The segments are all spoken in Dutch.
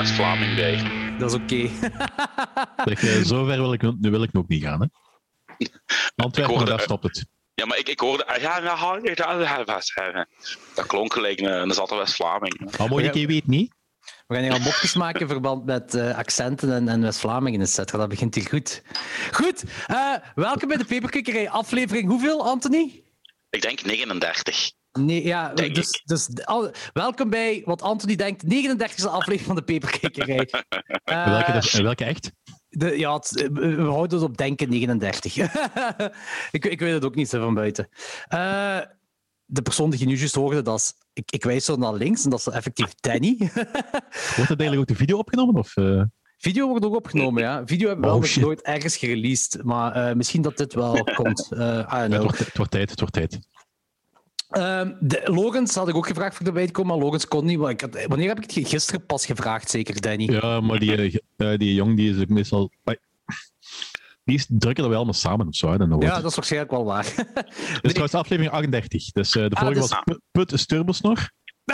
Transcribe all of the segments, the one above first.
West-Vlaming, bij. Dat is oké. Eh, zover wil ik, nu wil ik nog niet gaan. Hè. Antwerpen, hoorde- daar stopt het. Ja, maar ik, ik hoorde... ah, Ja. Dat klonk gelijk een, een zatte West-Vlaming. Maar Monique weet niet. We gaan hier al mopjes maken in verband met eh, accenten en, en West-Vlamingen, et cetera. Dat begint hier goed. Goed, eh, welkom bij de Peperkikkerij aflevering. Hoeveel, Anthony? Ik denk 39. Nee, ja, Denk dus, dus al- welkom bij wat Anthony denkt, 39e aflevering van de Peperkikkerij. Eh, welke, dus- eh, welke echt? de, ja, het- we we houden het op denken 39. ik, ik weet het ook niet zo van buiten. Eh, de persoon die je nu juist hoorde, dat is, ik, ik wijs zo naar links en dat is effectief Danny. Wordt dat eigenlijk ook de video opgenomen? Of, eh? Video wordt ook opgenomen, ja. Video hebben we Oh, wel nooit ergens gereleased, maar eh, misschien dat dit wel komt. Eh I don't het, know. wordt, het wordt tijd, het wordt tijd. Ehm, de, Logans had ik ook gevraagd voor erbij te komen, maar Logans kon niet. maar ik had, wanneer heb ik het gisteren pas gevraagd, zeker, Danny? Ja, maar die, eh, eh, die jong die is ook meestal... Die is, drukken er wel allemaal samen of zo. hè, dan Ja, dat is waarschijnlijk wel waar. Dus trouwens aflevering 38. Dus eh, de Ah, vorige dus- was Put- is Turbosnor.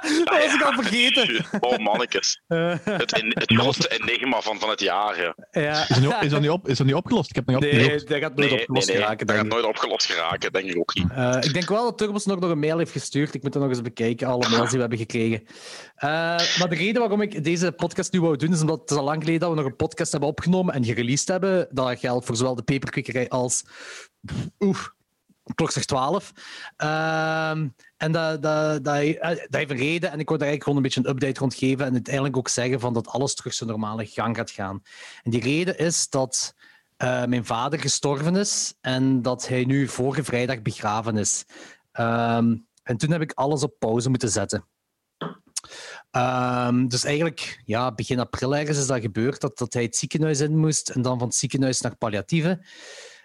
dat was ik al vergeten. Oh, mannetjes. Eh, Het, het grootste enigma van, van het jaar. Ja. ja. Is dat nu, is dat nu, op, is dat nu opgelost? Ik heb het nog niet Nee, opgezocht. dat gaat nooit Nee, opgelost nee, nee, geraken, dat gaat nooit opgelost geraken, denk ik ook niet. Eh, ik denk wel dat Turbos nog, nog een mail heeft gestuurd. Ik moet dat nog eens bekijken, alle mails die we hebben gekregen. Eh, maar de reden waarom ik deze podcast nu wou doen, is omdat het is al lang geleden dat we nog een podcast hebben opgenomen en gereleased hebben. Dat geldt voor zowel de Peperkikkerij als... Oef, Klokslag 12. Ehm, en dat, dat, dat, eh, dat heeft een reden. En ik wil daar eigenlijk gewoon een beetje een update rond geven. En uiteindelijk ook zeggen van dat alles terug zijn normale gang gaat gaan. En die reden is dat eh, mijn vader gestorven is en dat hij nu vorige vrijdag begraven is. Ehm, en toen heb ik alles op pauze moeten zetten. Ehm, dus eigenlijk, ja, begin april ergens is dat gebeurd, dat, dat hij het ziekenhuis in moest en dan van het ziekenhuis naar palliatieve.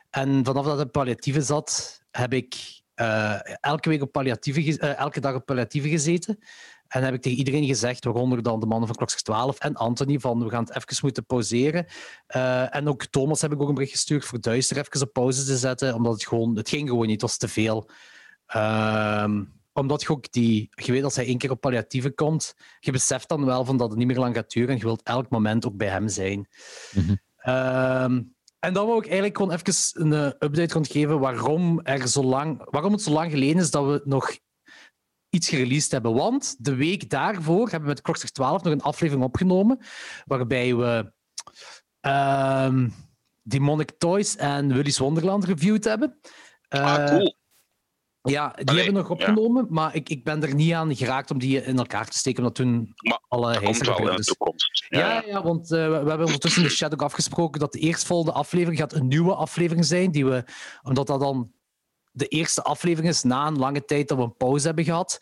En vanaf dat hij palliatieve zat, heb ik eh, elke, week op palliatieve eh, elke dag op palliatieve gezeten. En heb ik tegen iedereen gezegd, waaronder dan de mannen van Klokslag 12 en Anthony, van we gaan het even moeten pauzeren. Eh, en ook Thomas heb ik ook een bericht gestuurd voor Duister even op pauze te zetten, omdat het gewoon, het ging gewoon niet, het was te veel. Ehm, omdat je ook die, je weet als hij één keer op palliatieve komt, je beseft dan wel van dat het niet meer lang gaat duren en je wilt elk moment ook bij hem zijn. Mhm. Ehm, en dan wil ik eigenlijk gewoon even een eh, update rondgeven waarom, er zo lang, waarom het zo lang geleden is dat we nog iets gereleased hebben. Want de week daarvoor hebben we met Klokslag 12 nog een aflevering opgenomen waarbij we ehm Demonic Toys en Willy's Wonderland reviewed hebben. Ah, Eh, cool. Ja, die Allee, hebben we nog ja. opgenomen, maar ik, ik ben er niet aan geraakt om die in elkaar te steken, omdat toen Maar alle komt wel in de toekomst. Ja, ja, ja. want eh, we, hebben ondertussen in de chat ook afgesproken dat de eerstvolgende aflevering gaat een nieuwe aflevering zijn, die we, omdat dat dan de eerste aflevering is na een lange tijd dat we een pauze hebben gehad.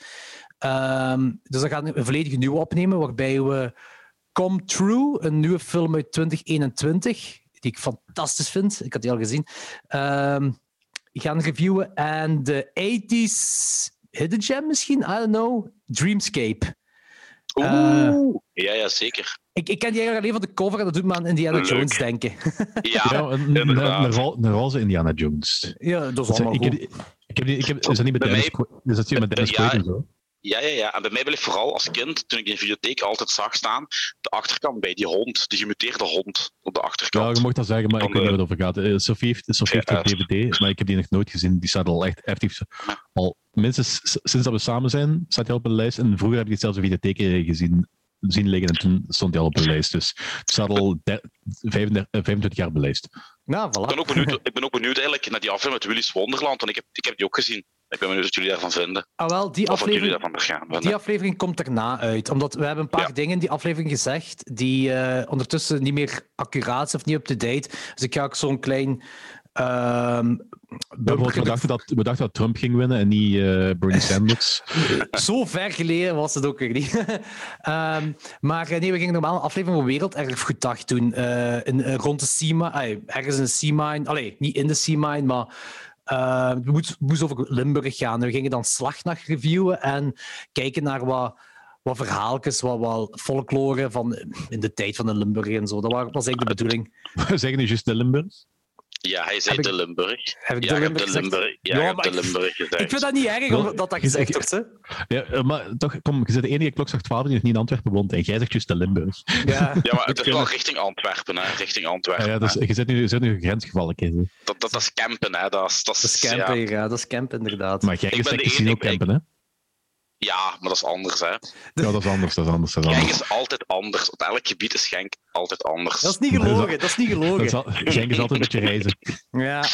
Ehm, dus dan gaan we een volledig nieuwe opnemen, waarbij we Come True, een nieuwe film uit 2021, die ik fantastisch vind, ik had die al gezien, ehm, gaan reviewen. En de 80s Hidden Gem misschien, I don't know, Dreamscape. Oeh. ja, ja, zeker. Ik, ik ken die eigenlijk alleen van de cover en dat doet me aan Indiana Leuk. Jones denken. Ja, Ja, een, een, inderdaad. een, ro- een roze Indiana Jones. ja, dat is allemaal ik, heb, ik heb, ik heb, is dat niet met Dennis, mij- is dat hier met Dennis Ja, Quaid en zo? Ja, ja, ja. En bij mij wil ik vooral als kind, toen ik in de videotheek altijd zag staan, de achterkant bij die hond, die gemuteerde hond op de Ja, achterkant. je mocht dat zeggen, maar ik weet niet de- waar het over gaat. Eh, Sophie heeft, Sophie heeft Ja, een DVD, maar ik heb die nog nooit gezien. Die staat al echt effectief. Al minstens sinds dat we samen zijn, staat hij op een lijst. En vroeger heb ik die zelfs in videotheek eh, gezien zien liggen en toen stond hij al op een lijst. Dus het staat al de- 35, eh, 25 jaar op de lijst. Nou, Ik ben, voilà. ook benieuwd, ik ben ook benieuwd eigenlijk naar die aflevering met Willy's Wonderland, want ik heb, ik heb die ook gezien. Ik ben benieuwd wat jullie daarvan vinden. Ah, wel, die Of wat jullie aflevering, die aflevering komt erna uit. Omdat we hebben een paar Ja. dingen in die aflevering gezegd die eh, ondertussen niet meer accuraat zijn of niet up-to-date. Dus ik ga ook zo'n klein... ehm Bijvoorbeeld, we, dachten dat, we dachten dat Trump ging winnen en niet eh, Bernie Sanders. Zo ver geleden was het ook weer niet. Ehm, maar eh, nee, we gingen normaal een aflevering van Werelderfgoeddag doen. eh, in, eh, rond de Sea Mine, ergens in de Sea Mine. Allee, niet in de Sea Mine, maar we moesten moest over Limburg gaan. We gingen dan Slagnacht reviewen en kijken naar wat, wat verhaaltjes, wat, wat folklore van in de tijd van de Limburg en zo. Dat wa- was eigenlijk de bedoeling. We zeggen nu juist de Limburg. Ja, hij zei Heb de ik- Limburg. Heb ik Ja, de Limburg de gezegd? Limburg, ja, de ik- Limburg gezegd. Ik vind dat niet erg dat je gezegd zegt- wordt. Hè? Ja, eh, maar toch, kom, je zit de enige klokslag 12 die nog niet in Antwerpen woont. En jij zegt juist de Limburg. Ja. Ja, maar het is wel richting Antwerpen, hè. Richting Antwerpen. Ja, ja, dus, je zit nu, je zit nu grensgevallen. dat, dat, dat is campen, hè. Dat is, dat is, Dat is campen, ja. ja. dat is campen inderdaad. Maar jij casino enige- campen, hè? ja, maar dat is anders, hè. Ja, dat is anders, dat is anders. Dat is Genk anders. is altijd anders. Op elk gebied is Genk altijd anders. Dat is niet gelogen, dat is niet Dat gelogen. is al, Genk is altijd een beetje reizen. Ja.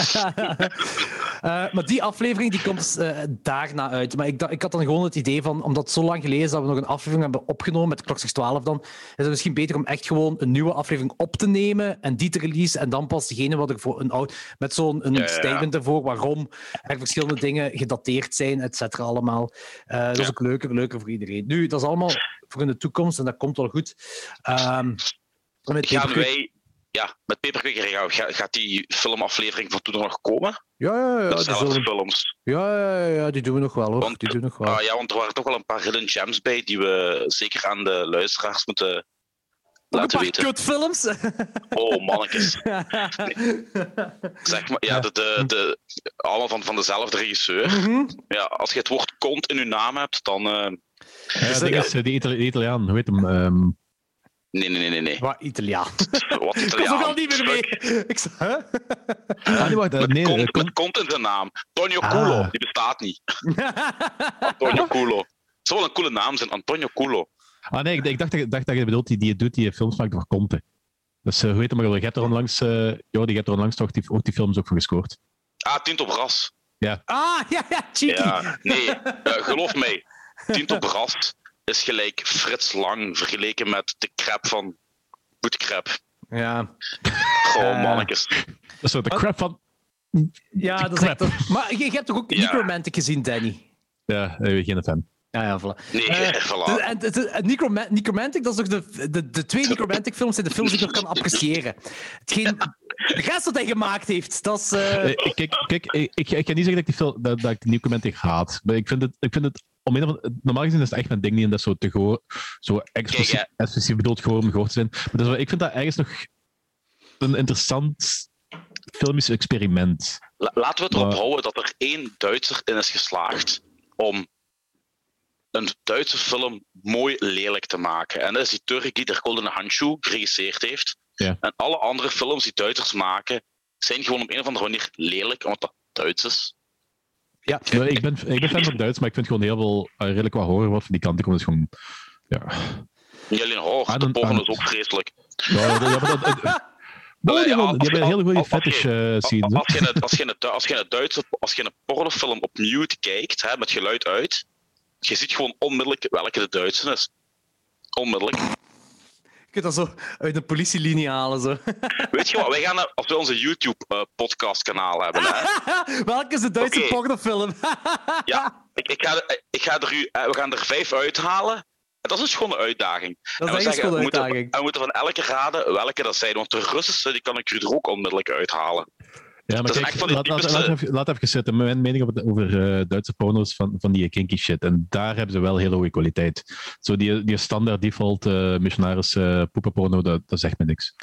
Eh, maar die aflevering die komt eh, daarna uit. Maar ik, ik had dan gewoon het idee van, omdat het zo lang geleden is dat we nog een aflevering hebben opgenomen met Klokslag 12 dan, is het misschien beter om echt gewoon een nieuwe aflevering op te nemen en die te releasen en dan pas degene wat er voor een oud... Met zo'n een Ja, ja, ja. statement ervoor waarom er verschillende dingen gedateerd zijn, et cetera, allemaal. Eh, dat is Ja. ook leuker, leuker voor iedereen. Nu, dat is allemaal voor in de toekomst en dat komt wel goed. Ehm, met Gaan wij... Ja, met Paperclicker gaat, die filmaflevering van toen nog komen? Ja, ja, ja, Dezelfde zullen- films. ja, ja, ja, die doen we nog wel hoor. Want- Die doen we nog wel. Ah, ja, want er waren toch wel een paar hidden gems bij die we zeker aan de luisteraars moeten Ook een laten paar weten. kutfilms. Oh, mannetjes. Zeg maar, ja, de, de, de, allemaal van, van dezelfde regisseur. Mhm. Ja, als je het woord kont in je naam hebt, dan... eh, Ja, dat is die Itali- die Italiaan, hoe heet hem? Ehm, nee, nee, nee, nee. nee. Wat Italiaan. Wat Ik was Italiaan. ook al niet meer mee. Ik zei, huh? ah, nee, wacht, eh, Met, nee, kont, kom- met kont in zijn naam. Tonio Ah. Culo, die bestaat niet. Antonio Culo. Het zou wel een coole naam zijn, Antonio Culo. ah, nee ik, ik dacht, dat- dacht dat je bedoelt die, die doet die films maakt voor Conte. Dus eh, hoe heet hem maar? Je hebt er onlangs, eh joh, die hebt er onlangs toch die, ook die films ook voor gescoord. Ah, Tinto Bras. Ah, ja, ja, cheeky. Ja, nee, geloof mij. Tinto Bras is gelijk Frits Lang vergeleken met de crap van Boetkrap. Ja, Gewoon Eh. mannetjes. Dat is zo de crap van... ja dat is echt... Maar je, je hebt toch ook Ja. Necromantic gezien, Danny? Ja, eh, geen fan. Ja, ja, voilà. Nee, Eh, voilà. de- en, de- de- Necroma- Necromantic, dat is toch de, de, de twee Necromantic films zijn de films die ik nog kan appreciëren. Hetgeen, de rest wat hij gemaakt heeft, dat is... ik- kijk, kijk ik, ik, ik ga niet zeggen dat ik die, film, dat, dat ik commenting haat. Maar ik vind het, ik vind het om een normaal gezien is het echt mijn ding niet dat zo te zo expliciet, Kijk, expliciet bedoeld gewoon om gehoord te zijn. Maar dat is wel- ik vind dat ergens nog een interessant filmisch experiment. La- Laten we het erop Maar- houden dat er één Duitser in is geslaagd om een Duitse film mooi lelijk te maken. En dat is die Turk die Der Goldene Handschuh geregisseerd heeft. Ja. En alle andere films die Duitsers maken, zijn gewoon op een of andere manier lelijk, omdat dat Duits is. Ja. Ja, ik, ben, ik ben fan van Duits, maar ik vind gewoon heel veel, eh, redelijk wat horror wat van die kant komt. is gewoon, ja. Niet alleen horror, I de porno is ook vreselijk. Ja, dat- ja, maar dat- die hebben- die hebben een hele goede fetish eh, scenes. hè. Als je als je een, als je een Duitse, als je een pornofilm op mute kijkt, hè, met geluid uit, je ziet gewoon onmiddellijk welke de Duitse is. Onmiddellijk. Kunt dat zo uit de politielinie halen. Zo. Weet je wat, wij gaan, we onze YouTube-podcast-kanaal hebben, hè, Welke is de Duitse Oké. pornofilm? ja, ik, ik, ga, ik ga er u, eh, we gaan er vijf uithalen. En dat is een schone uitdaging. Dat En we is zeggen, een we moeten, uitdaging. we moeten van elke raden welke dat zijn. Want de Russische die kan ik er ook onmiddellijk uithalen. Ja, maar kijk, echt van die laat, laat, typische- laat, even, laat even zitten. Mijn mening over, eh, Duitse porno's van, van die kinky shit. En daar hebben ze wel hele goede kwaliteit. Zo die, die standaard default eh missionaris eh poepenporno, dat, dat zegt me niks.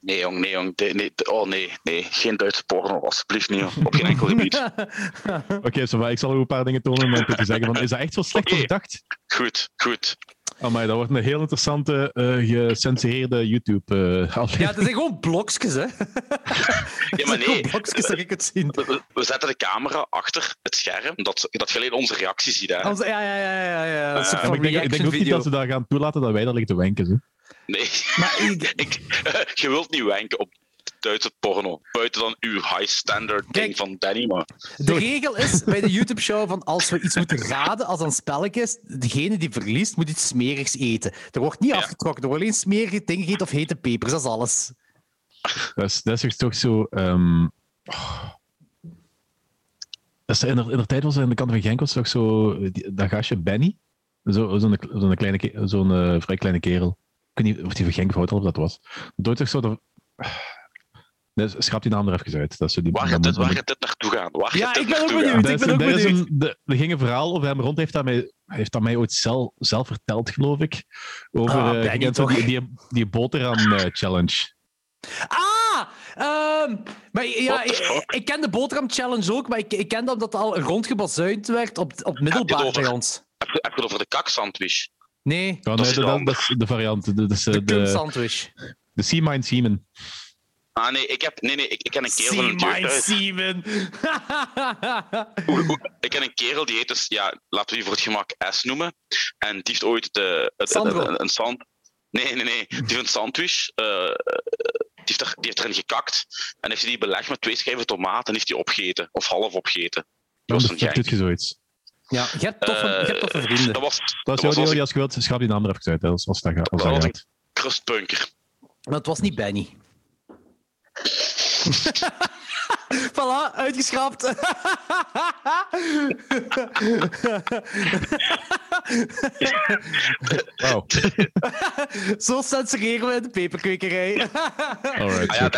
Nee, jong, nee, jong. Nee, nee, oh, nee, nee. Geen Duitse porno, alsjeblieft niet. jong. Op geen enkel gebied. Oké, so, ik zal ook een paar dingen tonen om te zeggen van, is dat echt zo slecht als Oké. ik dacht? Goed, goed. Amai, dat wordt een heel interessante, eh gecensureerde YouTube-aflevering. Ja, het zijn gewoon blokjes, hè? Ja, maar Het zijn gewoon nee. blokjes dat ik het zien. We, zetten de camera achter het scherm, dat, dat je alleen onze reactie ziet. Hè. Ja, ja, ja, ja, ja. Dat is ik, denk, ik denk ook niet dat ze dat gaan toelaten dat wij dat liggen te wenken. Zo. Nee, Maar ik- ik, je wilt niet wenken op Duitse porno. Buiten dan uw high standard ding van Danny, maar... De regel is bij de YouTube-show van als we iets moeten raden als een spelletje is, degene die verliest moet iets smerigs eten. Er wordt niet Ja. afgetrokken, er wordt alleen smerige dingen gegeten of hete pepers, dat is alles. Dat is, dat is toch zo. oh. Dat is, in, de, in de tijd was er aan de kant van Genk was toch zo. die- dat gastje Benny. Zo- Zo'n zo'n kleine, ke- zo'n eh, vrij kleine kerel. Ik weet niet of die van Genk of dat was. Dat toch zo. Dat, Nee, schrap die naam er even uit. Dat zo die, Waar gaat dit, waar gaat dit naartoe gaan? Waar Ja, ik ben ook benieuwd. ik ben is- ook benieuwd. een- de- Er ging een verhaal over hem rond, heeft dat mij, heeft dat mij ooit zelf, zelf verteld, geloof ik. Over Ah, eh, die, die, die boterham eh, challenge. Ah! Ehm, maar ja, ik, ik ken de boterham challenge ook, maar ik, ik ken dat dat al rondgebazuind werd op, op middelbaar bij ons. Heb je, heb je het over de kaksandwich? Nee, Dat nee, is dat, is de variant. Dat is de de, de Sea Mine Seaman. Ah nee, ik heb, nee, nee, ik, ik ken een kerel van een See my semen. Ik ken een kerel die heet dus, ja, laten we die voor het gemak S noemen. En die heeft ooit de, het, een, een sand. Nee, nee, nee. Die heeft een sandwich. eh, eh, die, heeft er, die heeft erin gekakt. En heeft hij die belegd met twee schijven tomaat en heeft die opgegeten. Of half opgegeten. Die was een doet gek. je zoiets. ja, je hebt toffe, je hebt toffe Eh, vrienden. Dat was, Dat is dat jouw was deel, als als je wilt. Schap die naam er even uit, hè, als, als dat, gaat- als dat Dat was crustpunker. Maar het was niet Benny. voilà, uitgeschrapt. Wauw. Zo censureren we de peperkwekerij. Alright, Ah ja,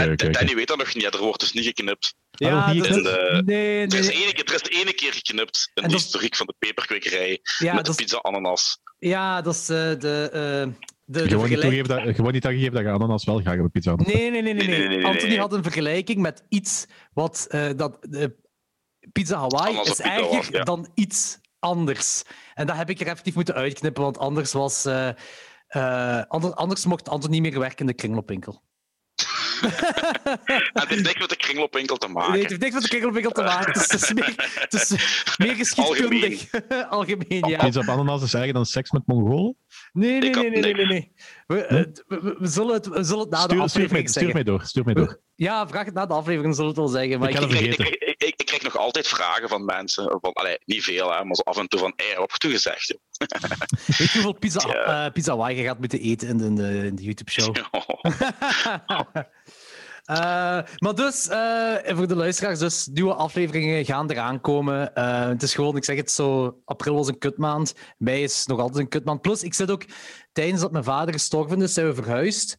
weet dat nog niet. Er wordt dus niet geknipt. ja, dat is is... de- Nee, Er is, nee. ene keer, er is ene keer geknipt in En de historiek van de peperkwekerij. Ja, met de pizza ananas. ja, dat is eh, de... eh, de, de Gewoon niet, vergelijk- dat, gewoon niet aangegeven dat je ananas wel graag op pizza had. Nee, nee, nee, nee, Nee, Anthony had een vergelijking met iets wat eh, dat eh, pizza Hawaii Ananas is pizza erger was, ja. dan iets anders. En dat heb ik er effectief moeten uitknippen, want anders was eh, eh, anders, anders mocht Anthony niet meer werken in de kringloopwinkel. Het heeft niks met de kringloopwinkel te maken. Nee, het heeft niks met de kringloopwinkel te maken. Het is, het is meer, het is meer geschiedkundig. Algemeen, ja. Pizza op ananas is erger dan seks met Mongolen? Nee, nee, nee, nee, nee, nee. nee. We, we, we- we zullen het, we zullen het na de Stuur, stuur, mij, aflevering stuur mij door, stuur mij door. Ja, vraag het na de aflevering, zullen we het wel zeggen. Maar Ik ik, Ik het krijg, ik, vergeten. krijg- ik, ik krijg nog altijd vragen van mensen. Van, allee, niet veel, hè, maar zo af en toe van, hey, wat heb je gezegd? Joh?" Weet je hoeveel pizza, Ja. eh, pizza Hawaii je gaat moeten eten in de, in de, YouTube-show? Eh, maar dus, eh, voor de luisteraars, dus nieuwe afleveringen gaan eraan komen. Het is gewoon, ik zeg het zo, april was een kutmaand. Mei is nog altijd een kutmaand. Plus, ik zit ook, tijdens dat mijn vader gestorven is, zijn we verhuisd.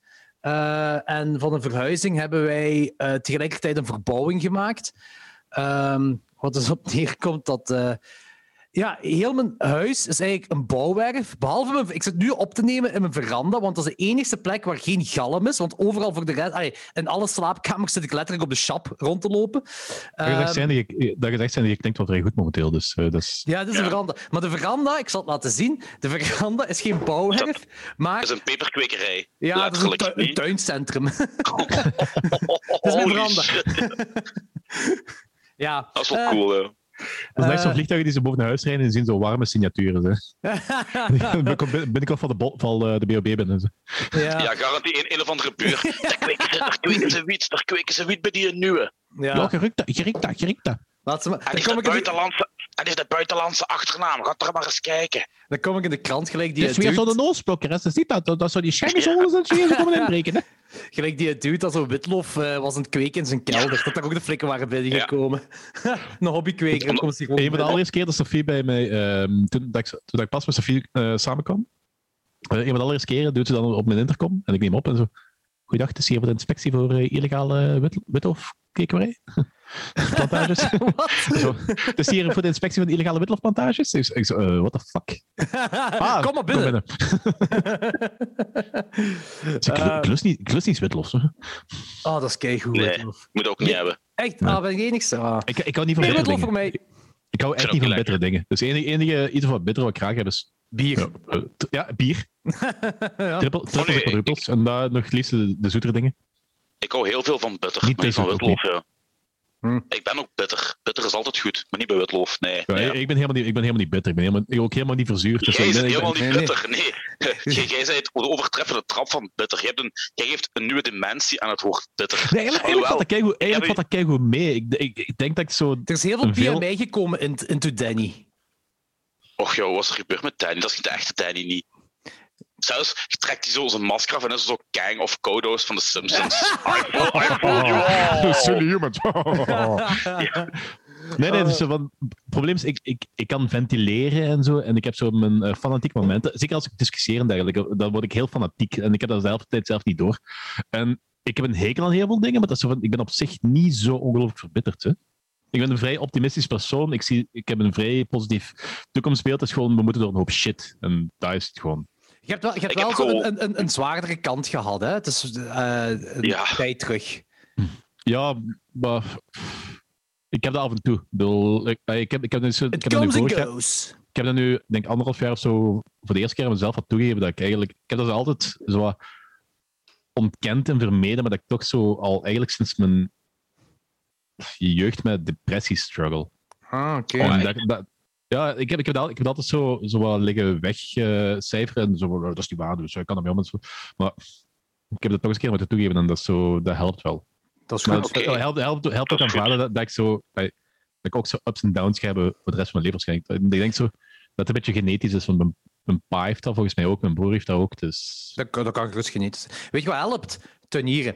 En van een verhuizing hebben wij tegelijkertijd een verbouwing gemaakt. Ehm, wat dus op neerkomt dat... eh, ja, heel mijn huis is eigenlijk een bouwwerf. Behalve mijn, ik zit nu op te nemen in mijn veranda, want dat is de enige plek waar geen galm is. Want overal voor de rest, allee, in alle slaapkamers zit ik letterlijk op de shop rond te lopen. Dat gezegd Ehm, zijn dat je, dat gezegd zijn dat je klinkt wel vrij goed momenteel. Dus, eh, dat is, ja, dit is Ja. de veranda. Maar de veranda, ik zal het laten zien, de veranda is geen bouwwerf, maar Dat is een peperkwekerij. ja, dat is een, letterlijk tu- een niet. tuincentrum. Holy veranda. ja. Dat is wel Eh, cool, hè. Dat is net zo'n eh, vliegtuigen die ze boven huis rijden en zien zo warme signaturen. Hè. Binnenkort binnenkort van de, van eh, de BOB binnen. Ja. Ja, garantie een, een of andere buur. Daar kweken ze, daar kweken ze wiet, daar kweken ze wiet bij die nieuwe. ja. Ja, gerikt dat, gerikt dat, dat. Laat ze maar. En ik in de, buitenlandse, en heeft de buitenlandse achternaam. Ga er maar eens kijken. dan kom ik in de krant gelijk die Het is weer zo'n noosblokker. hè. Ze ziet dat, dat, dat zo die zie je ze komen inbreken. Hè. Gelijk die dude dat zo witlof eh, was aan het kweken in zijn kelder. Dat daar ook de flikken waren binnengekomen. een hobbykweker. Komt hij gewoon Een van de allereerste keer dat Sophie bij mij, ehm, toen, dat ik, toen dat ik pas met Sophie eh, samenkwam, eh, een van de allereerste keren doet ze dan op mijn intercom en ik neem op en zo. Goeiedag, het is hier voor de inspectie voor illegale wit, witlofkwekerij. Plantages. Wat? Is hier voor de inspectie van de illegale witlofplantages. Ik, ik zo, eh, what the fuck? Ah, kom maar binnen. Dus ik, Eh, ik, lust niet, ik lust niet witlof. zo. Oh, dat is keigoed. Nee. witlof. Moet ook niet Nee. hebben. Echt? Nee. Ah, ben ik enigste? Ah. Ik, ik hou niet van Nee, witlof voor mij. Ik hou echt niet van bittere dingen. Dus enige, enige iets wat bitter wat ik graag heb is Bier. Ja, eh, ja, bier. Ja. Nee, of quadruples. En daar nog het liefst de, de zoetere dingen. Ik hou heel veel van bitter. Niet maar van witloof, ja. Hm. Ik ben ook bitter. Bitter is altijd goed, maar niet bij witloof. Nee. Ja, nee. ik, ben helemaal niet, ik ben helemaal niet bitter. Ik ben helemaal, ik ook helemaal niet verzuurd. Dus Jij bent ben- helemaal niet nee, nee. bitter. Nee. Jij, bent de overtreffende trap van bitter. Jij, hebt een, jij geeft een nieuwe dimensie aan het woord bitter. Nee, eigenlijk, eigenlijk valt dat keigoed, eigenlijk valt dat keigoed mee. Ik, ik, ik denk dat ik zo... Er is heel veel veel- PMI gekomen in, into Danny. Och joh, wat is er gebeurd met Danny? Dat is niet de echte Danny niet. Zelfs trekt hij zo zijn masker af en is zo Kang of Kodos van de Simpsons. I you all. Silly humans. Nee, nee, dus, zo van, het probleem is, ik, ik, ik kan ventileren en zo. En ik heb zo mijn eh, fanatieke momenten. Zeker als ik discussieer en dergelijke, dan word ik heel fanatiek. En ik heb dat zelf de tijd zelf niet door. En ik heb een hekel aan heel veel dingen, maar dat is zo van, ik ben op zich niet zo ongelooflijk verbitterd. Hè. Ik ben een vrij optimistisch persoon. Ik, zie, ik heb een vrij positief toekomstbeeld. Het is gewoon, we moeten door een hoop shit. En daar is het gewoon. Je hebt wel, je hebt Ik heb wel zo gewoon- een, een, een zwaardere kant gehad, hè? Het is eh, een Ja. tijd terug. Ja, maar ik heb dat af en toe. Ik, bedoel, ik, ik heb, ik heb, dus, ik It heb dat nu comes and vorig jaar- goes. ik heb dat nu, denk ik, anderhalf jaar of zo voor de eerste keer mezelf had toegegeven dat ik eigenlijk... Ik heb dat altijd zo ontkend en vermeden, maar dat ik toch zo al eigenlijk sinds mijn jeugd met depressie struggle. Ah, oké. En dat, dat- ja, ik heb, ik heb, dat, ik heb dat altijd zo, zo wat liggen wegcijferen en zo, "Oh, dat is niet waar, dus ik kan ermee om. en zo. Maar ik heb dat toch eens een keer moeten toegeven en dat, zo, dat helpt wel. Dat is goed. het helpt, helpt, helpt ook aan vader dat, dat ik zo... Dat, dat ik ook zo ups en downs ga hebben voor de rest van mijn leven waarschijnlijk. Ik denk zo dat het een beetje genetisch is, want mijn, mijn pa heeft dat volgens mij ook, mijn broer heeft dat ook, dus... Dat, kan- dat kan gerust genieten. Weet je wat helpt? Tuinieren.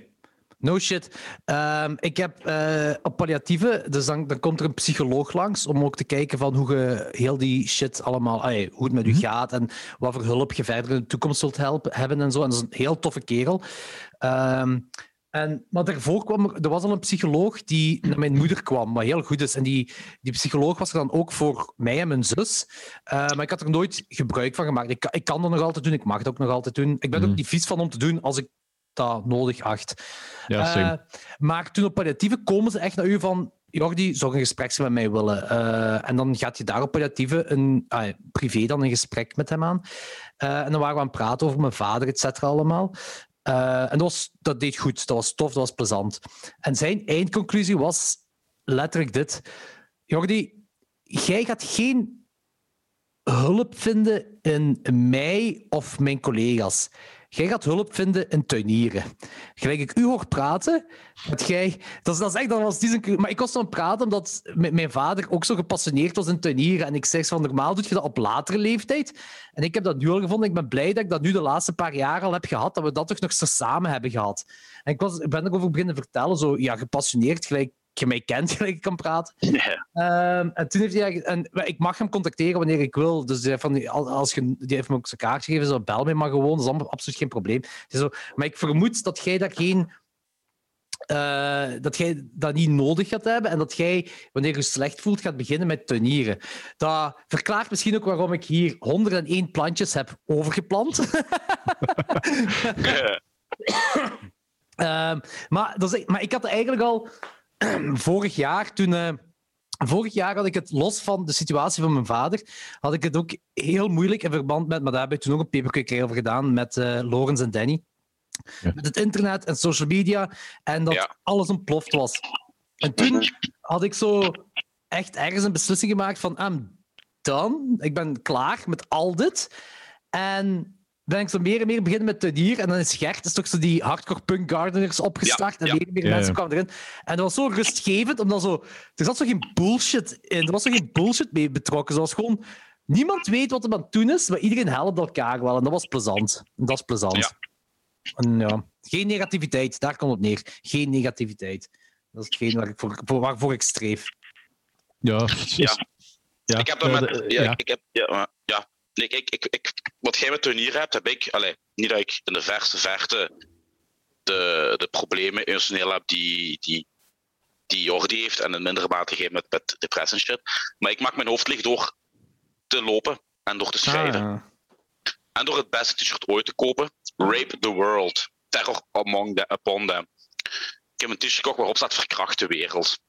No shit. Ehm, ik heb eh, op palliatieve, dus dan, dan komt er een psycholoog langs om ook te kijken van hoe je heel die shit allemaal, ay, hoe het met u gaat en wat voor hulp je verder in de toekomst zult helpen, hebben en zo. En dat is een heel toffe kerel. Ehm, en, maar daarvoor kwam er, er was al een psycholoog die naar mijn moeder kwam, wat heel goed is. En die, die psycholoog was er dan ook voor mij en mijn zus. Eh, maar ik had er nooit gebruik van gemaakt. Ik, kan- ik kan dat nog altijd doen, ik mag het ook nog altijd doen. Ik ben er Mhm. ook niet vies van om te doen als ik dat nodig acht. Ja, Eh, maar toen op palliatieve komen ze echt naar u van... Jordi, zou een gesprek met mij willen? Eh, en dan gaat je daar op palliatieve een, ah, privé dan een gesprek met hem aan. Eh, en dan waren we aan het praten over mijn vader, et cetera, allemaal. En dat, was, dat deed goed, dat was tof, dat was plezant. En zijn eindconclusie was letterlijk dit. Jordi, jij gaat geen hulp vinden in mij of mijn collega's. Jij gaat hulp vinden in tuinieren. Gelijk ik u hoor praten, dat jij... Dat is, dat is echt, dat was die Maar ik was het praten omdat mijn vader ook zo gepassioneerd was in tuinieren. En ik zeg van, normaal doe je dat op latere leeftijd. En ik heb dat nu al gevonden. Ik ben blij dat ik dat nu de laatste paar jaar al heb gehad, dat we dat toch nog zo samen hebben gehad. En ik, was, ik ben erover beginnen vertellen, zo ja, gepassioneerd, gelijk je mij kent, gelijk ik kan praten. Ehm, en toen heeft hij eigenlijk- en ik mag hem contacteren wanneer ik wil. Dus zei van, als je, die heeft me ook zijn kaartje gegeven, zo bel mij maar gewoon. Dat is allemaal absoluut geen probleem. Zo, maar ik vermoed dat jij daar geen. eh, dat jij dat niet nodig gaat hebben en dat jij, wanneer je slecht voelt, gaat beginnen met tuinieren. Dat verklaart misschien ook waarom ik hier 101 plantjes heb overgeplant. Ehm, maar, dat is, maar ik had eigenlijk al vorig jaar, toen. eh, vorig jaar had ik het los van de situatie van mijn vader, had ik het ook heel moeilijk in verband met. Maar daar heb ik toen ook een paperclip over gedaan met eh Lorenz en Danny. Ja. Met het internet en social media. En dat Ja. alles ontploft was. En toen had ik zo echt ergens een beslissing gemaakt van. I'm done. Ik ben klaar met al dit. En ben ik zo meer en meer beginnen met tuinier. En dan is Gert, is toch zo die hardcore punk gardeners opgestart. Ja, en ja. meer en meer Ja, mensen kwamen erin. En dat was zo rustgevend, omdat zo... Er zat zo geen bullshit in. Er was zo geen bullshit mee betrokken. Zoals gewoon... Niemand weet wat er aan het doen is, maar iedereen helpt elkaar wel. En dat was plezant. En dat is plezant. Ja. En ja, geen negativiteit. Daar komt het neer. Geen negativiteit. Dat is hetgeen waar ik voor, voor, waarvoor ik streef. Ja, Ja. ja, ik heb ja, met. ja, ja. Ik heb, ja, maar- ja. Nee, ik, ik, ik, wat jij met tuinieren hebt, heb ik. Allee, niet dat ik in de verste verte de, de problemen emotioneel heb die, die, die Jordi heeft en in mindere mate jij met, met depressie en shit. Maar ik maak mijn hoofd leeg door te lopen en door te schrijven. Ah, En door het beste t-shirt ooit te kopen. Rape the world. Terror among them, upon them. Ik heb een t-shirt gekocht waarop staat verkracht de wereld.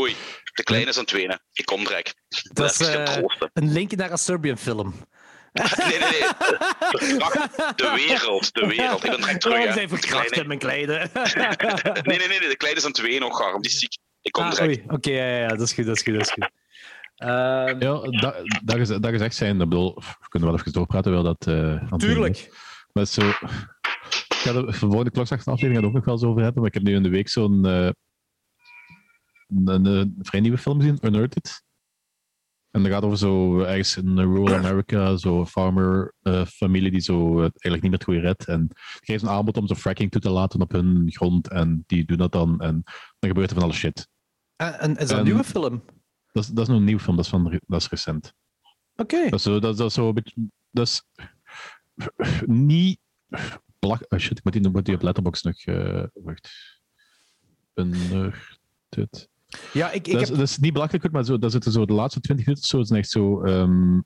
Oei, de kleine is aan het wenen. Ik kom direct. Dat is, eh, troosten. een linkje naar een Serbian film. Nee, nee, nee. Verkracht de wereld. De wereld. Ik ben direct terug. Oh, hè. zijn verkracht in mijn kleine. Nee, nee, nee, nee. De kleine is aan het wenen nog, Harm. Die is ziek. Ik kom Ah, direct. oei. Oké, ja, ja, dat is goed, dat is goed, dat is goed. Ehm, Ja, dat, dat, is, dat gezegd zijn, ik bedoel, we kunnen wel even doorpraten wel dat. eh, is. tuurlijk. Maar zo, ik ga er de volgende klokslacht aflevering ook nog wel eens over hebben, maar ik heb nu in de week zo'n eh, een, een, een vrij nieuwe film gezien, Unearthed. En dat gaat over zo ergens in rural America, zo'n farmer eh, familie die zo het eigenlijk niet meer het goede redt. En geeft een aanbod om zo fracking toe te laten op hun grond en die doen dat dan en dan gebeurt er van alle shit. En, en is dat een En- nieuwe film? Dat is, dat is nog een nieuwe film, dat is, van, dat is recent. Oké. Dat is zo, dat, dat is zo een beetje. Dat is niet. Belach, oh shit, ik moet die, moet die op Letterboxd nog. eh wacht. Unearthed. Ja, ik, ik Dat, is, heb... dat is niet belachelijk maar zo, dat zitten zo de laatste 20 minuten zo. Is echt zo. ehm,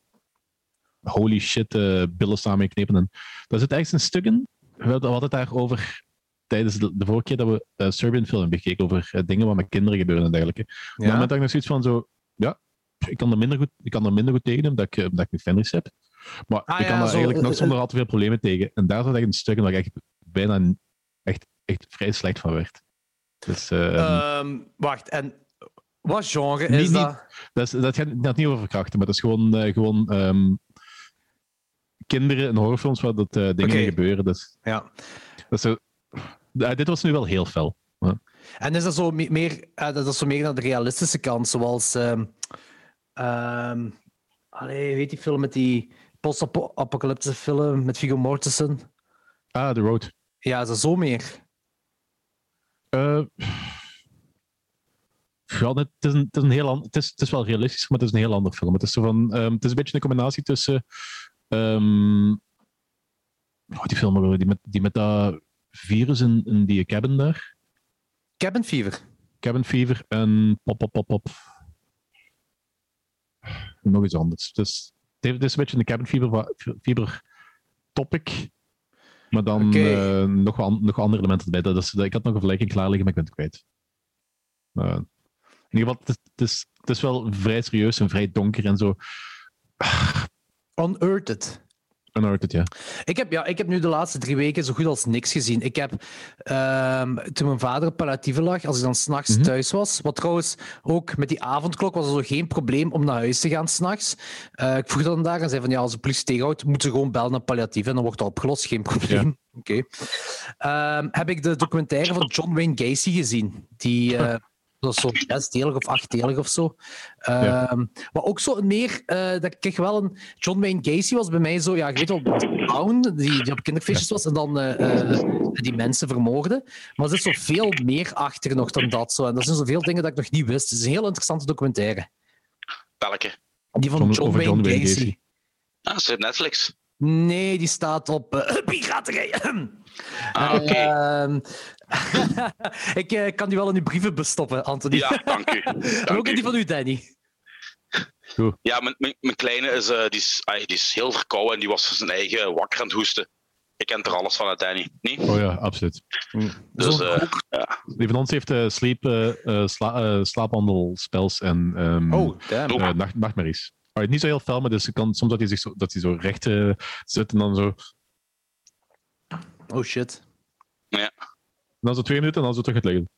holy shit, eh billen samengeknepen. En daar zit ergens een stuk in. We hadden het daar over tijdens de, de vorige keer dat we uh, Serbian film hebben gekeken over uh, dingen wat met kinderen gebeuren en dergelijke. Ja. Op moment dat ik nog zoiets van zo, ja, ik kan er minder goed, ik kan er minder goed tegen omdat ik, omdat ik Fenris heb. Maar ah, ik kan ja, er zo, eigenlijk nog zonder al te veel problemen tegen. En daar zat echt een stuk waar ik bijna echt, echt vrij slecht van werd. Dus, um, wacht, en wat genre is niet, dat? Niet, dat, is, dat gaat dat niet over verkrachten, maar dat is gewoon, uh, gewoon um, kinderen en horrorfilms waar dat, uh, dingen okay. gebeuren. Dus, ja. Dat is zo, uh, dit was nu wel heel fel. En is dat zo meer, dat is zo meer naar de realistische kant, zoals. Um, allee, weet die film met die post-apocalyptische film met Viggo Mortensen? Ah, The Road. Ja, is dat zo meer? Uh, ja, het is, een, het is een heel het is, het is wel realistisch, maar het is een heel ander film. Het is, zo van, um, het is een beetje een combinatie tussen. Um, oh, die film, die met, die met dat virus in, in die cabin daar. Cabin Fever. Cabin Fever en pop, pop, pop, pop. Nog iets anders. Het is, het is een beetje een Cabin Fever, fever topic. Maar dan okay. uh, nog, nog andere elementen erbij. Dat is, ik had nog een vergelijking klaar liggen, maar ik ben het kwijt. Uh, in ieder geval, het is, het, is, het is wel vrij serieus en vrij donker en zo. Unearthed. Unearthed, ja. Ik heb, ja. ik heb nu de laatste drie weken zo goed als niks gezien. Ik heb, um, toen mijn vader op palliatieve lag, als ik dan s'nachts mm -hmm. thuis was, wat trouwens ook met die avondklok was er zo geen probleem om naar huis te gaan s'nachts. Uh, ik vroeg dan daar en zei van ja, als de politie tegenhoudt, moeten ze gewoon bellen naar palliatief en dan wordt dat opgelost, geen probleem. Ja. Oké. Okay. Um, heb ik de documentaire van John Wayne Gacy gezien, die... Uh, Dat is zo zesdelig of achtdelig of zo. Ja. Um, maar ook zo meer, uh, dat ik kreeg wel een. John Wayne Gacy was bij mij zo, ja, je weet wel, clown die, die op kinderfeestjes was en dan uh, uh, die mensen vermoordde. Maar er zit zo veel meer achter nog dan dat. Zo. En er zijn zoveel dingen dat ik nog niet wist. Het is een heel interessante documentaire. Welke? Die van John, John, Wayne, John Wayne Gacy. Gacy. Ah, is het Netflix? Nee, die staat op uh, piraterij. Ah, oké. Okay. Uh, ik uh, kan die wel in uw brieven bestoppen, Anthony. Ja, dank u. Dank en ook in die van u, Danny. Goed. Ja, mijn, mijn, mijn kleine is, uh, die is, ay, die is heel verkouden en die was zijn eigen wakker aan het hoesten. Ik ken er alles van uit, Danny. Niet? Oh ja, absoluut. Dus, uh, ja. Die van ons heeft uh, sleep, uh, sla, slaapwandelspels en um, oh, damn. nacht, nachtmerries. Niet zo heel fel, maar dus kan, soms dat hij, zich zo, dat hij zo recht zit en dan zo... Oh shit. Ja dan zo twee minuten en dan zo terug het liggen.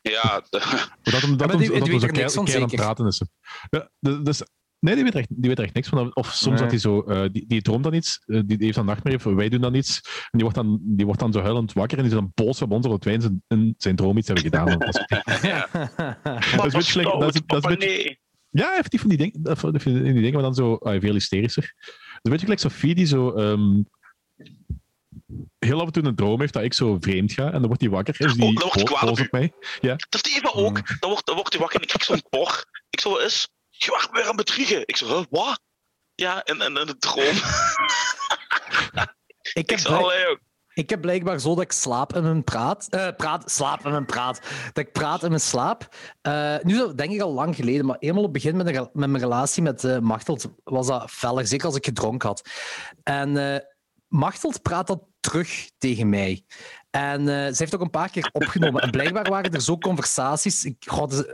Ja. Dat hem, dat hem, dat hem zo keihard aan het praten is. Ja, dus, nee, die weet, er echt, die weet er echt niks van. Of soms nee. dat hij zo, uh, die, die droomt dan iets, uh, die, die heeft dan nachtmerrie, wij doen dan iets, en die wordt dan, die wordt dan zo huilend wakker en die is dan boos op ons omdat wij in zijn, in zijn droom iets hebben gedaan. Dat is, ja. dat is een beetje... Dat is, dat is beetje ja, die van die, ding, van die dingen, maar dan zo uh, veel hysterischer. Is een beetje gelijk Sophie die zo... Um, heel af en toe een droom heeft dat ik zo vreemd ga en dan wordt hij wakker. Is die oh, dan wordt hij kwaad op, op mij. Ja. Dat is Eva ook. Dan wordt, dan wordt hij wakker en ik krijg zo'n por. Ik zo is. Je wacht weer aan bedriegen. Ik zo, huh, wat? Ja, en, en, en de droom. ik, heb ik, zo, blijk... ik heb blijkbaar zo dat ik slaap in mijn praat. Uh, praat slaap in mijn praat. Dat ik praat in mijn slaap. Uh, nu zo, denk ik al lang geleden, maar eenmaal op het begin met, de, met mijn relatie met uh, Machteld was dat feller. Zeker als ik gedronken had. En Machteld praat dat terug tegen mij. En uh, ze heeft ook een paar keer opgenomen. En blijkbaar waren er zo conversaties. Ik, God,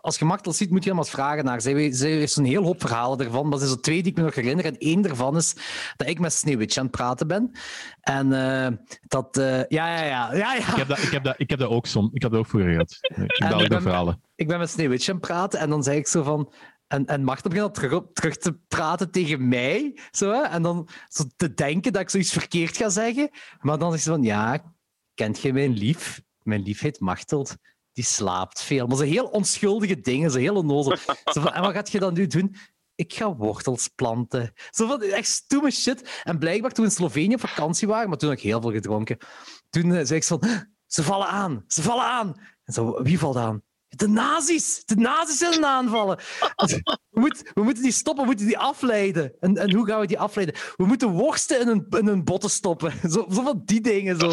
als je Machteld ziet, moet je hem vragen naar. Zij, zij heeft een heel hoop verhalen ervan. Maar er zijn zo twee die ik me nog herinner. En één daarvan is dat ik met Sneeuwwitje aan het praten ben. En uh, dat... Uh, ja, ja, ja, ja, ja. Ik, heb dat, ik, heb dat, ik heb dat ook soms. Ik heb dat ook vroeger gehad. Ik heb dat verhalen. Ik ben met Sneeuwwitje aan het praten. En dan zei ik zo van... En, en Marten begint terug, terug te praten tegen mij. Zo, hè? En dan zo te denken dat ik zoiets verkeerd ga zeggen. Maar dan zegt ze van, ja, kent je mijn lief? Mijn lief heet Machteld. Die slaapt veel. Maar ze heel onschuldige dingen, zo heel onnozel. Zo van, en wat gaat je dan nu doen? Ik ga wortels planten. Zo van, echt stoeme shit. En blijkbaar toen we in Slovenië op vakantie waren, maar toen heb ik heel veel gedronken, toen uh, zei ik van, ze vallen aan, ze vallen aan. En zo, wie valt aan? De nazi's! De nazi's zullen aanvallen. We, moet, we moeten die stoppen, we moeten die afleiden. En, en hoe gaan we die afleiden? We moeten worsten in een, in botten stoppen. Zo, zo van die dingen. Zo.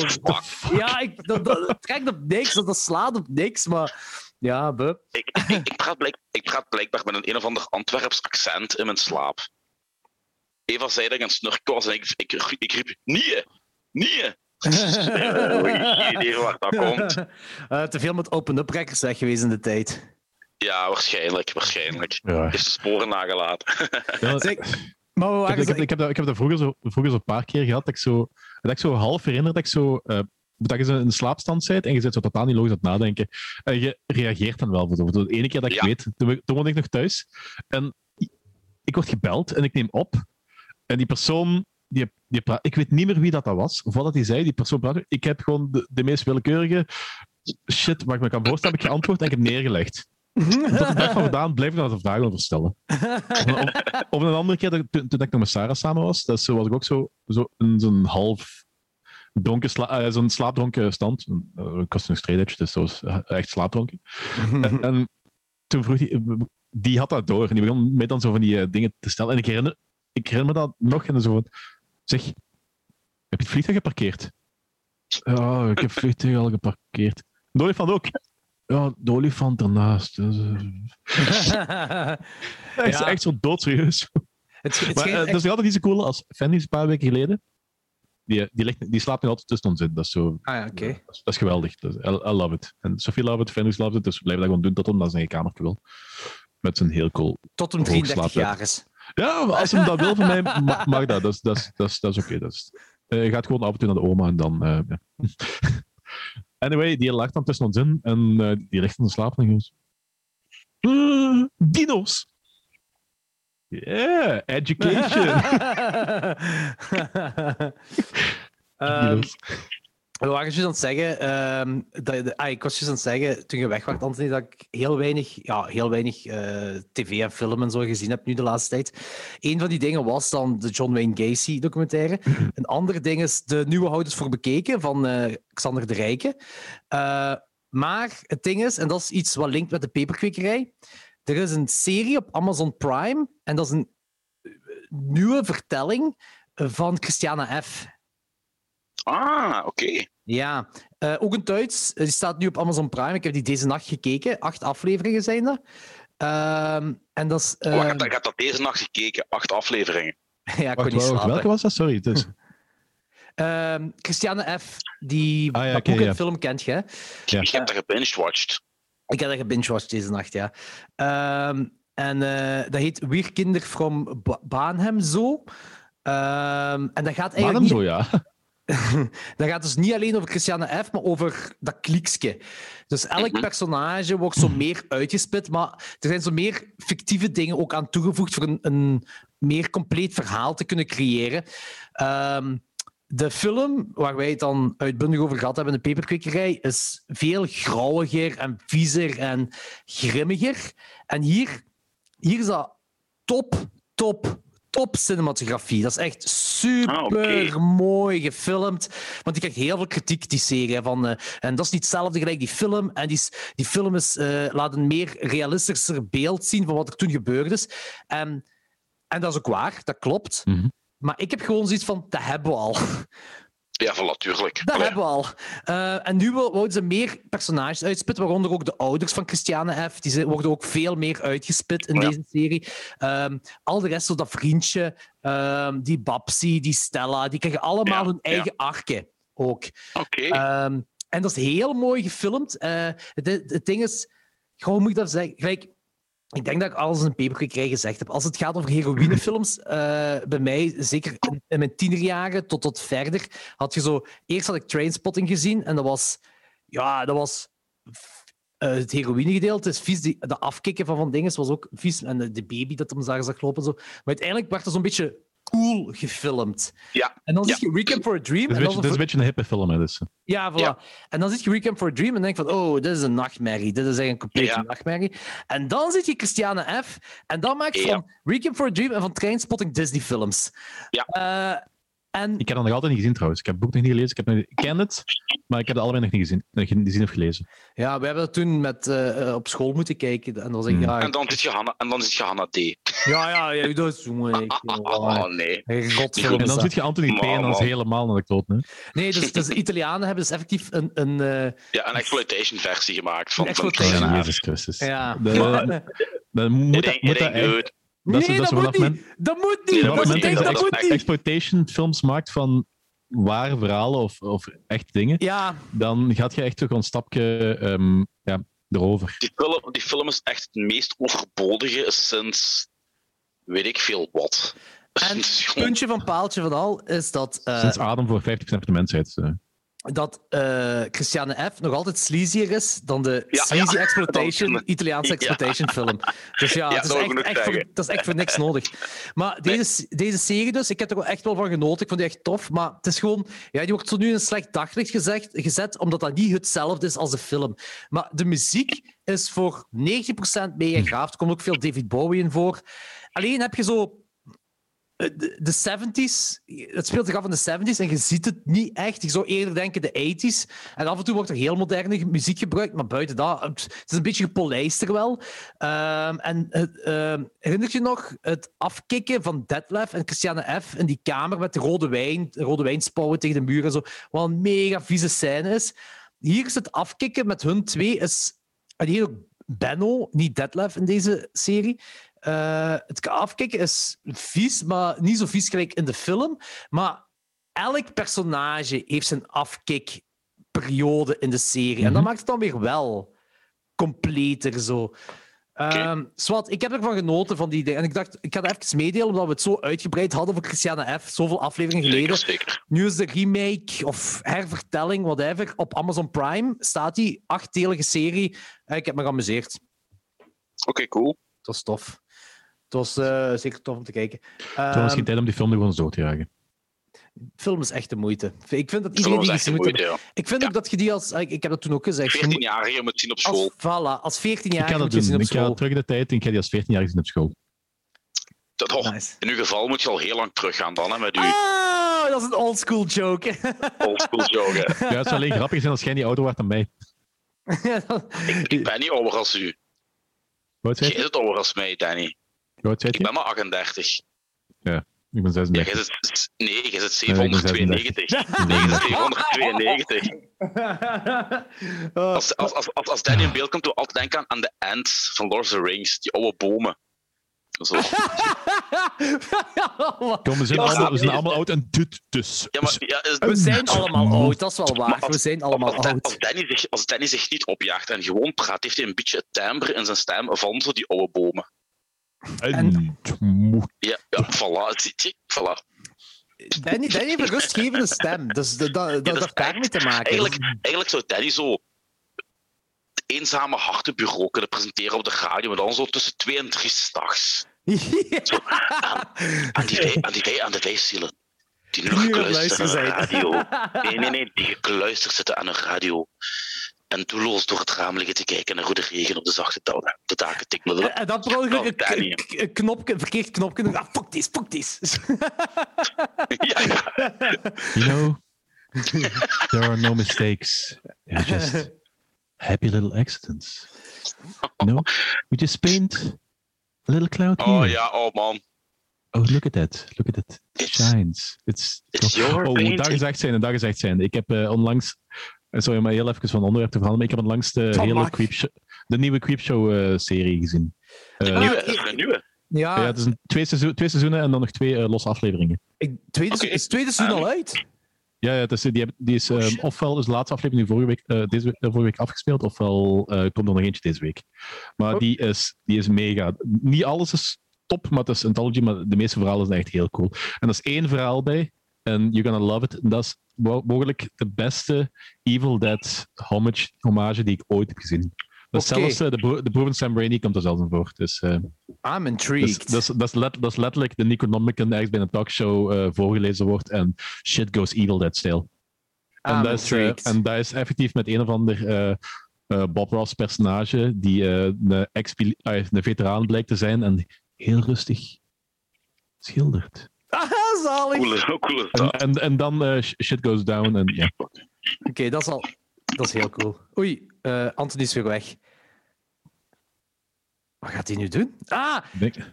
Ja, ik, dat, dat trekt op niks, dat, slaat op niks, maar... Ja, buh. Ik, ik, ik, praat blijk, ik praat blijkbaar met een een of ander Antwerps accent in mijn slaap. Eva zei dat ik een snurk was en ik, ik, ik riep, nee, nee. Geen idee waar dat komt. Eh, te veel met open-up records weg geweest in de tijd. Ja, waarschijnlijk. Waarschijnlijk. Ja. Heeft spore nagelaten. Ja, Zeg, maar we Ik heb, ik, heb, ik, heb dat, ik heb dat vroeger zo, vroeger zo een paar keer gehad. Dat ik zo, dat ik zo half herinner dat ik zo. eh, dat je zo in een slaapstand bent en je zit zo totaal niet logisch aan het nadenken. En je reageert dan wel. voor De ene keer dat ik Ja. weet, toen, toen woonde ik nog thuis. En ik word gebeld en ik neem op. En die persoon, die, die praat, ik weet niet meer wie dat, dat was. Voordat hij zei, die persoon praat. Ik heb gewoon de, de meest willekeurige shit waar ik me kan voorstellen, heb ik geantwoord en ik heb neergelegd. Tot de dag van vandaag blijf ik daar de vragen over stellen. Of, een andere keer, toen, toen ik nog met Sarah samen was, dat zo, was ik ook zo, zo in zo'n half dronken, sla, eh, zo'n slaapdronken stand. Uh, ik was nog straight edge, dus dat was eh, echt slaapdronken. en, en toen vroeg hij, die had dat door en die begon mij dan zo van die eh, dingen te stellen. En ik herinner, ik herinner me dat nog en zo van, zeg, heb je het vliegtuig geparkeerd? Ja, ik heb het vliegtuig al geparkeerd. De olifant ook. Ja, de olifant ernaast. Dus, eh, Hij is Ja. echt zo doodserieus. het, het Maar eh, dat is nog altijd niet zo cool als Fanny is een paar weken geleden. Die, die, ligt, die slaapt nu altijd tussen ons in. Dat is, zo, Ah ja, oké. dat is, dat is geweldig. Dat is- I, I love it. En Sophie love it, Fanny loves it. Dus we blijven dat gewoon doen tot hij naar zijn kamer wil. Met zijn heel cool. Tot een Hoog 33 slaapbed. jaar is. Ja, als hij dat wil van mij, ma- mag dat. Dat is, dat is, dat is, dat is oké. Is- eh, je gaat gewoon af en toe naar de oma en dan. eh. Anyway, die lag dan tussen ons in en eh, die ligt in de slaap en goes. "Eh, dino's! Yeah, education! Ehm, Dino's. We waren juist aan het zeggen, ehm, dat, de- ah, ik was juist aan het zeggen, toen je weg was, Anthony, dat ik heel weinig, ja, heel weinig eh, tv en film en zo gezien heb nu de laatste tijd. Een van die dingen was dan de John Wayne Gacy documentaire. Een ander ding is de nieuwe Houders voor Bekeken van eh, Xander de Rijke. Eh, maar het ding is, en dat is iets wat linkt met de peperkwekerij, er is een serie op Amazon Prime en dat is een nieuwe vertelling van Christiana F. Ah, oké. Ja, eh, ook een Duits. Eh, Die staat nu op Amazon Prime. Ik heb die deze nacht gekeken. Acht afleveringen zijn dat. Ehm, en dat is... Oh, ik, heb, dat- ik heb dat deze nacht gekeken. Acht afleveringen. ja, ik kon niet slapen. welke was dat? Sorry. Ehm, Christiane F., die Ah, ja, ja. film kent je. hè? Ja. Ik heb dat gebinged-watched. Ik heb dat gebingewatcht deze nacht, ja. Ehm, en eh, dat heet Wir Kinder from Ba- Baanhem zo. Ehm, en dat gaat eigenlijk niet... zo, ja. Dat gaat dus niet alleen over Christiane F., maar over dat kliekske. Dus elk Mhm. personage wordt zo meer uitgespit, maar er zijn zo meer fictieve dingen ook aan toegevoegd voor een, een meer compleet verhaal te kunnen creëren. Ehm, de film, waar wij het dan uitbundig over gehad hebben, de peperkwekerij, is veel grauwiger en viezer en grimmiger. En hier, hier is dat top, top, top cinematografie. Dat is echt super Ah, mooi gefilmd. Want die krijgt heel veel kritiek, die serie. Van, eh, en dat is niet hetzelfde gelijk die film. En die, die film is, eh, laat een meer realistischer beeld zien van wat er toen gebeurd is. En, en dat is ook waar, dat klopt. Mhm. Maar ik heb gewoon zoiets van, dat hebben we al. Ja, van natuurlijk. Dat Allee, hebben we al. Eh, en nu wouden ze meer personages uitspitten, waaronder ook de ouders van Christiane F. Die worden ook veel meer uitgespit in Ja. deze serie. Ehm, al de rest, zo dat vriendje, ehm, die Babsi, die Stella, die krijgen allemaal Ja, hun ja. eigen arken ook. Oké. Ehm, en dat is heel mooi gefilmd. Eh, het, het ding is, hoe moet ik dat zeggen? Gelijk, ik denk dat ik alles in een peperkwekerij gezegd heb. Als het gaat over heroïnefilms, eh, bij mij, zeker in, mijn tienerjaren tot, tot verder, had je zo... Eerst had ik Trainspotting gezien en dat was... Ja, dat was... eh, het heroïnegedeelte is vies. Die, de afkicken van van dingen was ook vies. En de, de baby dat hem daar zag lopen. Zo. Maar uiteindelijk werd het zo'n beetje cool gefilmd. Ja. En dan Ja. zie je Weekend for a Dream. Is, dat beetje, is een beetje een hippe film, hè, dus. ja, voilà. Ja. En dan zit je Weekend for a Dream en denk van, oh, dit is een nachtmerrie. Dit is echt een complete Ja. nachtmerrie. En dan zit je Christiane F. En dan maak je Ja. van Weekend for a Dream en van Trainspotting Disney-films. Ja. Eh, en Ik heb dat nog altijd niet gezien trouwens. Ik heb het boek nog niet gelezen. Ik, heb nog- ik ken het, maar ik heb het allebei nog niet gezien, nog niet gezien of gelezen. ja, we hebben dat toen met, eh, op school moeten kijken. En dan was ik, ja, En dan zit je Hanna, en dan zit je Hanna D. ja, ja, ja, dat is jongen. ik- Oh nee. En dan dat. zit je Anthony P. en dan is het helemaal naar de kloot. Hè? Nee, dus, dus de Italianen hebben dus effectief een... een eh, Ja, een exploitation versie gemaakt van, Een van exploitation. Christian Oh, F. Jezus Christus. ja. De- dan moet It dat, moet it dat echt- is- nee, dat moet niet. Dat moet niet. Nee, dat, dat is moet het niet. ding, dat Dat is moet echt niet. exploitation films maakt van ware verhalen of, of echte dingen, Ja, dan gaat je echt toch een stapje ehm, ja, erover. Die film, die film is echt het meest overbodige sinds weet ik veel wat. en Het puntje van paaltje van al is dat, eh, Sinds Adam voor 50% van de mensheid. eh. Dat eh, Christiane F. nog altijd sleazier is dan de Ja, sleazy ja. exploitation, Italiaanse Ja. exploitation film. Dus ja, het is echt, voor, dat is echt voor niks nodig. Maar deze, deze serie dus, ik heb er echt wel van genoten. Ik vond die echt tof. Maar het is gewoon, ja, die wordt zo nu in een slecht daglicht gezegd, gezet, omdat dat niet hetzelfde is als de film. Maar de muziek is voor 90% mega gaaf. Er komt ook veel David Bowie in voor. Alleen heb je zo de, de 70s, het speelt zich af in de 70s en je ziet het niet echt. Je zou eerder denken de 80s. En af en toe wordt er heel moderne muziek gebruikt, maar buiten dat, het is een beetje gepolijster wel. Ehm, en herinner je nog het afkicken van Detlef en Christiane F. in die kamer met de rode wijn, de rode wijnspouwen tegen de muur en zo, wat een mega vieze scène is. Hier is het afkikken met hun twee, is, en hier ook Benno, niet Detlef in deze serie. Eh, het afkicken is vies, maar niet zo vies gelijk in de film. Maar elk personage heeft zijn afkikperiode in de serie. En dat Mhm. maakt het dan weer wel completer zo. Ehm, Swat, ik heb ervan genoten van die dingen. En ik dacht, ik ga het even meedelen, omdat we het zo uitgebreid hadden voor Christiane F. Zoveel afleveringen geleden. Zeker, zeker. Nu is de remake of hervertelling, whatever, op Amazon Prime. Staat die achtdelige serie. Eh, Ik heb me geamuseerd. Oké, cool. Het was tof. Het was eh, zeker tof om te kijken. Het was Ehm, geen tijd om die film er gewoon zo te jagen. film is echt de moeite. Ik vind dat iedereen die gezien moet moeite, ja. Ik vind ook dat je die als... Ik, heb dat toen ook gezegd. je 14 moet- jaar je moet zien op als, school. voilà, als 14 Ik jaar moet je zien doen. op Ik ga school. terug in de tijd en ik ga die als 14 jaar zien op school. Dat, oh, Nice. In uw geval moet je al heel lang teruggaan dan, hè, met uw Ah, dat is een oldschool joke. oldschool joggen. Ja, het zou alleen grappig zijn als jij niet ouder wordt dan mij. Ik ben niet ouder als u. Oud Jij bent ouder als mij, Danny. Oud Ik je? ben maar 38. Ik ben Ja, 36. jij zit, nee, jij zit Nee, ik ben 792. Nee, jij zit 792. Oh, Als, als, als, als, als Danny in beeld komt, doe altijd denken aan, aan de ants van Lord of the Rings, die oude bomen. Zo. Kom, we zijn, Ja, allemaal, we zijn allemaal oud en dit dus. Ja, maar ja, is- We zijn allemaal oud, dat is wel waar. als- We zijn allemaal als, Dan- als, oud. Danny zich, als Danny zich niet opjaagt en gewoon praat, heeft hij een beetje het timbre in zijn stem van zo die oude bomen. En... Ja, ja voilà. Je? Voilà. Danny, Danny heeft een rustgevende stem. Dus dat, dat, dat, dat is heeft daarmee te maken. Eigenlijk, eigenlijk zou Danny zo het eenzame hartenbureau kunnen presenteren op de radio, maar dan zo tussen twee en drie s'nachts. Aan, die wij- aan, die wij- aan de. Die nu gekluisterd aan de radio. Nee, nee, nee. Die gekluisterd zitten aan een radio. En doelloos door het raam liggen te kijken naar hoe de regen op de zachte touwen- de daken tikt. Maar dat- En dan per ongeluk een, knopje, een verkeerd knopje. Ah, fuck this, fuck this. Ja, ja. You know, there are no mistakes. They're just happy little accidents. You know, we just paint a little cloud here. Oh ja, oh man. Oh, look at that. Look at that. It It's- shines. It's, it's your oh, painting. dag gezegd zijn, dag gezegd zijn. Ik heb eh, onlangs... eh, Sorry, maar heel even van onderwerp te veranderen. Maar ik heb onlangs de, Van hele. Creepshow, de nieuwe Creepshow-serie gezien. Eh, Een Ah, nieuwe, ik- dat is een nieuwe. Ja, ja, het is een, twee, seizoen, twee seizoenen en dan nog twee eh, losse afleveringen. ik, tweede, is het tweede seizoen Ah. al uit? Ja, ja het is, die, die is Oh, ehm, ofwel is de laatste aflevering nu vorige week, eh, deze, week- eh, vorige week afgespeeld, ofwel eh, komt er nog eentje deze week. Maar Oh. die, is, die is mega. Niet alles is top, maar het is anthology, maar de meeste verhalen zijn echt heel cool. En er is één verhaal bij, en you're gonna love it. En dat is mogelijk de beste Evil Dead homage, hommage die ik ooit heb gezien. Oké. zelfs eh, de, bro- de broer van Sam Raimi komt er zelfs in voor. Dus, eh, I'm dus, intrigued. dat, is, dat, is let- dat is letterlijk de Necronomicon ergens bij een talkshow eh, voorgelezen wordt en shit goes Evil Dead stijl. En, dat is, en dat is effectief met een of ander Bob Ross personage die een, een veteraan blijkt te zijn en heel rustig schildert. Zalig. Coole, coole En, en, en dan eh, sh- shit goes down. En, ja. Oké, dat is al... Dat is heel cool. Oei, eh Anthony is weer weg. Wat gaat hij nu doen? Ah,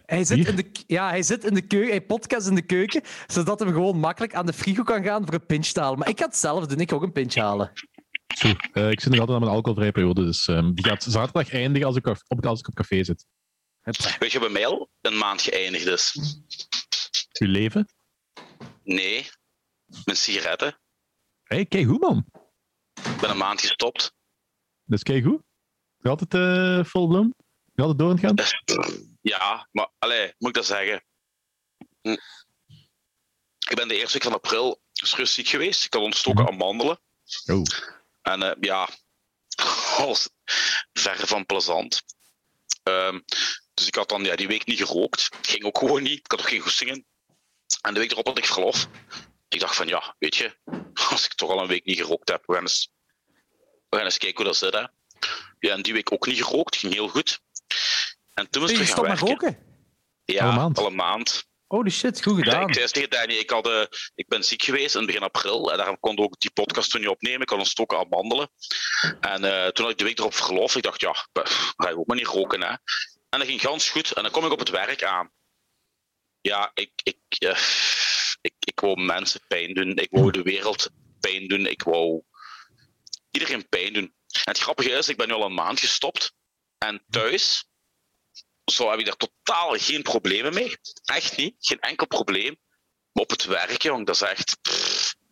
hij zit, Hier? in de, ja, hij zit in de keuken, hij podcast in de keuken, zodat hij gewoon makkelijk aan de frigo kan gaan voor een pinch te halen. Maar ik ga het zelf doen, ik ga ook een pinch halen. Zo, eh, ik zit nog altijd aan mijn alcoholvrije periode, dus ehm, die gaat zaterdag eindigen als ik, op, als ik op café zit. Weet je, bij mij al een maand geëindigd is. Uw leven? Nee, mijn sigaretten. hey, kijk goed, man. Ik ben een maand gestopt. Dat is kijk goed. Je had het uh, vol bloem? Je had het door aan het gaan? Ja, maar allee, moet ik dat zeggen? Hm. Ik ben de eerste week van april ziek geweest. Ik had ontstoken aan mandelen. Oh. En uh, ja, was ver van plezant. Um, dus ik had dan ja, die week niet gerookt. Ging ook gewoon niet. Ik had ook geen goestingen. En de week erop had ik verlof. Ik dacht van ja, weet je, als ik toch al een week niet gerookt heb, we gaan eens, we gaan eens kijken hoe dat zit. Hè. Ja, en die week ook niet gerookt. Ging heel goed. En toen was ik terug gaan werken. roken? Ja, al een maand. Al een maand. Holy shit, goed gedaan. Ik zei tegen Danny, ik, had, uh, ik ben ziek geweest in begin april. En daarom kon ik ook die podcast toen niet opnemen. Ik had een stok aan wandelen. En uh, toen had ik de week erop verlof. Ik dacht, ja, ga je ook maar niet roken. Hè. En dat ging gans goed. En dan kom ik op het werk aan. Ja, ik, ik, uh, ik, ik wou mensen pijn doen. Ik wou de wereld pijn doen. Ik wou iedereen pijn doen. En het grappige is, ik ben nu al een maand gestopt. En thuis zo heb ik daar totaal geen problemen mee. Echt niet. Geen enkel probleem. Maar op het werk, jong, dat is echt.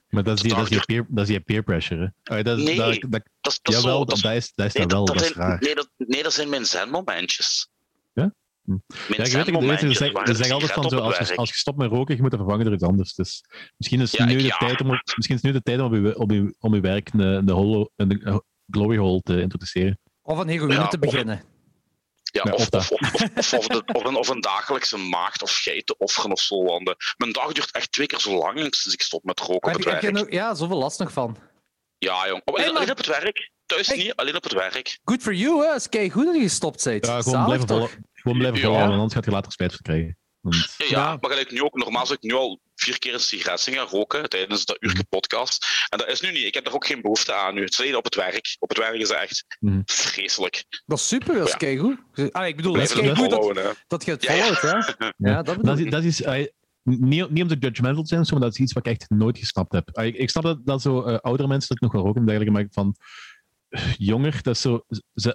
maar dat is, die, dat, is je peer, dat is je peer pressure. Hè? dat, nee, dat, dat, dat, is, dat jawel, dat, is, dat is nee, wel. Dat, zijn, nee, dat, nee, dat zijn mijn zenmomentjes. Ja? Hm. ja, ik weet het, ze zeggen, zeg altijd van zo, als je, als je stopt met roken, je moet het vervangen door iets anders. Dus misschien is, ja, nu, de ja. tijd om, misschien is nu de tijd om je, op je, om je werk een, een, een glory hole te introduceren. Of een heroïne ja, te beginnen. Ja, of, of, of, of, een, of een dagelijkse maagd of geiten offeren of zo. Want mijn dag duurt echt twee keer zo lang sinds ik stop met roken op het werk. Nog, ja, zoveel last nog van. Ja, jong. Alleen, hey, alleen op het werk. Thuis niet, alleen op het werk. Good for you, hè. Is goed dat je gestopt bent. Ja, gewoon blijven, volgen, gewoon blijven want anders gaat je later spijt van krijgen. Want... Ja, ja, maar gelijk nu ook, normaal zou ik nu al vier keer een sigaret gaan roken tijdens de uurtje podcast. En dat is nu niet. Ik heb er ook geen behoefte aan nu. Het is alleen op het werk. Op het werk is het echt mm. vreselijk. Dat is super, dat is ja. goed. Ah, ik bedoel, dat is goed dat, dat je het volgt, hè? Ja, dat, dat, is, dat is uh, niet, niet om te judgmental te zijn, maar dat is iets wat ik echt nooit gesnapt heb. Uh, ik, ik, snap dat, dat zo uh, oudere mensen dat nog wel roken en dergelijke, maar van jonger, dat is zo,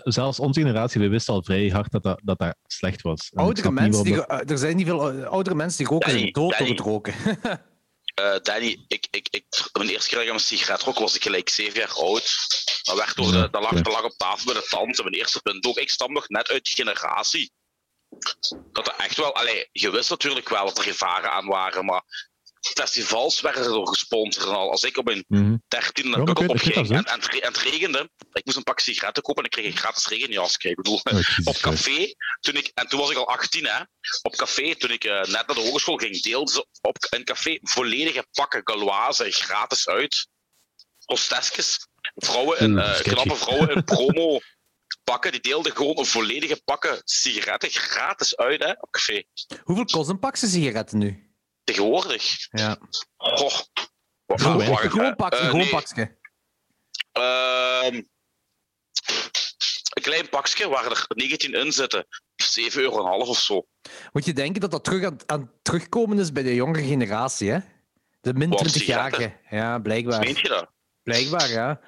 zelfs onze generatie, we wisten al vrij hard dat dat, dat, dat slecht was. Oudere mensen, die, er zijn niet veel oudere mensen die roken, zijn dood door het roken. Uh, Danny, ik, ik, ik, mijn eerste keer dat ik een sigaret rook, was ik gelijk zeven jaar oud. Dat, werd door de, dat, lag, dat lag op tafel bij de tante. Mijn eerste punt ook. Ik stam nog net uit die generatie. Dat er echt wel... Allee, je wist natuurlijk wel dat er gevaren aan waren, maar festivals werden door gesponsord en al. Als ik op mijn mhm. dertiende mm -hmm. Pukkelpop ging en, en, en, het regende, ik moest een pak sigaretten kopen en ik kreeg een gratis regenjas. Ik bedoel, oh, op café, toen ik, en toen was ik al 18, hè, op café, toen ik uh, net naar de hogeschool ging, deelden ze op een café volledige pakken Galoise gratis uit. Hostesjes, vrouwen in, uh, knappe vrouwen in promo pakken, die deelden gewoon een volledige pakken sigaretten gratis uit hè, op café. Hoeveel kost een pakje sigaretten nu? Tegenwoordig? Ja. Goh. gewoon pakje, gewoon pakje. Uh, een klein pakje waar er 19 in zitten. 7,5 euro of zo. Moet je denken dat dat terug aan, aan terugkomen is bij de jongere generatie, hè? De min 20-jarigen. Ja, blijkbaar. Meent je dat? Blijkbaar, ja.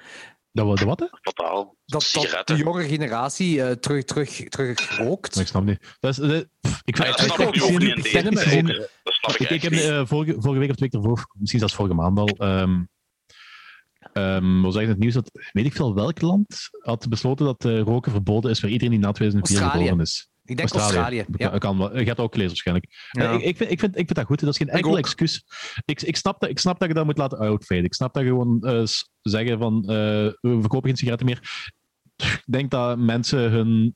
Dat, wat? Hè? Totaal. Dat, dat de jonge generatie uh, terug, terug, terug rookt. ik snap niet. Dat is, ik vind het ook niet ik, ik heb uh, vorige, vorige week of twee keer ervoor, misschien zelfs vorige maand al, um, um, was eigenlijk het nieuws dat, weet ik veel welk land, had besloten dat uh, roken verboden is voor iedereen die na 2004 geboren is. Ik denk Australië. Australië. Ja. Kan, je hebt ook gelezen waarschijnlijk. Ja. Ik, ik, vind, ik, vind, ik vind dat goed. Dat is geen enkel excuus. Ik, ik, snap dat, ik snap dat je dat moet laten outfaden. Ik snap dat je gewoon uh, zeggen van uh, we verkopen geen sigaretten meer. Ik denk dat mensen hun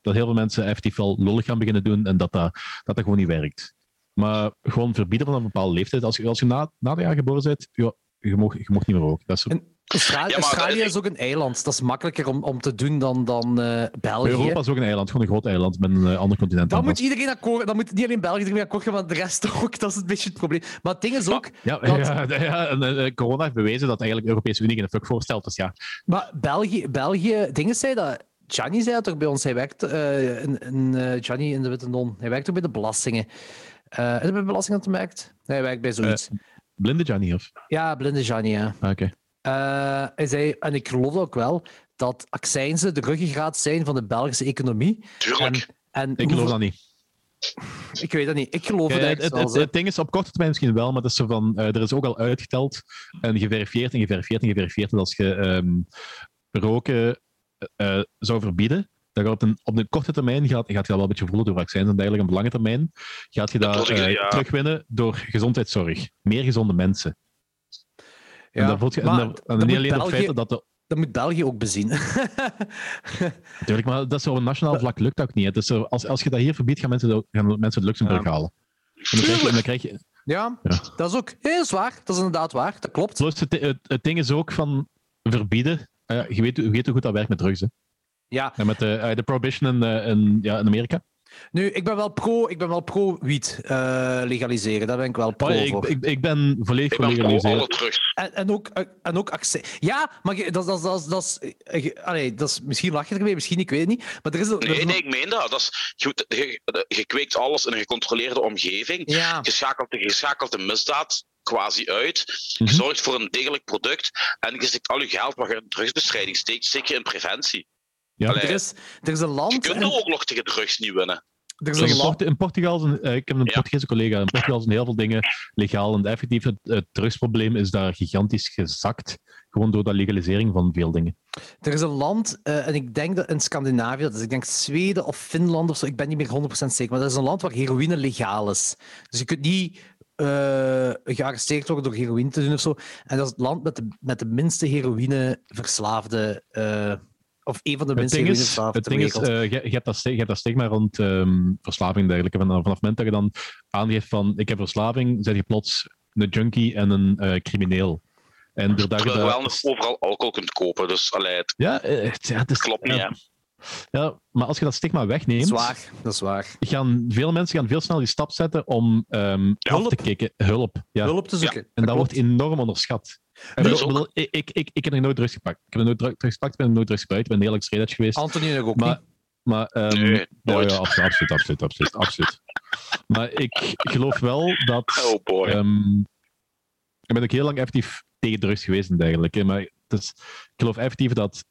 dat heel veel mensen effectief wel lollig gaan beginnen doen en dat dat, dat, dat gewoon niet werkt. Maar gewoon verbieden van een bepaalde leeftijd. Als je, als je na, na de jaar geboren bent, ja, je, mag, je mag niet meer roken. Dat is zo... Australië, Australië is ook een eiland. Dat is makkelijker om, om te doen dan, dan uh, België. Europa is ook een eiland, gewoon een groot eiland met een uh, ander continent. Dan moet iedereen akkoord, dan moet niet alleen België iedereen akkoord gaan, maar de rest ook. Dat is een beetje het probleem. Maar het ding is ook. Ja, dat... ja, ja en, uh, corona heeft bewezen dat eigenlijk de Europese Unie geen fuck voorstelt. Dus ja. Maar België, België dingen zei dat. Gianni zei dat toch bij ons. Hij werkt. in, in Gianni in de Witte Non. Hij werkt ook bij de belastingen. Uh, is hij bij belastingen te merkt? Nee, hij werkt bij zoiets. blinde Gianni of? Ja, blinde Gianni, ja. Ah, oké. Uh, hij zei, en ik geloof ook wel, dat accijnzen de ruggengraat zijn van de Belgische economie. Tuurlijk. En, en ik geloof dat niet. Ik weet dat niet. Ik geloof het eigenlijk het, het, het ding is, op korte termijn misschien wel, maar het is zo van, eh, er is ook al uitgeteld en geverifieerd en geverifieerd en geverifieerd dat als je ehm, roken eh, zou verbieden, dat je op een, op een korte termijn gaat, gaat je dat wel een beetje voelen door vaccins en dergelijke. Op de lange termijn gaat je Dat eh, ja. terugwinnen door gezondheidszorg. Meer gezonde mensen. Ja, En dat voelt je, maar en niet alleen het België- feit dat de, Dat moet België ook bezien. Natuurlijk, maar dat is op een nationaal vlak lukt dat ook niet. Zo, als, als je dat hier verbiedt, gaan mensen, dat- gaan mensen het Luxemburg Ja. halen. En dan krijg je, en dan krijg je, ja, Ja. dat is ook heel zwaar. Dat is inderdaad waar. Dat klopt. plus het, het, het ding is ook van verbieden. Eh, je, weet, je weet hoe goed dat werkt met drugs. Hè? Ja, En met de, eh, de prohibition in, eh, in, ja, in Amerika. nu, ik ben wel pro, ik ben wel pro wiet eh, legaliseren. Daar ben ik wel pro Oh, ik, voor. ik, ik ben volledig voor legaliseren. drugs. En, en ook, eh, en ook acce- Ja, maar dat, dat, dat, dat, is, eh, allee, dat is. Misschien lach je ermee, misschien, ik weet het niet. Maar er is. er is Nee, nee, ik meen dat. dat is, je, je, je kweekt alles in een gecontroleerde omgeving. Ja, Je schakelt, je schakelt de misdaad quasi uit. Je Mhm. zorgt voor een degelijk product. En je steekt al je geld wat je in drugsbestrijding steekt, zeker in preventie. Ja. Allee, er is, er is een je land. kunt en- oorlog tegen drugs niet winnen. er is In, een land. In Portugal zijn, eh, ik heb een Ja. Portugese collega. In Portugal zijn heel veel dingen legaal. En effectief, het, het drugsprobleem is daar gigantisch gezakt. Gewoon door de legalisering van veel dingen. Er is een land, eh, en ik denk dat in Scandinavië, dat is ik denk Zweden of Finland of zo, ik ben niet meer 100% zeker, maar dat is een land waar heroïne legaal is. Dus je kunt niet eh, gearresteerd worden door heroïne te doen of zo. En dat is het land met de, met de minste heroïneverslaafde, eh of een van de ding is, het ding is eh, je, je hebt dat je hebt dat stigma rond ehm, verslaving en dergelijke. Van, vanaf het moment dat je dan aangeeft van ik heb verslaving, zet je plots een junkie en een eh, crimineel. En doordat je Terwijl je wel dat... nog overal alcohol kunt kopen. Dus allee, het Ja, eh, het, ja, het is, klopt niet. ja, ja, maar als je dat stigma Dat wegneemt, is waar, dat is waar. gaan veel mensen gaan veel sneller die stap zetten om ehm, af Hulp. te kijken. Hulp. Ja. Hulp te zoeken. En dat wordt enorm onderschat. Ik, ook- bedoel, ik, ik, ik, ik heb nog nooit drugs gepakt. Ik heb nog nooit dru- drugs gepakt, ik ben nooit drugs gebruikt. Ik ben heel erg straight geweest. Anthony ook Maar, niet. maar ehm, Nee, ja, nooit. ja, absoluut, absoluut, absoluut, absoluut, absoluut. Maar ik geloof wel dat. Oh boy. ehm, ik ben ook heel lang effectief tegen drugs geweest en dergelijke. Maar is, ik geloof effectief dat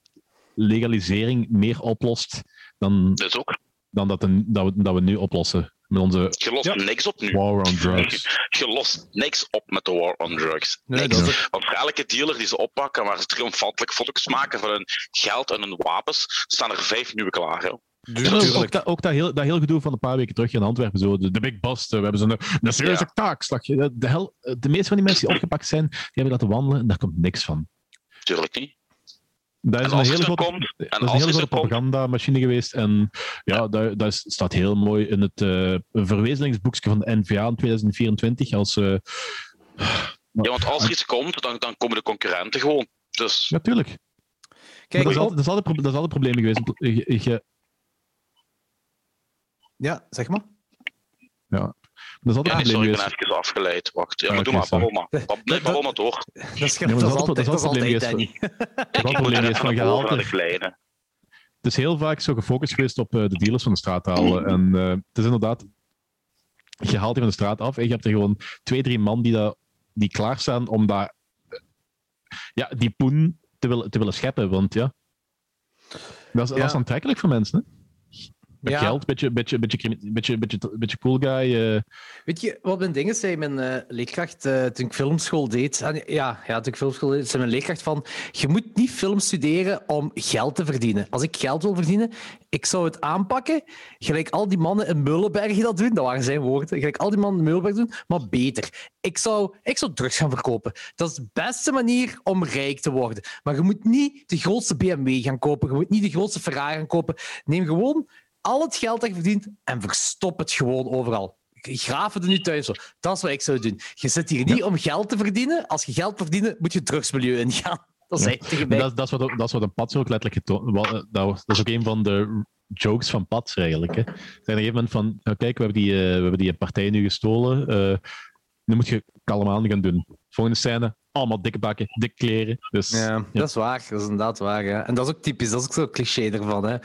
legalisering meer oplost dan, Dat ook. dan dat, een- dat, we, dat we nu oplossen met onze Je lost Ja. niks op nu. war on drugs. Je lost niks op met de war on drugs. Nee, Niks. dat is Want voor elke dealer die ze oppakken, waar ze triomfantelijk foto's maken van hun geld en hun wapens, staan er vijf nieuwe klaar. hè. Ja, ook, dat, ook dat, heel, dat heel gedoe van een paar weken terug in Antwerpen, zo, de, de Big Bust, we hebben zo'n een serieuze Ja. taakslag. De, de, hel, de meeste van die mensen die opgepakt zijn, die hebben laten wandelen en daar komt niks van. Tuurlijk niet. Dat is En een hele grote, komt, dat en is een als hele het grote er komt- propagandamachine geweest. En ja, dat, dat staat heel mooi in het eh verwezenlijksboekje van de NVA in 2024. Als, eh, Ja, want als er iets komt, dan, dan komen de concurrenten gewoon. Dus natuurlijk. Kijk, dat, is altijd, dat, is altijd, dat is altijd problemen geweest. Je- je- Ja, zeg maar. Dat is altijd ja, een nee, probleem sorry, ik ben geweest. even afgeleid. Wacht, ja, Ah, maar doe maar, babbel maar. Nee, babbel maar door. Dat is, Ja, dat maar is dat is altijd, dat is is altijd Danny. Is probleem geweest van gehalte. Het is heel vaak zo gefocust geweest op eh, de dealers van de straat halen. En eh, het is inderdaad, je haalt die van de straat af en je hebt er gewoon twee, drie man die, dat, die klaarstaan om daar, eh, ja, die poen te willen, te willen scheppen. Want ja, dat is, Ja. dat is aantrekkelijk voor mensen. Hè? Met Ja. geld, beetje, beetje, beetje, beetje, beetje, beetje cool guy. eh. Weet je wat mijn ding is? Zei mijn eh, leerkracht eh, toen ik filmschool deed. ah, nee, ja, ja, toen ik filmschool deed, zei mijn leerkracht van: Je moet niet film studeren om geld te verdienen. Als ik geld wil verdienen, ik zou het aanpakken. Gelijk al die mannen in Meulenberg dat doen, dat waren zijn woorden. Gelijk al die mannen in Meulenberg doen, maar beter. Ik zou, ik zou drugs gaan verkopen. Dat is de beste manier om rijk te worden. Maar je moet niet de grootste BMW gaan kopen. Je moet niet de grootste Ferrari gaan kopen. Neem gewoon al het geld dat je verdient en verstop het gewoon overal. Graaf het in je tuin zo. Dat is wat ik zou doen. Je zit hier niet om geld te verdienen. Als je geld verdient, moet je het drugsmilieu ingaan. Dat tegen mij. Dat, dat, is wat, dat is wat een Pats ook letterlijk getoond eh, dat, is ook een van de jokes van Pats eigenlijk. Hè. Op een gegeven moment van, nou, kijk, we hebben die, eh, we hebben die partij nu gestolen. eh, nu moet je kalm aan gaan doen. Volgende scène, allemaal dikke bakken, dikke kleren. Dus Ja, dat is waar. Dat is inderdaad waar. En dat is ook typisch. Dat is ook zo'n cliché ervan. Hè.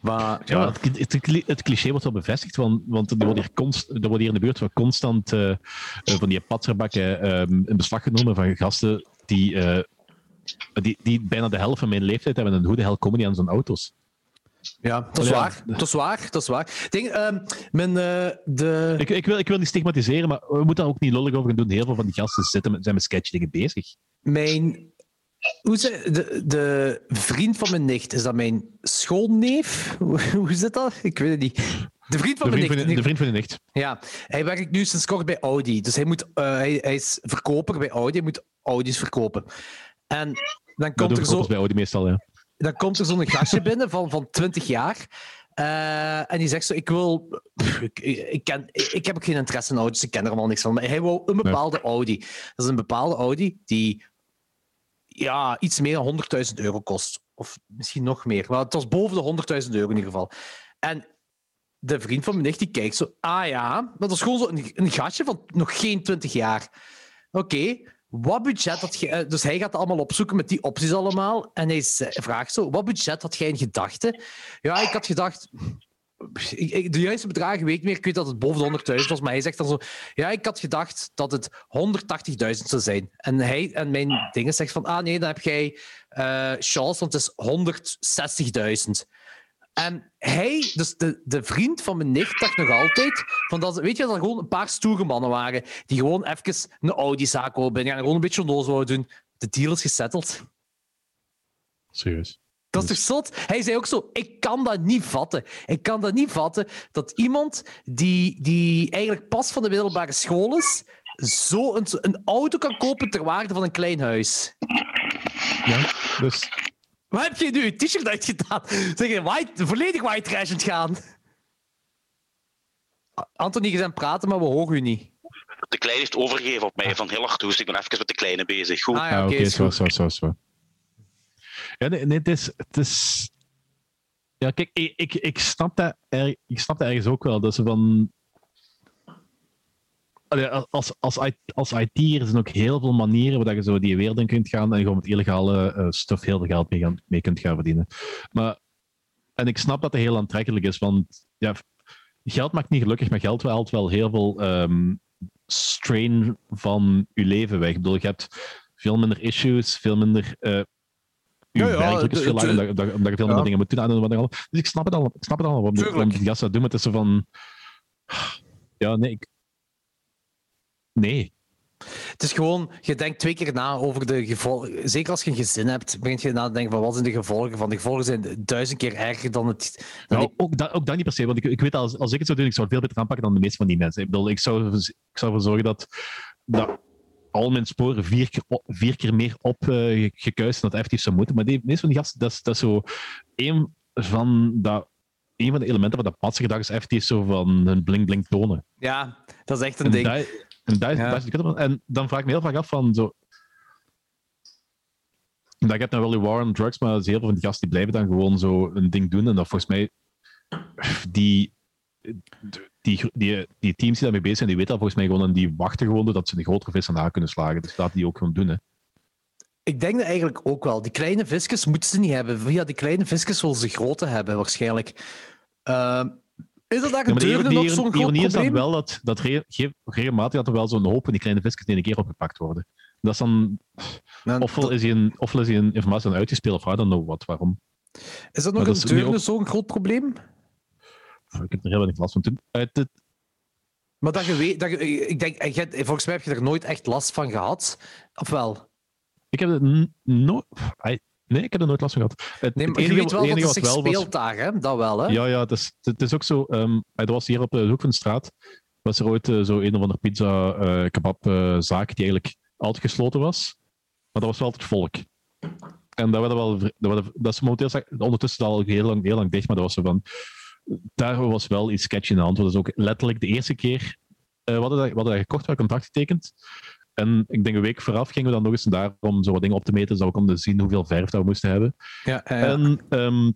Maar Ja, ja, het, het, cliché wordt wel bevestigd, want, want er wordt hier, const, er wordt hier in de buurt wel constant eh, eh, van die patserbakken ehm, in beslag genomen van gasten die, eh, die, die bijna de helft van mijn leeftijd hebben en hoe de hel komen die aan zo'n auto's? Ja, dat is Ja. waar. Dat is waar. Dat is waar. Denk, ehm, mijn, eh, de... Ik, ik, wil, ik wil niet stigmatiseren, maar we moeten daar ook niet lullig over gaan doen. Heel veel van die gasten zitten met, zijn met sketchdingen bezig. Mijn. Hoe ze, de, de vriend van mijn nicht, is dat mijn schoolneef? Hoe, zit dat? Ik weet het niet. De vriend van De mijn van nicht. de, de vriend van de nicht. Ja, hij werkt nu sinds kort bij Audi. Dus hij, moet, eh, hij, hij is verkoper bij Audi. Hij moet Audi's verkopen. En dan komt er zo bij Audi meestal, ja. Dan komt er zo'n gastje binnen van, van 20 jaar. eh, en die zegt zo: Ik wil. Ik, ik, ken, ik, heb ook geen interesse in auto's, ik ken er allemaal niks van. Maar hij wou een bepaalde Audi. Dat is een bepaalde Audi die ja, iets meer dan 100.000 euro kost. Of misschien nog meer. Maar het was boven de 100.000 euro in ieder geval. En de vriend van mijn nicht die kijkt zo: Ah ja, dat is gewoon zo een, een gastje van nog geen 20 jaar. Oké, wat budget had je... eh, Dus hij gaat allemaal opzoeken met die opties allemaal. En hij vraagt zo, wat budget had jij in gedachten? Ja, ik had gedacht... de juiste bedragen weet ik meer. Ik weet dat het boven de 100.000 was, maar hij zegt dan zo... Ja, ik had gedacht dat het 180.000 zou zijn. En, hij, en mijn dingen zegt van... Ah nee, dan heb jij eh chance, want het is 160.000. En hij, dus de, de vriend van mijn nicht, dacht nog altijd van dat, weet je, dat er gewoon een paar stoere mannen waren die gewoon even een Audi-zaak binnen gaan en gewoon een beetje onnozel wouden doen. De deal is gesetteld. Serieus. Dat is toch zot? Hij zei ook zo, ik kan dat niet vatten. Ik kan dat niet vatten dat iemand die, die eigenlijk pas van de middelbare school is, zo een, een auto kan kopen ter waarde van een klein huis. Ja, dus Waar heb je nu je t-shirt uitgedaan? Zeg je, white, volledig white trash aan het gaan? Anthony, je bent praten, maar we horen u niet. De kleine heeft overgegeven op mij van heel hard hoest. Ik ben even met de kleine bezig. Goed. Ah Ja, ja, oké, zo, zo, zo, zo. Ja, nee, nee, het is... Het is... Ja, kijk, ik, ik, ik, snap dat er, ik snap dat ergens ook wel. Dat ze van... Als, als, als IT'er zijn ook heel veel manieren waar je zo die wereld in kunt gaan en gewoon met illegale eh, stuff heel veel geld mee, gaan, mee kunt gaan verdienen. Maar, en ik snap dat het heel aantrekkelijk is, want ja, geld maakt niet gelukkig, maar geld haalt wel heel veel ehm, strain van je leven weg. Ik bedoel, je hebt veel minder issues, veel minder. eh Ja, ja, werkdruk is veel lager, omdat, je- veel minder Ja. dingen moet doen. En wat al. Dus ik snap het al. Ik snap het al waarom, waarom die gasten dat doen. Maar het is zo van. Ja, nee. Ik... Nee. Het is gewoon, je denkt twee keer na over de gevolgen. Zeker als je een gezin hebt, begint je na te denken van wat zijn de gevolgen van. De gevolgen zijn duizend keer erger dan het. Dan Nou, ook, dat, ook dat niet per se, want ik, ik weet als, als ik het zou doen, ik zou het veel beter aanpakken dan de meeste van die mensen. Ik bedoel, ik zou, ik zou ervoor zorgen dat, dat al mijn sporen vier keer, op- vier keer meer opgekuist dan dat effectief zou moeten. Maar die meeste van die gasten, dat is, dat is zo een van, dat, een van de elementen van dat patsgedrag is effectief zo van hun bling-bling tonen. ja, dat is echt een En, ding. En, daar, Ja. daar is de van. en dan vraag ik me heel vaak af van zo. Dat je hebt nou wel die war on drugs, maar heel veel van die gasten die blijven dan gewoon zo een ding doen. En dat volgens mij die, die, die, die teams die daarmee bezig zijn, die weten dat volgens mij gewoon en die wachten gewoon dat ze een grotere vis aan de kunnen slagen. Dus laten die ook gewoon doen. Hè. Ik denk dat eigenlijk ook wel. Die kleine visjes moeten ze niet hebben. Via die kleine visjes willen ze grote hebben, waarschijnlijk. Ehm, is dat daar Ja, de, deur nog zo'n groot is dan wel dat, dat re- ge- regelmatig dat er wel zo'n hoop van die kleine visjes die een keer opgepakt worden. Dat is dan, ofwel dat- is die een, ofwel is die een informatie uitgespeeld, of I don't know wat, waarom. is dat nog maar een deurne ook- zo'n groot probleem? Ik heb er heel weinig last van. Toen, uit het, Maar dat je weet, dat je, ik denk, en jij- volgens mij heb je er nooit echt last van gehad. Of wel? Ik heb het nooit. Nee, ik heb er nooit last van gehad. Het, Nee, het maar je enige, weet wel dat enige het wat zich speelt daar, hè? Dat wel, hè? Ja, ja, het is, het is ook zo. ehm er was hier op de hoek van de straat. Was er ooit eh, zo een of andere pizza eh kebab eh, zaak die eigenlijk altijd gesloten was. Maar dat was wel altijd volk. En dat, werden wel, dat, werden, dat is momenteel ondertussen al heel lang, heel lang dicht, maar dat was zo van. Daar was wel iets sketchy in de hand. Dat is ook letterlijk de eerste keer. eh we, hadden dat, we hadden dat gekocht, we hadden contract getekend. En ik denk een week vooraf gingen we dan nog eens daar om zo wat dingen op te meten, zodat we konden zien hoeveel verf dat we moesten hebben. Ja, ja, ja. En ehm,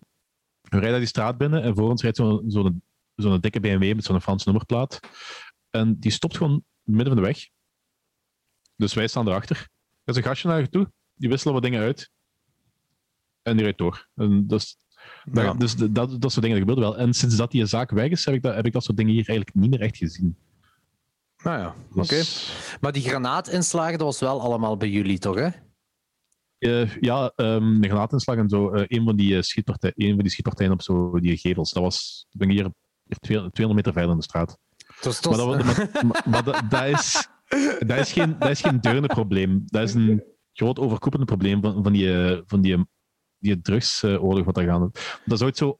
we rijden die straat binnen en voor ons rijdt zo'n zo'n zo'n dikke BMW met zo'n Franse nummerplaat. En die stopt gewoon midden van de weg. Dus wij staan erachter. Er is een gastje naar je toe, die wisselen wat dingen uit. En die rijdt door. En dat is, Ja. dus dat, dat soort dingen gebeurde wel. En sinds dat die zaak weg is, heb ik dat, heb ik dat soort dingen hier eigenlijk niet meer echt gezien. Nou ja, oké. Dus- Maar die granaatinslagen, dat was wel allemaal bij jullie, toch, hè? Eh, ja, um, een granaatinslag en zo. Uh, een, van die, uh, schietpartij, een van die schietpartijen op zo, die gevels. Dat was, ik ben hier, hier 200 meter verder in de straat. Dat maar, dat, maar, maar, maar dat, dat, is, dat, is geen, dat is geen deurne probleem. Dat is een groot overkoepelend probleem van, van die, van die, die drugsoorlog wat daar gaan. Dat is ooit zo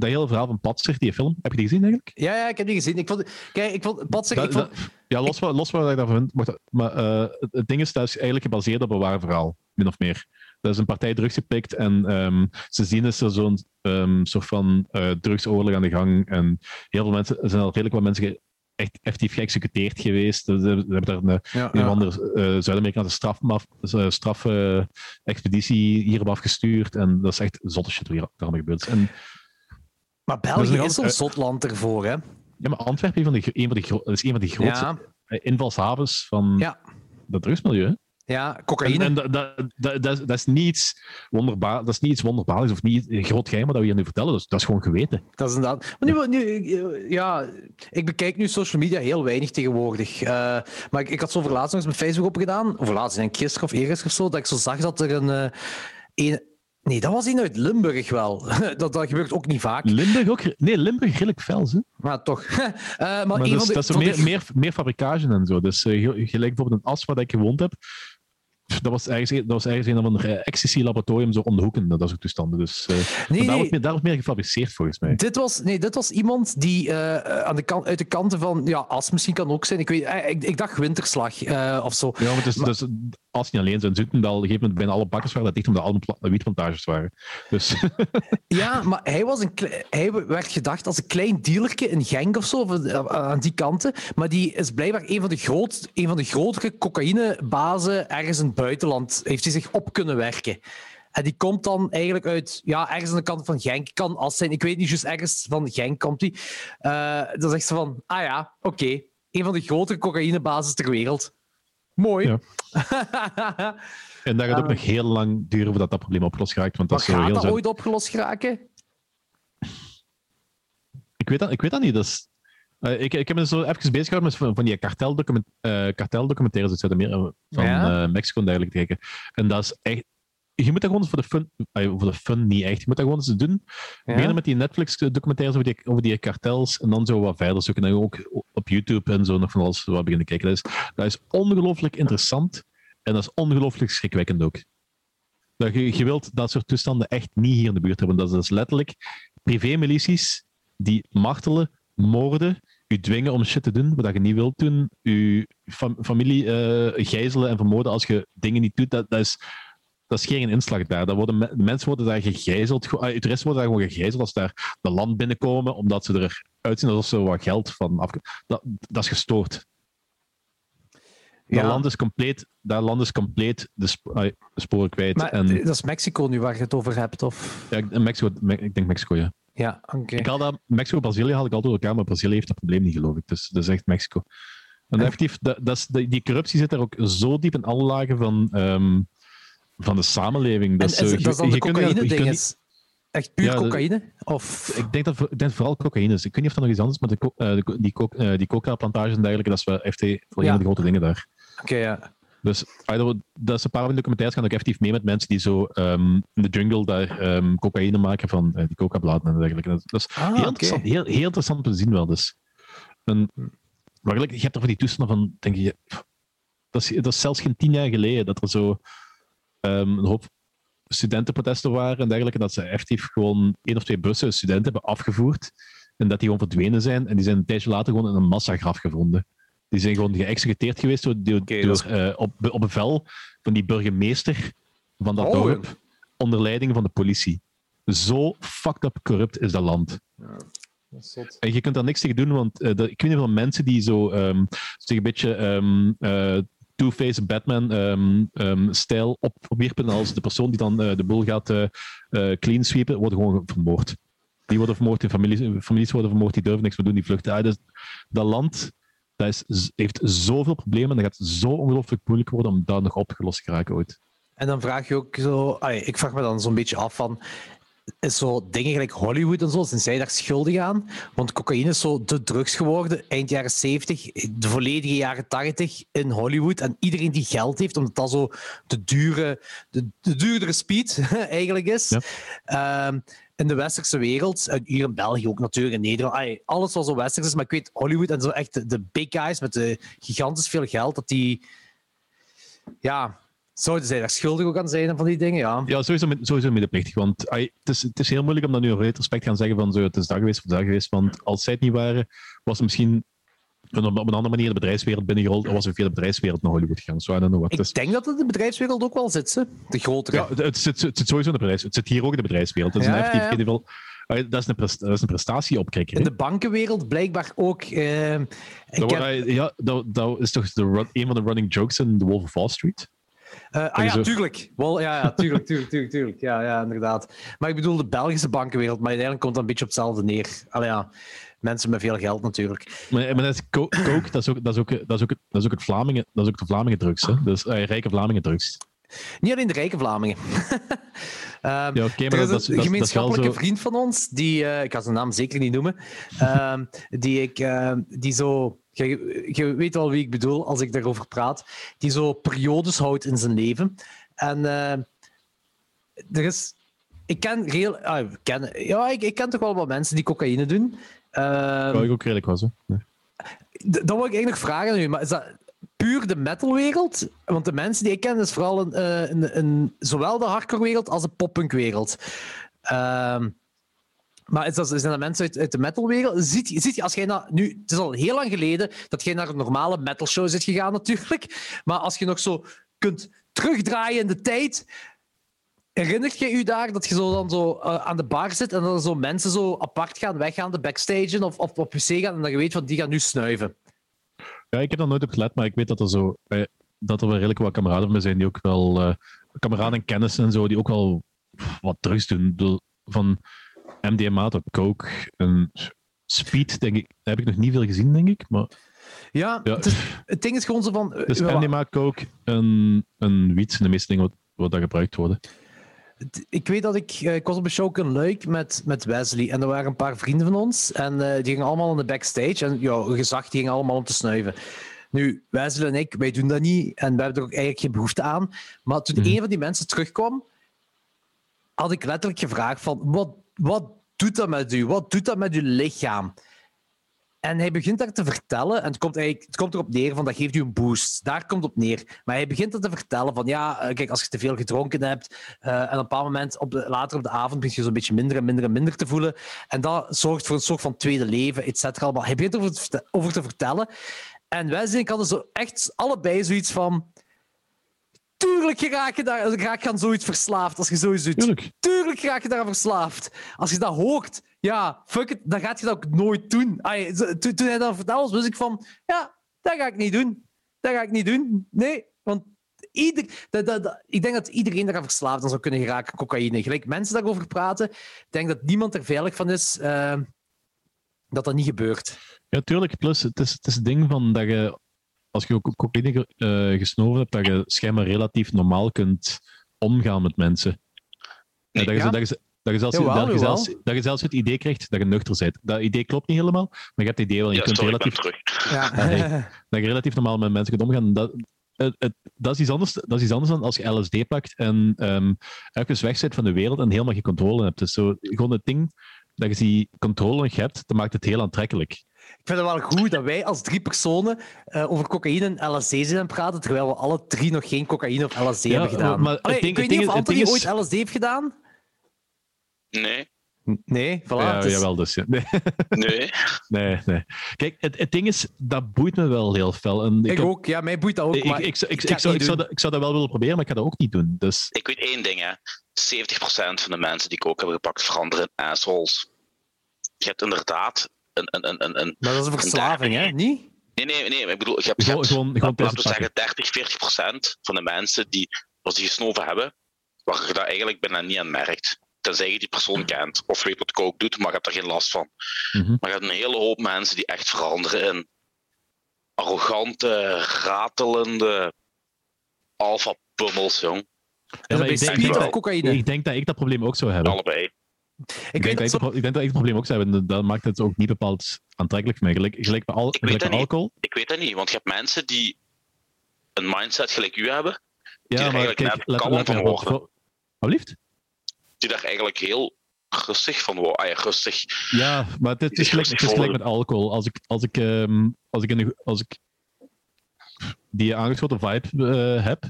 dat hele verhaal van Patser, die film, heb je die gezien eigenlijk? Ja, ja ik heb die gezien. Ik vond, kijk, ik vond Patser... ik vond... ja, los, ik... los wat ik daarvan vind. Maar uh, het ding is, dat is eigenlijk gebaseerd op een waar verhaal, min of meer. Dat is een partij drugs gepikt en um, ze zien is er zo'n um, soort van uh, drugsoorlog aan de gang. En heel veel mensen, er zijn al redelijk wat mensen echt effectief geëxecuteerd geweest. Ze hebben daar een, ja, een ja. andere uh, Zuid-Amerikaanse strafexpeditie straf, uh, hierop afgestuurd. En dat is echt zotte shit wat hier allemaal gebeurt. En, maar België is een zotland ervoor, hè? Ja, maar Antwerpen is een van de, een van de, is een van de grootste ja. invalshavens van ja. dat drugsmilieu. Hè? Ja, cocaïne. En, en dat, dat, dat, dat, is niet iets wonderbaar, dat is niet iets wonderbaarlijks of niet een groot geheim wat we hier nu vertellen. Dus dat is gewoon geweten. Dat is inderdaad. Maar nu, nu ja, ik bekijk nu social media heel weinig tegenwoordig. Uh, maar ik, ik had zo voor laatst nog eens mijn Facebook opgedaan. Of laatst, denk ik, gisteren of eergisteren of zo, dat ik zo zag dat er een. Een Nee, dat was hij uit Limburg wel. dat, dat gebeurt ook niet vaak. Limburg ook? Nee, Limburg redelijk fel, hè? Maar toch. uh, maar, maar een dat, van de, dat is meer, de... meer, meer fabrikage en zo. Dus uh, gelijk bijvoorbeeld een as waar ik gewoond heb, dat was ergens, dat was ergens een of ander ecstasy-laboratorium zo om de hoeken, dat soort toestanden. Dus, uh, nee, daar, nee. Wordt meer, daar wordt meer gefabriceerd volgens mij. Dit was, nee, dit was iemand die uh, aan de kant, uit de kanten van, ja, as misschien kan ook zijn. Ik, weet, ik, ik dacht winterslag uh, of zo. Ja, maar dus, maar, dus als niet alleen zijn Zoetendal, op een gegeven moment bijna alle bakkers waren dat dicht omdat alle wietplantages waren. Dus. ja, maar hij, was een hij werd gedacht als een klein dealerke in Genk of zo, aan die kanten. Maar die is blijkbaar een van de, groot, een van de grotere cocaïnebazen ergens in het buitenland. Heeft hij zich op kunnen werken. En die komt dan eigenlijk uit, ja, ergens aan de kant van Genk. Kan als zijn, ik weet niet, juist ergens van Genk komt hij. Uh, dan zegt ze van, ah ja, oké. Okay. Een van de grotere cocaïnebases ter wereld. Mooi. Ja. en dat gaat ook uh, nog heel lang duren voordat dat probleem opgelost raakt. Want dat maar gaat heel dat zo... ooit opgelost raken? Ik weet dat, ik weet dat niet. Dat is... uh, ik, ik heb me zo even bezig gehouden met van, van die karteldocument, uh, karteldocumentaires uit Zuid-Amerika, van ja? Mexico en dergelijke kijken. En dat is echt... Je moet dat gewoon voor de fun... voor de fun niet echt. Je moet dat gewoon eens doen. Ja? Beginnen met die Netflix-documentaires over die, over die kartels en dan zo wat verder zoeken. En ook op YouTube en zo nog van alles wat beginnen kijken. Dat is, dat is ongelooflijk interessant en dat is ongelooflijk schrikwekkend ook. Dat je, je wilt dat soort toestanden echt niet hier in de buurt hebben. Dat is letterlijk privémilities die martelen, moorden, u dwingen om shit te doen wat je niet wilt doen, uw fam familie uh, gijzelen en vermoorden als je dingen niet doet. Dat, dat, is, dat is geen inslag daar. Dat worden, mensen worden daar gegijzeld, uh, toeristen worden daar gewoon gegijzeld als daar de land binnenkomen, omdat ze eruit zien alsof ze wat geld van af... Dat, dat is gestoord. Dat, ja. land is compleet, dat land is compleet de, sp uh, sporen kwijt. Maar en... dat is Mexico nu waar je het over hebt? Of? Ja, Mexico, ik denk Mexico, ja. Ja, oké. Okay. Ik haal dat, Mexico Brazilië haal ik altijd door elkaar, maar Brazilië heeft dat probleem niet, geloof ik. Dus dat is echt Mexico. En effectief, dat, dat is, die corruptie zit er ook zo diep in alle lagen van, um, van de samenleving. Dat, en, zo, is, dat is dan de cocaïne-ding is? Echt puur ja, cocaïne? Of... Ik, denk dat, ik denk vooral cocaïne is. Ik weet niet of dat nog iets anders is, maar de, uh, die, co uh, die coca-plantages en dergelijke, dat is wel echt een van de grote dingen daar. Oké, okay, ja. Dus dat is een paar van de documentaires gaan ook effectief mee met mensen die zo um, in de jungle daar um, cocaïne maken van uh, die coca-bladen en dergelijke. Dat, dat is ah, heel, okay. interessant, heel, heel interessant om te zien wel. Dus. En, maar je hebt er van die toestanden van, denk je, dat is, dat is zelfs geen tien jaar geleden dat er zo um, een hoop studentenprotesten waren en dergelijke, dat ze effectief gewoon één of twee bussen studenten hebben afgevoerd en dat die gewoon verdwenen zijn en die zijn een tijdje later gewoon in een massagraf gevonden. Die zijn gewoon geëxecuteerd geweest door, door, okay, door uh, op, op bevel van die burgemeester van dat oh. dorp, onder leiding van de politie. Zo fucked up corrupt is dat land. Ja, dat is en je kunt daar niks tegen doen, want uh, de, ik weet niet van mensen die zo um, zich een beetje um, uh, Two-Face Batman-stijl um, op, opwierpen als de persoon die dan de boel gaat clean sweepen, worden gewoon vermoord. Die worden vermoord, in families, families worden vermoord, die durven niks meer doen, die vluchten. Ah, dus, dat land dat is, heeft zoveel problemen en dat gaat zo ongelooflijk moeilijk worden om dat nog opgelost te raken ooit. En dan vraag je ook zo, ik vraag me dan zo'n beetje af van, is zo dingen gelijk Hollywood en zo, zijn zij daar schuldig aan? Want cocaïne is zo de drugs geworden, eind jaren 70, de volledige jaren 80 in Hollywood. En iedereen die geld heeft, omdat dat zo de, dure, de, de duurdere speed eigenlijk is. Ja. Ehm, in de westerse wereld, en hier in België ook natuurlijk, in Nederland, alles wat zo westers is, maar ik weet Hollywood en zo echt de, de big guys met de gigantisch veel geld, dat die, ja, zouden zij daar schuldig ook aan zijn van die dingen, ja. Ja, sowieso, met- sowieso medeplichtig. Want ai, het, is, het is heel moeilijk om dan nu in retrospect te gaan zeggen van zo, het is dat geweest of dat geweest. Want als zij het niet waren, was het misschien op een andere manier de bedrijfswereld binnengerold. Of was er via de bedrijfswereld naar Hollywood gegaan. So, what. Ik Dus, denk dat het in de bedrijfswereld ook wel zit, ze. de grotere. ja, het, zit, het zit sowieso in de bedrijfswereld. Het zit hier ook in de bedrijfswereld. Dat is Ja, een effectief ja. ai, dat is een, pres- dat is een prestatieopkrikker. In de bankenwereld blijkbaar ook. eh, Dat, heb- ja, dat, dat is toch de run- een van de running jokes in The Wolf of Wall Street? Eh, ah ja, tuurlijk. Wel, ja, ja, tuurlijk, tuurlijk, tuurlijk, tuurlijk. Ja, ja, inderdaad. Maar ik bedoel de Belgische bankenwereld, maar uiteindelijk komt dat een beetje op hetzelfde neer. Allee, ja, mensen met veel geld natuurlijk. Maar, maar dat is coke, dat is ook, dat is ook, dat is ook, dat is ook het Vlamingen, dat is ook de Vlamingen drugs. Hè? Dus eh, rijke Vlamingen drugs. Niet alleen de rijke Vlamingen. Ehm, Ja, oké, maar is dat, is- een gemeenschappelijke zo. vriend van ons, die, eh, ik ga zijn naam zeker niet noemen, ehm, die ik, ehm, die zo, je, je weet wel wie ik bedoel als ik daarover praat, die zo periodes houdt in zijn leven. En eh, er is, ik ken heel, ah, ken, ja, ik, ik ken toch wel wat mensen die cocaïne doen. Ehm, Waar ik ook redelijk was. Hè? Nee. D- Dat wil ik eigenlijk vragen aan u, maar is dat puur de metalwereld? Want de mensen die ik ken, is vooral een, eh, een, een, zowel de hardcore-wereld als de poppunkwereld. Ehm maar is dat, zijn dat mensen uit, de metalwereld? Ziet, je- ziet je, als jij naar, nu, het is al heel lang geleden dat jij naar een normale metalshow zit gegaan, natuurlijk. Maar als je nog zo kunt terugdraaien in de tijd. Herinnert je u daar dat je zo dan zo eh, aan de bar zit en dan zo mensen zo apart gaan, weggaan, de backstage of, of op wc gaan en dat je weet van die gaan nu snuiven? Ja, ik heb daar nooit op gelet, maar ik weet dat er zo eh, dat er wel redelijk wat kameraden van zijn die ook wel eh, kameraden en kennissen en zo die ook wel wat drugs doen. Van MDMA tot coke en speed, denk ik, heb ik nog niet veel gezien, denk ik. Maar Ja, Ja. Het, is- het ding is gewoon zo van. dus MDMA, coke en, en wiet zijn de meeste dingen wat, wat daar gebruikt worden. ik weet dat ik. eh, Ik was op een show in Luik met, met Wesley en er waren een paar vrienden van ons en eh, die gingen allemaal in de backstage en ja, gezag, die gingen allemaal om te snuiven. Nu, Wesley en ik, wij doen dat niet en we hebben er ook eigenlijk geen behoefte aan. Maar toen Mhm. een van die mensen terugkwam, had ik letterlijk gevraagd van, wat, wat doet dat met u? Wat doet dat met uw lichaam? En hij begint daar te vertellen, en het komt, eigenlijk, het komt erop neer van dat geeft u een boost. Daar komt het op neer. Maar hij begint er te vertellen van ja, eh, kijk, als je te veel gedronken hebt eh, en op een bepaald moment op de, later op de avond begin je zo'n beetje minder en minder en minder te voelen. En dat zorgt voor een soort van tweede leven, et cetera. allemaal. Hij begint erover te, over te vertellen. En wij ik hadden zo echt allebei zoiets van... Tuurlijk raak je daar raak je aan zoiets verslaafd als je zoiets doet. Tuurlijk. Tuurlijk raak je daar verslaafd. Als je dat hoort, ja, fuck it, dan gaat je dat ook nooit doen. Toen, toen hij dat vertelde, was ik van, ja, dat ga ik niet doen. Dat ga ik niet doen. Nee, want ieder, dat, dat, dat- ik denk dat iedereen daar verslaafd aan zou kunnen geraken, cocaïne. Gelijk mensen daarover praten, ik denk dat niemand er veilig van is eh, dat dat niet gebeurt. Ja, tuurlijk. Plus, het is het is het ding van dat je, als je ook cocaïne eh, gesnoven hebt, dat je schijnbaar relatief normaal kunt omgaan met mensen. Nee, dat, je, ja. dat, je, dat, je zelfs, Jawel, dat, je jawel. zelfs, dat je zelfs het idee krijgt dat je nuchter bent. Dat idee klopt niet helemaal, maar je hebt het idee wel. Je Ja, kunt sorry, ik ben relatief, terug. Ja. hey. dat je relatief normaal met mensen kunt omgaan. Dat, het, het- dat, is iets anders, dat is iets anders dan als je LSD pakt en ehm even weg zit van de wereld en helemaal geen controle hebt. Dus zo, gewoon het ding dat je die controle nog hebt, dat maakt het heel aantrekkelijk. Ik vind het wel goed dat wij als drie personen eh, over cocaïne en LSD zijn aan praten, terwijl we alle drie nog geen cocaïne of LSD Ja, hebben gedaan. maar Allee, ik weet niet of Anthony is- ooit LSD heeft gedaan. Nee, Nee, voilà. ja, dus- jawel, dus. Ja. Nee. nee. Nee, nee. Kijk, het, het ding is, dat boeit me wel heel fel. En ik, Ik heb- ook, ja, mij boeit dat ook. ik, maar ik, ik, ik, ik zou, ik, dat, ik zou dat wel willen proberen, maar ik ga dat ook niet doen. Dus Ik weet één ding, hè. 70% van de mensen die coke hebben gepakt veranderen in assholes. Je hebt inderdaad een... een, een, een, een Maar dat is een verslaving, hè? Niet? nee, nee, nee. Ik bedoel, je hebt, je Gewoon- hebt gewoon- gewoon laten we zeggen 30, 40 procent van de mensen die, als die gesnoven hebben, waar je dat eigenlijk bijna niet aan merkt. Tenzij je die persoon kent of weet wat coke doet, maar je hebt er geen last van. Mhm. Maar je hebt een hele hoop mensen die echt veranderen in arrogante, ratelende alpha-pummels, jong. Dat bij ik denk cocaïne? ik denk dat ik dat probleem ook zou hebben. Allebei. Ik, denk, dat zo- ik, ik denk dat ik het probleem ook zou hebben. en Dat maakt het ook niet bepaald aantrekkelijk voor mij. Gelijk, gelijk bij, al, Ik weet gelijk bij dat niet. alcohol. Ik weet dat niet, want je hebt mensen die een mindset gelijk u hebben, Ja, er maar eigenlijk kijk, net let, kalm let van worden. Alsjeblieft? die daar eigenlijk heel rustig van worden. Ah ja, rustig. Ja, maar het, het is gelijk, het is voel- gelijk met alcohol. Als ik, als ik, ehm, als ik, in de, als ik die aangeschoten vibe eh, heb.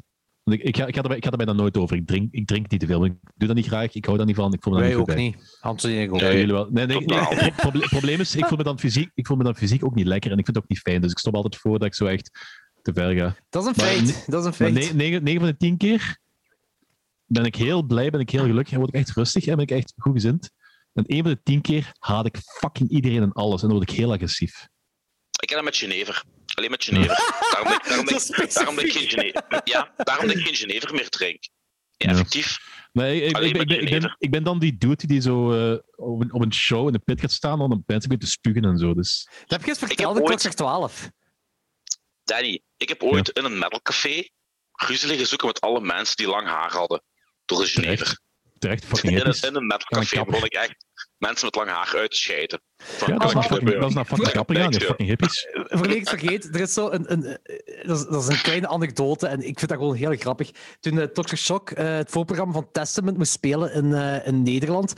Want ik, ik, ga, ik, ga erbij, ik ga erbij dan nooit over. Ik drink, ik drink niet te veel. Ik doe dat niet graag. Ik hou daar niet van. Ik voel me Wij niet goed ook bij. niet. Anthony en ik ook Nee. Jullie wel. Nee, nee, het proble- het probleem is, ik voel, me dan fysiek, ik voel me dan fysiek ook niet lekker en ik vind het ook niet fijn. Dus ik stop altijd voor dat ik zo echt te ver ga. Dat is een feit. Dat is een feit. 9 van de 10 keer ben ik heel blij, ben ik heel gelukkig en word ik echt rustig en ben ik echt goed gezind. En één van de 10 keer haat ik fucking iedereen en alles en dan word ik heel agressief. Ik ken dat met Genever. Alleen met Genever. Daarom dat ik, daarom ik, daarom dat ik geen. Genever... Ja, daarom dat ik geen Genever meer drink. Ja, effectief. Nee, ik, ik, Alleen ik, ben- met ik, ben, ik, ben, Genever. ik ben dan die dude die zo eh, op, een, op een show in de pit gaat staan en dan mensen begint te spugen en zo. Dus Dat heb je eens verteld ooit- klokslag 12. Danny, ik heb ooit in een metalcafé ruzie liggen zoeken met alle mensen die lang haar hadden. Door de Genever. terecht, terecht fucking In een, in een metalcafé begon ik echt mensen met lang haar uit te scheiden. Van, Ja, dat is nou fucking, dat is fucking grappig aan, die fucking hippies. Verleek ik vergeet, er is zo een, een, eh, dat, is, dat is een kleine anekdote en ik vind dat gewoon heel grappig. Toen uh, Toxic Shock eh, het voorprogramma van Testament moest spelen in, eh, in Nederland.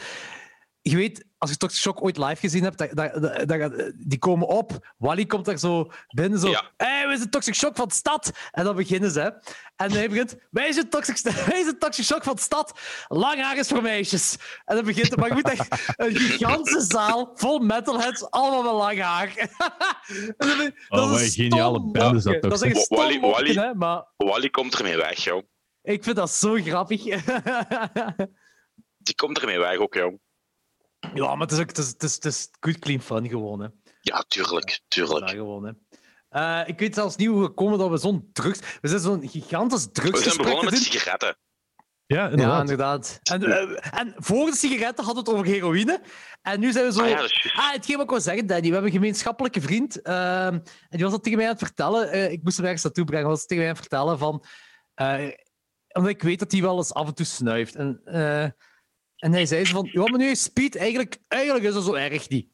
Je weet, als je Toxic Shock ooit live gezien hebt, dat, dat, dat- dat- die komen op. Wally komt daar zo binnen, zo. Ja. Hé, wij zijn Toxic Shock van de stad. En dan beginnen ze. En hij begint, wij zijn Toxic, wij zijn toxic Shock van de stad. Lang haar is voor meisjes. En dan begint het, maar je moet echt een gigantische zaal vol metalheads, allemaal met lang haar. Oh, is wat een geniale band is dat toch, Dat is echt Wally- Wally- hè, maar Wally komt ermee weg, joh. ik vind dat zo grappig. Die komt ermee weg ook, joh. Ja, maar het is ook het is, het is, het is good clean fun gewoon. Hè. Ja, tuurlijk, tuurlijk. Ja, gewoon, hè. Eh, ik weet zelfs niet hoe we komen dat we zo'n drugs... We zijn zo'n gigantisch We zijn begonnen met doen. sigaretten. Ja, inderdaad. Ja, inderdaad. En, eh, en voor de sigaretten hadden we het over heroïne. En nu zijn we zo... Ah ja, is juist. Ah, hetgeen wat ik wil zeggen, Danny. We hebben een gemeenschappelijke vriend. ehm, en die was dat tegen mij aan het vertellen. eh, ik moest hem ergens naartoe brengen. Hij was tegen mij aan het vertellen van... eh, omdat ik weet dat hij wel eens af en toe snuift. En, eh, en hij zei zo van... Ja, maar nu speed eigenlijk... Eigenlijk is dat zo erg niet.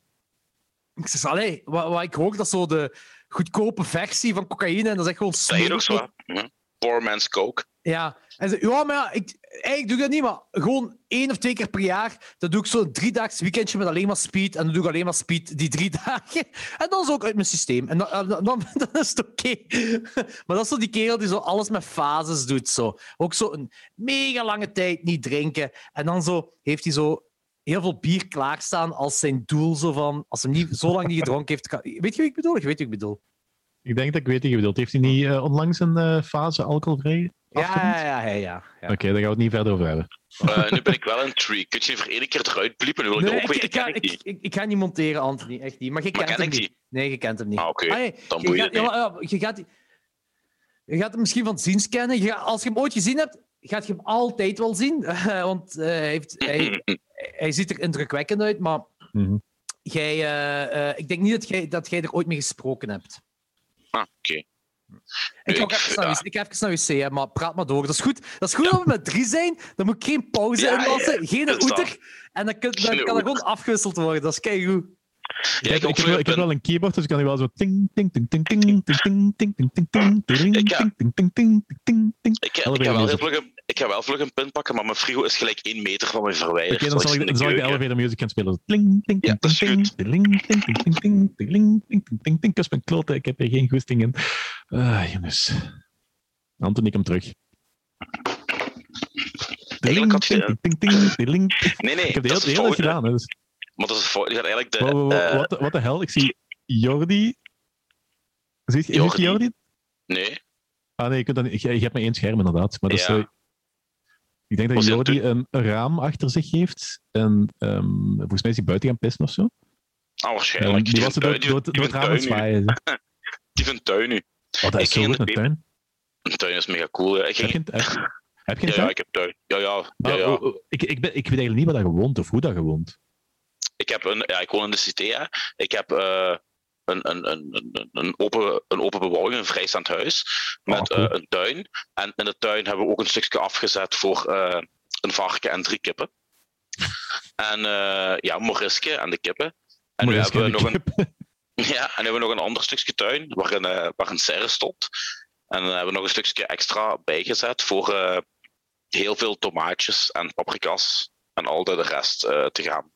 Ik zeg, allee, wat, wat ik hoor, dat is zo de goedkope versie van cocaïne. En dat is echt gewoon nog smerig. zo? hè? Poor man's coke. Ja, en ze, ja, maar ja, ik, eigenlijk doe ik dat niet, maar gewoon één of twee keer per jaar. Dan doe ik zo'n driedaags weekendje met alleen maar speed. En dan doe ik alleen maar speed die drie dagen. En dan is ook uit mijn systeem. En dan, dan, dan, is het oké. Maar dat is zo die kerel die zo alles met fases doet. Zo. Ook zo een mega lange tijd niet drinken. En dan zo heeft hij zo heel veel bier klaarstaan als zijn doel. Zo van, als hij niet, zo lang niet gedronken heeft. Weet je wie ik bedoel? Je weet wie ik bedoel. Ik denk dat ik weet wat je bedoelt. Heeft hij niet eh, onlangs een eh, fase alcoholvrij Ja, ja, ja. ja, ja. ja. Oké, daar gaan we het niet verder over hebben. Eh, nu ben ik wel een tree. Kun je voor één keer eruit bliepen? Nu wil ik Nee, ook ik, weten. ik, ga, ik ik, niet. ik, ik ga niet monteren, Anthony. Echt niet. Maar je Maar kent ken hem niet. Nee, je kent hem niet. Ah, oké. Ah, Dan je gaat- ja, je, gaat, je gaat hem misschien van ziens kennen. Je als je hem ooit gezien hebt, gaat je hem altijd wel zien. want eh, hij, heeft, hij, hij ziet er indrukwekkend uit. Maar Mhm. jij, eh, eh, ik denk niet dat jij, dat jij er ooit mee gesproken hebt. Ah, oké. Ik ga Ik- even naar, ja. ik ga even naar wc, hè, maar praat maar door. Dat is goed, dat is goed dat we met drie zijn. Dan moet ik geen pauze Ja, inlassen, ja, geen oeter. En dan, kun- dan Geen kan er gewoon afgewisseld worden. Dat is keigoed. Ja, ik, ik, heb, ik, heb, wel- ik heb wel een keyboard, dus ik kan nu wel zo ting, ting, ting, ting, ting, ting, ting, ting, ting, ting, ting, ting, Ik ga- ting, ting, ting, ting, ting, ting. Ik, wel vlug een, ik ga wel vlug een punt pakken, maar mijn frigo is gelijk één meter van mij verwijderd. Oké, dan zal ik, zal ik de elevator music gaan spelen. Ting, Ja, ting, ting, ting, ting, ting, ting, ting, ting, ting, ting, ting, ting, ting. Ik heb er geen goesting in. Ah, jongens. Anton, ik hem terug. Eigenlijk had je- Ting, ting, ting, ting, ting. Nee, nee, Ik heb de hele, fout. gedaan. hè, dus- Maar dat is gaat eigenlijk de... Wow, wow, wow, eh, Wat de- wat de hel? Ik zie Jordi. Zie je Jordi. Jordi? nee, Ah nee, je, kunt dan, je, je hebt maar één scherm inderdaad. Maar dat is, Ja. eh, ik denk dat Jordi een raam achter zich heeft. En ehm, volgens mij is hij buiten gaan pissen of zo. En waarschijnlijk. die was er door, door, door die het raam aan het zwaaien. Die vindt tuin nu. Oh, dat is zo goed, een tuin. Een tuin is mega cool. hè. Ik Heb je een, heb, heb je een Ja, tuin? ja, ik heb tuin. Ja, ja. ja, Ah, ja. oh, oh, ik, ik, ben, ik weet eigenlijk niet waar dat gewoond of hoe dat gewoond. Ik heb een... Ja, ik woon in de cité, hè. Ik heb... eh, een, een, een, een, open, een open bebouwing, een vrijstaand huis, met cool. eh, een tuin. En in de tuin hebben we ook een stukje afgezet voor eh, een varken en drie kippen. En ja, Moriske en de kippen. En nu hebben we nog een, ja, en hebben we nog een ander stukje tuin waarin, eh waar een serre stond. En dan hebben we nog een stukje extra bijgezet voor eh, heel veel tomaatjes en paprika's en al de rest eh, te gaan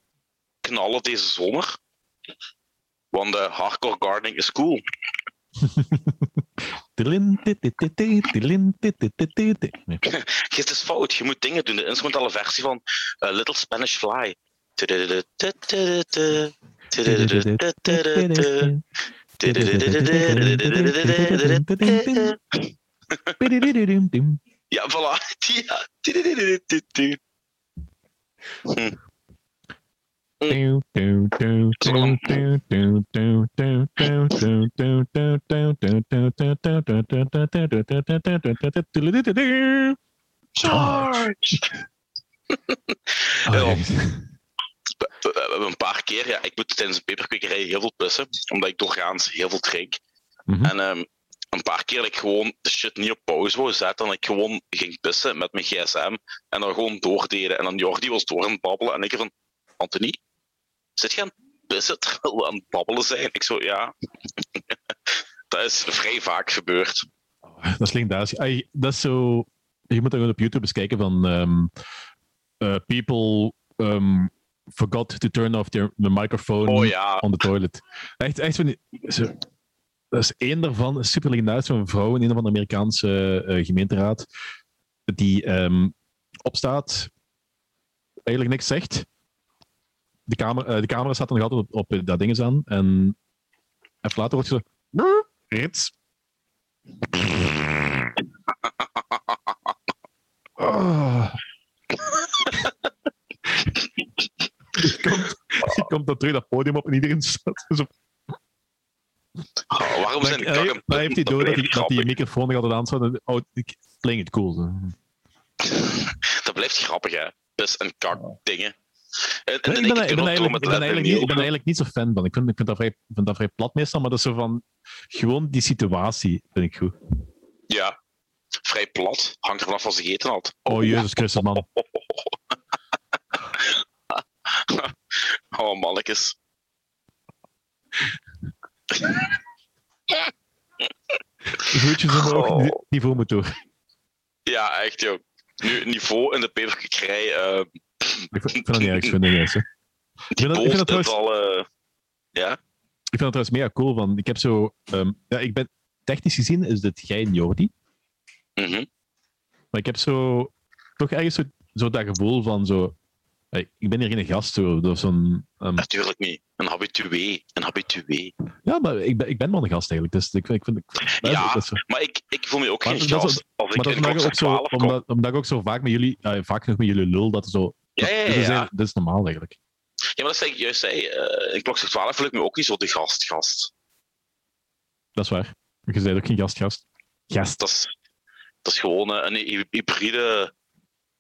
knallen deze zomer. Want de hardcore gardening is cool. Het is fout. Je moet dingen doen. De instrumentale versie van Little Spanish Fly. Ja, voilà. Ja. Charge! Oh, een paar keer, ja, ik moet tijdens een peperkwekerij heel veel pissen, omdat ik doorgaans heel veel drink. Mhm. En ehm, een paar keer dat ik gewoon de shit niet op pauze wou zetten, en ik gewoon ging pissen met mijn gsm, en dan gewoon doordeden. En dan Jordi was door aan het babbelen, en ik van, Anthony, zit je aan het pissen terwijl we aan het babbelen zijn? Ik zo, ja. dat is vrij vaak gebeurd. Dat is legendarisch. Ai, Dat is zo... Je moet er gewoon op YouTube eens kijken van... ehm, eh, people ehm, forgot to turn off their, the microphone Oh ja, on the toilet. Echt, echt van die- dat is één daarvan, super legendarisch, van vrouw in een van de Amerikaanse eh, gemeenteraad, die ehm, opstaat, eigenlijk niks zegt. De, kamer, eh, de camera staat dan nog altijd op, op dat ding aan. En even later wordt ze zo... Rits. Ah. Je komt, je komt dan terug dat podium op en iedereen staat zo Oh, waarom zijn maar, hij, maar heeft hij door dat, hij, dat die microfoon altijd aanstaat. en- Oh, ik playing it cool. zo. Dat blijft grappig, hè. Dus een kak dingen. En, en Nee, ik, ben, ik, ben eigenlijk, ik, ben niet, ik ben Know. eigenlijk niet zo fan van. Ik vind, ik vind, dat, vrij, vind dat vrij plat meestal, maar dat is zo van... Gewoon die situatie vind ik goed. Ja, vrij plat. Hangt er vanaf wat ze gegeten had. Oh, Jezus Christus, man. Oh, mannetjes. Voetjes omhoog, Oh. ni- niveau motor. Ja, echt, joh. Nu, niveau in de peperkikkerij. eh Ik vind ik dat niet erg, ik vind dat niet erg, hè. die vind dat- ik vind dat is al... eh, ja? Ik vind het trouwens mega cool, van... Ik heb zo... ehm, ja, ik ben... Technisch gezien is dit jij en Jordi. Mhm. Maar ik heb zo... Toch ergens zo, zo dat gevoel van zo... ik ben hier geen gast. Dat is zo'n... ehm, Natuurlijk niet. Een habitué. Een habitué. ja, maar ik ben, ik ben wel een gast eigenlijk. Dus ik, ik vind... Ik, Ja, is. Maar ik, ik voel me ook Maar geen gast als ik Maar dat is ook zo, 12 kom. omdat, omdat ik ook zo vaak met jullie, eh, vaak nog met jullie lul, dat zo. Ja, ja, dat, is, ja. dat is normaal eigenlijk. Ja, maar dat zei ik juist zei. eh, in klok 12 voel ik me ook niet zo de gast, gast. Dat is waar. Je bent ook geen gastgast. Gast. Dat is, dat is gewoon eh, een hy- hybride,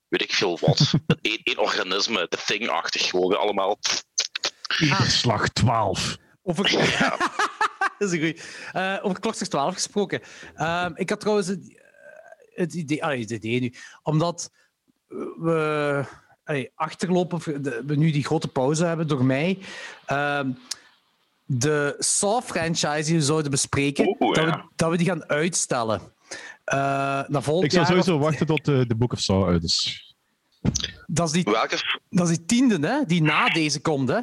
weet ik veel wat. Eén één organisme, de thing-achtig, gewoon weer allemaal. Slag 12. Over... dat is een goeie. Eh, over klokslag 12 gesproken. Ehm, ik had trouwens het, eh, het idee, allee, het idee nu, omdat we allee, achterlopen, we nu die grote pauze hebben door mij. ehm, de Saw-franchise die we zouden bespreken, dat, ja. we, dat we die gaan uitstellen. Naar volgend Ik zou jaar. sowieso of- wachten tot eh, de Book of Saw uit is. dat, is die, Welke. dat is die tiende, hè, die na deze komt. Hè?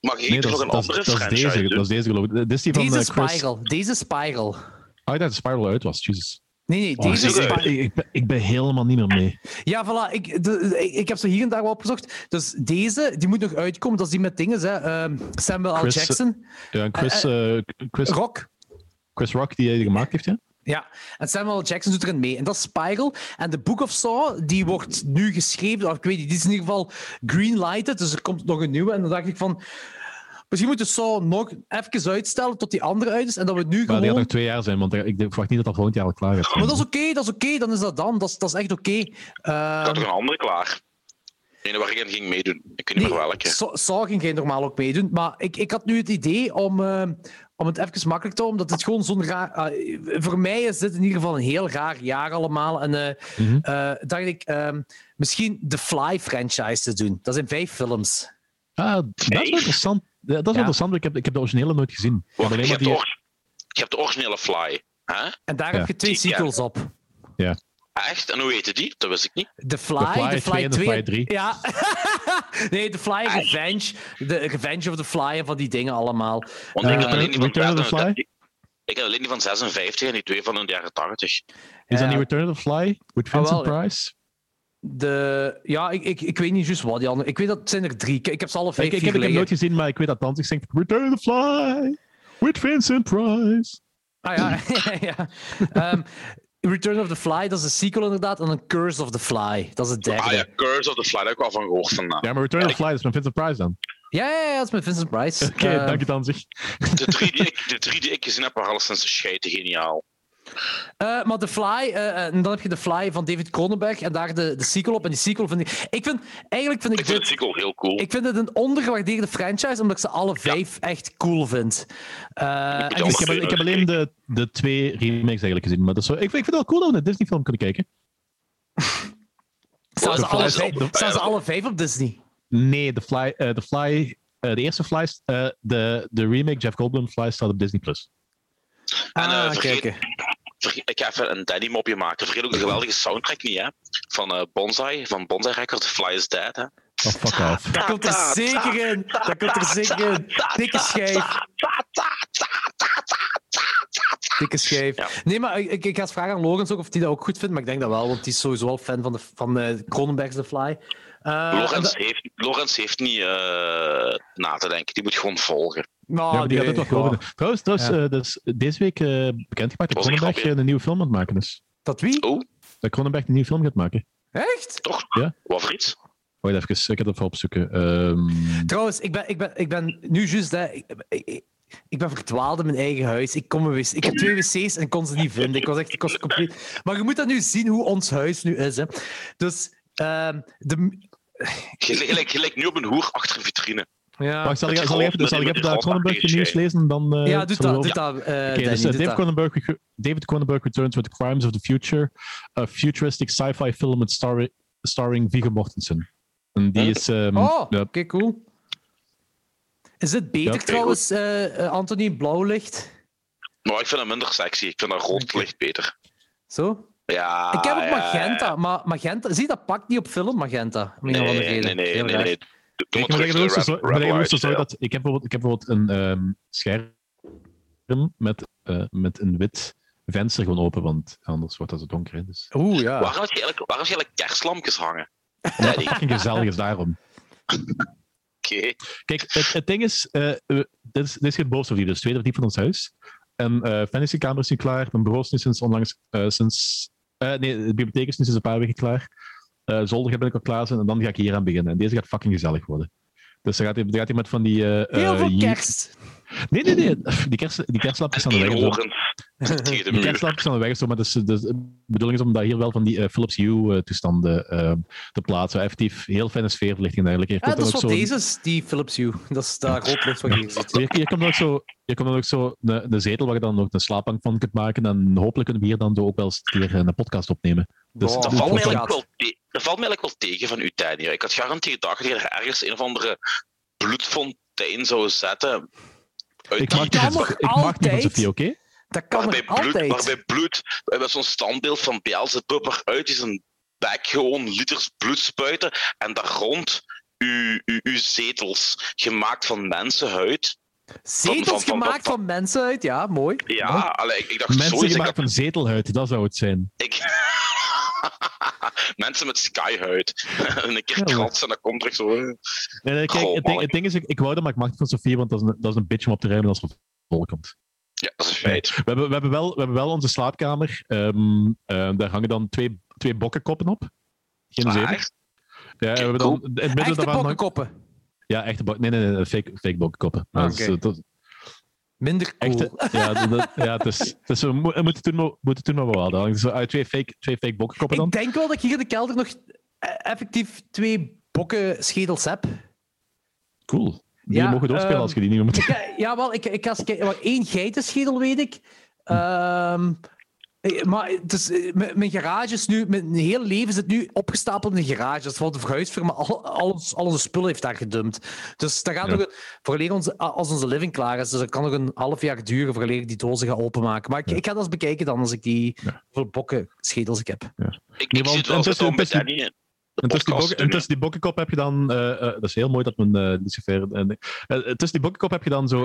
Mag ik Nee, dat nog een dat, andere dat, is franchise deze, doen? dat is deze geloof ik. Dit is die van Deze eh, Chris. Spiral. Deze Spiral. Ah, dat de Spiral uit was, Jesus. Nee, nee, Oh, deze ik, Spiral. ik, ik, ik ben, ik ben helemaal niet meer mee. Ja, voilà. Ik, de, ik, ik heb zo hier en daar wel opgezocht. Dus deze, die moet nog uitkomen. Dat is die met dingen, hè. Ehm, Samuel L. Jackson. Ja, en Chris, eh, Chris, Rock. Chris Rock, die hij gemaakt heeft, ja? Ja, en Samuel. Jackson doet erin mee. En dat is Spiral. En de Book of Saw, die wordt nu geschreven, of ik weet niet, die is in ieder geval greenlighted, dus er komt nog een nieuwe. En dan dacht ik van, misschien moeten we Saw nog even uitstellen tot die andere uit is, en dat we nu Maar die gewoon... gaat nog twee jaar zijn, want ik verwacht niet dat dat volgend jaar al klaar gaat zijn. Maar dat is oké, dat is oké, dan is dat dan. Dat is, dat is echt oké. Ik Ehm, had toch een andere klaar. Ene waar ik in ging meedoen. Ik weet niet meer welke. Saw- ging geen normaal ook meedoen. Maar ik, ik had nu het idee om, eh, om het even makkelijk te houden, omdat het gewoon zo'n raar... ah, voor mij is dit in ieder geval een heel raar jaar allemaal. En eh, Mhm. eh, dacht ik, ehm, misschien de Fly-franchise te doen. Dat zijn vijf films. Ah, dat is wel interessant. Ja, dat is wel Ja. interessant. Ik heb, ik heb de originele nooit gezien. Wacht, je, hebt de die... or- je hebt de originele Fly. Hè? En daar Ja. heb je twee Ja. sequels op. Echt? En hoe heette die? Dat wist ik niet. The Fly, The Fly The 2 en The Fly 3. Ja. nee, The Fly en Revenge. De Revenge of the Fly en van die dingen allemaal. Want ik Eh, heb alleen die van Return of the 56 Fly? Ik heb alleen die van 56 en die twee van de jaren 80. Is dat Ja. niet Return of the Fly? With Ah, Vincent. Price? De, ja, ik, ik, ik weet niet juist wat die andere. Ik weet dat het zijn er drie. Ik, ik heb ze alle vijf Ik, ik, heb, ik heb nooit gezien, maar ik weet dat Danzig zingt Return of the Fly with Vincent Price. Ah ja, ja. Ehm, Return of the Fly, dat is een sequel inderdaad. En een Curse of the Fly, dat is het derde. Ah ja, Curse of the Fly, daar heb ik al van gehoord vandaan. Ja, maar Return of the Fly dat is met Vincent Price dan. Ja, ja, ja, dat is met Vincent Price. Oké, Ehm, dank je Danzig. De drie die ik, de drie die ik gezien heb, waren alleszins scheiden geniaal. Eh, maar The Fly, eh, en dan heb je The Fly van David Cronenberg en daar de, de sequel op. En die sequel vind ik... Ik vind, eigenlijk vind ik Ik vind dit... het sequel heel cool. Ik vind het een ondergewaardeerde franchise, omdat ik ze alle vijf echt cool vind. Eh, en je Ik heb, ik heb alleen de, de twee remakes eigenlijk gezien. Maar dat is zo, ik, vind- ik vind het wel cool dat we een Disney-film kunnen kijken. staan, ze The alle vijf, op- staan ze alle vijf op Disney? Nee, de Fly, eh, de, Fly eh, de eerste Fly, eh, de, de remake Jeff Goldblum Fly staat op Disney+. Plus. En, eh, ah, vergeet- kijk. Vergeet- ik ga even een Danny mopje maken. Vergeet ook de geweldige soundtrack niet, hè? Van eh, Bonsai, van Bonsai Records, Fly is Dead, hè? Oh, fuck off. Dat komt er zeker in. Dat komt er zeker in. Dikke schijf. Dikke schijf. Ja. Nee, maar ik, ik ga het vragen aan Logans ook of hij dat ook goed vindt. Maar ik denk dat wel, want die is sowieso wel fan van, de, van eh, Cronenberg's The Fly. Eh, en Lorenz dat- heeft, Lorenz heeft niet eh, na te denken, die moet gewoon volgen. Nou, ja, die nee, gaat het wel ja. gewoon. Trouwens, trouwens Ja. eh, dus deze week eh bekendgemaakt dat een Cronenberg eh, een nieuwe film aan het maken is. Dat wie? Oh, Dat Cronenberg een nieuwe film gaat maken. Echt? toch? Ja. Wat voor iets? Wacht even, ik ga het even opzoeken. Ehm, Trouwens, ik ben, ik ben, ik ben nu juist... Ik, ik, ik ben verdwaald in mijn eigen huis. Ik, kom een wc ik heb twee wc's en ik kon ze niet vinden. Ik was echt ik was compleet... Maar je moet dat nu zien hoe ons huis nu is. Hè. Dus... ehm, de, Gelijk, gelijk, gelijk nu op een hoer achter een vitrine. Ja, zal ik, zal ik even, zal ik even dat Cronenberg nieuws lezen? Dan, eh, ja, doe dat. Doe dat Danny, dus, David. Cronenberg, David Cronenberg returns with the crimes of the future. A futuristic sci-fi film with starri- starring Viggo Mortensen. En die is... ehm, Oh, ja, oké, cool. Is het beter Ja, trouwens, eh, eh, Anthony, blauwlicht? Maar ik vind hem minder sexy. Ik vind dat rood licht beter. Zo? Ja, ik heb ook ja, magenta, ja. maar magenta... Zie, dat pakt niet op film, magenta. Nee, nee, nee, nee. Kijk, maar zo- zo dat ik heb bijvoorbeeld, ik heb bijvoorbeeld een ehm, scherm met, eh, met een wit venster gewoon open, want anders wordt dat zo donker. Hè, dus. Oeh, ja. Waarom heb je eigenlijk, waarom heb je eigenlijk kerstlampjes hangen? Omdat het fucking gezellig is daarom. Oké. Kijk, het, het ding is, eh, eh, dit is, dit is geen bovenverdiep, dus het tweede verdiep van ons huis. En eh fantasykamer is nu klaar, mijn bureau is nu sinds onlangs, eh, sinds, eh, nee, de bibliotheek is nu sinds een paar weken klaar. Eh zolder ben ik al klaar zijn en dan ga ik hier aan beginnen. En deze gaat fucking gezellig worden. Dus dan gaat hij, gaat hij met van die... eh, Heel eh, veel kerst. Nee, nee, nee. Die, kerst, die kerstlampjes aan de weg. Die kerstlampjes aan de weg zo, maar dus, dus, de bedoeling is om daar hier wel van die eh, Philips Hue-toestanden te plaatsen. Effectief heel fijne sfeerverlichting eigenlijk. Ja, dat is wat ook zo- deze is, die Philips Hue. Dat is dat rood licht wat je hier hier komt ook zo, hier komt dan ook zo een, een zetel waar je dan ook een slaapbank van kunt maken. En hopelijk kunnen we hier dan zo ook wel eens een keer een podcast opnemen. Dus Wow. Dat valt, dat- eigenlijk wel te- dat valt me eigenlijk wel tegen van u, Danny. Ik had garantie gedacht dat je er ergens een of andere bloedfontein zou zetten. Ik mag nog Sofie- ik mag altijd. Oké? Dat kan waarbij nog bloed, altijd. waarbij bloed, met zo'n standbeeld van Beelzebub eruit is een bek gewoon liters bloed spuiten en daar rond uw, uw, uw zetels gemaakt van mensenhuid. Zetels van- van- gemaakt van- van mensen uit, ja, mooi. Ja, allee, ik, ik dacht Mensen. Ik gemaakt van zetelhuid, dat zou het zijn. Ik... Mensen met skyhuid. en een keer kratsen en dan komt er zo. eh. Nee, nee, kijk, Goh, het, ding, het is, ik, ik wou dat, maar ik mag niet van Sofie, want dat is een, dat is een bitch om op te ruimen als er vol komt. Ja, dat is een feit. We hebben, we hebben, wel, we hebben wel onze slaapkamer. ehm, eh, daar hangen dan twee, twee bokkenkoppen op. Geen Ah, zeven. echt? Ja, we hebben dan, in het midden Echte daarvan hangt- bokkenkoppen. Ja, echte bok. Nee, nee, nee, fake, fake bokkenkoppen. Ah, dat is, oké. eh, dat- Minder cool. Ja, dat, ja, het is, het is, we mo- we moeten toen maar, moeten toen maar wel. Dan zo uit twee fake, twee fake bokkenkoppen dan. Ik denk wel dat ik hier in de kelder nog eh, effectief twee bokkenschedels heb. Cool. Die mogen doorspelen ehm, als je die niet meer moet. Ik, ja, wel, ik, ik eens kijken. Maar één geitenschedel weet ik. Ehm, eh, maar het is, eh, mijn garage is nu, mijn hele leven zit nu opgestapeld in de garage. Dat is wat de verhuisfirma al, al, ons, al onze spullen heeft daar gedumpt. Dus dat gaat Ja. nog een, vooraleer onze, als onze living klaar is. Dus dat kan nog een half jaar duren vooraleer ik die dozen ga openmaken. Maar ik, Ja. ik ga dat eens bekijken dan als ik die Ja. hoeveel bokken schedels ik heb. Ik, zit wel met Danny de En tussen die, podcast bok, te en doen, tussen die bokkenkop heb je dan... eh, eh, dat is heel mooi dat men eh Lucifer... eh. Eh, eh, tussen die bokkenkop heb je dan zo...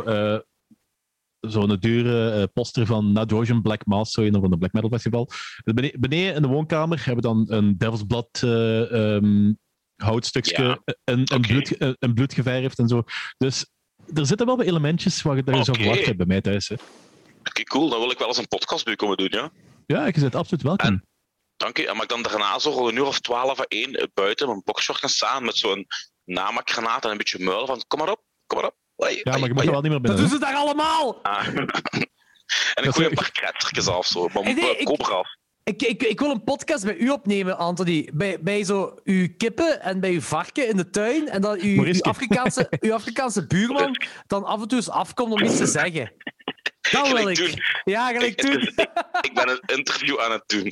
eh, Zo'n dure eh, poster van Nadrogen Black Mass, zo een van de Black Metal Festival. Beneden, beneden in de woonkamer hebben we dan een Devil's Blood eh, ehm, houtstukje, Ja. een, een, bloed, een, bloed geverfd en zo. Dus er zitten wel wat elementjes waar je daar zou verwacht hebt bij mij thuis. Oké, cool. Dan wil ik wel eens een podcast bij komen doen, ja. Ja, je bent absoluut welkom. En- Dank je. En mag ik dan daarna zo een uur of twaalf à één buiten mijn boxshort gaan staan met zo'n namaakgranaat en een beetje muil van kom maar op, kom maar op. Ja, maar je mag er wel niet meer Dat binnen. doen ze daar allemaal! Ah. en ik gooi een paar krettertjes af, zo. Maar Nee, ik- koop eraf. Ik, ik, ik wil een podcast bij u opnemen, Anthony. Bij, bij zo uw kippen en bij uw varken in de tuin. En dat uw, uw. Afrikaanse, uw Afrikaanse buurman dan af en toe eens afkomt om iets te zeggen. Dat wil ik. doen. Ja, gelijk Ik- doen. ik ben een interview aan het doen.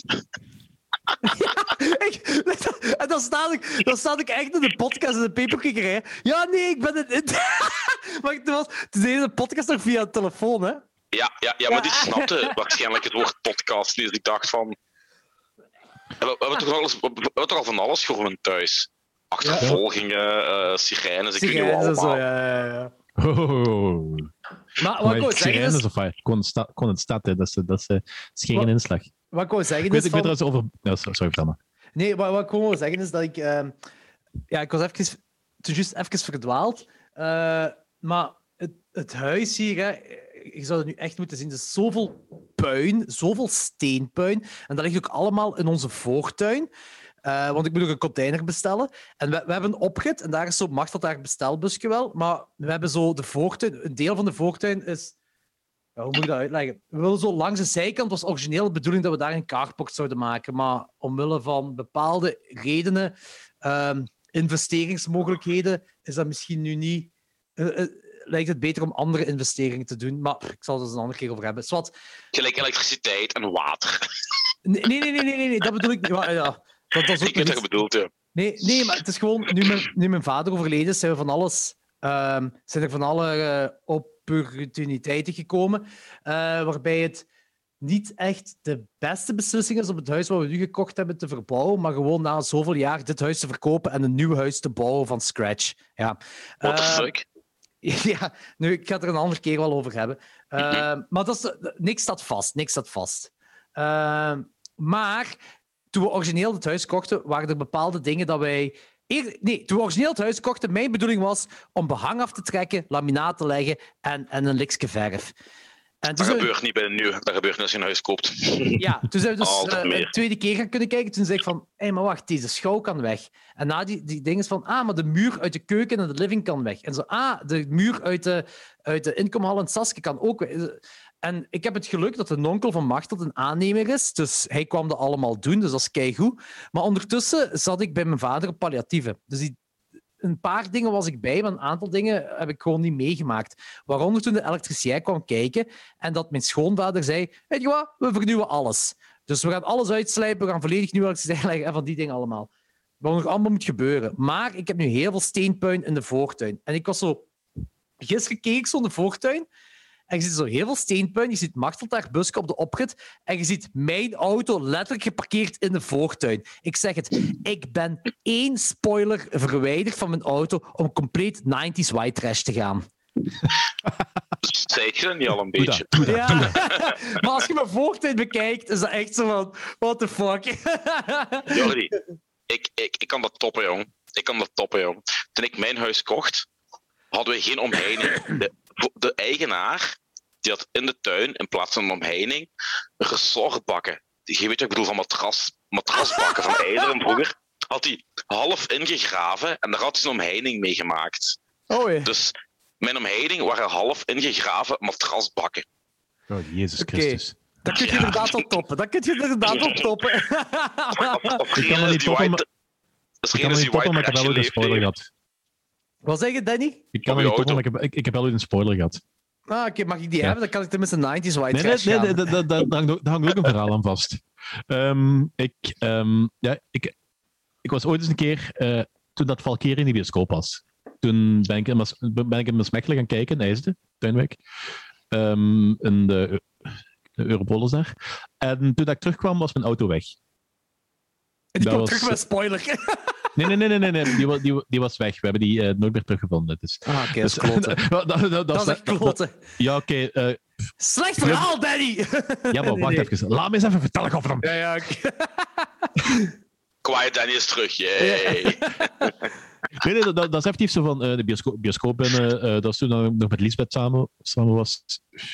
Ik- en dan sta, ik, dan sta ik echt in de podcast in de peperkikkerij. Ja, nee, ik ben het. maar het was het is de hele podcast nog via telefoon, hè? Ja, ja, ja maar die snapte waarschijnlijk het woord podcast niet. Dus ik dacht van... We, we hebben toch alles, we hebben toch al van alles gewoon thuis. Achtervolgingen, eh sirenes, ik weet niet wat en zo, allemaal. ja, ja, ja. Oh. Maar wat ik wou zeggen Sirenes is, of wat? Gewoon een sta- gewoon een stad, hè. dat is, dat is, is geen Wat- inslag. Wat ik wou zeggen Ik weet, is ik van- weet trouwens over... Ja, sorry, vertel. Nee, wat, wat ik wil zeggen is dat ik... ehm, ja, ik was even, toen juist even verdwaald. Eh, maar het, het huis hier, hè, je zou het nu echt moeten zien, er is zoveel puin, zoveel steenpuin. En dat ligt ook allemaal in onze voortuin. Eh, want ik moet ook een container bestellen. En we, we hebben een oprit, en daar is zo mag dat daar bestelbusje wel. Maar we hebben zo de voortuin, een deel van de voortuin is. Ja, hoe moet ik dat uitleggen? We willen zo langs de zijkant, was origineel de bedoeling dat we daar een carport zouden maken. Maar omwille van bepaalde redenen, ehm, investeringsmogelijkheden, is dat misschien nu niet. eh, eh, lijkt het beter om andere investeringen te doen. Maar ik zal het er een andere keer over hebben. Swat, Gelijk elektriciteit en water. nee, nee, nee, nee, nee, nee, dat bedoel ik niet. Ja, dat, ook Ik weet wat je bedoelt, ja. Nee, nee, maar het is gewoon, nu mijn, nu mijn vader overleden is, zijn, we van alles, ehm, zijn er van alle eh, opportuniteiten gekomen, eh, waarbij het niet echt de beste beslissing is om het huis wat we nu gekocht hebben te verbouwen, maar gewoon na zoveel jaar dit huis te verkopen en een nieuw huis te bouwen van scratch. Ja. What the Eh, fuck? ja, nu, ik ga het er een andere keer wel over hebben. Ehm, maar dat is, niks staat vast. Niks staat vast. Maar toen we origineel het huis kochten, waren er bepaalde dingen dat wij. Eer- nee, toen we origineel het huis kochten, mijn bedoeling was om behang af te trekken, laminaat te leggen en, en een likske verf. En Dat gebeurt niet bij een nieuw. Dat gebeurt als je een huis koopt. ja, toen zijn we dus eh, een tweede keer gaan kunnen kijken. Toen zei ik van, hé, maar wacht, deze schouw kan weg. En na die, die ding is van, ah, maar de muur uit de keuken en de living kan weg. En zo, ah, de muur uit de, uit de inkomhal en Saske kan ook weg. En ik heb het geluk dat de nonkel van Machtel een aannemer is. Dus hij kwam dat allemaal doen, dus dat is keigoed. Maar ondertussen zat ik bij mijn vader op palliatieve. Dus een paar dingen was ik bij, maar een aantal dingen heb ik gewoon niet meegemaakt. Waaronder toen de elektricien kwam kijken en dat mijn schoonvader zei: Weet je wat, we vernieuwen alles. Dus we gaan alles uitslijpen, we gaan volledig nieuw elektriciteit leggen en van die dingen allemaal. Wat nog allemaal moet gebeuren. Maar ik heb nu heel veel steenpuin in de voortuin. En ik was zo. Gisteren keek ik de voortuin. En je ziet zo heel veel steenpuin. Je ziet Machtel daar buske op de oprit. En je ziet mijn auto letterlijk geparkeerd in de voortuin. Ik zeg het, ik ben één spoiler verwijderd van mijn auto om compleet 90s white trash te gaan. Zei je dat niet al een Doe beetje? dat, doe dat. Ja, maar als je mijn voortuin bekijkt, is dat echt zo van: what the fuck? Jordi, ik, ik, ik kan dat toppen, jong. Ik kan dat toppen, jong. Toen ik mijn huis kocht, hadden we geen omheining. De, de eigenaar die had in de tuin, in plaats van een omheining, ressortbakken. Je weet wat ik bedoel van matras, matrasbakken van eieren vroeger. Had hij half ingegraven en daar had hij een omheining mee gemaakt. Oh ja. Dus mijn omheining waren half ingegraven matrasbakken. Oh, Jezus Oké. Christus. Dat kun je Ja. inderdaad wel toppen. Dat kun je inderdaad wel toppen. Ik kan niet toppen, white, Ik kan niet toppen, maar ik heb wel een spoiler gehad. Wat zeg je, Danny? Ik kan Op niet maar ik heb, ik, heb wel een spoiler gehad. Ah, oké, mag ik die Ja. hebben? Dan kan ik tenminste 90s white Nee, nee, nee, nee, dat- daar hangt hangt ook een verhaal aan vast. Ehm, ik, ehm, ja, ik, ik was ooit eens een keer, eh, toen dat Valkyrie in de bioscoop was, toen ben ik in, ben ik in gaan kijken, IJsde, Tuinwijk, Ehm, in de, de Europolis daar. En toen dat ik terugkwam, was mijn auto weg. En die dat komt was- terug met spoiler. Nee, nee, nee, nee, nee, nee. Die, die, die was weg. We hebben die eh, nooit meer teruggevonden. Dus, Ah, oké, dat is kloten. dat, dat, dat, Dat is echt kloten. Ja, oké. eh, Slecht verhaal, Danny! ja, maar wacht nee. even. Laat me eens even vertellen, godverdomme. Ja, ja, oké. Quiet Danny is terug, yay. Nee, nee, dat, dat is effectief zo van eh, de bioscoop, bioscoop binnen. eh, dat is toen nog nog met Lisbeth samen, samen was.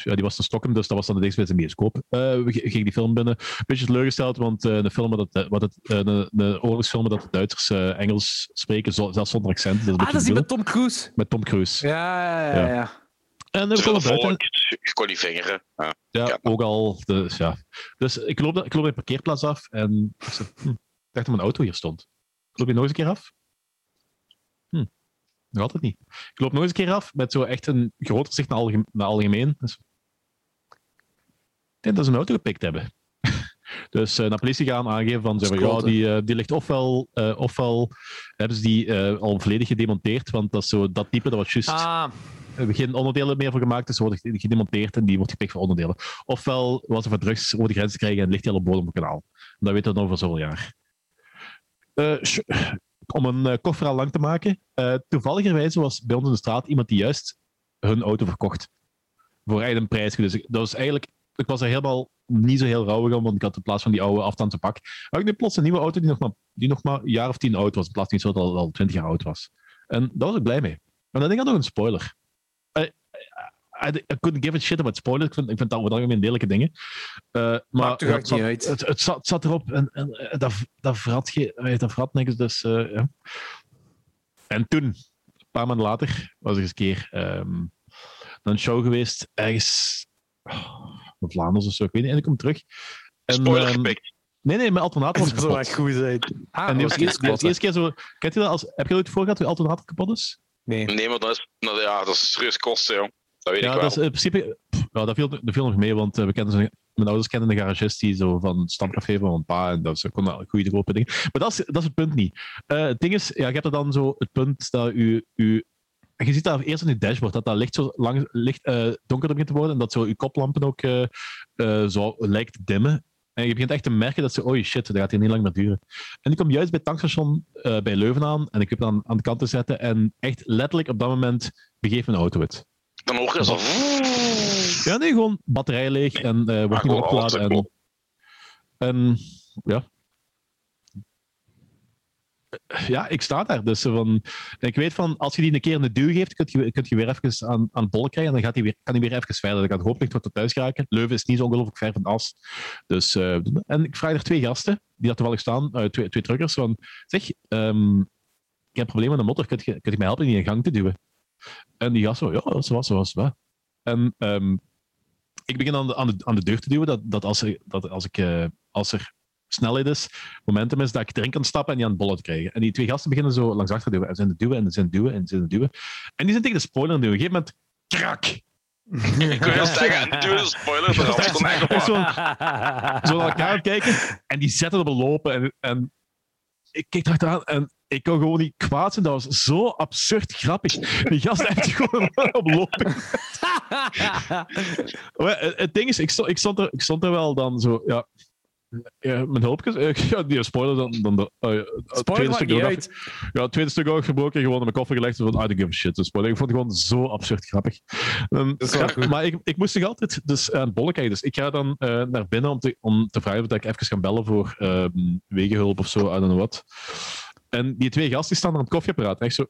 Ja, die was te stokken, dus dat was dan de eerste bioscoop. Eh we g- gingen die film binnen. Beetje teleurgesteld, want eh de filmen dat, wat het, eh, de, de oorlogsfilmen dat de Duitsers eh, Engels spreken, zo- zelfs zonder accent. Dat is een Ah, beetje dat is die met. Tom Cruise. met Tom Cruise. Ja, ja, ja. Ja. ja. En we Veel komen buiten. je kon niet vingeren. Ja. Ja, Ja. ook al. Dus, ja. dus ik loop, ik loop bij de parkeerplaats af en ik, hm, ik dacht dat mijn auto hier stond. Ik loop je nog eens een keer af? Hm, nog altijd niet. Ik loop nog eens een keer af met zo echt een groter zicht naar, algem naar algemeen. Dus, ik denk dat ze mijn auto gepikt hebben. Dus eh, naar politie gaan aangeven van, van, ja, die, eh, die ligt ofwel, eh, ofwel hebben ze die al volledig gedemonteerd, want dat is zo dat type, dat was juist Ah, geen onderdelen meer voor gemaakt, dus ze worden gedemonteerd en die wordt gepikt voor onderdelen. Ofwel was er voor drugs over de grens te krijgen en ligt hij al op bodem op het kanaal. Dat weten we dan over zoveel jaar. Eh, sh- om een uh, kort verhaal lang te maken, uh, toevalligerwijze was bij ons in de straat iemand die juist hun auto verkocht. Voor een prijs. Dus ik, dat was eigenlijk, ik was er helemaal niet zo heel rouwig om, want ik had in plaats van die oude afstandse pak, had ik nu plots een nieuwe auto die nog maar, die nog maar een jaar of tien oud was, in plaats van iets wat al, al twintig jaar oud was. En daar was ik blij mee. En dat ding had nog een spoiler. I, I, I couldn't give a shit about spoilers. Ik vind, ik vind dat over het algemeen delijke dingen. Uh, maar er het, niet zat, uit. Het, het, zat, het zat erop en, en eh, dat, dat, verrat ge, eh, dat verrat niks. Dus, uh, ja. En toen, een paar maanden later, was er eens een keer um, naar een show geweest, ergens oh, in Vlaanderen of zo, ik weet niet, en ik kom terug. En, Spoiler um. Nee, nee, mijn alternator was dat zou echt goed zijn. Ah, en die was, oké, eerst, die was eerst keer zo... Kent je dat als, heb je ooit voor gehad dat je alternator kapot is? Nee. Nee, maar dat is, nou, ja, dat is serieus kosten, joh. Dat weet ja, ik wel. dat is in principe... pff, ja, dat, viel, dat viel nog mee, want uh, we kennen zo, mijn ouders kennen een garagist die zo van het stamcafé van mijn pa en dat is kon een goede goedkope dingen. Maar dat is, dat is het punt niet. Uh, het ding is, ja, je hebt er dan zo het punt dat u... u je ziet dat eerst in je dashboard, dat dat licht zo lang, licht, uh, donkerder begint te worden en dat zo je koplampen ook uh, zo lijkt te dimmen. En je begint echt te merken dat ze, oh shit, dat gaat hier niet lang meer duren. En ik kom juist bij het tankstation bij Leuven aan en ik heb dan aan de kant te zetten en echt letterlijk op dat moment begeeft mijn auto het. Dan hoor je zo... Ja, nee, gewoon batterij leeg en uh, wordt niet opgeladen. En, en ja. Ja, ik sta daar. Dus van, ik weet van, als je die een keer een duw geeft, kun je, kun je weer even aan, aan het bollen krijgen en dan gaat die weer, kan hij weer even verder. Dan gaat hopelijk tot thuis geraken. Leuven is niet zo ongelooflijk ver van as. Dus, uh, en ik vraag er twee gasten, die daar toevallig staan, uh, twee, twee truckers, van, zeg, um, ik heb een probleem met de motor, kun je, kun je mij helpen die in gang te duwen? En die gast zo, ja, zo was, zo was. En um, ik begin aan de, aan, de, aan de deur te duwen, dat, dat, als, er, dat als, ik, uh, als er snelheid is, momentum is, dat ik erin kan stappen en die aan het bollen te krijgen. En die twee gasten beginnen zo langs achter te duwen. En ze zijn de duwen en ze zijn duwen en ze zijn duwen. En die zijn tegen de spoiler aan het duwen. Op een gegeven moment, krak! Ik wil zeggen, spoiler eraf. Echt zo, zo naar elkaar kijken en die zetten op een lopen. En, en ik keek erachteraan en ik kon gewoon niet kwaad zijn. Dat was zo absurd grappig. Die gast heeft gewoon op lopen. het ding is, ik stond, ik, stond er, ik stond er wel dan zo, ja. Ja, mijn hulpjes. Ja, die spoiler dan. dan de, uh, spoiler tweede stuk uit. Ja, het tweede stuk ook gebroken. Gewoon in mijn koffer gelegd. Van, I don't give a shit. Dus spoiler. Ik vond het gewoon zo absurd grappig. Um, ja, maar ik, ik moest nog altijd dus, aan het bollen kijken. Dus ik ga dan uh, naar binnen om te, om te vragen of ik even kan bellen voor uh, wegenhulp of zo. I don't know what. En die twee gasten staan aan het koffieapparaat. Echt zo.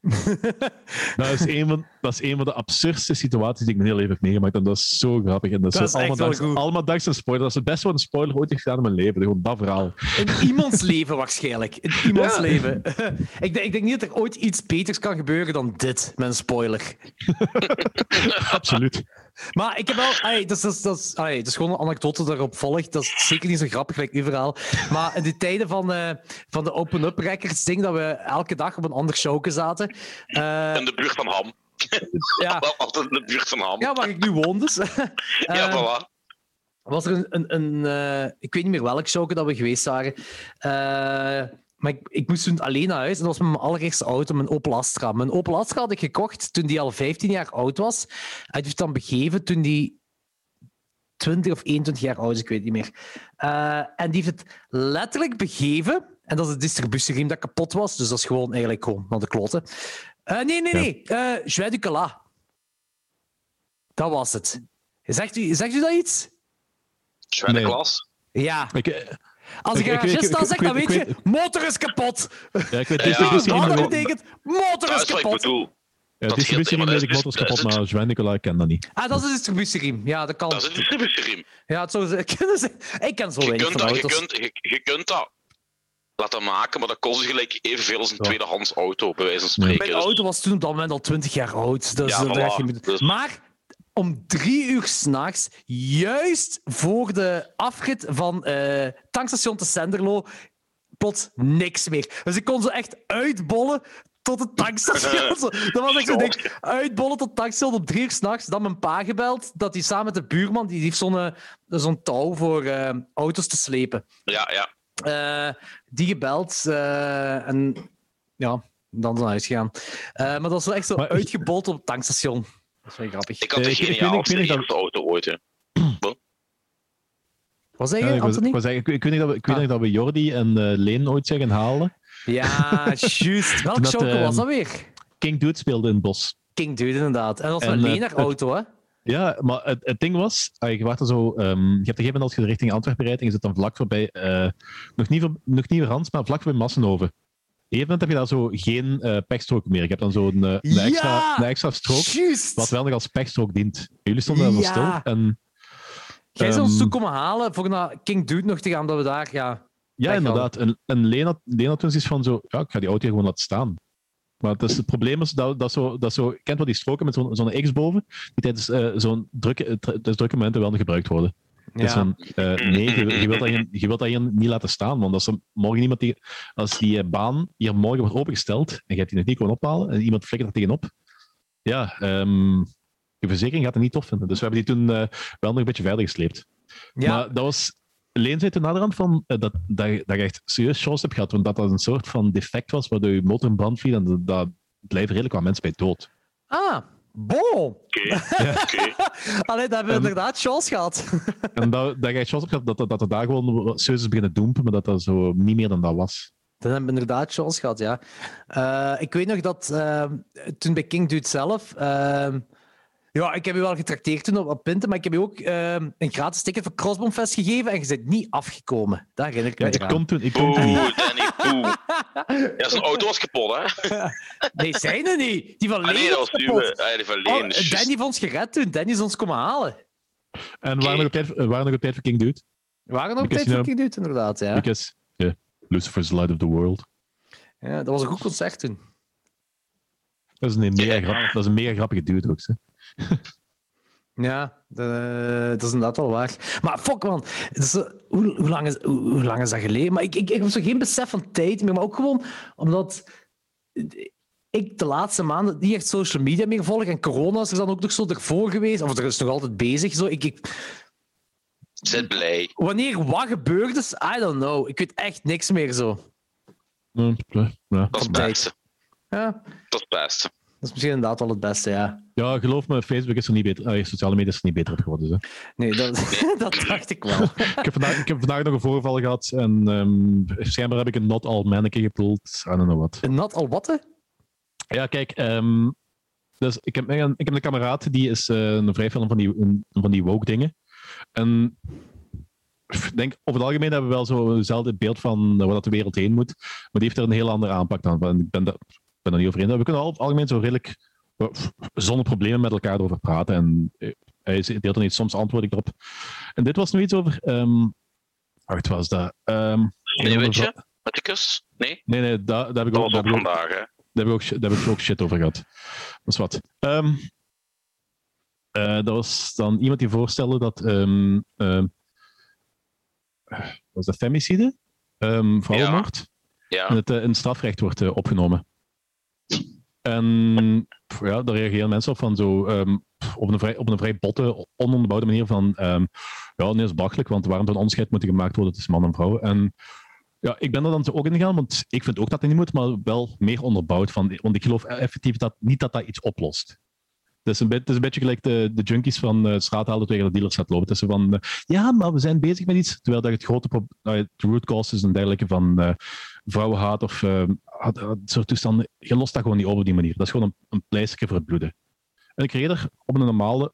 dat, is een van, dat is een van de absurdste situaties die ik mijn hele leven heb meegemaakt. En dat is zo grappig. En dat, dat is, allemaal, dankzij, allemaal een spoiler. Dat is het beste wat een spoiler ooit heeft gedaan in mijn leven. Gewoon dat verhaal. In iemands leven waarschijnlijk. In iemands ja. leven. ik, denk, ik denk niet dat er ooit iets beters kan gebeuren dan dit met een spoiler. Absoluut. Maar ik heb wel... Dat, is, dat, is, dat, is, allee, dat is gewoon een anekdote daarop volgt. Dat is zeker niet zo grappig, gelijk uw verhaal. Maar in de tijden van, eh, van de Open-Up Records, ding dat we elke dag op een ander showke zaten. eh, In de buurt van Ham. ja, altijd in de buurt van Ham. ja, waar ik nu woon dus. Ja, Eh, voilà. was er een, een, een ik weet niet meer welk showke dat we geweest waren. Maar ik, ik moest toen alleen naar huis en dat was met mijn allereerste auto, mijn Opel Astra. Mijn Opel Astra had ik gekocht toen die al 15 jaar oud was. Hij heeft dan begeven toen die 20 of 21 jaar oud is, ik weet niet meer. Eh, en die heeft het letterlijk begeven. En dat is de distributieriem dat kapot was, dus dat is gewoon eigenlijk gewoon naar de kloten. Eh, nee, nee, nee. eh du Cala. Dat was het. Zegt u, zegt u dat iets? Nee. klas. Ja. Ik, Als Ik- ik ik- garagist ik- dan ik- zeg, ik dan weet- ik je, motor is kapot. ja, ik weet Ja, distributie Wat dat betekent, motor Dat is ik kapot. bedoel. ja, dat distributie scheelt, maar weet dat ik is- motors kapot, het- maar Joan Nicola ken dat niet. Ah, dat is een distributieriem. Ja, dat kan. Dat is een distributieriem. Ja, het zou ze kunnen zijn. Ik ken zo Je weinig kunt, van dat, je, kunt, je, je kunt dat laten maken, maar dat kost gelijk evenveel als een Ja. tweedehands auto, bij wijze van spreken. Mijn Dus- auto was toen op dat moment al 20 jaar oud. Dus Ja, dat voilà. Dus- Maar om drie uur s'nachts, juist voor de afrit van eh tankstation te Senderlo, plots niks meer. Dus ik kon ze echt uitbollen tot het tankstation. Zo, dat was echt zo'n ding. Uitbollen tot het tankstation op drie uur s'nachts. Dan mijn pa gebeld, dat hij samen met de buurman, die heeft zo'n eh, zo'n touw voor eh, auto's te slepen. Ja, ja. Eh, die gebeld eh, en ja, dan naar huis gegaan. Eh, maar dat was wel echt zo Maar- uitgebold op het tankstation. Dat is wel grappig. Ik had de Eh, ik- ik ik auto ooit. Hè. Er, ik, was, Anthony? ik, was eigenlijk- ik weet niet dat we, ik weet Ah. dat we Jordi en eh, Leen ooit gaan halen. Ja, juist. Welk show was ehm, dat weer? King Dude speelde in het bos. King Dude, inderdaad. En dat was En, een eh, lener auto, hè? Ja, maar het, het ding was, ah, je, wacht er zo, ehm, je hebt op een gegeven moment als je richting Antwerpen rijdt en je zit dan vlak voorbij, eh, nog, niet voor, nog niet Rans, maar vlak voorbij Massenhoven. Moment heb je daar zo geen eh pechstrook meer. Je hebt dan zo'n eh, een, Ja! extra, een extra strook, wat wel nog als pechstrook dient. Jullie stonden daar zo Ja. stil. En, Jij zou ons toe komen halen voor naar King Dude nog te gaan, dat we daar... Ja, ja, inderdaad. En, en Leen had toen zoiets van zo, ja, ik ga die auto hier gewoon laten staan. Maar het, is, het probleem is dat, dat, zo, dat zo, je kent wel die stroken met zo'n zo'n X boven, die tijdens eh, zo'n drukke, eh, tijdens drukke momenten wel nog gebruikt worden. Dus van, eh, nee, je, je, wilt dat hier, je wilt dat hier niet laten staan. Want als, er morgen iemand die, als die eh, baan hier morgen wordt opengesteld en je hebt die nog niet gewoon ophalen en iemand flikkert er tegenop, ja, ehm, je verzekering gaat het niet tof vinden. Dus we hebben die toen eh, wel nog een beetje verder gesleept. ja. Maar dat was... Leen zei toen naderhand van, eh, dat, dat, je- dat je echt serieus chance hebt gehad, want dat dat een soort van defect was waardoor je motor in brand viel en dat, dat blijven redelijk wat mensen bij dood. Ah, bon. Oké, oké. Allee, dat hebben we Ehm, inderdaad chance gehad. En dat, dat je chance hebt gehad dat, dat, dat daar gewoon serieus is beginnen doempen, maar dat dat zo niet meer dan dat was. Dan hebben we inderdaad chance gehad, ja. Eh, ik weet nog dat ehm, toen bij King Dude zelf. ehm, ja, ik heb je wel getrakteerd toen op, op Pinten, maar ik heb je ook ehm, een gratis ticket voor Crossbomfest gegeven en je bent niet afgekomen. Daar herinner ik Ja, me ik kon toen, ik kon Boe, toen niet. Danny, boe. Ja, zijn auto was kapot, hè? Nee, zijn er niet. Die van Ah, nee, Leen was kapot. Ah, die van Oh, Leen. Danny heeft ons gered toen. Danny is ons komen halen. En we waren nog op tijd, waren tijd voor King Dude. We waren nog op Because, tijd voor King Dude, inderdaad. Ja. Because, yeah, Lucifer's Light of the World. ja, dat was een goed concert toen. Dat is een mega, grap, dat is een mega grappige dude ook. Hè. Ja, de- dat is inderdaad wel waar. Maar fuck man, eh, hoe, hoe, lang is, hoe, hoe lang is dat geleden? Maar ik, ik, ik heb zo geen besef van tijd meer, maar ook gewoon omdat ik de laatste maanden niet echt social media meer volg en corona is er dan ook nog zo ervoor geweest, of er is nog altijd bezig. Zo. Ik, ik, Zit blij. wanneer wat gebeurd is, I don't know. Ik weet echt niks meer zo. Ja, ja. Dat is het beste. Ja, Dat is het beste. Dat is misschien inderdaad wel het beste, ja. ja, geloof me, Facebook is er niet beter, eh, sociale media is er niet beter op geworden. Dus, hè. Nee, dat, dat dacht ik wel. ik, heb vandaag, ik heb vandaag nog een voorval gehad en ehm, schijnbaar heb ik een not all manneke gepult. I don't know what. Nat al wat, hè? Ja, kijk, ehm, dus ik, heb, ik heb een kameraad die is eh, een vrij veel van die, een- van die woke dingen. En ik denk, over het algemeen hebben we wel zo hetzelfde beeld van waar dat de wereld heen moet. Maar die heeft er een heel andere aanpak dan. Ik ben, daar ben er niet over eens. We kunnen al het algemeen zo redelijk zonder problemen met elkaar over praten. En eh, hij deelt er niet, soms antwoord ik erop. En dit was nu iets over... wacht, wat was dat? Nee, weet je? Met de kus? Nee? Nee, nee, daar, daar heb ik Dat ook... heb ook- vandaag, hè? daar heb ik ook, shit- daar heb ik ook shit over gehad. Dat is wat. Eh dat was dan iemand die voorstelde dat. ehm was dat femicide? Ehm vrouwenmoord? Ja. in het, eh, in het strafrecht wordt opgenomen. En ja, daar reageren mensen op van zo, ehm, op, een vrij, op een vrij botte, ononderbouwde manier van ehm, ja, nee, is belachelijk, want waarom zou een onderscheid moeten gemaakt worden tussen man en vrouw? En ja, ik ben er dan ook in gegaan, want ik vind ook dat het niet moet, maar wel meer onderbouwd. Van, want ik geloof effectief dat niet dat dat iets oplost. Het is een, be- het is een beetje gelijk de, de junkies van uh, straathalen tegen de dealers gaat lopen. Het is van, eh, ja, maar we zijn bezig met iets. Terwijl dat het grote de root causes en dergelijke van eh, vrouwenhaat of eh, had- soort toestanden, je lost dat gewoon niet op op die manier. Dat is gewoon een, een pleistertje voor het bloeden. En ik reed er op een normale,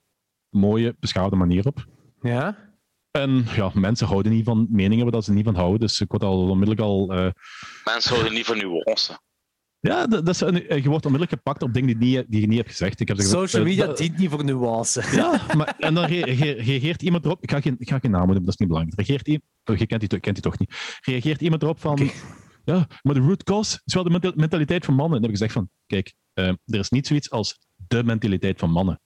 mooie, beschaafde manier op. Ja? En ja, mensen houden niet van meningen waar dat ze niet van houden. Dus ik word al onmiddellijk al... eh, Mensen houden niet van nuance. ja, dat, dat is een, je wordt onmiddellijk gepakt op dingen die, niet- die je niet hebt gezegd. Ik heb gezegd, Social eh, media dat- dient niet voor nuance. Ja, maar, en dan re- re- reageert iemand erop. Ik ga geen, ik ga geen naam noemen, dat is niet belangrijk. Reageert oh, je kent die, kent die toch niet. Reageert iemand erop van. Ja, maar de root cause is wel de menta- mentaliteit van mannen. En dan heb ik gezegd van. Kijk, eh, er is niet zoiets als de mentaliteit van mannen.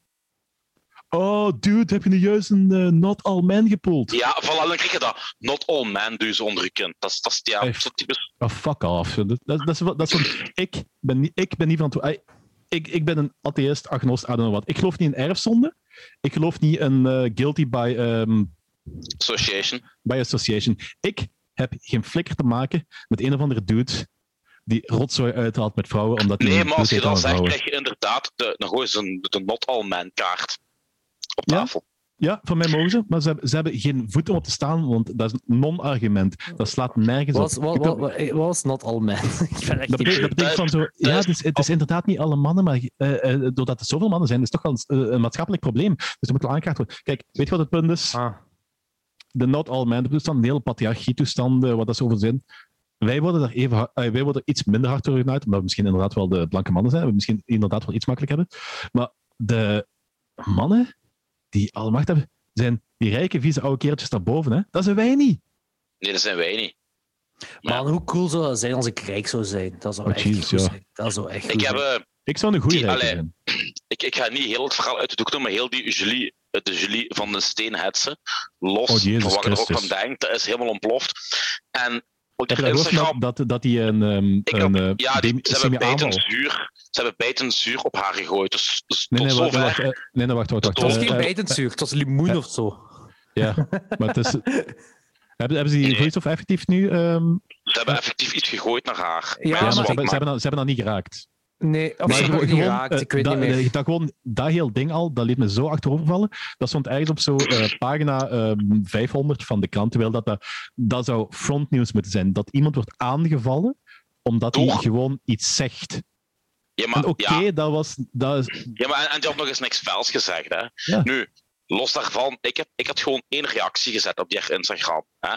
Oh, dude, heb je nu juist een eh, not all men gepoeld? Ja, voilà, dan krijg je dat. Not all men ze onder je kin. Dat is, dat is ja, zo typisch. Oh, fuck off. Dat, dat, dat, is, dat is ik, ben niet, ik ben niet van. toe- Ik, ik ben een atheïst, agnost, I don't know wat. Ik geloof niet in erfzonde. Ik geloof niet in eh, guilty by ehm, Association. by association. Ik heb geen flikker te maken met een of andere dude die rotzooi uithaalt met vrouwen omdat hij Nee, maar als je dat zegt, krijg je inderdaad de, dan gooi ze de not all men kaart op tafel. Ja, van mij mogen ze, maar ze hebben, ze hebben geen voeten om te staan, want dat is een non-argument. Dat slaat nergens Wat op. wat, wat was not all men? Ik ben echt Dat betekent, dat betekent van zo, ja, het is, het is inderdaad niet alle mannen, maar eh, eh, doordat er zoveel mannen zijn, is het toch wel een, eh, een maatschappelijk probleem. Dus dat moet wel aangekaart worden. Kijk, weet je wat het punt is? Ah. De not all men toestand, een hele patriarchie-toestand, eh, wat dat zo over zin. Wij worden er even, eh, wij worden er iets minder hard door uit, omdat we misschien inderdaad wel de blanke mannen zijn, we misschien inderdaad wel iets makkelijk hebben. Maar de mannen die alle macht hebben, zijn die rijke, vieze oude kereltjes daarboven. Hè? Dat zijn wij niet. Nee, dat zijn wij niet. Ja. Man, hoe cool zou dat zijn als ik rijk zou zijn? Dat zou Oh, echt Jesus, goed ja. zijn. Dat zou echt Ik, goed heb, zijn. eh, Ik zou een goede rijke zijn. ik, ik ga niet heel het verhaal uit de doek doen, maar heel die Julie, de Julie van de Steenhetsen, los Oh, van wat je er ook van denkt, dat is helemaal ontploft. En op Heb Instagram, dat, dat, dat die een, ehm, Ik een ook. eh, ja, die, ze, hebben bijtend semi-aanval... zuur, ze hebben bijtend zuur op haar gegooid. Dus, dus Nee, tot nee, wacht, zover. wacht, eh, nee, nee, wacht, wacht, wacht. Was Eh, geen Eh, bijtend zuur, het was limoen eh, of zo. Ja, maar het is... Hebben, hebben ze die Nee. vloeistof effectief nu... ehm, Ze hebben effectief iets gegooid naar haar. Ja, ja, Maar ze hebben, ze, hebben dat, ze hebben dat niet geraakt. Nee, of Maar ze hebben gewoon- niet geraakt, eh, ik weet dat, niet meer. Dat, gewoon, dat heel ding al, dat liet me zo achterovervallen. Dat stond ergens op zo eh, pagina ehm, 500 van de krant, terwijl dat, dat, dat zou frontnieuws moeten zijn. Dat iemand wordt aangevallen omdat hij gewoon iets zegt. Ja, En maar, oké, ja, dat was... Dat is, ja, maar en, en die had nog eens niks vuils gezegd. Hè? Ja. Nu, los daarvan, ik, heb, ik had gewoon één reactie gezet op die Instagram. Hè?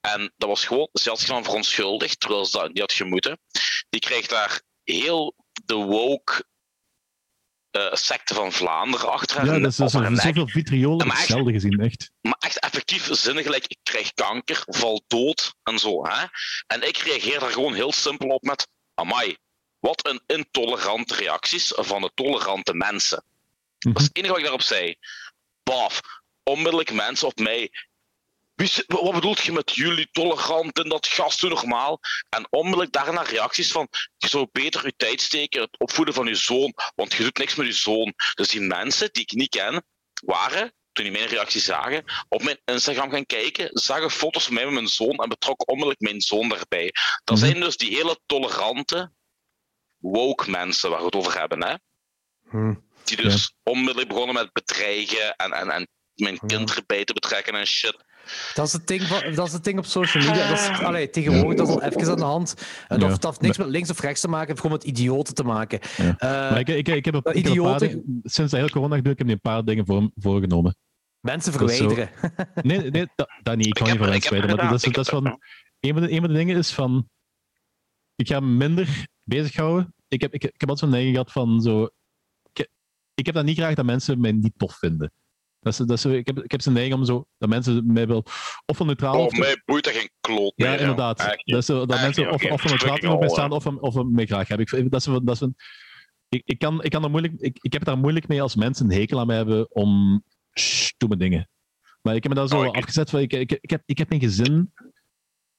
En dat was gewoon, ze had zich dan verontschuldigd, terwijl ze dat niet had gemoeten. Die kreeg daar heel de woke eh, secte van Vlaanderen achter ja, dat is, dat zoveel vitriol Maar gezien, echt. maar echt effectief zinnen gelijk, ik krijg kanker, val dood en zo. Hè? En ik reageer daar gewoon heel simpel op met, amai, wat een intolerante reacties van de tolerante mensen. Dat is het enige wat ik daarop zei. Baf, onmiddellijk mensen op mij. Wat bedoelt je met jullie tolerant en dat gast doen normaal? En onmiddellijk daarna reacties van: je zou beter je tijd steken het opvoeden van je zoon, want je doet niks met je zoon. Dus die mensen die ik niet ken, waren, toen die mijn reactie zagen, op mijn Instagram gaan kijken, zagen foto's van mij met mijn zoon en betrokken onmiddellijk mijn zoon daarbij. Dat Mhm. zijn dus die hele tolerante, woke mensen waar we het over hebben, hè? Hm. Die dus onmiddellijk begonnen met bedreigen en, en, en mijn kind erbij te betrekken en shit. Dat is, het ding van, dat is het ding op social media. Dat is, allee, tegenwoordig dat is al even aan de hand. En Ja. dat, dat heeft niks met links of rechts te maken, het heeft gewoon met idioten te maken. Ja. Eh, Maar ik, ik, ik heb, een- ik heb een paar dingen- sinds de hele corona gedoe, ik heb een paar dingen voor, voorgenomen. mensen zo- verwijderen. Nee, nee dat, dat niet. Ik kan Ik niet van mensen Maar gedaan, dat is, dat is van, een, van de, een van de dingen is van. Ik ga me minder bezighouden. Ik heb, ik, ik heb altijd zo'n neiging gehad van zo. Ik, ik heb dat niet graag dat mensen mij niet tof vinden. Dat is, dat is, ik, heb, ik heb zo'n neiging om zo. Dat mensen mij wel. Of van neutraal. Oh, of mij boeit er geen kloot ja, meer. joh. inderdaad. Niet. Dat, is, zo- dat mensen niet, of, of van neutraal mij hol, staan of, of mij graag hebben. Ik, dat is, dat is een, ik, ik, kan, ik, kan er moeilijk, ik, ik heb het daar moeilijk mee als mensen een hekel aan mij hebben om stomme dingen. Maar ik heb me daar zo Oh, afgezet van, ik, ik, ik, heb, ik heb een gezin.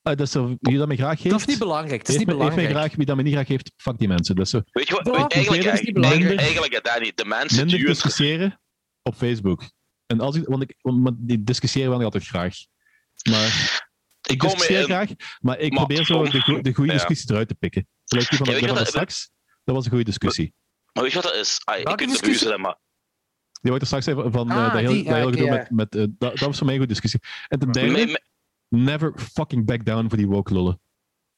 Uh, dat is zo, wie dat me graag heeft. Dat is niet belangrijk. Het is heeft, niet me, heeft mij belangrijk. graag, wie dat me niet graag heeft, fuck die mensen. Dat is zo, Weet je wat? Ja, weet- eigenlijk, dat is niet eigenlijk, belangrijk. eigenlijk, hè, Danny, de mensen minder die het discussiëren op Facebook. En als ik, want ik, want die discussiëren ik altijd graag. Maar ik kom discussieer in- graag, maar ik Maar- probeer zo de, go- de goede Ja. discussies eruit te pikken. Gelijk die van, Ja, weet de- je van wat- straks, dat was een goede discussie. Maar weet je wat dat is? Ah, ik kunt discussie? ruzie maar Die wordt er straks even van eh, Ah, dat heel, die, dat heel ja, gedoe met, met eh, dat, dat was voor mij een goede discussie. En ten derde, me- me- never fucking back down voor die woke lullen.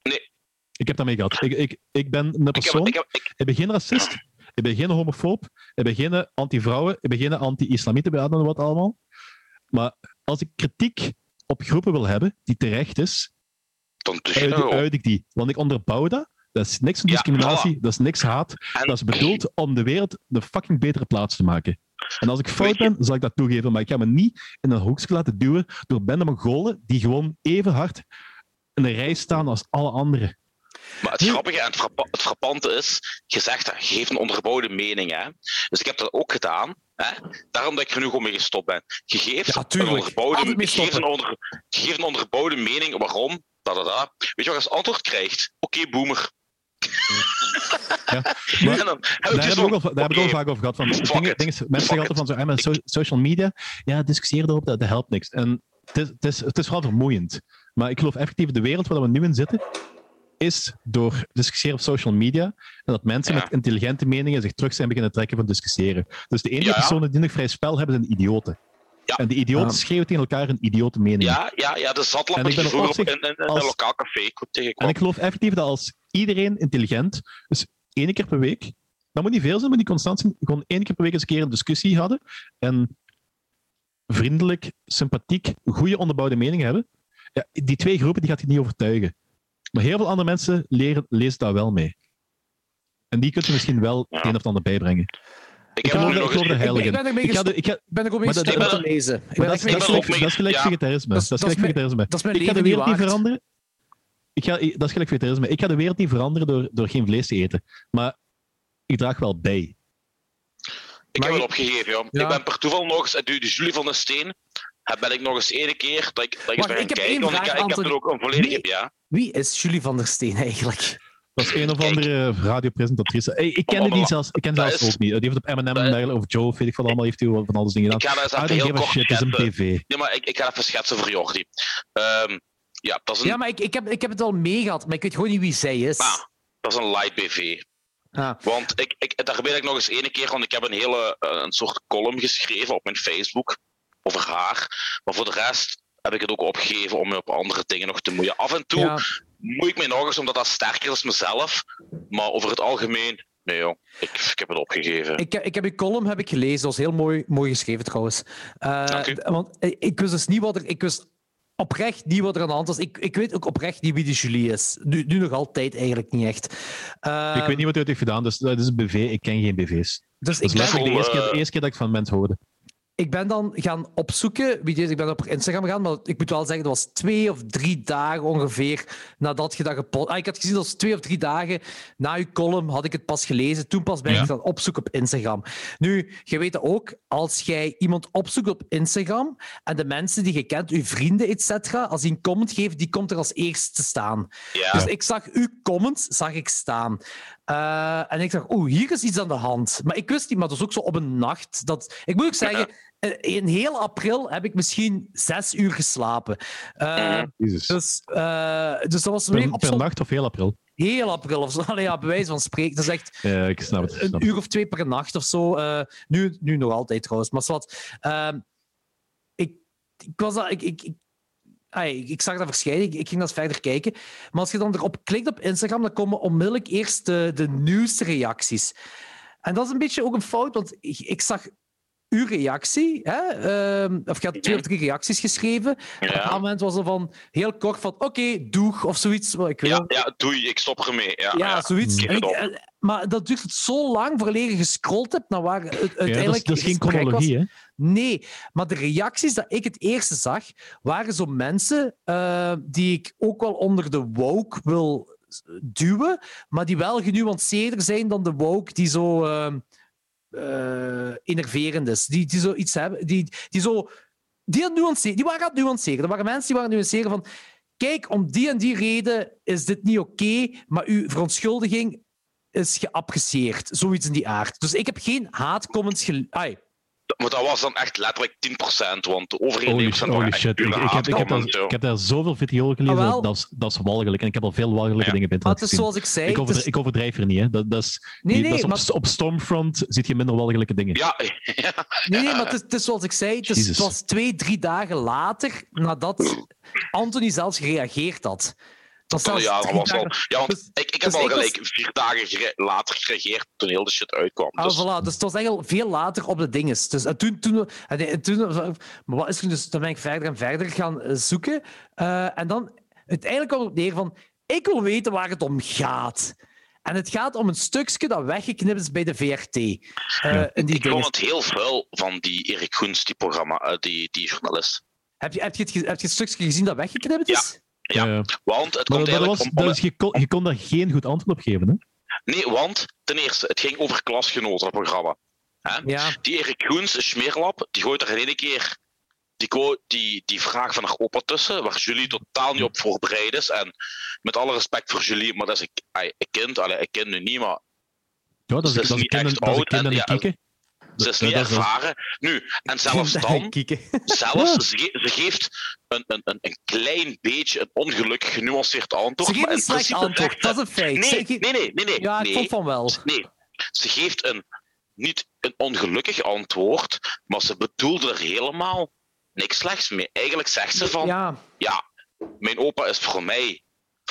Nee. Ik heb daarmee gehad. Ik, ik, ik ben een ik, heb, persoon, ik, heb, ik, ik ben geen racist, ik ben geen homofoob, ik ben geen anti-vrouwen, ik ben geen anti-islamieten, wat allemaal. Maar als ik kritiek op groepen wil hebben die terecht is, dan uit, ik die. Want ik onderbouw dat. Dat is niks van Ja, discriminatie, dat is niks haat. En- Dat is bedoeld om de wereld een fucking betere plaats te maken. En als ik fout ben, zal ik dat toegeven. Maar ik ga me niet in een hoekje laten duwen door bende Mongolen die gewoon even hard in de rij staan als alle anderen. Maar het Nu- grappige en het, frappa- het frappante is, je zegt dat, je geeft een onderbouwde mening. Hè? Dus ik heb dat ook gedaan. Hè? Daarom dat ik er nu gewoon mee gestopt ben. Je geeft, Ja, een, onderbouwde, je geeft een, onder, je geeft een onderbouwde mening waarom. Da, da, da. Weet je wat je als antwoord krijgt? Oké, boomer. Ja, maar dan daar hebben we ook al, daar vaak over gehad. Van, dingen, dingen, mensen zeggen altijd van zo, so- social media, ja, discussieer erop, dat, dat helpt niks. En het is, het, is, het is vooral vermoeiend. Maar ik geloof effectief, de wereld waar we nu in zitten, is door discussiëren op social media en dat mensen Ja. met intelligente meningen zich terug zijn beginnen trekken van discussiëren. Dus de enige Ja, ja. personen die nog vrij spel hebben, zijn idioten. Ja. En die idioten Ja. schreeuwen tegen elkaar een idiote mening. Ja, ja, ja, de En die er op in, in, in als- een lokaal café En tegenkwam. ik geloof effectief dat als iedereen intelligent, dus één keer per week, dat moet niet veel zijn, maar die constant zijn, gewoon één keer per week eens een keer een discussie hadden en vriendelijk, sympathiek, goede onderbouwde meningen hebben, ja, die twee groepen die gaat je niet overtuigen. Maar heel veel andere mensen leren, lezen daar wel mee. En die kunt je misschien wel Ja. het een of ander bijbrengen. Ik Ik heb geloof, nu dat- ik nog er. Ik ben- heilig ik ben ermee Ik ga, de- ik ga, ben ik ook Maar eens dat- stoppen dat- te lezen. Ik maar ben dat, is, mee gelijk, ook mee- dat is gelijk ja. vegetarisme. Dat Dat is- gelijk vegetarisme. Dat is mijn Ik ga de wereld niet veranderen. Ik ga, dat is gelijk vegetarisme. Ik ga de wereld niet veranderen door, door geen vlees te eten. Maar ik draag wel bij. Ik Maar heb het opgegeven, joh. Ja. Ik ben per toeval nog eens, de, de Julie van de Steen, heb- ben ik nog eens ene keer dat ik, dat ik Wacht, ik heb kijken, één want ik, ik heb toen ook een volledige, Wie- ja. Wie is Julie van der Steen eigenlijk? Dat is een of Kijk. andere radiopresentatrice. Hey, ik ken Om- die niet zelfs. Ik ken zelfs is- ook niet. Die heeft op M&M daar- of Joe, weet ik wat allemaal, heeft hij van alles dingen Ik gedaan. ga dat even heel shit, het is een tv. Ja, maar ik, ik ga even schetsen voor Jordi. Ehm, ja, dat is een, Ja, maar ik, ik, heb, ik heb het al meegehad, maar ik weet gewoon niet wie zij is. Ah. dat is een light BV. Ah. Want ik, ik, daar weet ik nog eens ene keer, want ik heb een hele eh, een soort column geschreven op mijn Facebook over haar. Maar voor de rest heb ik het ook opgegeven om me op andere dingen nog te moeien. Af en toe Ja. moei ik me nog eens omdat dat sterker is mezelf. Maar over het algemeen, nee joh, ik, ik heb het opgegeven. Ik, ik heb je column heb ik gelezen, dat was heel mooi, mooi geschreven trouwens. Eh, Dank u. d- Want ik, ik wist dus niet wat er. Ik wist oprecht niet wat er aan de hand was. Ik, ik weet ook oprecht niet wie die Julie is. Nu, nu nog altijd eigenlijk niet echt. Eh, Ik weet niet wat hij heeft gedaan, dus dat is een BV. Ik ken geen BV's. Dus Dat ik is ben, letterlijk de eerste, keer, de eerste keer dat ik van mensen hoorde. Ik ben dan gaan opzoeken wie is. Ik ben op Instagram gegaan, maar ik moet wel zeggen, dat was twee of drie dagen ongeveer nadat je dat gepost... Ah, ik had gezien dat was twee of drie dagen na je column had ik het pas gelezen. Toen pas ben ik Ja. het gaan opzoeken op Instagram. Nu, je weet dat ook, als jij iemand opzoekt op Instagram en de mensen die je kent, je vrienden, et cetera, als die een comment geven, die komt er als eerste te staan. ja, Dus ik zag uw comments zag ik staan. Eh, en ik dacht, oeh, hier is iets aan de hand. Maar ik wist niet, maar dat was ook zo op een nacht. Dat... Ik moet ook zeggen, eh, in heel april heb ik misschien zes uur geslapen. Eh, Mhm. Jezus. dus, eh, dus dat was weer Per, op per nacht of heel april? heel april of zo. Allee, ja, bij wijze van spreken. Dat is echt Ja, ik snap het. ik snap een uur of twee per nacht of zo. Eh, nu, nu nog altijd trouwens. Maar wat, ehm, ik, ik was dat, ik, ik, ik, ai, ik zag dat verschijnen, ik, ik ging dat verder kijken. Maar als je dan erop klikt op Instagram, dan komen onmiddellijk eerst de, de nieuwste reacties. En dat is een beetje ook een fout, want ik, ik zag uw reactie, hè? ehm, of je had twee of drie reacties geschreven. Op ja. moment was er van heel kort van oké, doeg of zoiets. Ik weet Ja, ja, doei, ik stop ermee. Ja, ja, ja. zoiets. En ik- maar dat duurt zo lang voordat je gescrolld hebt naar waar het Ja, dat, is, uiteindelijk dat is geen het chronologie, hè? Nee, maar de reacties dat ik het eerste zag, waren zo mensen eh, die ik ook wel onder de woke wil duwen, maar die wel genuanceerder zijn dan de woke die zo uh, uh, enerverend is. Die, die zo iets hebben, die, die zo... Die, nuanceren, die waren aan het nuanceren. Er waren mensen die waren het nuanceren van kijk, om die en die reden is dit niet oké, maar uw verontschuldiging is geapprecieerd. Zoiets in die aard. Dus ik heb geen haatcomments gel... Ai, maar dat was dan echt letterlijk 10%, want de overheid Holy, van holy shit. Ik, ik, heb, ik, heb ik heb daar zoveel video's gelezen, Ah, dat, is, dat is walgelijk. En ik heb al veel walgelijke Ja. dingen internet het is gezien. zoals ik zei. Ik, overdrijf, is- ik overdrijf er niet, hè. Dat, dat is, Nee, die- nee, dat is op, maar- op Stormfront zit je minder walgelijke dingen. Ja, ja. Nee, nee, maar het is, het is zoals ik zei. Het, is, het was twee, drie dagen later nadat Anthony zelfs gereageerd had. Ja, dat drie was al. dagen- Ja, want Dus- ik, ik heb dus al was- gelijk vier dagen gere- later gereageerd toen heel de shit uitkwam. Ah, Dus, voilà, dus het was echt al veel later op de dinges. Dus, en toen, toen, en, en toen, maar wat is er dus? Dan ben ik verder en verder gaan eh, zoeken. Eh, en dan uiteindelijk kwam het neer van: ik wil weten waar het om gaat. En het gaat om een stukje dat weggeknipt is bij de VRT. eh, in die ik vond dinges. het heel vuil van die Erik Goens, die, programma, eh, die, die journalist. Heb, je, heb, je het, heb je het stukje gezien dat weggeknipt is? Ja. Ja. Want het komt maar dat eigenlijk was, om... dat om- is, je, kon, je kon daar geen goed antwoord op geven. Hè? Nee, want ten eerste, het ging over klasgenoten, dat programma. Hè? Ja. Die Erik Goens, de smeerlap, die gooit er in één keer die, die, die vraag van haar opa tussen, waar Julie totaal niet op voorbereid is. En met alle respect voor Julie, maar dat is een, een kind, allee, een kind nu niet, maar Ja, dat is, dat is een niet kind, echt dat is een oud kind en ja, kieken. Ze is niet ervaren. Nu, en zelfs dan, zelfs, ze, ge- ze geeft een, een, een, een klein beetje een ongelukkig genuanceerd antwoord. Ze geeft een slecht antwoord, dat is een feit. Nee, nee, nee, nee, nee. Ja, ik nee. vond van wel. Nee, ze geeft een, niet een ongelukkig antwoord, maar ze bedoelde er helemaal niks slechts mee. Eigenlijk zegt ze van, ja, Ja, mijn opa is voor mij,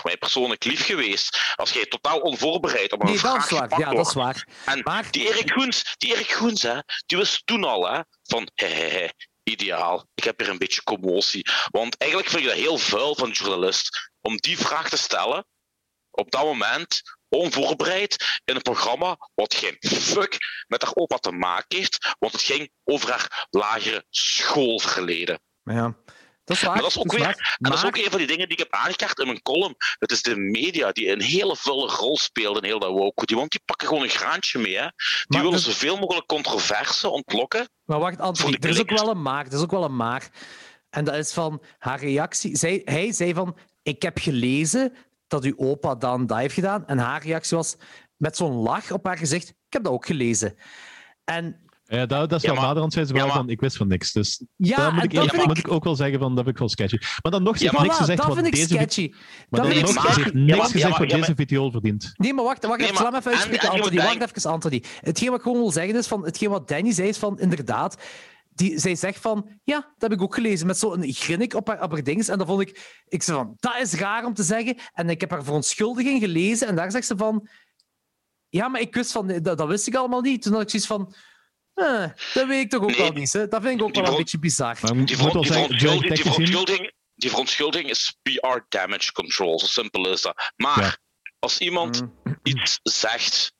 voor mij persoonlijk lief geweest. Als jij totaal onvoorbereid op een nee, dat vraag is waar. gepakt Ja, dat is waar. En Maar- die Erik Goens, die Erik Goens, hè, die wist toen al hè, van, hehehe, ideaal, ik heb hier een beetje commotie. Want eigenlijk vind ik dat heel vuil van de journalist om die vraag te stellen op dat moment, onvoorbereid, in een programma wat geen fuck met haar opa te maken heeft, want het ging over haar lagere schoolverleden. Ja, dat is waar. Maar dat is ook weer- En dat is ook een van die dingen die ik heb aangekaart in mijn column. Het is de media die een hele vuile rol speelt in heel dat woke. Die, want die pakken gewoon een graantje mee. Hè. Die Maar willen zoveel mogelijk controverse ontlokken. Maar wacht, Anthony, er is ook wel een maar. Er is ook wel een maar. En dat is van haar reactie. Zij, hij zei van: Ik heb gelezen dat uw opa dan dat heeft gedaan. En haar reactie was met zo'n lach op haar gezicht: Ik heb dat ook gelezen. En Ja, dat, dat is Ja, wel naderhand zei ze wel van, ik wist van niks. Dus ja, daar moet ik, dat moet ik, ik ook wel zeggen van, dat vind ik wel sketchy. Maar dan nog, Ja, maar niks voilà, gezegd dat wat vind ik deze... vi- sketchy. Maar Dat dan nog, niks gezegd ja, wat deze video verdient. Nee, maar wacht, wacht Nee, even, maar- laat me even en- uitspreken, Anthony. Wacht even, Anthony. Hetgeen wat ik gewoon wil zeggen is van, hetgeen wat Danny zei is van, inderdaad, die, zij zegt van, ja, dat heb ik ook gelezen, met zo'n grinnik op haar, op haar dings. En dan vond ik, ik zei van, dat is raar om te zeggen. En ik heb haar verontschuldiging gelezen en daar zegt ze van, ja, maar ik wist van, dat, dat wist ik allemaal niet. Toen had ik zoiets van, eh, dat weet ik toch ook Nee, wel niet. Hè? Dat vind ik ook wel een beetje bizar. Maar Die, verontschuldiging, die, verontschuldiging, die verontschuldiging is PR damage control. Zo simpel is dat. Maar Ja. als iemand Mm. iets zegt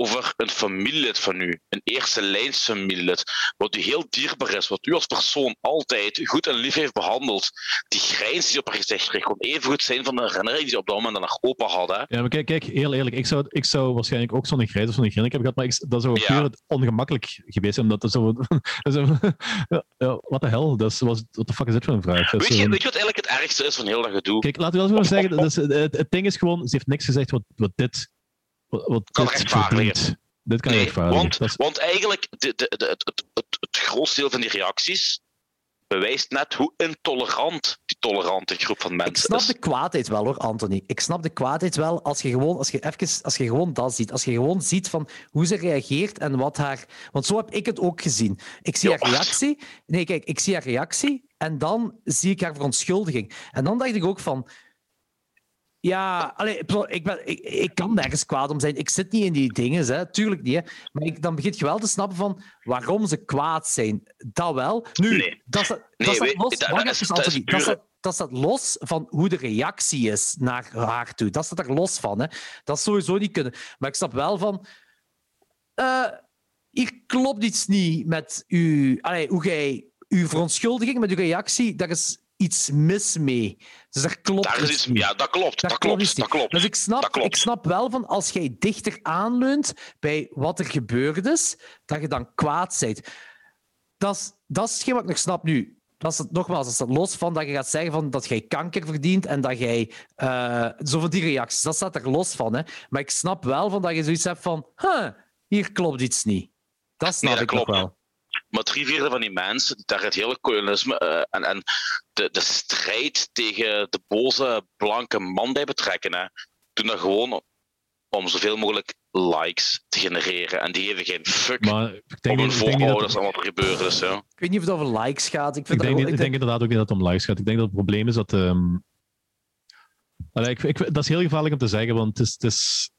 over een familielid van u, een eerste lijns familielid, wat u heel dierbaar is, wat u als persoon altijd goed en lief heeft behandeld, die grijns die op haar gezicht kreeg, kon even goed zijn van de herinnering die ze op dat moment aan haar opa had. Hè? Ja, maar kijk, kijk, heel eerlijk, ik zou, ik zou waarschijnlijk ook zo'n grijs of zo'n grinnik hebben gehad, maar ik, dat zou Ja. puur ongemakkelijk geweest zijn, omdat dat zo... dat zo wat de hel, dat is, wat de fuck is dit voor een vraag? Weet je, zo- weet je wat eigenlijk het ergste is van heel dat gedoe? Kijk, laten we wel eens zeggen, het, het ding is gewoon, ze heeft niks gezegd wat, wat dit, wat, wat Kan verdient. Dit kan je Nee, rechtvaardigen. want, is- eigenlijk, de, de, de, het, het, het, het grootste deel van die reacties bewijst net hoe intolerant die tolerante groep van Ik mensen snap is. de kwaadheid wel hoor, Anthony. Ik snap de kwaadheid wel als je gewoon, als je even, als je gewoon dat ziet. Als je gewoon ziet van hoe ze reageert en wat haar. Want zo heb ik het ook gezien. Ik zie Ja, haar reactie. Nee, kijk, ik zie haar reactie en dan zie ik haar verontschuldiging. En dan dacht ik ook van. Ja, allee, ik, ben, ik, ik kan nergens kwaad om zijn. Ik zit niet in die dingen, hè. tuurlijk niet. Hè. Maar ik, dan begint je wel te snappen van waarom ze kwaad zijn. Dat wel. Nu, Nee. dat Nee, dat los. is- even, dat is Anthony. pure- Dat staat, dat staat los van hoe de reactie is naar haar toe. Dat staat er los van. Hè. Dat is sowieso niet kunnen. Maar ik snap wel van. eh hier klopt iets niet met uw, allee, hoe jij, uw verontschuldiging, met uw reactie. Dat is iets mis mee. Dus er klopt Daar is iets ja, dat klopt. Daar Dat klopt klopt. Dat klopt. Dus ik snap, ik snap wel van als jij dichter aanleunt bij wat er gebeurd is, dat je dan kwaad bent. Dat is, dat is hetgeen wat ik nog snap nu. Dat is het, nogmaals, dat staat los van dat je gaat zeggen van dat jij kanker verdient en dat jij... eh zo van die reacties, dat staat er los van. Hè. Maar ik snap wel van dat je zoiets hebt van... Huh, hier klopt iets niet. Dat snap dat ik klopt. wel. Maar drie vierde van die mensen daar het hele kolonialisme eh, en, en de, de strijd tegen de boze blanke man bij betrekken, hè, doen dat gewoon om zoveel mogelijk likes te genereren. En die geven geen fuck Maar ik om denk, hun denk niet voorouders dat, en wat er gebeurd is. Ja. Ik weet niet of het over likes gaat. Ik, ik vind denk, ik denk inderdaad ook niet dat het om likes gaat. Ik denk dat het probleem is dat... ehm, Allee, ik, ik, dat is heel gevaarlijk om te zeggen, want het is, het is...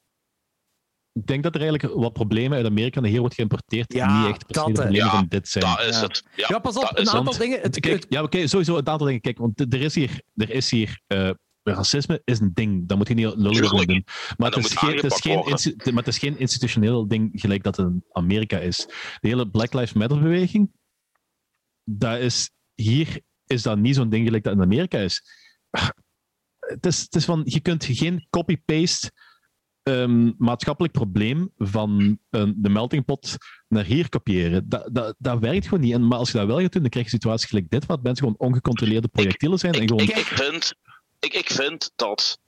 Ik denk dat er eigenlijk wat problemen uit Amerika naar hier wordt geïmporteerd die niet echt per se dat, problemen Ja, van dit zijn. Dat is Ja. het. Ja, Ja, pas op, een het. aantal dingen... Het, Kijk, het- ja, oké, sowieso een aantal dingen. Kijk, want er is hier, er is hier eh, racisme is een ding. Dat moet je niet lullig over doen. Maar dat het, is geen, het, is geen, worden. insti- maar het is geen institutioneel ding gelijk dat in Amerika is. De hele Black Lives Matter beweging, dat is, hier is dat niet zo'n ding gelijk dat in Amerika is. Het is, het is van, je kunt geen copy-paste ehm, maatschappelijk probleem van een, de melting pot naar hier kopiëren. Dat, dat, dat werkt gewoon niet. En, maar als je dat wel gaat doen, dan krijg je situaties gelijk dit, waar mensen gewoon ongecontroleerde projectielen zijn. en Ik, gewoon, ik, ik, vind, ik, ik vind dat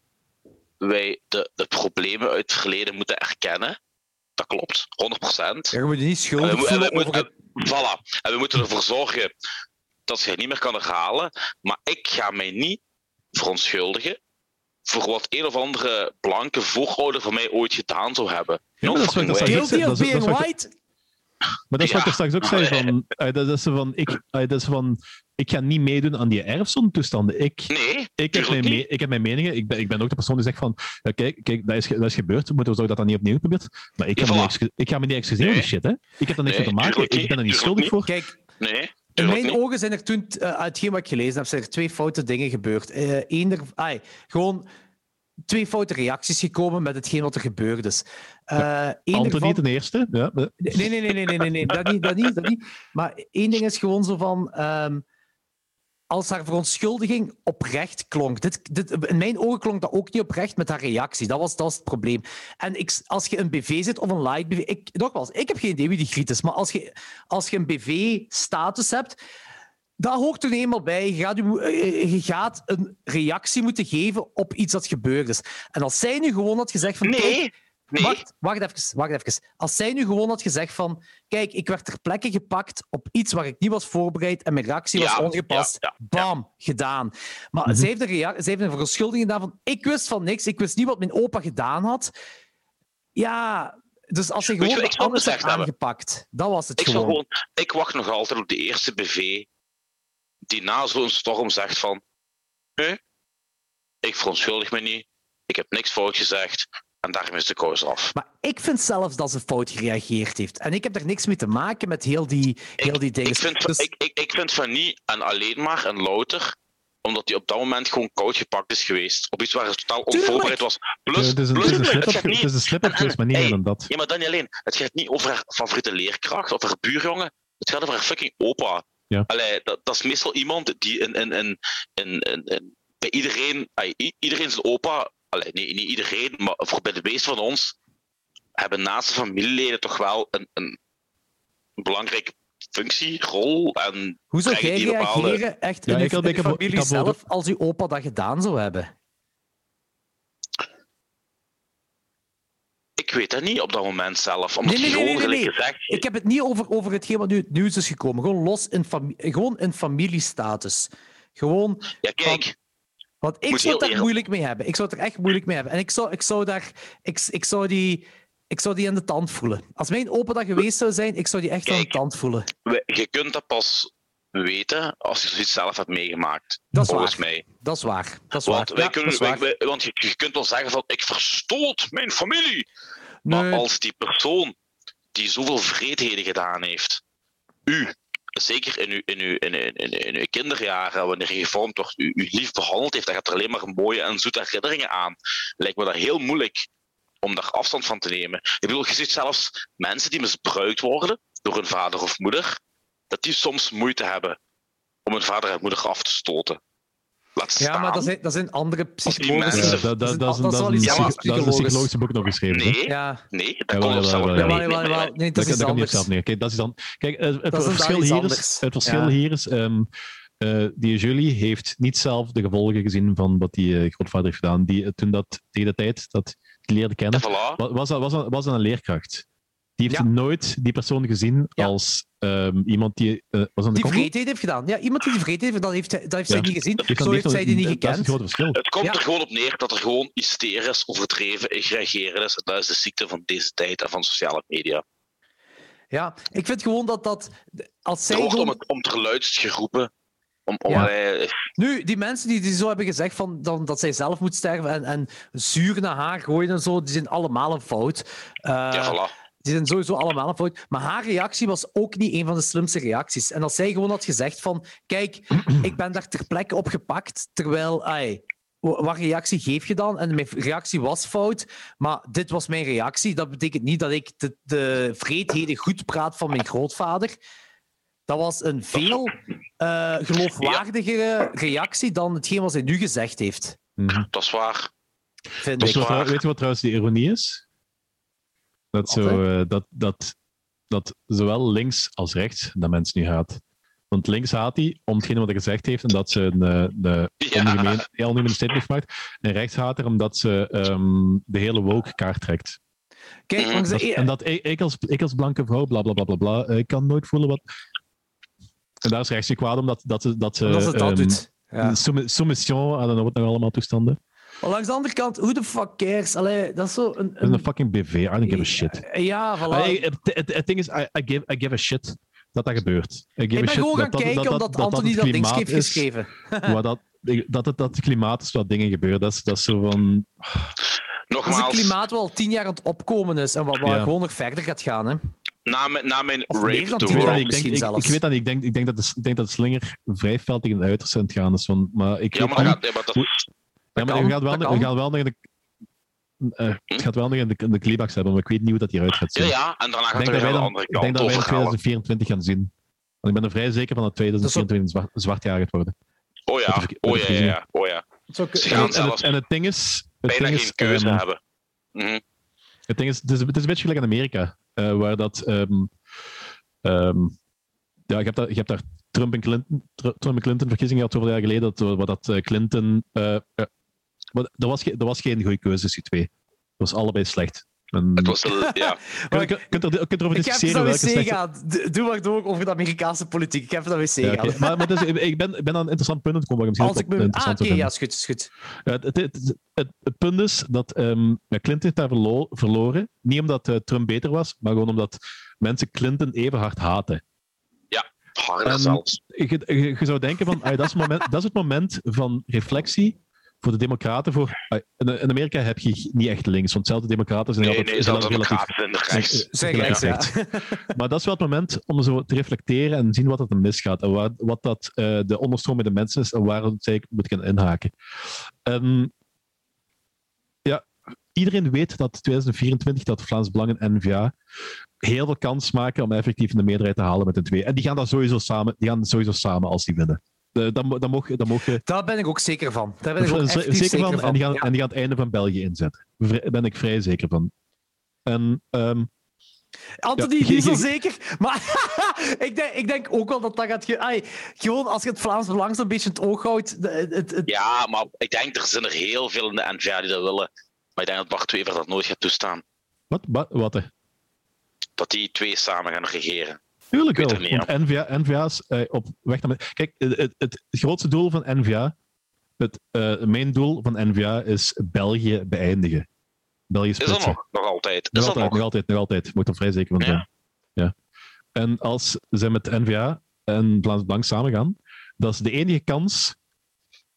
wij de, de problemen uit het verleden moeten erkennen. Dat klopt, 100%. Ja, je moet je niet En we, schuldig en we moeten, het... voilà. en we moeten ervoor zorgen dat ze het niet meer kan herhalen. Maar ik ga mij niet verontschuldigen voor wat een of andere blanke voorouder van mij ooit gedaan zou hebben. Ja, No dat is wat ik fucking dat way. Guilty of being white? Maar dat is wat ik er Ja. straks ook zei. Van, eh, dat, is van, ik, eh, dat is van, ik ga niet meedoen aan die erfzonde-toestanden. Ik, Nee, ik, heb mijn, me- ik heb mijn meningen. Ik ben, ik ben ook de persoon die zegt van, ja, kijk, kijk dat, is, dat is gebeurd. We moeten zorgen dat dat niet opnieuw gebeurt. Maar ik ga, Ja, me, niet voilà. ik ga me niet excuseren voor Nee. die shit. Hè. Ik heb daar niks Nee, mee te maken. Ik ben er niet schuldig voor. Kijk, Nee, in mijn niet. ogen zijn er toen, eh, uit hetgeen wat ik gelezen heb, zijn er twee foute dingen gebeurd. Eh Eén er, ai, gewoon twee foute reacties gekomen met hetgeen wat er gebeurd is. Eh één Anthony ervan- ten eerste. Ja, eh, Nee, nee, nee, nee, nee, nee, nee. Dat, niet, dat, niet, dat niet. Maar één ding is gewoon zo van. ehm, als haar verontschuldiging oprecht klonk. Dit, dit, in mijn ogen klonk dat ook niet oprecht met haar reactie. Dat was, dat was het probleem. En ik, als je een BV zit of een light BV. Ik, nogmaals, ik heb geen idee wie die griet is. Maar als je, als je een BV-status hebt. Dat hoort er eenmaal bij. Je gaat, je, eh, je gaat een reactie moeten geven op iets dat gebeurd is. En als zij nu gewoon had gezegd van... Nee, nee. Wacht, wacht even, wacht even. Als zij nu gewoon had gezegd van... Kijk, ik werd ter plekke gepakt op iets waar ik niet was voorbereid en mijn reactie was ongepast. ja, ja, ja. Bam, gedaan. Maar Mhm. zij, heeft een zij heeft een verontschuldiging gedaan van... Ik wist van niks, ik wist niet wat mijn opa gedaan had. Ja, dus als ze gewoon wat ik zou anders had hebben? aangepakt, dat was het Ik, gewoon. gewoon, ik wacht nog altijd op de eerste BV die na zo'n storm zegt van nee, ik verontschuldig me niet, ik heb niks fout gezegd en daarmee is de koos af. Maar ik vind zelfs dat ze fout gereageerd heeft. En ik heb er niks mee te maken met heel die, heel die dingen. Ik vind, Dus- ik, ik, ik vind van niet en alleen maar een louter omdat hij op dat moment gewoon koud gepakt is geweest. Op iets waar hij totaal onvoorbereid was. Plus, het is een, plus het is een het niet- is een slip-up en- geweest, maar niet hey, dan dat. Ja, maar dan niet alleen. Het gaat niet over haar favoriete leerkracht of haar buurjongen. Het gaat over haar fucking opa. Ja. Allee, dat, dat is meestal iemand die in, in, in, in, in- in- bij iedereen, ay, iedereen zijn opa, allee, nee, niet iedereen, maar voor bij de meeste van ons, hebben naast de familieleden toch wel een, een belangrijke functie, rol. En Hoe zou jij bepaalde- reageren echt Ja, in, ik familie zelf als uw opa dat gedaan zou hebben? Ik weet dat niet op dat moment zelf. Omdat Nee, nee, nee, gewoon, nee, gezegd, Ik heb het niet over, over hetgeen wat nu het nieuws is gekomen. Gewoon los in, fami- gewoon in familiestatus. Gewoon, ja, kijk, want ik Moet zou daar eerlijk- moeilijk mee hebben. Ik zou het er echt moeilijk mee hebben. En ik zou, ik zou daar, ik, ik zou die, ik zou die aan de tand voelen. Als mijn opa dat geweest zou zijn, ik zou die echt aan de tand voelen. je kunt dat pas weten als je zoiets zelf hebt meegemaakt. Dat is volgens waar. mij. Dat is waar. Dat is Want, waar. wij Ja, kunnen, wij- wij- want je, je kunt wel zeggen van ik verstoot mijn familie. Maar als die persoon die zoveel vreedheden gedaan heeft, u, zeker in uw, in uw, in, in, in, uw kinderjaren, wanneer je gevormd wordt, u, u lief behandeld heeft, dan gaat er alleen maar mooie en zoete herinneringen aan. Lijkt me dat heel moeilijk om daar afstand van te nemen. Ik bedoel, je ziet zelfs mensen die misbruikt worden door hun vader of moeder, dat die soms moeite hebben om hun vader en moeder af te stoten. Laat staan. Ja, maar dat zijn, dat zijn andere psychologische... mensen- Ja, dat, dat, zijn- dat, is een- dat wel iets een- Ja, maar- dat is een psychologisch. psychologische boek nog geschreven. hè? Nee, Ja, nee, dat kon op zelf niet. Nee, dat is dat anders. zelf neer. Kijk, dat is dan. Kijk, het, Dat is verschil hier anders. is. Het verschil Ja. hier is. ehm, eh, die Julie heeft niet zelf de gevolgen gezien van wat die eh, grootvader heeft gedaan. Die, toen dat, tegen de tijd dat die leerde kennen, voilà. was dat, was dat, was dat een leerkracht. Die heeft Ja. nooit die persoon gezien Ja. als ehm, iemand die. eh, was dat een Die vreedheid heeft gedaan. Ja, iemand die die vreedheid heeft, dat heeft, hij- dat heeft zij Ja. niet gezien. Zo heeft zij die niet Dat is gekend. het grote verschil. Het komt Ja. er gewoon op neer dat er gewoon hysterisch, overdreven, gereageerd is. En dat is de ziekte van deze tijd en van sociale media. Ja, ik vind gewoon dat dat... Als zij Er wordt om, gewoon... het, om het. Om, om Ja. allerlei- Nu, die mensen die, die zo hebben gezegd van, dan, dat zij zelf moet sterven en, en zuur naar haar gooien en zo, die zijn allemaal een fout. Eh, ja, voilà. Die zijn sowieso allemaal een fout. Maar haar reactie was ook niet een van de slimste reacties. En als zij gewoon had gezegd van, kijk, ik ben daar ter plekke op gepakt, terwijl, ai, wat reactie geef je dan? En mijn reactie was fout, maar dit was mijn reactie. Dat betekent niet dat ik de, de vreedheden goed praat van mijn grootvader. Dat was een veel eh, geloofwaardigere reactie dan hetgeen wat zij nu gezegd heeft, Mhm. Dat is waar. vind Weet ik. je, wat, waar. weet je wat trouwens de ironie is? Dat, zo, eh, dat, dat, dat zowel links als rechts dat mensen nu haat. Want links haat hij om hetgene wat hij gezegd heeft en dat ze een, eh, de Ja. ongemeen, statement heeft gemaakt. En rechts haat er omdat ze ehm, de hele woke kaart trekt. Kijk, Mhm. de Dat- e- en dat ik, ik, als, ik als blanke vrouw, bla bla bla bla bla, ik kan nooit voelen wat. En daar is rechts kwaad omdat dat ze. Dat ze, omdat ze dat ehm, doet. Ja. soumi- Soumission, I don't know wat nog allemaal toestanden. Maar langs de andere kant, hoe de fuck cares? Allee, dat is zo een... Dat is een fucking BV, I don't give a shit. Ja, voilà. Allee, het, het, het ding is, I, I, give, I give a shit dat dat gebeurt. I give ik a ben shit gewoon gaan dat, kijken dat, dat, omdat dat, dat Anthony dat ding klimaat heeft is, geschreven. waar dat, dat, het, dat klimaat is waar dingen gebeuren. Dat is, dat is zo van... Als Nogmaals, het klimaat wel al tien jaar aan het opkomen is en wat, wat Ja. gewoon nog verder gaat gaan. Hè. na, mijn- na mijn Of Rape tien Ik dat, ik, denk, ik, ik weet dat niet. Ik denk, ik denk, dat, de, ik denk dat de slinger vrij fel tegen de uiterste aan het gaan is. Van, maar ik Ja, maar dat niet- gaat, ja, maar dat- ja, maar kan, we gaan wel, dat we gaan wel nog in de... eh, het gaat wel nog in de, in de kleebaks hebben, maar ik weet niet hoe dat hieruit gaat zien. ja, ja, en daarna gaat het dat weer aan de andere ik denk kant dat wij in overhalen. 2024 gaan zien. Want ik ben er vrij zeker van dat 2024 een zwart, jaar gaat worden. Oh ja, de oh ja, ja, ja, oh ja. Zo, Ze En gaan het, en, zelfs het, en het ding is... Het bijna ding geen is, keuze ehm, hebben. Mhm. Het, ding is, het, is, het is een beetje gelijk in Amerika, eh, waar dat... ehm, ehm, ja, je hebt, daar, je hebt daar Trump en Clinton, Tr- Trump en Clinton verkiezingen gehad zoveel jaar geleden, dat, waar dat eh, Clinton... maar er, was geen, er was geen goede keuze tussen die twee. Het was allebei slecht. En, Het was de, ja. je, kunt, kunt, er, kunt erover Ik heb discussiëren naar welke wc. D- Doe maar door over de Amerikaanse politiek. Ik heb naar wc Ja, oké. Maar, maar dus, ik, ik ben, ik ben aan een interessant punt gekomen. Waar ik Als ik misschien me... Ah, oké, ja, is goed, is goed. Ja, het, het, het, het- het punt is dat ehm, ja, Clinton heeft daar verlo- verloren. Niet omdat eh, Trump beter was, maar gewoon omdat mensen Clinton even hard haten. Harder En- zelfs. Je, je, je zou denken van, ah, dat, is het moment, dat is het moment van reflectie voor de democraten. Voor, in, in Amerika heb je niet echt links, want zelfs de democraten zijn Nee, altijd nee, zelfs relatief rechts. Zeg gelijk rechts, ja. Maar dat is wel het moment om zo te reflecteren en zien wat er misgaat. En waar, wat dat, eh, de onderstroom bij de mensen is en waar zij moet gaan inhaken. En, ja, iedereen weet dat 2024 dat Vlaams Belang en N-VA heel veel kans maken om effectief de meerderheid te halen met de twee. En die gaan dat sowieso samen, die gaan sowieso samen als die winnen. Eh, dan, mogen, dan mogen Daar ben ik ook zeker van. Daar ben ik ook zeker, van, van. En die, gaan, Ja. en die gaan het einde van België inzetten. Daar ben ik vrij zeker van. En ehm, Anthony, Ja, niet zo je- zeker. Maar ik, denk, ik denk ook wel dat dat gaat... Ge Ai, gewoon als je het Vlaams Belang zo'n beetje in het oog houdt... Het, het, het- Ja, maar ik denk er zijn er heel veel in de NVA die dat willen. Maar ik denk dat Bart Wever dat nooit gaat toestaan. wat? Wat? wat hè? Dat die twee samen gaan regeren. Tuurlijk wel. niet, want NVA, NVA is eh, op weg naar... Kijk, het, het, grootste doel van NVA, het eh main doel van NVA is België beëindigen. België Is splitsen. nog? Nog altijd. Nog Is er altijd, nog? nog altijd, nog altijd. Moet er vrij zeker van zijn. Ja. En als ze met NVA en Vlaams Belang samengaan, dat is de enige kans,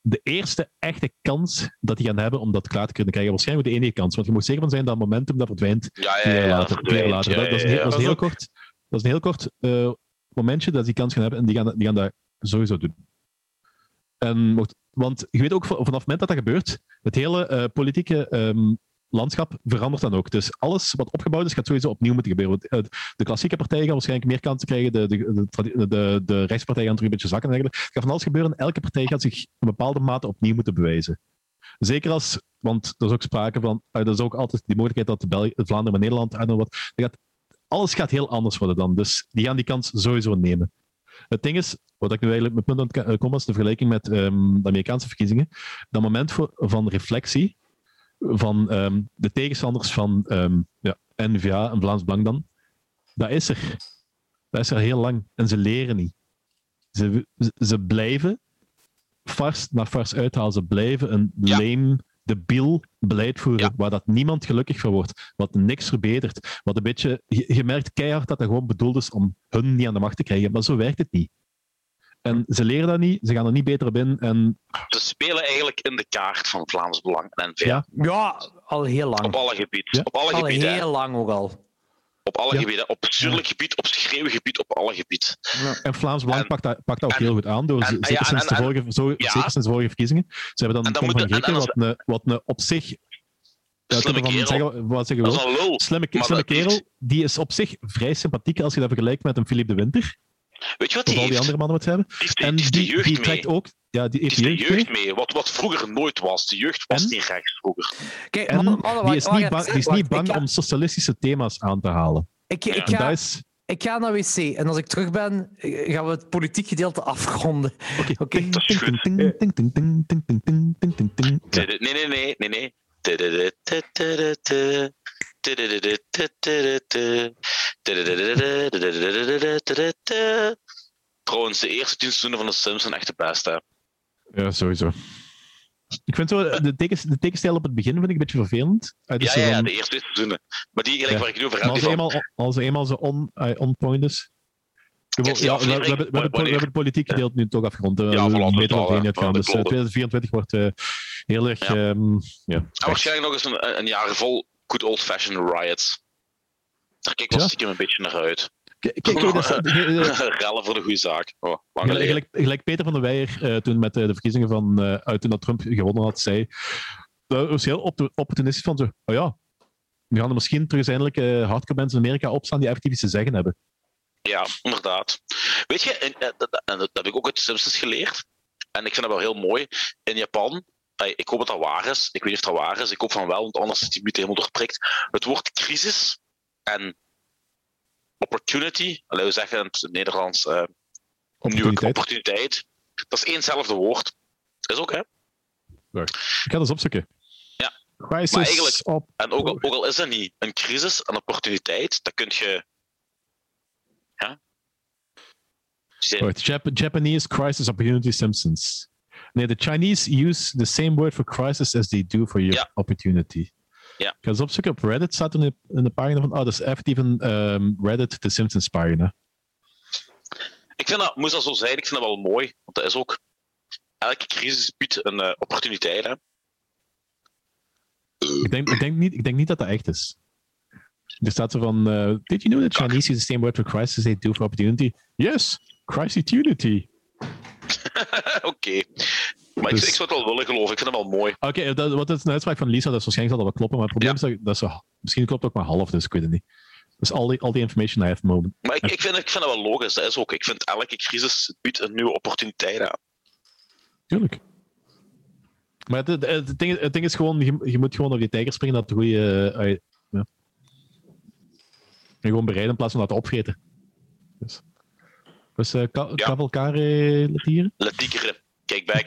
de eerste echte kans dat die gaan hebben om dat klaar te kunnen krijgen. Waarschijnlijk de enige kans, want je moet zeker van zijn dat momentum dat verdwijnt Ja, ja, twee ja. later. Twee jaar later. verdwijnt. Dat, dat is heel- dat Dat is heel kort, dat is een heel kort eh, momentje dat die kans gaan hebben en die gaan, die gaan dat sowieso doen. En want je weet ook van- vanaf het moment dat dat gebeurt, het hele eh, politieke ehm, landschap verandert dan ook. Dus alles wat opgebouwd is, gaat sowieso opnieuw moeten gebeuren. Eh, De klassieke partijen gaan waarschijnlijk meer kansen krijgen, de, de, de, de, rechtspartijen gaan terug een beetje zakken. en. Het gaat van alles gebeuren en elke partij gaat zich een bepaalde mate opnieuw moeten bewijzen. Zeker als, want er is ook sprake van, er is ook altijd die mogelijkheid dat België, Vlaanderen en Nederland, what, er gaat, alles gaat heel anders worden dan. Dus die gaan die kans sowieso nemen. Het ding is, wat ik nu eigenlijk mijn punt aan eh, kom, is de vergelijking met ehm, de Amerikaanse verkiezingen. Dat moment voor, van reflectie van ehm, de tegenstanders van ehm, ja, N-VA en Vlaams Belang dan, dat is er. Dat is er heel lang. En ze leren niet. Ze, ze, blijven vars na vars uithalen. Ze blijven een Ja. lame, debiel beleid voeren, Ja. waar dat niemand gelukkig van wordt, wat niks verbetert. Wat een beetje, je, je merkt keihard dat dat gewoon bedoeld is om hun niet aan de macht te krijgen, maar zo werkt het niet. En ze leren dat niet, ze gaan er niet beter op in. En Ze spelen eigenlijk in de kaart van Vlaams Belang en NVA. Ja. Ja, al heel lang. Op alle gebieden. Ja. Op alle Al gebieden. hè. heel lang ook al. Op alle Ja. gebieden. Op bestuurlijk gebied, op schreeuwgebied, op alle gebieden. En Vlaams Belang pakt, dat, pakt dat ook en- heel goed aan, door, en- zeker, ja, sinds de vorige, zo, ja. zeker sinds de vorige verkiezingen. Ze hebben dan En dan Tom wat, een, wat een op zich... Ja, Slimme van kerel. zeggen, wat zeggen we een. Slimme, kerel, die is op zich vrij sympathiek als je dat vergelijkt met een Philippe de Winter, Weet je wat die heeft? die andere mannen wat hebben? Heeft, en die, jeugd die trekt mee. ook. Ja, die heeft die jeugd, mee. Wat, wat vroeger nooit was. De jeugd was niet rechts vroeger. Kijk, en mannen, mannen, die is niet bang, is niet bang om socialistische thema's aan te halen. Ik, ik, ga, ik ga naar wc en als ik terug ben, gaan we het politiek gedeelte afronden. Oké. oké. Nee, nee, nee, nee. Trouwens, de eerste tien seizoenen van de Sims zijn echt de beste. Ja, sowieso. Ik vind zo, de, de tekenstijl op het begin vind ik een beetje vervelend. Dus Ja, ja, de eerste twee seizoenen. Maar die gelijk Ja. waar ik nu over heb, als van... eenmaal, als eenmaal zo on, eh, on point is. Ja, we, hebben, we, hebben, we wanneer- hebben het politiek gedeelte nu toch afgerond. Uh, Ja, gaan. Ja, Dus eh, klopt. 2024 wordt eh, heel erg. Ja. ehm, ja, En waarschijnlijk nog eens een, een jaar vol good old-fashioned riots. Daar kijk ik wel Ja. stiekem een beetje naar uit. Kijk, dat is- eh, eh, Rellen voor de goede zaak. Oh, Gelijk, gelijk, gelijk Peter van der Weijer eh, toen met de verkiezingen van, uit toen dat Trump gewonnen had, zei. Dat was heel op opportunistisch van zo. Oh ja, nu gaan er misschien terug eens eindelijk eh, hardcore mensen in Amerika opstaan die effectief iets te zeggen hebben. Ja, inderdaad. Weet je, en, dat, en dat heb ik ook uit de Simpsons geleerd. En ik vind dat wel heel mooi. In Japan, ik hoop dat dat waar is. Ik weet niet of dat waar is. Ik hoop van wel, want anders is die mythe helemaal doorprikt. Het woord crisis en opportunity, laten we zeggen in het Nederlands, eh nieuwe Opportuniteit. opportuniteit. Dat is éénzelfde woord. Is ook, hè? Ik ga dat eens opzoeken. Ja. Crisis Maar eigenlijk- op. En ook, al- ook al is dat niet een crisis, een opportuniteit, dan kun je. Ja? Zijn- Wacht, Jap- Japanese crisis opportunity Simpsons. Nee, de Chinese use the same word for crisis as they do for your Ja. opportunity. Ja. Ik ga eens opzoeken. Op Reddit staat er in de, in de pagina van. Oh, dat is effectief een ehm, Reddit, de Simpsons pagina. Ik vind dat, moest dat zo zijn, ik vind dat wel mooi. Want dat is ook. Elke crisis biedt een eh, opportuniteit. Hè? Ik denk, ik, denk niet, ik denk niet dat dat echt is. Er staat zo van. eh, Did you know that Chinese use the same word for crisis they do for opportunity? Yes, crisis-unity. Oké. Maar ik, Dus- ik zou het wel willen geloven, ik vind het wel mooi. Oké, wat is een uitspraak van Lisa, dat is waarschijnlijk zal dat wel kloppen, maar het probleem is dat, dat ze, misschien klopt het ook maar half, dus ik weet het niet. Dus al die, al die information I have moment. Maar ik, ik, vind, ik vind dat wel logisch, dat is ook. Ik vind elke crisis biedt een nieuwe opportuniteit aan. Tuurlijk. Maar het, het, het ding, het ding is gewoon, je, je moet gewoon op die tijger springen dat de goede. eh, eh, ja. En gewoon bereiden in plaats van dat te opvreten. Dus, dus uh, Ja. Cavalcare Latieren? Letiekeren, kijk back.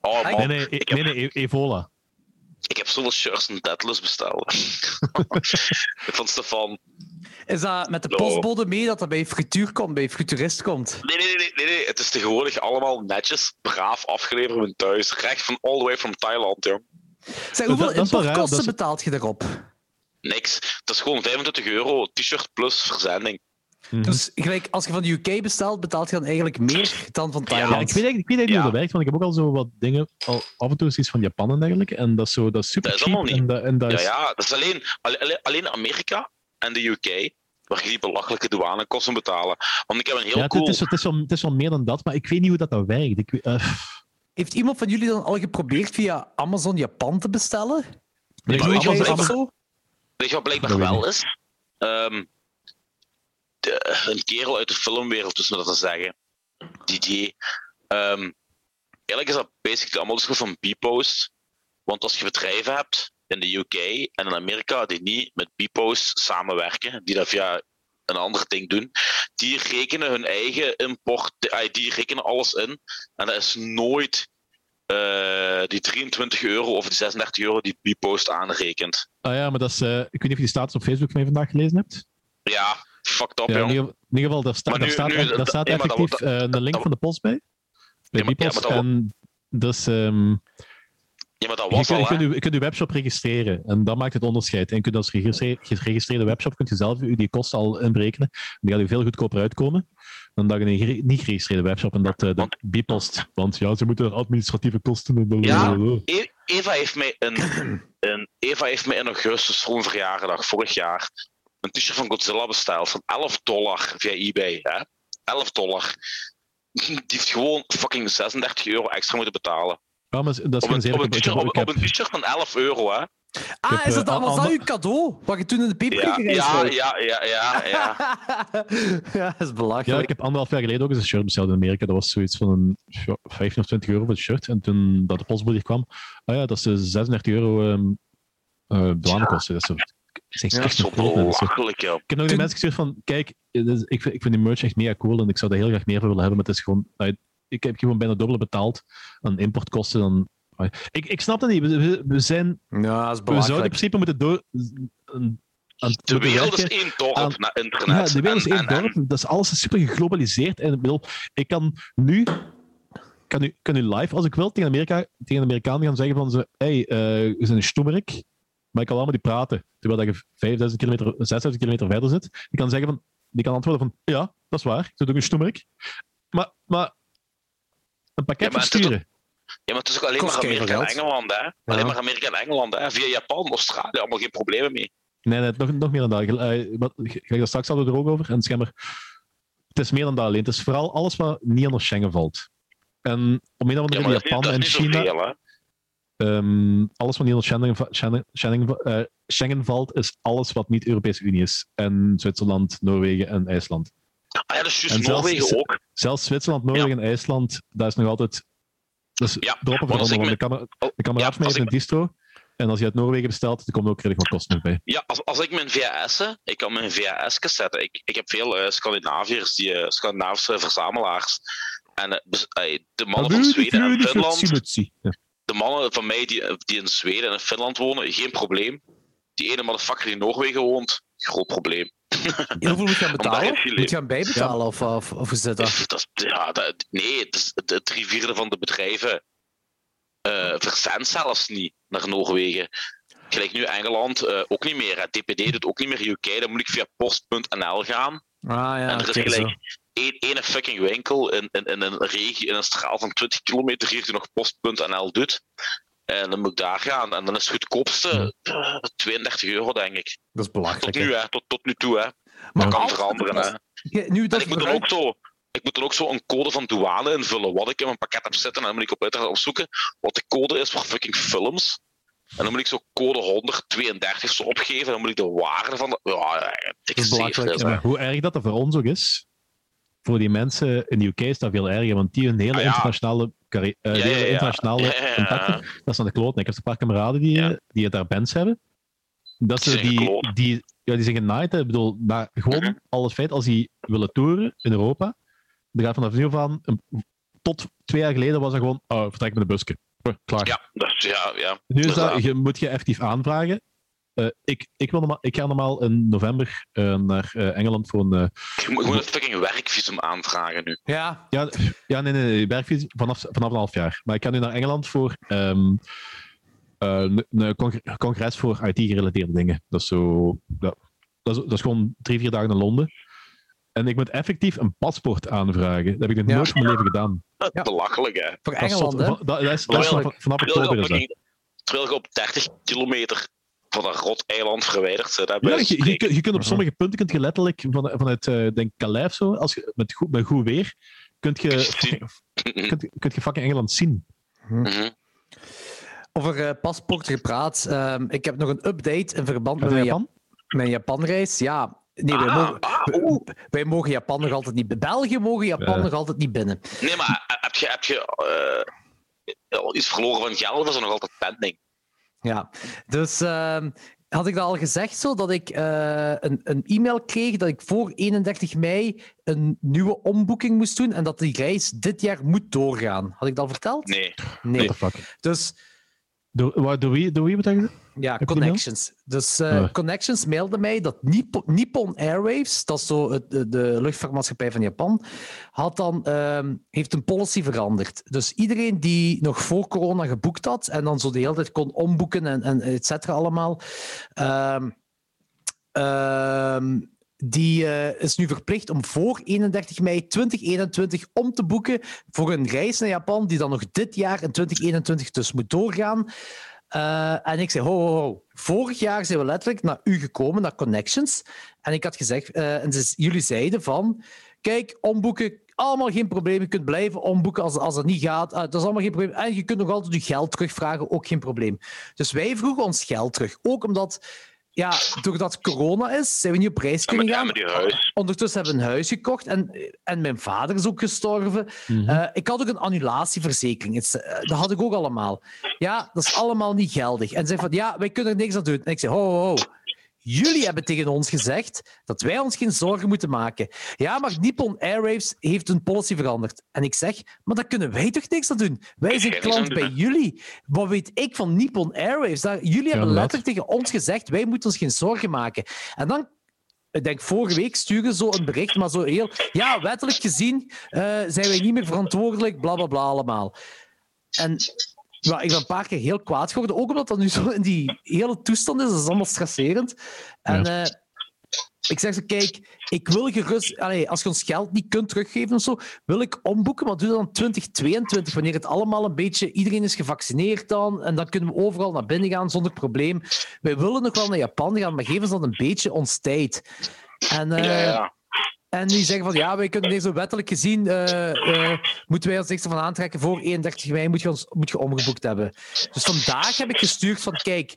Oh man, Nee, nee, ik, nee, heb, nee, E- Evola. ik heb zoveel shirts en Deadless besteld. Van Stefan. Is dat met de postbode mee dat dat bij Frituur komt, bij Futurist komt? Nee, nee, nee, nee, nee. Het is tegenwoordig allemaal netjes, braaf afgeleverd bij thuis. Recht van all the way from Thailand, joh. Zeg, hoeveel dat importkosten dat is- betaalt je daarop? Niks. Het is gewoon 25 euro, t-shirt plus verzending. Mhm. Dus gelijk, als je van de UK bestelt, betaalt je dan eigenlijk meer dan van Ja, Thailand. ik weet eigenlijk, ik weet eigenlijk niet Ja. hoe dat werkt, want ik heb ook al zo wat dingen, al, af en toe is iets van Japan en dergelijke, en dat is, zo, dat is super Dat is cheap. niet. En dat, en dat Ja, is, ja, dat is alleen, alleen, alleen Amerika en de UK waar je die belachelijke douanekosten betalen. Want ik heb een heel ja, het, cool... het is, het, is wel, het is wel meer dan dat, maar ik weet niet hoe dat, dat werkt. Ik, weet- eh, Heeft iemand van jullie dan al geprobeerd via Amazon Japan te bestellen? Weet je wat blijkbaar- wel is? Ehm, de- een kerel uit de filmwereld, dus met dat te zeggen. DJ. Ehm, eigenlijk is dat basically allemaal dus van B-Post. Want als je bedrijven hebt in de UK en in Amerika die niet met B-Post samenwerken, die dat via een ander ding doen, die rekenen hun eigen import, eh, die rekenen alles in. En dat is nooit eh, die 23 euro of die 36 euro die B-Post aanrekent. Ah ja, maar dat is... eh, ik weet niet of je die status op Facebook van mij vandaag gelezen hebt. Ja, fucked up, Ja, in, ieder, geval, daar, sta- Maar daar nu- staat, nu- echt- daar dat- staat dat effectief eh, een link dat- van de post bij. Bij Ja, maar- dat en dus... Ja, maar dat je, kunt, je, kunt je, kunt je webshop registreren en dat maakt het onderscheid. En je kunt als geregistreerde, webshop kunt je zelf die kosten al inberekenen. Die gaat je veel goedkoper uitkomen dan dat je een niet geregistreerde webshop en dat eh, de Want- ja, ze moeten administratieve kosten. En Ja. E- Eva heeft mij in, in, Eva heeft mij in augustus voor een verjaardag, vorig jaar, een t-shirt van Godzilla besteld van 11 dollar via eBay. Hè? 11 dollar. Die heeft gewoon fucking 36 euro extra moeten betalen. Ja, maar dat is Op een, op een ik t-shirt heb- op, op een t-shirt van 11 euro, hè? Ah, heb, is eh, dat, dan- was al- dat uw cadeau? Wat je toen in de Ja, peperkikkerij ja, schoot? ja, ja, ja, ja. ja, dat is belachelijk. Ja, ik heb anderhalf jaar geleden ook eens een shirt besteld in Amerika. Dat was zoiets van een ja, 15 of 20 euro voor het shirt. En toen dat de postbode kwam, ah ja, dat is de 36 euro ehm eh, douanekosten. Dat is zo. Is Ja, is echt is belachelijk. Ik heb nog die mensen gestuurd van, kijk, dit is- ik, vind, ik vind die merch echt mega cool en ik zou daar heel graag meer voor willen hebben, maar het is gewoon, ah, ik heb gewoon bijna dubbele betaald aan importkosten. Dan, ah, ik, ik snap dat niet. We, zijn, Ja, is we zouden in principe moeten door... De wereld is één dorp aan- naar ja, internet. de wereld is En- één en- en- dorp. Dat is alles super geglobaliseerd. En ik, bedoel, ik kan nu, kan nu, kan nu live, als ik wil, tegen, Amerika, tegen de Amerikanen gaan zeggen van ze, hey, eh, we zijn een stoemerik, maar ik kan wel met die praten. Terwijl dat je 5000 kilometer, 6000 kilometer verder zit. Die kan zeggen van, die kan antwoorden van, ja, dat is waar, ik ben ook een stoemerik. Maar, maar een pakket Ja, versturen. Ja, maar het is ook alleen Kost maar Amerika en. Engeland, hè? Alleen maar Amerika en Engeland, hè? Via Japan, Australië, allemaal geen problemen mee. Nee, nee, nog, nog meer dan dat. Eh, wat- Ga je straks hadden we er ook over. En het, is maar, het is meer dan dat alleen. Het is vooral alles wat niet onder Schengen valt. En om een of andere Japan niet, en China, ehm, alles wat niet onder Schengen, Schengen, Schengen, va- Schengen valt, is alles wat niet Europese Unie is. En Zwitserland, Noorwegen en IJsland. Ah ja, dat is En juist zelfs- Noorwegen ook. Zelfs Zwitserland, Noorwegen en IJsland, dat is nog altijd. Ja, droppen van ik de kamer, Oh, de kameraad ja, mij een distro. En als je uit Noorwegen bestelt, dan komen er ook redelijk wat kosten bij. Ja, als, als ik mijn VHS'en, ik kan mijn VHS zetten. Ik, ik heb veel eh, Scandinaviërs, die eh, Scandinavische verzamelaars. En eh, de mannen van Zweden en Finland. De mannen van mij die, die in Zweden en in Finland wonen, geen probleem. Die ene motherfucker die in Noorwegen woont, groot probleem. En hoeveel moet je gaan betalen? Moet je gaan bijbetalen of, of, zit dat? Dat is- ja, dat, nee, het, is, het, het drie vierde van de bedrijven eh verzendt zelfs niet naar Noorwegen. Gelijk nu Engeland eh, ook niet meer. hè. DPD doet ook niet meer UK. Dan moet ik via post.nl gaan. Ah ja, en er is gelijk één fucking winkel in, in, in een regio, in een straal van 20 kilometer hier die nog post.nl doet. En dan moet ik daar gaan. En dan is het goedkoopste eh, 32 euro, denk ik. Dat is Tot belachelijk. nu, hè. hè. Tot, tot nu toe, hè. Maar kan als- veranderen, hè. Nu En dat ik moet, dan ook zo, ik moet dan ook zo een code van douane invullen, wat ik in mijn pakket heb zitten. En dan moet ik op internet opzoeken wat de code is voor fucking films. En dan moet ik zo code 132 zo opgeven. En dan moet ik de waarde van de... Ja, ja, dikke is belachelijk, maar hoe erg dat, dat voor ons ook is, voor die mensen in de UK is dat veel erger, want die hun hele Ah, ja. internationale, eh, Ja, ja, hele internationale contacten, dat is aan de kloot. Ik heb een paar kameraden die, Ja. die daar bands hebben. Dat Die ze zijn die, die, ja, die zijn genaaid. Ik bedoel, maar gewoon Mhm. al het feit als die willen toeren in Europa, dan gaat vanaf nu een- tot twee jaar geleden was dat gewoon, oh, vertrek met een busje. Klaar. Ja, dat ja, ja. Nu is dat, je moet je effectief aanvragen. Eh, ik, ik, wil normaal, ik ga normaal in november eh, naar eh, Engeland voor een. eh, Je moet gewoon een fucking werkvisum aanvragen nu. Ja, ja, ja, nee, nee, nee werkvisum vanaf, vanaf een half jaar. Maar ik ga nu naar Engeland voor ehm, eh, een, een congre- congres voor IT-gerelateerde dingen. Dat is zo. Dat, dat, is, dat is gewoon drie, vier dagen in Londen. En ik moet effectief een paspoort aanvragen. Dat heb ik nog Ja. nooit van mijn leven gedaan. Ja. Belachelijk, hè. voor Engeland, hè? Dat, dat is, dat vanaf je, oktober is dat. terwijl je op 30 kilometer van dat rot eiland verwijderd. Hè, Ja, je, je, kunt op Mhm. sommige punten kunt je letterlijk van, vanuit eh denk Calais of zo, als je, met, goed, met goed weer, kunt je, Kun je fucking, kunt, kunt je fucking Engeland zien. Mhm. Over eh, paspoort gepraat. Ehm, ik heb nog een update in verband met Gaat mijn, naar Jap- Japan? mijn Japanreis. Ja, nee, wij, Ah, mogen, ah, wij mogen Japan nog altijd niet... België mogen Japan Ja. nog altijd niet binnen. Nee, maar eh, heb je, heb je eh, iets verloren van geld of is er nog altijd pending? Ja, dus ehm, had ik dat al gezegd zo, dat ik eh, een, een e-mail kreeg dat ik voor 31 mei een nieuwe omboeking moest doen en dat die reis dit jaar moet doorgaan. Had ik dat al verteld? Nee. Nee. Dus Door, door wie, door wie wat heb je gezegd? Ja, Connections. Dus eh, Ah. Connections mailde mij dat Nippon, Nippon Airwaves, dat is zo het, de, de luchtvaartmaatschappij van Japan, had dan, ehm, heeft een policy veranderd. Dus iedereen die nog voor corona geboekt had en dan zo de hele tijd kon omboeken en, en et cetera allemaal, ehm, ehm, die eh, is nu verplicht om voor 31 mei 2021 om te boeken voor een reis naar Japan, die dan nog dit jaar in 2021 dus moet doorgaan. Eh, en ik zei, ho, ho, ho. Vorig jaar zijn we letterlijk naar u gekomen, naar Connections. En ik had gezegd, eh, en ze- jullie zeiden van, kijk, omboeken, allemaal geen probleem. Je kunt blijven omboeken als, als het niet gaat. Eh, dat is allemaal geen probleem. En je kunt nog altijd je geld terugvragen, ook geen probleem. Dus wij vroegen ons geld terug. Ook omdat, ja, doordat corona is, zijn we niet op reis kunnen ja, gaan. maar die huis. Ondertussen hebben we een huis gekocht en, en mijn vader is ook gestorven. Eh, ik had ook een annulatieverzekering. Het eh, dat had ik ook allemaal. Ja, dat is allemaal niet geldig. En ze zei van, ja, wij kunnen er niks aan doen. En ik zei, ho, ho, ho. Jullie hebben tegen ons gezegd dat wij ons geen zorgen moeten maken. Ja, maar Nippon Airwaves heeft een policy veranderd. En ik zeg, maar daar kunnen wij toch niks aan doen? Wij zijn klant bij jullie. Wat weet ik van Nippon Airwaves? Daar, jullie hebben letterlijk tegen ons gezegd, wij moeten ons geen zorgen maken. En dan ik denk vorige week sturen zo een bericht, maar zo heel. Ja, wettelijk gezien eh, zijn wij niet meer verantwoordelijk, bla bla bla allemaal. En ja, ik ben een paar keer heel kwaad geworden, ook omdat dat nu zo in die hele toestand is. Dat is allemaal stresserend. En eh, ik zeg zo, kijk, ik wil gerust... Allee, als je ons geld niet kunt teruggeven of zo, wil ik omboeken, maar doe dat dan 2022, wanneer het allemaal een beetje... Iedereen is gevaccineerd dan, en dan kunnen we overal naar binnen gaan zonder probleem. Wij willen nog wel naar Japan gaan, maar geef ons dan een beetje ons tijd. En, eh, Ja, ja. En die zeggen van ja, wij kunnen deze wettelijk gezien, eh, eh, moeten wij ons niks ervan aantrekken. Voor 31 mei moet je, ons, moet je omgeboekt hebben. Dus vandaag heb ik gestuurd van kijk,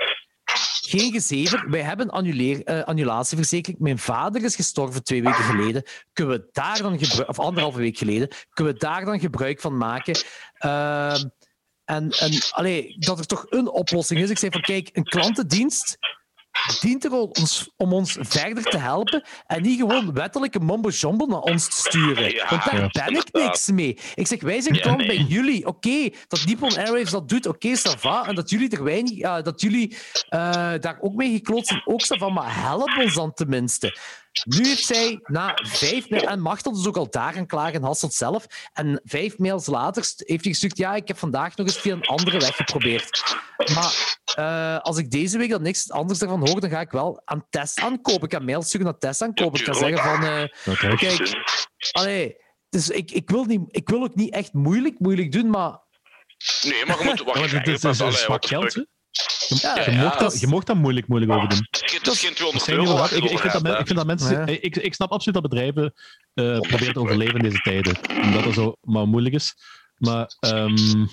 geen gezever. Wij hebben annuleer, eh, annulatieverzekering. Mijn vader is gestorven twee weken geleden. Kunnen we daar dan gebruik, of anderhalve week geleden, kunnen we daar dan gebruik van maken? Ehm, en en dat er toch een oplossing is. Ik zei van kijk, een klantendienst dient er ons, om ons verder te helpen en niet gewoon wettelijke mumbo-jumbo naar ons te sturen. Ja, Want daar ben ik niks mee. Ik zeg, wij zijn Ja, klant nee. bij jullie. Oké, dat Nippon Airwaves dat doet, oké, va. En dat jullie er weinig, ja, dat jullie eh, daar ook mee gekloot zijn, ook ça va. Maar help ons dan tenminste. Nu heeft zij na vijf mails, en Machtel dus ook al daar aan klagen, Hasselt zelf. En vijf mails later heeft hij gestuurd, ja, ik heb vandaag nog eens via een andere weg geprobeerd. Maar eh, als ik deze week dan niks anders ervan hoor, dan ga ik wel aan Tess aankopen. Ik ga mails sturen naar Tess aankopen. Ik ga tuurlijk. zeggen van, eh, Oké. kijk, allee, dus ik, ik, wil niet, ik wil ook niet echt moeilijk, moeilijk doen, maar Nee, maar je moet Ja, wacht. maar dit is, moet- is, allee, zwak wat geld, hè? Je, Ja, je, ja, mocht dat dat, is- je mocht daar moeilijk, moeilijk over doen. Het is geen- het is geen Dat 200 zijn euro. niet waar waar. je Ik, vind dat, over men- ik vind dat mensen... Ja. Ik, ik, snap absoluut dat bedrijven eh, proberen te overleven in deze tijden. Omdat dat zo maar moeilijk is. Maar ehm,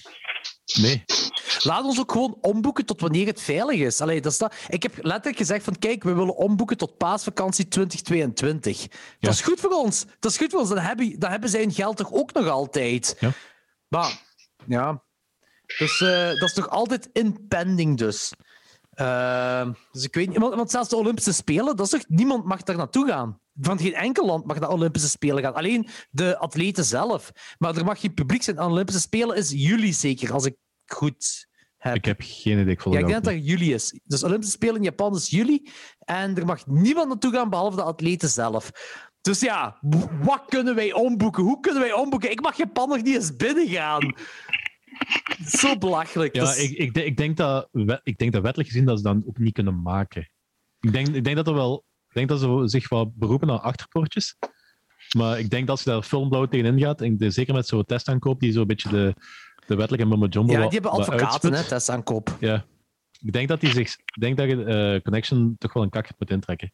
nee. laat ons ook gewoon omboeken tot wanneer het veilig is. Allee, dat is dat. Ik heb letterlijk gezegd van kijk, we willen omboeken tot paasvakantie 2022. Ja. Dat is goed voor ons. Dat is goed voor ons. Dan hebben, dan hebben zij hun geld toch ook nog altijd. Ja. Maar, ja. Dus eh, dat is toch altijd in pending dus. Ehm, dus ik weet niet, want, want zelfs de Olympische Spelen, dat is toch, niemand mag daar naartoe gaan. Van geen enkel land mag naar Olympische Spelen gaan. Alleen de atleten zelf. Maar er mag geen publiek zijn. Aan Olympische Spelen is juli zeker, als ik goed heb. Ik heb geen idee. Ik Ja, ik denk dat dat juli is. Dus Olympische Spelen in Japan is juli. En er mag niemand naartoe gaan behalve de atleten zelf. Dus ja, wat kunnen wij omboeken? Hoe kunnen wij omboeken? Ik mag Japan nog niet eens binnengaan. Zo belachelijk. Ja, Dat is- ik, ik, denk- ik, denk dat, ik denk dat wettelijk gezien dat ze dan ook niet kunnen maken. Ik denk, ik denk dat er wel... Ik denk dat ze zich wel beroepen naar achterpoortjes. Maar ik denk dat als je daar filmblauw tegenin gaat, en de- zeker met zo'n testaankoop die zo'n beetje de, de wettelijke mumbo jumbo ja, die hebben advocaten, hè, testaankoop. Ja. Ik denk dat, die zich, ik denk dat je eh, Connection toch wel een kak moet intrekken.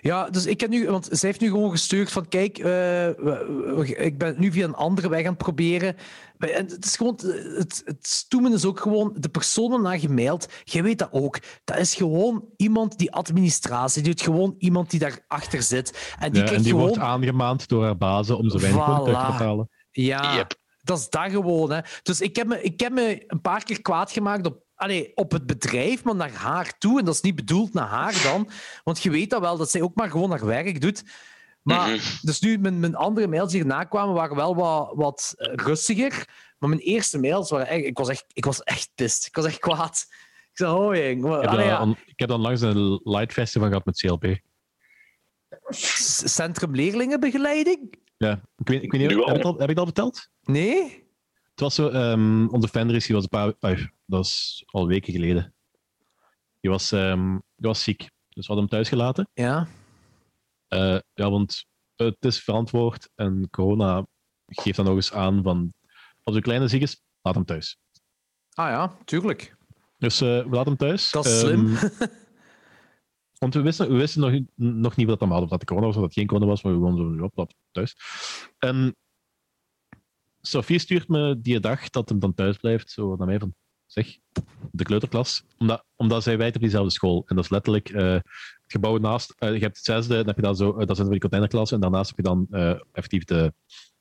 Ja, dus ik heb nu, want zij heeft nu gewoon gestuurd van kijk, uh, we, ik ben nu via een andere weg aan het proberen. En het is gewoon, het, het stoemen is ook gewoon, de persoon naar gemaild, jij weet dat ook, dat is gewoon iemand die administratie doet, gewoon iemand die daarachter zit. En die, ja, en die gewoon... wordt aangemaand door haar bazen om zo weinig Voilà. te betalen. Ja, Yep. dat is dat gewoon. Hè. Dus ik heb, me, ik heb me een paar keer kwaad gemaakt op, allee, op het bedrijf, maar naar haar toe. En dat is niet bedoeld naar haar dan. Want je weet dat wel, dat zij ook maar gewoon haar werk doet. Maar, Mhm. Dus nu, mijn, mijn andere mails die erna kwamen, waren wel wat, wat eh, rustiger. Maar mijn eerste mails waren echt... Ik was echt, ik was echt pist. Ik was echt kwaad. Ik zei, oh jong. Ik ja, ik heb dan langs een light festival gehad met CLP. Centrum Leerlingenbegeleiding? Ja, ik weet, ik weet niet, heb ik, dat al, heb ik dat verteld? Nee? Het was zo, ehm, onze Fenris, die was een paar, dat was al weken geleden. Die was, die was ziek, dus we hadden hem thuis gelaten. Ja. Eh, ja, want het is verantwoord en corona geeft dan nog eens aan van als uw kleine ziek is, laat hem thuis. Ah ja, tuurlijk. Dus eh, we laten hem thuis. Dat is slim. Ehm, want we wisten, we wisten nog, niet- nog niet wat dat had, of dat de corona was of dat het geen corona was, maar we gewoon zo op, op thuis. En Sophie stuurt me die dag dat hem dan thuis blijft, zo naar mij van, zeg, de kleuterklas. Omdat, omdat zij wijten op diezelfde school. En dat is letterlijk eh, het gebouw naast. eh, je hebt het zesde, dan heb je dan zo, eh, dat zijn van die containerklassen, en daarnaast heb je dan effectief de,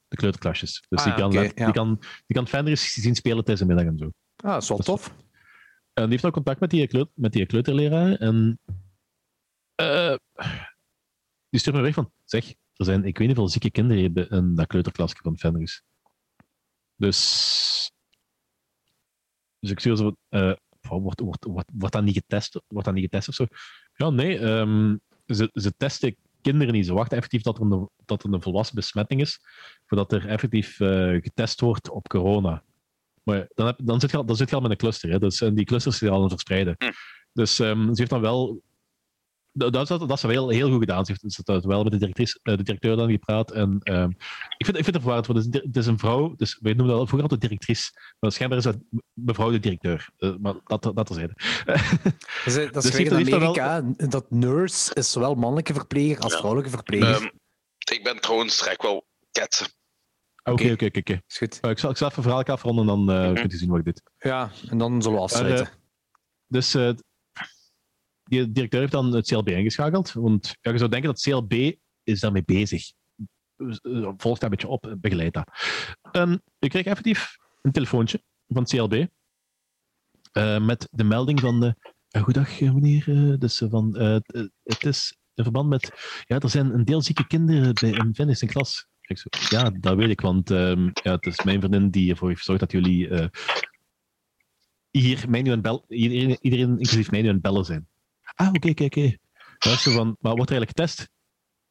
de kleuterklasjes. Dus Ah, die, kan, ja. die, kan, die kan Fenris zien spelen tijdens de middag en zo. Ah, dat is wel tof. En die heeft nog contact met die, kleut, met die kleuterleraar. En die stuurt me weg van, zeg, er zijn, ik weet niet hoeveel zieke kinderen in dat kleuterklasje van Fenris. Dus, dus ik zo, eh, van, wordt, wordt, wordt, wordt dat niet getest? Wordt dat niet getest of zo? Ja, nee, ehm, ze, ze testen kinderen niet. Ze wachten effectief dat er een, dat er een volwassen besmetting is, voordat er effectief eh, getest wordt op corona. Maar dan, heb, dan, zit je al, dan zit je al met een cluster. Hè? Dus, en die clusters zijn al aan het verspreiden. Hm. Dus ehm, ze heeft dan wel. Dat, dat, dat is wel heel goed gedaan. Ze heeft, heeft wel met de, directrice, eh, de directeur dan gepraat. En, ehm, ik, vind, ik vind het verwarrend, want het is, het is een vrouw. Dus wij noemen dat vroeger altijd directrice. Maar schijnbaar is dat mevrouw de directeur. Eh, maar dat, dat terzijde. Dat is, dat is Dus in dat wel- Amerika. Dat nurse is zowel mannelijke verpleger als Ja. vrouwelijke verpleger. Ehm, ik ben trouwens direct wel ketsen. Oké, oké, oké. oké. is goed. Eh, Ik zal, ik zal even een verhaal afronden en dan eh, Mhm. kunt u zien wat ik dit. Ja, en dan zullen we afsluiten. Dus eh, die directeur heeft dan het CLB ingeschakeld. Want ja, je zou denken dat CLB is daarmee bezig. Volgt dat een beetje op, begeleidt dat. Ik kreeg effectief een telefoontje van CLB. eh, met de melding van... eh, eh, goedag, eh, meneer. eh, van, het- is in verband met... Ja, er zijn een deel zieke kinderen bij in Venice in klas. Ja, dat weet ik, want ehm, ja, het is mijn vriendin die ervoor heeft gezorgd dat jullie hier iedereen, iedereen inclusief mij nu aan het bellen zijn. Ah, oké, oké, oké. Van, Maar wordt er eigenlijk getest?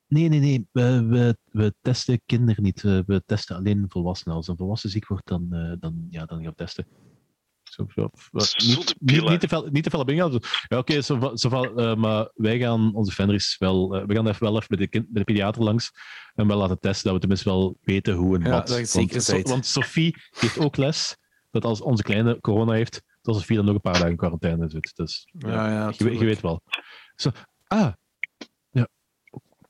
Nee, nee, nee. We, we, we testen kinderen niet. We, we testen alleen volwassenen. Als een volwassen ziek wordt, dan, eh, dan, ja, dan gaan we testen. Zo, zo, wat, Zo niet, niet, niet te veel, niet te veel op ingaan. Ja, oké, zo, zo, eh, maar wij gaan onze Fenris wel... eh, we gaan even wel even bij de, kind, bij de pediater langs en wel laten testen, dat we tenminste wel weten hoe en Ja, wat. dat want, so- bent. want Sophie heeft ook les dat als onze kleine corona heeft, dat Sophie dan nog een paar dagen in quarantaine zit. Dus ja, Ja, je, weet- je weet wel. Zo, ah, ja.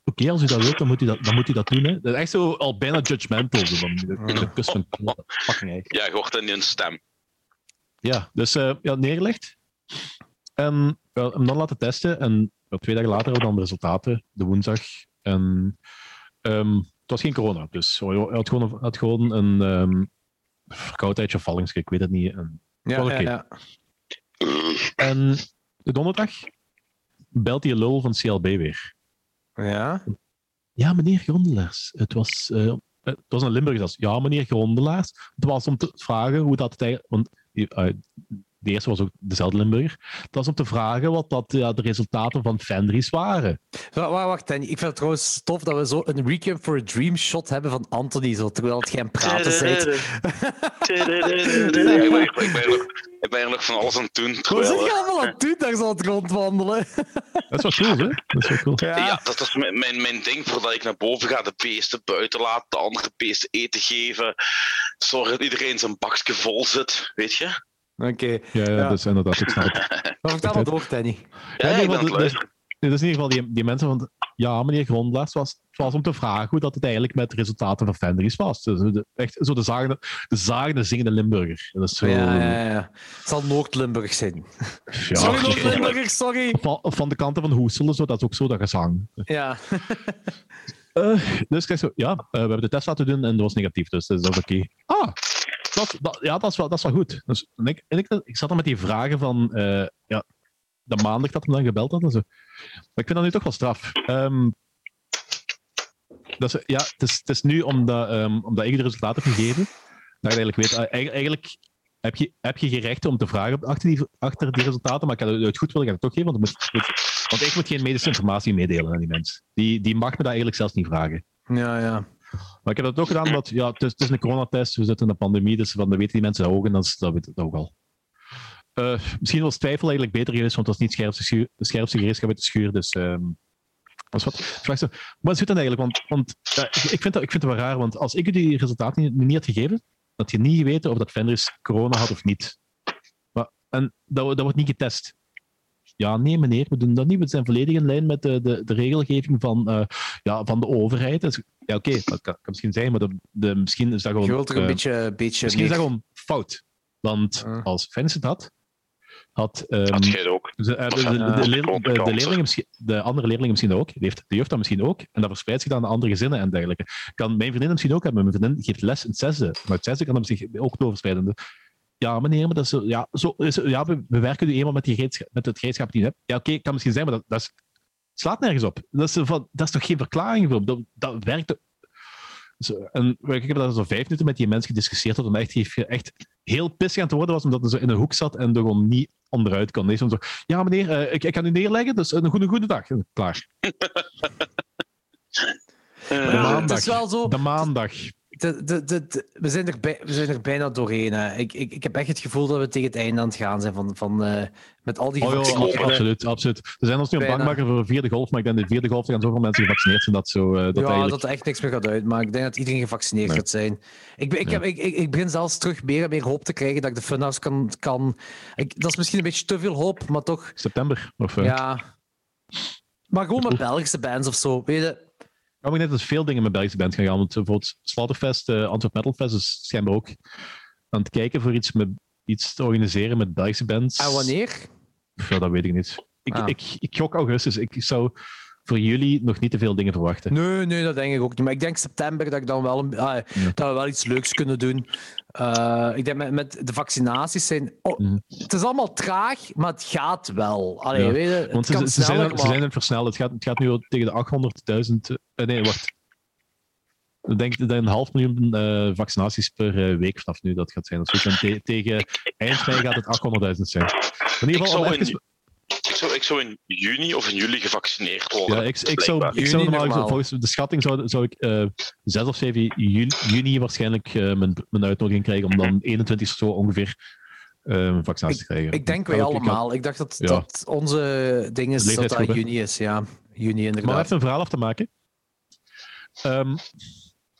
Oké, als u dat wilt, dan moet u dat, dan moet u dat doen. Hè. Dat is echt zo al bijna judgmental. Zo van, de, de kus van fucking. Ja, je hoort in een stem. Ja, dus eh ja, neergelegd. En ja, hem dan laten testen. En ja, twee dagen later hadden we dan de resultaten, de woensdag. En ehm, het was geen corona, dus hij had gewoon, had gewoon een ehm verkoudheidje of vallingschrik, ik weet het niet. En, Ja, en de donderdag belt die lul van CLB weer. ja. Ja, meneer Grondelaars. Het was, eh, het was een Limburgers. Ja, meneer Grondelaars. Het was om te vragen hoe dat het eigenlijk... Want die, eh, de eerste was ook dezelfde Limburger. Het was om te vragen wat dat, ja, de resultaten van Fenris waren. Wa- wa- Wacht, Danny. Ik vind het trouwens tof dat we zo een Recap for a Dream shot hebben van Anthony, zo, terwijl het geen praten bent. Ja, ik, ben, ik, ben nog, ik ben nog van alles aan het doen. Hoe Terwijl, zit je eh, allemaal aan het doen daar zo aan het rondwandelen? Dat is wel cool, hè? Dat is wel cool. ja, dat is mijn, mijn, mijn ding voordat ik naar boven ga. De beesten buiten laten, de andere beesten eten geven. Zorgen dat iedereen zijn bakje vol zit, weet je? Oké. Ja, ja, Ja. dat is inderdaad, ik snap het. Maar vertel maar door, Danny. Ja, nee, ik ben maar dus in ieder geval die, die mensen van, ja, meneer Grondlaars, was, het was om te vragen hoe dat het eigenlijk met de resultaten van Fenris was. Dus de, echt zo de zagende, de zagende zingende Limburger. Dat is zo, Ja, ja, ja. Het zal Noord-Limburg zijn. ja, sorry, Noord-Limburg, sorry. van, van de kanten van Hoeselen, zo, dat is ook zo dat gezang. Ja. Eh, dus kijk zo, ja, eh, we hebben de test laten doen en dat was negatief, dus dat is oké. Ah, ja, dat is wel, dat is wel goed. Dus, en ik, en ik, ik zat dan met die vragen van, eh, ja, de maandag dat hem dan gebeld had en zo. Maar ik vind dat nu toch wel straf. Ehm, dat is, ja, het is, het is nu omdat, ehm, omdat ik de resultaten heb gegeven, dat je eigenlijk weet, eh, eigenlijk, heb je, heb je geen recht om te vragen achter die, achter die resultaten, maar ik had het goed willen, het toch geven, want, moet- want ik moet geen medische informatie meedelen aan die mens. Die, die mag me dat eigenlijk zelfs niet vragen. Ja, ja. Maar ik heb dat ook gedaan, omdat ja, het, is, het is een coronatest, we zitten in een pandemie, dus van, dat weten die mensen ook en dat, is- dat weet ik ook al. Eh, misschien was twijfel eigenlijk beter geweest, want het was niet scherpste, de scherpste gereedschap uit de schuur, dus... ehm dat is wat. Vraag zo, maar zit dan eigenlijk? Want, ik, vind dat, ik vind het wel raar, want als ik u die resultaten niet, niet had gegeven, had je niet geweten of dat Fenris corona had of niet. Maar, en dat, dat wordt niet getest. Ja, nee meneer, we doen dat niet. We zijn volledig in lijn met de, de, de regelgeving van, eh, ja, van de overheid. Dus, ja, oké, dat kan, kan misschien zijn, maar de, de, misschien is dat gewoon... Je wilt er een eh, beetje, beetje Misschien is dat gewoon fout. Want als Fenris het had, had... ehm, Had jij ook? de, leerlingen misschien, de andere leerlingen misschien ook. Die heeft de jeugd dat misschien ook. En dat verspreidt zich dan aan de andere gezinnen en dergelijke. Kan mijn vriendin misschien ook hebben. Mijn vriendin geeft les in het zesde. Maar het zesde kan hem zich ook doorverspreiden. Ja, meneer, maar dat is zo, ja, zo is, ja, we, we werken nu eenmaal met, die gereedschap, met het gereedschap die je hebt. Ja, oké, kan misschien zijn, maar dat, dat is, slaat nergens op. Dat is, van, dat is toch geen verklaring voor? Dat, dat werkt. Zo, en ik heb daar zo vijf minuten met die mensen gediscussieerd. Dat hem echt, echt heel pissig aan het worden was, omdat hij zo in een hoek zat en er gewoon niet onderuit kon. Nee, zo, ja, meneer, eh, ik, ik kan u neerleggen, dus een goede, goede dag. Klaar. De Ja, maandag. het is wel zo. De maandag. De, de, de, de- we, zijn er bij, we zijn er bijna doorheen. Hè. Ik, ik, ik heb echt het gevoel dat we tegen het einde aan het gaan zijn van, van, eh, met al die Oh, absoluut, absoluut. We zijn ons nu een bang maken voor de vierde golf, maar ik denk dat de vierde golf gaan zoveel mensen gevaccineerd zijn dat, zo, eh, dat ja, eigenlijk... dat er echt niks meer gaat uitmaken. Ik denk dat iedereen gevaccineerd Nee. gaat zijn. Ik, ik, Ja. heb, ik, ik, ik begin zelfs terug meer en meer hoop te krijgen dat ik de funhouse kan... kan ik, dat is misschien een beetje te veel hoop, maar toch... September. Of, eh, Ja. Maar gewoon met Belgische bands of zo. Weet je, Maar ik denk dat veel dingen met Belgische bands gaan gaan. Want bijvoorbeeld Slaughterfest, eh Antwerp Metal Fest, is schijnbaar ook aan het kijken voor iets, met, iets te organiseren met Belgische bands. en wanneer? Ja, dat weet ik niet. Ik, Ah. ik, ik gok augustus. Ik zou voor jullie nog niet te veel dingen verwachten. Nee, nee, dat denk ik ook niet. Maar ik denk september dat, ik dan wel een, ah, dat we wel iets leuks kunnen doen. Eh, ik denk met, met de vaccinaties zijn. Oh, Mhm. Het is allemaal traag, maar het gaat wel. Allee, Ja, weet je, het Want ze, kan ze, zijn, ze zijn het versnellen. Het gaat, het gaat nu al tegen de 800.000. eh, nee, wacht. Ik denk dat een half miljoen eh, vaccinaties per week vanaf nu dat gaat zijn. of zoiets. En te- tegen eind mei gaat het 800.000 zijn. In ieder geval, om zou, even- in, ik, zou, ik zou in juni of in juli gevaccineerd worden. Ja, ik, ik zou, ik zou normaal, normaal. volgens de schatting zou, zou ik eh 6 of 7 juni, juni waarschijnlijk eh, mijn, mijn uitnodiging krijgen om dan 21 of zo ongeveer een vaccinatie te krijgen. Ik denk wij allemaal. Ik dacht dat, Ja. dat onze ding is dat dat juni is. Ja, juni Maar om inderdaad. even een verhaal af te maken. Ehm,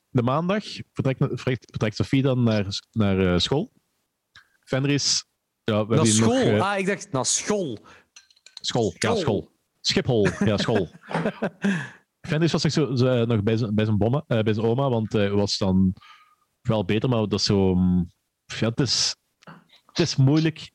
de maandag vertrekt, vertrekt, vertrekt Sophie dan naar, naar eh, school. Fenris... Ja, we Naar school. Nog, ah, ik dacht naar school. School. Ja, school. Schiphol. Ja, school. Fenris was nog, zo, zo, eh, nog bij zijn, bij, zijn bomma, eh, bij zijn oma, want hij was dan wel beter, maar dat is zo... mm, Ja, het, is, het is moeilijk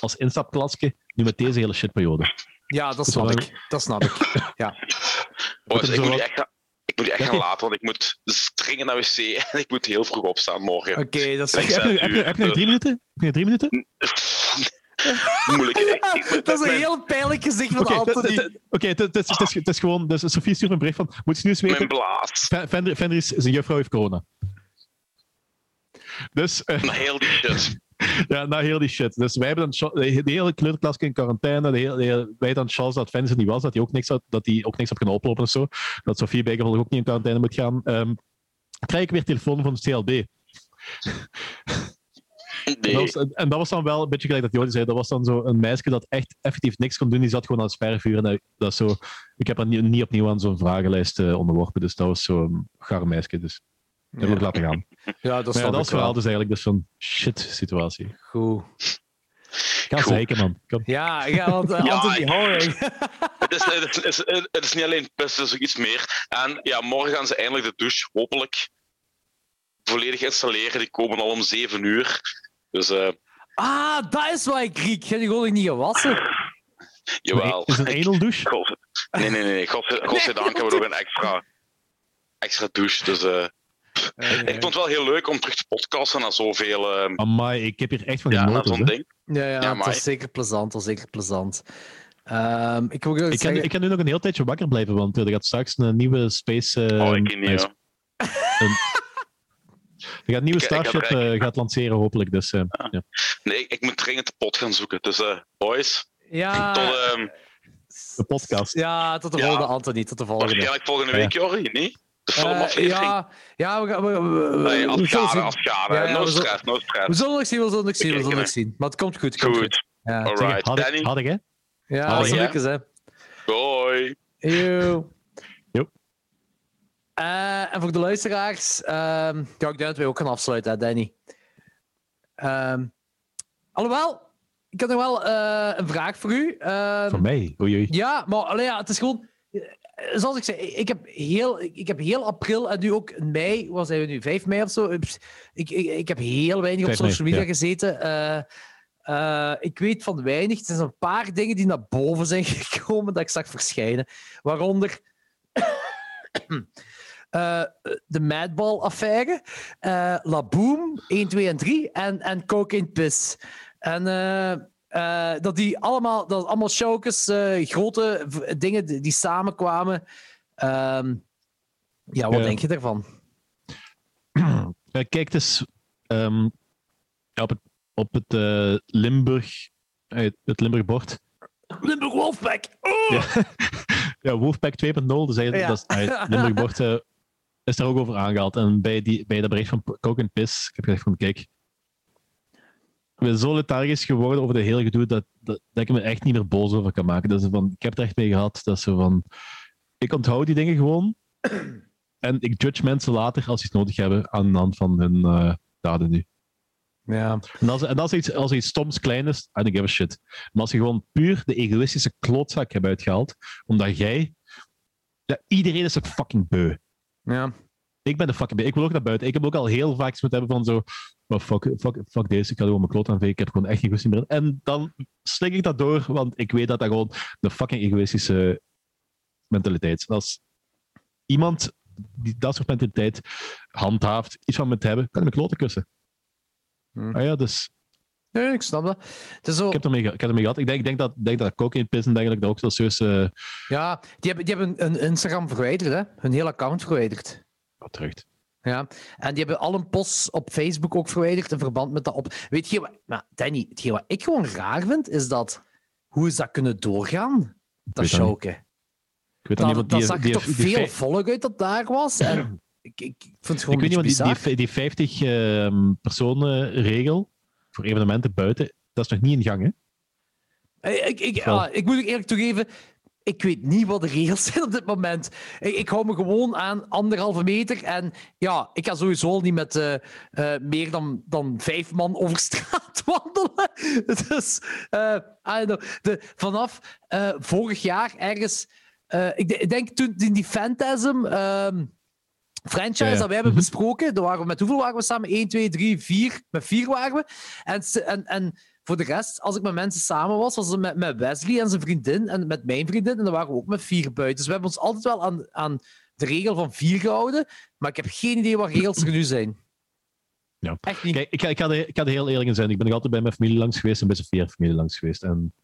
als instapklasje nu met deze hele shitperiode. Ja, dat is snap ik. Dat snap ik. Ja. Boys, ik moet echt, gaan- ik moet echt gaan laten, want ik moet dringend naar wc en ik moet heel vroeg opstaan morgen. Oké, dat is Ik Heb je, heb, je, heb je nog drie minuten? Heb je nog drie minuten? Moeilijk. Ik, Dat is een mijn, heel pijnlijk gezicht van Anthony. oké, het- is- is- is gewoon... Dus Sophie stuurt een bericht van... Moet je nu eens mijn weten... blaas. Fen- Fender- Fenris, zijn juffrouw heeft corona. Dus... eh, Na heel die shit. Ja, nou heel die shit. Dus wij hebben dan de de hele kleuterklas in quarantaine. De hele, de hele- wij dan chance dat Fens er niet was, dat hij ook niks had, dat hij ook niks had kunnen oplopen of zo. Dat Sofie bijgevolg ook niet in quarantaine moet gaan. Ehm krijg ik weer telefoon van het CLB. En, dat was, en dat was dan wel een beetje gelijk dat Jody zei. Dat was dan zo een meisje dat echt effectief niks kon doen. Die zat gewoon aan het spervuur. En dat, dat is zo, ik heb haar niet, niet opnieuw aan zo'n vragenlijst eh, onderworpen. Dus dat was zo'n gaar meisje. Dus dat heb ik laten gaan. Ja, dat Maar ja, dat was verhaal dus eigenlijk dus zo'n shit situatie. Goed. Ga zeiken, man. Kom. Ja, ja want eh, Ja, Anthony Howing. Het is, het, is, het is niet alleen pissen, het is ook iets meer. En ja, morgen gaan ze eindelijk de douche, hopelijk, volledig installeren. Die komen al om 7 uur. Dus eh Ah, dat is waar ik riek. Heb je gewoon niet gewassen? jawel. Is het een anal douche? God, nee, nee, nee. God, godzijdank hebben we nog een extra, extra douche. Dus eh, ik vond het wel heel leuk om terug te podcasten na zoveel. eh, Amai, ik heb hier echt van ja, genoten. zo'n hè. ding. Ja, ja, Ja, het maar- was zeker plezant. Het was zeker plezant. Ehm, ik wil Ik kan, ik kan nu nog een heel tijdje wakker blijven, want er gaat straks een nieuwe Space. eh, Oh, ik niet. eh, ja. er gaat een nieuwe Ik- ik had Starship eh, gaat lanceren, hopelijk. Dus, eh, ja. Nee, ik, ik moet dringend de pot gaan zoeken. Dus eh, boys, Ja, tot ehm, De podcast. ja, tot de Ja. volgende, Anthony. Tot de volgende. waarschijnlijk volgende Ja. week, Jorrie, niet? De filmaflevering. ja, ja, we gaan... We, we, we- nee, als schade. Ja, ja, no we zullen- stress, no stress. We zullen nog zien, we zullen nog zien, we zullen nog zien. Maar het komt goed, komt goed. Goed, Ja, alright. had, ik, Danny, had ik, hè? ja het lukt is, hè. hoi. Yo. Eh, en voor de luisteraars, ehm, ja, ik denk dat wij ook gaan afsluiten, hè, Danny. Ehm, alhoewel, ik heb nog wel eh, een vraag voor u. Ehm, Voor mij. Oei, oei. ja, maar allee, ja, het is gewoon. eh, Zoals ik zei, ik heb heel, ik heb heel april en nu ook in mei, wat zijn we nu, 5 mei of zo? Ik, ik, ik heb heel weinig op 5 mei, social media ja. gezeten. Ik weet van weinig. Er zijn een paar dingen die naar boven zijn gekomen dat ik zag verschijnen. Waaronder eh, de Madball-affaire, eh La Boom 1, 2 en 3 en, en Cocaine Piss. En eh, dat die allemaal, dat allemaal showkes, grote dingen die, die samenkwamen. Ehm, ja, wat denk je daarvan? Kijk, ja, op het, op het Limburg, het Limburgbord. Limburg Wolfpack! Oh! Ja. ja, Wolfpack 2.0, dus eigenlijk, Ja. dat is, het Limburgbord eh, is daar ook over aangehaald. En bij, die, bij dat bericht van Coke en Piss, ik heb gezegd van, kijk, ik ben zo lethargisch geworden over de hele gedoe dat, dat, dat ik me echt niet meer boos over kan maken. Dat is van, ik heb er echt mee gehad, dat ze van, ik onthoud die dingen gewoon en ik judge mensen later als ze iets nodig hebben aan de hand van hun eh, daden nu. Ja. En als, en als, iets, als iets stoms klein is, I don't give a shit. Maar als je gewoon puur de egoïstische klootzak hebt uitgehaald, omdat jij... Ja, iedereen is een fucking beu. Ja. Ik ben de fucking. Ik wil ook naar buiten. Ik heb ook al heel vaak iets moeten hebben van zo... Oh, fuck, fuck, fuck deze, ik ga gewoon mijn kloot aanvegen. Ik heb gewoon echt geen goesting meer. En dan slik ik dat door, want ik weet dat dat gewoon de fucking egoïstische mentaliteit is. Als iemand die dat soort mentaliteit handhaaft, iets van me te hebben, kan ik mijn kloten kussen. Hm. Ah ja, dus... Nee, ik snap dat. Het is zo, Ik heb ermee, ik heb ermee gehad. Ik denk, ik denk dat, ik denk dat cocaine pissen eigenlijk dat ook serieus eh ja, die hebben, die hebben een Instagram verwijderd, hè? hun hele account verwijderd. wat terug. Ja, en die hebben al een post op Facebook ook verwijderd in verband met dat op. Weet je, wat, maar Danny, hetgeen wat ik gewoon raar vind, is dat. Hoe is dat kunnen doorgaan? Dat dat showke. Ik weet dat niet, Dat, want dat die, zag er die, toch die, veel volk uit dat daar was. En ik, ik, ik vind het gewoon ik weet niet, want die, die, die 50 ehm, personen regel voor evenementen buiten, dat is nog niet in gang, hè? Eh, Ik, ik, ah, ik moet ook eerlijk toegeven, ik weet niet wat de regels zijn op dit moment. Ik, ik hou me gewoon aan anderhalve meter. En ja, ik ga sowieso niet met eh, eh, meer dan, dan vijf man over straat wandelen. Dus I don't know. De, vanaf vorig jaar ergens, ik, de- ik denk toen in die Phantasm ehm, franchise Ja, ja. dat wij hebben Mhm. besproken, daar waren we met hoeveel waren we samen? 1, 2, 3, 4. Met vier waren we. En, en, en voor de rest, als ik met mensen samen was, was het met, met Wesley en zijn vriendin en met mijn vriendin. En dan waren we ook met vier buiten. Dus we hebben ons altijd wel aan, aan de regel van vier gehouden. Maar ik heb geen idee wat regels er nu zijn. Ja. Echt niet. Kijk, ik, ik, ga er, ik ga er heel eerlijk in zijn. Ik ben nog altijd bij mijn familie langs geweest en bij Sofia familie langs geweest. En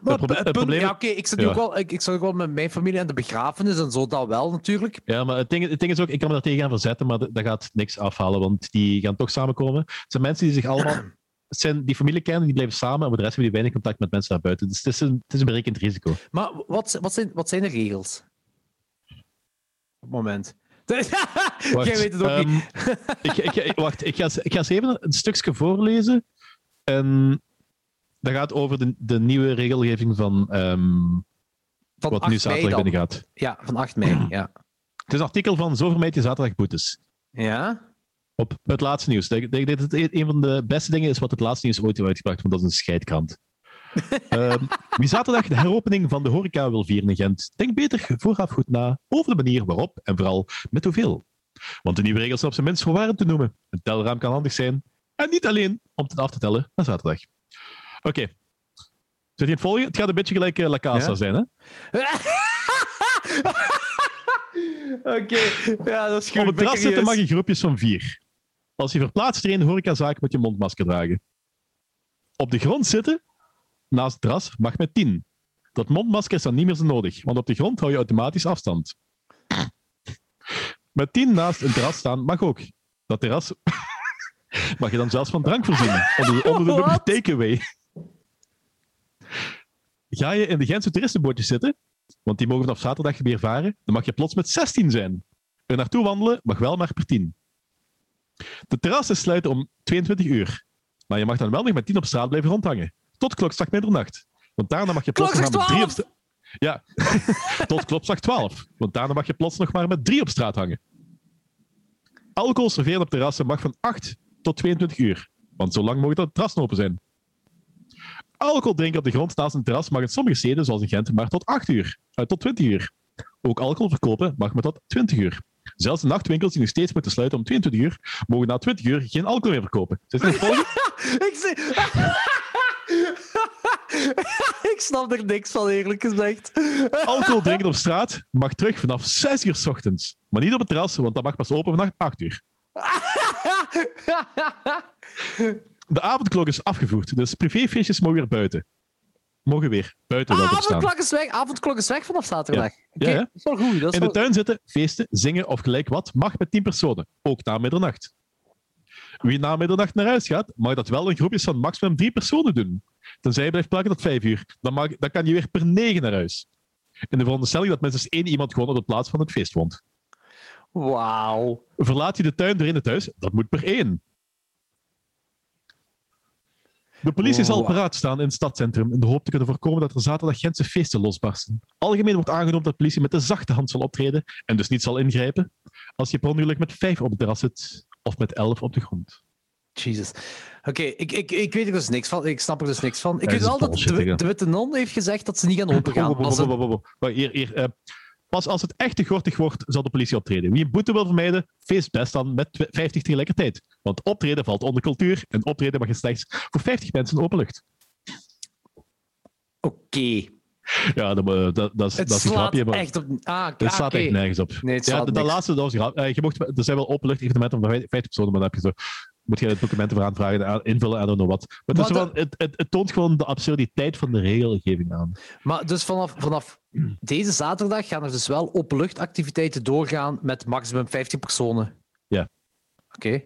Maar het probleem- ja, oké, ik Ja. ook wel, ik, ik zat ook wel met mijn familie aan de begrafenis en zo, dat wel natuurlijk. Ja, maar het ding, het ding is ook, ik kan me daar tegen gaan verzetten, maar dat gaat niks afhalen, want die gaan toch samenkomen. Het zijn mensen die zich allemaal... Zijn die familie kennen, die blijven samen, en voor de rest hebben die weinig contact met mensen daarbuiten. Dus het is een, het is een berekend risico. Maar wat, wat, zijn, wat zijn de regels? Op het moment. Wacht, Jij weet het ook ehm, niet. ik, ik, wacht, ik ga, ik ga eens even een stukje voorlezen. En dat gaat over de, de nieuwe regelgeving van ehm, Van wat 8 nu zaterdag binnen gaat. Ja, van 8 mei, ja. Het is een artikel van Zo vermijd je zaterdag boetes. Ja? Op het laatste nieuws. Ik denk dat het een van de beste dingen is wat het laatste nieuws ooit heeft uitgebracht, want dat is een scheidkrant. Ehm, wie zaterdag de heropening van de horeca wil vieren in Gent, denk beter vooraf goed na over de manier waarop en vooral met hoeveel. Want de nieuwe regels zijn op zijn minst te noemen. Een telraam kan handig zijn. En niet alleen om het af te tellen naar zaterdag. Oké. Zit je het volgen? Het gaat een beetje gelijk uh, La Casa Ja? zijn, hè? Oké, ja, dat is goed. Op het Ik terras zitten mag je groepjes van vier. Als je verplaatst er in de horecazaak moet je mondmasker dragen. Op de grond zitten, naast het terras, mag met tien. Dat mondmasker is dan niet meer zo nodig, want op de grond hou je automatisch afstand. Met tien naast een terras staan mag ook. Dat terras mag je dan zelfs van drank voorzien, onder de, onder de takeaway. Ga je in de Gentse toeristenbootjes zitten, want die mogen vanaf zaterdag weer varen, dan mag je plots met 16 zijn. Er naartoe wandelen mag wel maar per 10. De terrassen sluiten om 22 uur. Maar je mag dan wel nog met 10 op straat blijven rondhangen. Tot klokslag middernacht. Want daarna mag je plots nog maar met 3 op straat... Ja, tot klokslag 12. Want daarna mag je plots nog maar met 3 op straat hangen. Alcohol serveren op terrassen mag van 8 tot 22 uur. Want zo lang mogen dat terrassen open zijn. Alcohol drinken op de grond naast een terras mag in sommige steden, zoals in Gent, maar tot 8 uur. Eh, tot 20 uur. Ook alcohol verkopen mag maar tot 20 uur. Zelfs de nachtwinkels die nog steeds moeten sluiten om 22 uur, mogen na 20 uur geen alcohol meer verkopen. Je me volgen? Ik, zie... ik snap er niks van, eerlijk gezegd. Alcohol drinken op straat mag terug vanaf 6 uur s ochtends. Maar niet op het terras, want dat mag pas open vanaf 8 uur. De avondklok is afgevoerd, dus privéfeestjes mogen weer buiten. Mogen weer buiten staan. avondklok, is weg. avondklok is weg vanaf zaterdag. Oké, Ja, ja. dat is wel goed. Dat is In de tuin zitten, feesten, zingen of gelijk wat mag met 10 personen, ook na middernacht. Wie na middernacht naar huis gaat, mag dat wel in groepjes van maximum 3 personen doen. Tenzij je blijft plakken tot 5 uur. Dan, mag, dan kan je weer per 9 naar huis. In de veronderstelling dat minstens één iemand gewoon op de plaats van het feest woont. Wauw. Verlaat je de tuin door in het huis, dat moet per één. De politie zal Wow. paraat staan in het stadscentrum in de hoop te kunnen voorkomen dat er zaterdag Gentse feesten losbarsten. Algemeen wordt aangenomen dat de politie met de zachte hand zal optreden en dus niet zal ingrijpen als je per ongeluk met vijf op het terras zit of met elf op de grond. Jesus. Oké, ik, ik, ik weet er dus niks van. Ik snap er dus niks van. Ik weet wel dat de, Witte Non heeft gezegd dat ze niet gaan open gaan. Wow, wow, als wow, het- wow, wow, wow. Wacht, Hier, hier, eh, pas als het echt te gortig wordt, zal de politie optreden. Wie een boete wil vermijden, feest best dan met tw- 50 tegelijkertijd. Want optreden valt onder cultuur en optreden mag je slechts voor 50 mensen in openlucht. Oké. Ja, dat, eh, dat, dat, is, Het dat is een slaat grapje, maar echt op... Ah, het ah, staat oké. echt nergens op. Nee, het ja, slaat de, de niks. laatste, dat was een grap. Eh, je mocht, er zijn wel openlucht-evenementen van 50 personen, maar dan heb je zo, moet je documenten voor aanvragen, aan- invullen, I don't know what. Maar het, Maar het, het, het toont gewoon de absurditeit van de regelgeving aan. Maar dus vanaf, vanaf deze zaterdag gaan er dus wel openluchtactiviteiten doorgaan met maximum 50 personen. Ja. Oké.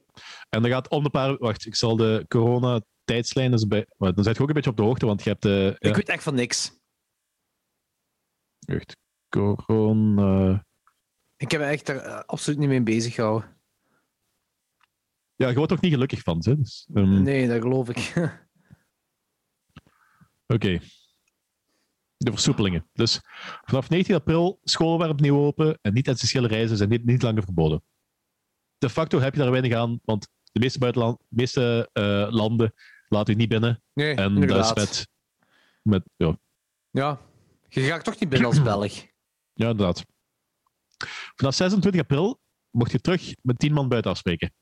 En dan gaat om de paar... Wacht, ik zal de corona-tijdslijn bij... Dan zit je ook een beetje op de hoogte, want je hebt de... Ja, Ik weet echt van niks. wacht, corona... Ik heb me echt er eh, absoluut niet mee bezig gehouden. Ja, je wordt ook niet gelukkig van, hè? Dus, ehm, Nee, dat geloof ik. Oké. De versoepelingen. Dus vanaf 19 april, scholen waren opnieuw open en niet-essentiële reizen zijn niet, niet langer verboden. De facto heb je daar weinig aan, want de meeste, buitenland, meeste eh, landen laten je niet binnen. Nee, En inderdaad. dat is met... met ja, Ja. Je gaat toch niet binnen als Belg? ja, inderdaad. Vanaf 26 april mocht je terug met 10 man buiten afspreken.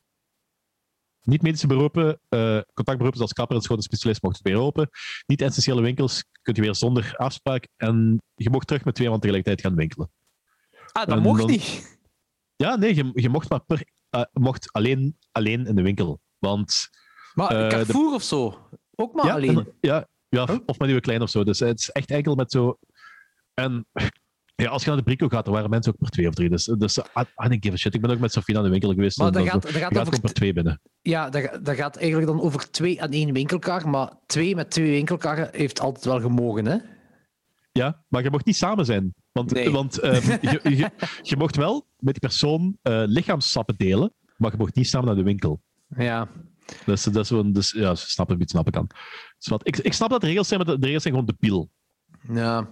Niet medische beroepen, eh, contactberoepen zoals kapper en schone specialist mochten weer open. Niet essentiële winkels kun je weer zonder afspraak. En je mocht terug met twee man tegelijkertijd gaan winkelen. Ah, dat En mocht dan- niet. Ja, nee, je, je mocht maar per, eh, mocht alleen, alleen in de winkel. Want Maar de- Carrefour of zo? Ook maar ja, alleen. en- ja, ja, Huh? of met uw klein of zo. Dus het is echt enkel met zo. En ja, als je naar de Brico gaat, dan waren mensen ook per twee of drie. Dus, dus I, I don't give a shit. Ik ben ook met Sofie naar de winkel geweest. Maar dat gaat, dat gaat over... per twee binnen. Ja, dat, dat gaat eigenlijk dan over twee aan één winkelkar. Maar twee met twee winkelkarren heeft altijd wel gemogen, hè? Ja, maar je mocht niet samen zijn. Want, Nee. want ehm, je, je, je mocht wel met die persoon eh, lichaamssappen delen, maar je mocht niet samen naar de winkel. Ja. Dus, dat is gewoon, dus ja, snap het, snappen kan. Dus wat, ik, ik snap dat de regels zijn, maar de, de regels zijn gewoon debiel. Ja.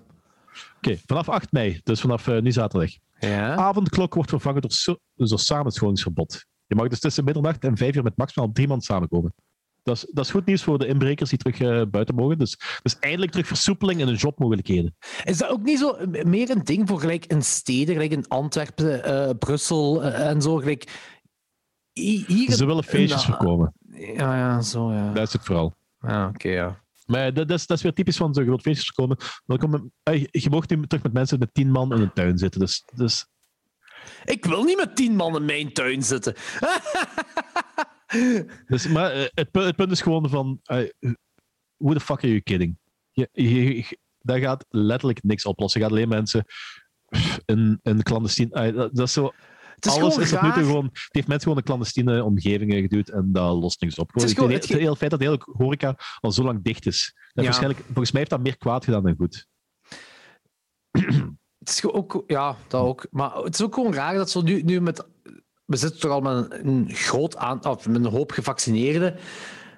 Oké, vanaf 8 mei, dus vanaf eh, nu zaterdag. Ja. Avondklok wordt vervangen door, so- door samenscholingsverbod. Je mag dus tussen middernacht en vijf uur met maximaal drie man samenkomen. Dat is, dat is goed nieuws voor de inbrekers die terug uh, buiten mogen. Dus, dus eindelijk terug versoepeling en een jobmogelijkheden. Is dat ook niet zo meer een ding voor gelijk in steden, gelijk in Antwerpen, uh, Brussel uh, en zo? Gelijk, hier, Ze willen feestjes voorkomen. Ja, ja, zo ja. Dat is het vooral. Ja, oké, okay, ja. Maar dat, dat, is, dat is weer typisch van zo'n groot feestjes komen. Welkom, je mocht nu terug met mensen met tien man in een tuin zitten. Dus, dus... Ik wil niet met tien man in mijn tuin zitten. dus, maar het, het, punt is gewoon van... Uh, who the fuck are you kidding? Je, je, dat gaat letterlijk niks oplossen. Je gaat alleen mensen in, in clandestien... Uh, dat is zo alles is tot nu toe gewoon. Het heeft mensen gewoon een clandestine omgevingen geduwd en dat lost niks op. het, gewoon, het, hele feit dat de hele horeca al zo lang dicht is. Dat waarschijnlijk, volgens mij heeft dat meer kwaad gedaan dan goed. Het is ook, ja, dat ook. Maar het is ook gewoon raar dat zo nu, nu met. We zitten toch al met een, een groot aantal, met een hoop gevaccineerden.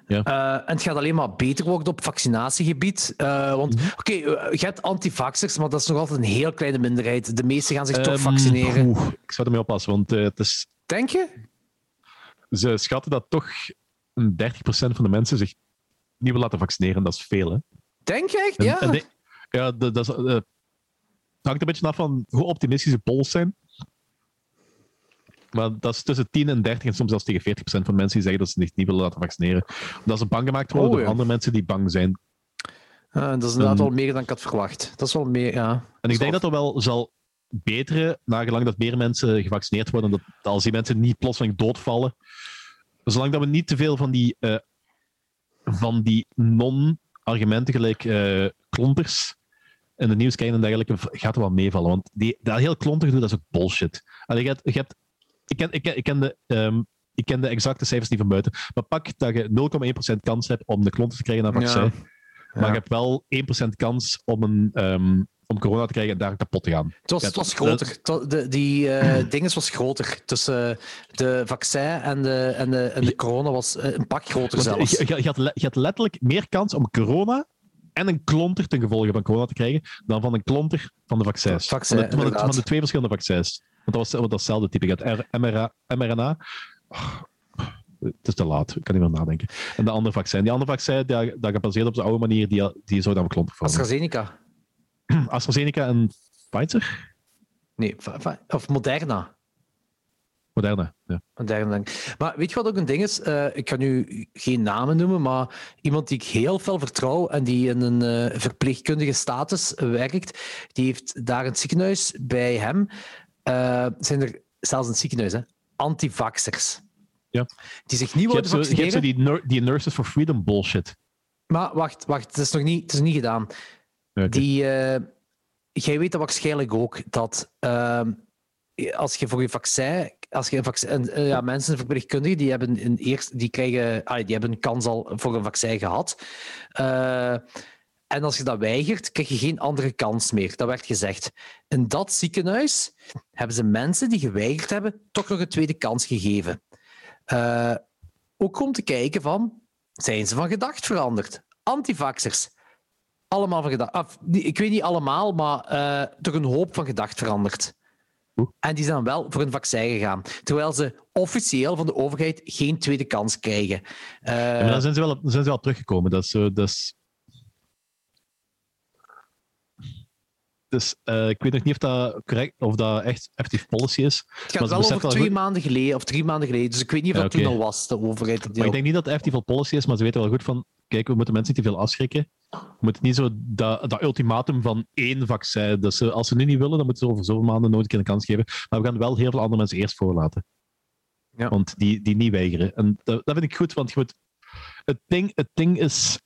Ja. Uh, en het gaat alleen maar beter worden op vaccinatiegebied. Uh, want, mm oké, okay, uh, je hebt antivaxers, maar dat is nog altijd een heel kleine minderheid. De meesten gaan zich um, toch ehm, vaccineren. Oeh, ik zou ermee oppassen, want het is... Denk je? Ze schatten dat toch een 30% van de mensen zich niet wil laten vaccineren. Dat is veel, hè? Denk je echt? Ja. En, ja, dat, dat, is, het hangt een beetje af van hoe optimistisch de polls zijn. Maar dat is tussen 10 en 30 en soms zelfs tegen 40 procent van mensen die zeggen dat ze zich niet willen laten vaccineren. Dat ze bang gemaakt worden oh, door andere mensen die bang zijn. Uh, dat is inderdaad wel meer dan ik had verwacht. Dat is wel meer, ja. En ik denk dat er wel zal beteren, nagelang dat meer mensen gevaccineerd worden, dat als die mensen niet plotseling doodvallen, zolang dat we niet te veel van die, uh, van die non-argumenten gelijk uh, klonters in de nieuws krijgen en dergelijke, gaat er wel meevallen. Want die, dat heel klonter doen, dat is ook bullshit. Allee, je, hebt, je hebt ik, ken, ik, ken, ik, ken de, um, ik ken de exacte cijfers niet van buiten. Maar pak dat je 0,1% kans hebt om de klonten te krijgen naar vaccin. Ja. Maar je hebt wel 1% kans om, een, um, om corona te krijgen en daar kapot te gaan. Het was, het was groter. De, die uh, dinges was groter. Tussen de vaccin en de, en de, en de corona was eh, een pak groter zelfs. Je, je, je, had, je had letterlijk meer kans om corona en een klonter ten gevolge van corona te krijgen dan van een klonter van de vaccins. Vaccin, van, de, van, de, van, de, twee verschillende vaccins. Want dat was, dat hetzelfde type. Je had mRNA. mRNA oh, het is te laat, ik kan niet meer nadenken. En de andere vaccin. Die andere vaccin, dat, dat gebaseerd op de oude manier, die, die zou dan klonter vormen. AstraZeneca. AstraZeneca en Pfizer? Nee, of Moderna. Moderna, ja. Moderna, Maar weet je wat ook een ding is? Uh, ik kan nu geen namen noemen, maar iemand die ik heel veel vertrouw en die in een uh, verpleegkundige status werkt, die heeft daar een ziekenhuis bij hem uh, zijn er zelfs in het ziekenhuis, hè, antivaxers. Ja. Die zich niet willen vaccineren. Je hebt zo die, die Nurses for Freedom bullshit. Maar wacht, wacht, het is nog niet, het is niet gedaan. Okay. Die, uh, jij weet dat waarschijnlijk ook, dat uh, als je voor je vaccin, als je een vaccin, uh, ja, mensen verpleegkundigen, die hebben een eerst, die krijgen, ah, die hebben een kans al voor een vaccin gehad. En als je dat weigert, krijg je geen andere kans meer. Dat werd gezegd. In dat ziekenhuis hebben ze mensen die geweigerd hebben, toch nog een tweede kans gegeven. Uh, ook om te kijken van, zijn ze van gedacht veranderd? Antivaxers. Allemaal van gedacht. Ik weet niet allemaal, maar uh, toch een hoop van gedacht veranderd. En die zijn dan wel voor een vaccin gegaan. Terwijl ze officieel van de overheid geen tweede kans krijgen. Uh, ja, dan zijn ze, wel, zijn ze wel teruggekomen. Dat is, dat is Dus uh, ik weet nog niet of dat, correct, of dat echt effectief policy is. Het gaat wel over twee maanden geleden of drie maanden geleden. Dus ik weet niet of ja, dat okay. toen al was, de overheid. Maar ik denk niet dat het effectief policy is, maar ze weten wel goed van. Kijk, we moeten mensen niet te veel afschrikken. We moeten niet zo dat, dat ultimatum van één vaccin. Dus uh, als ze nu niet willen, dan moeten ze over zoveel maanden nooit een keer een kans geven. Maar we gaan wel heel veel andere mensen eerst voorlaten. Ja. Want die, die niet weigeren. En dat, dat vind ik goed, want je moet. Het ding, het ding is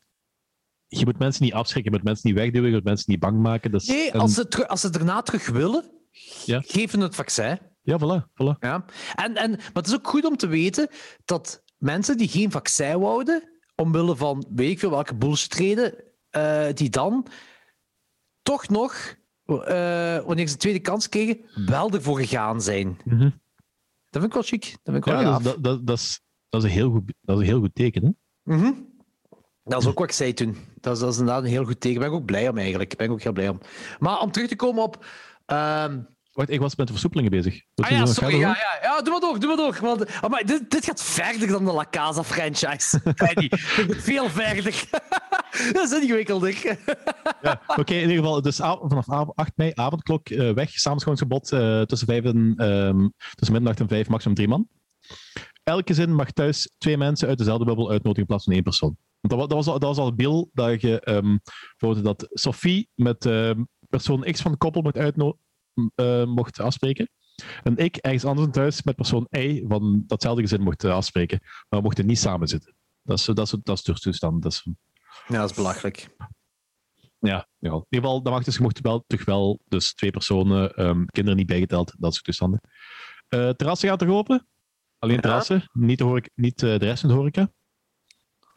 je moet mensen niet afschrikken, je moet mensen niet wegduwen, je moet mensen niet bang maken. Nee, als, ze als ze daarna terug willen, ja. geven het vaccin. Ja, voilà. voilà. Ja. En, en, maar het is ook goed om te weten dat mensen die geen vaccin wouden, omwille van weet ik veel welke bullshit uh, die dan toch nog, uh, wanneer ze een tweede kans kregen, wel ervoor gegaan zijn. Mm -hmm. Dat vind ik wel chic. Dat vind ik wel ja, dat, dat, dat, is, dat, is een heel goed, dat is een heel goed teken. Hè? Mm -hmm. Dat is ook wat ik zei toen. Dat is, dat is inderdaad een heel goed teken. Daar ben ik ook blij om eigenlijk. Daar ben ik ook heel blij om. Maar om terug te komen op... Uh, Wacht, ik was met de versoepelingen bezig. Ah ja, sorry. Ja, ja, ja, doe maar door, doe maar door. Want, oh, maar dit, dit gaat verder dan de La Casa franchise. Veel verder. Dat is ingewikkelder. Ja, Oké, in ieder geval, dus vanaf av- 8 mei, avondklok eh, weg, samenschoonsgebod eh tussen, vijf en, ehm, tussen middernacht en vijf, maximum drie man. Elk gezin mag thuis twee mensen uit dezelfde bubbel uitnodigen in plaats van één persoon. Want dat, wa- dat, was, al- dat was al bil dat je bijvoorbeeld dat Sophie met ehm, persoon X van de koppel mocht, uitno- eh, mocht afspreken. En ik ergens anders thuis met persoon Y van datzelfde gezin mocht eh, afspreken. Maar we mochten niet samen zitten. Dat is, dat is, dat is de toestand. Dat is, Ja, dat is belachelijk. ja, ja. in ieder geval, dat mag dus, je mocht wel, toch wel, dus twee personen, ehm, kinderen niet bijgeteld, dat soort toestanden. Eh terrassen gaat er open. Alleen Ja. terrassen, niet, de, horeca, niet de rest van de horeca.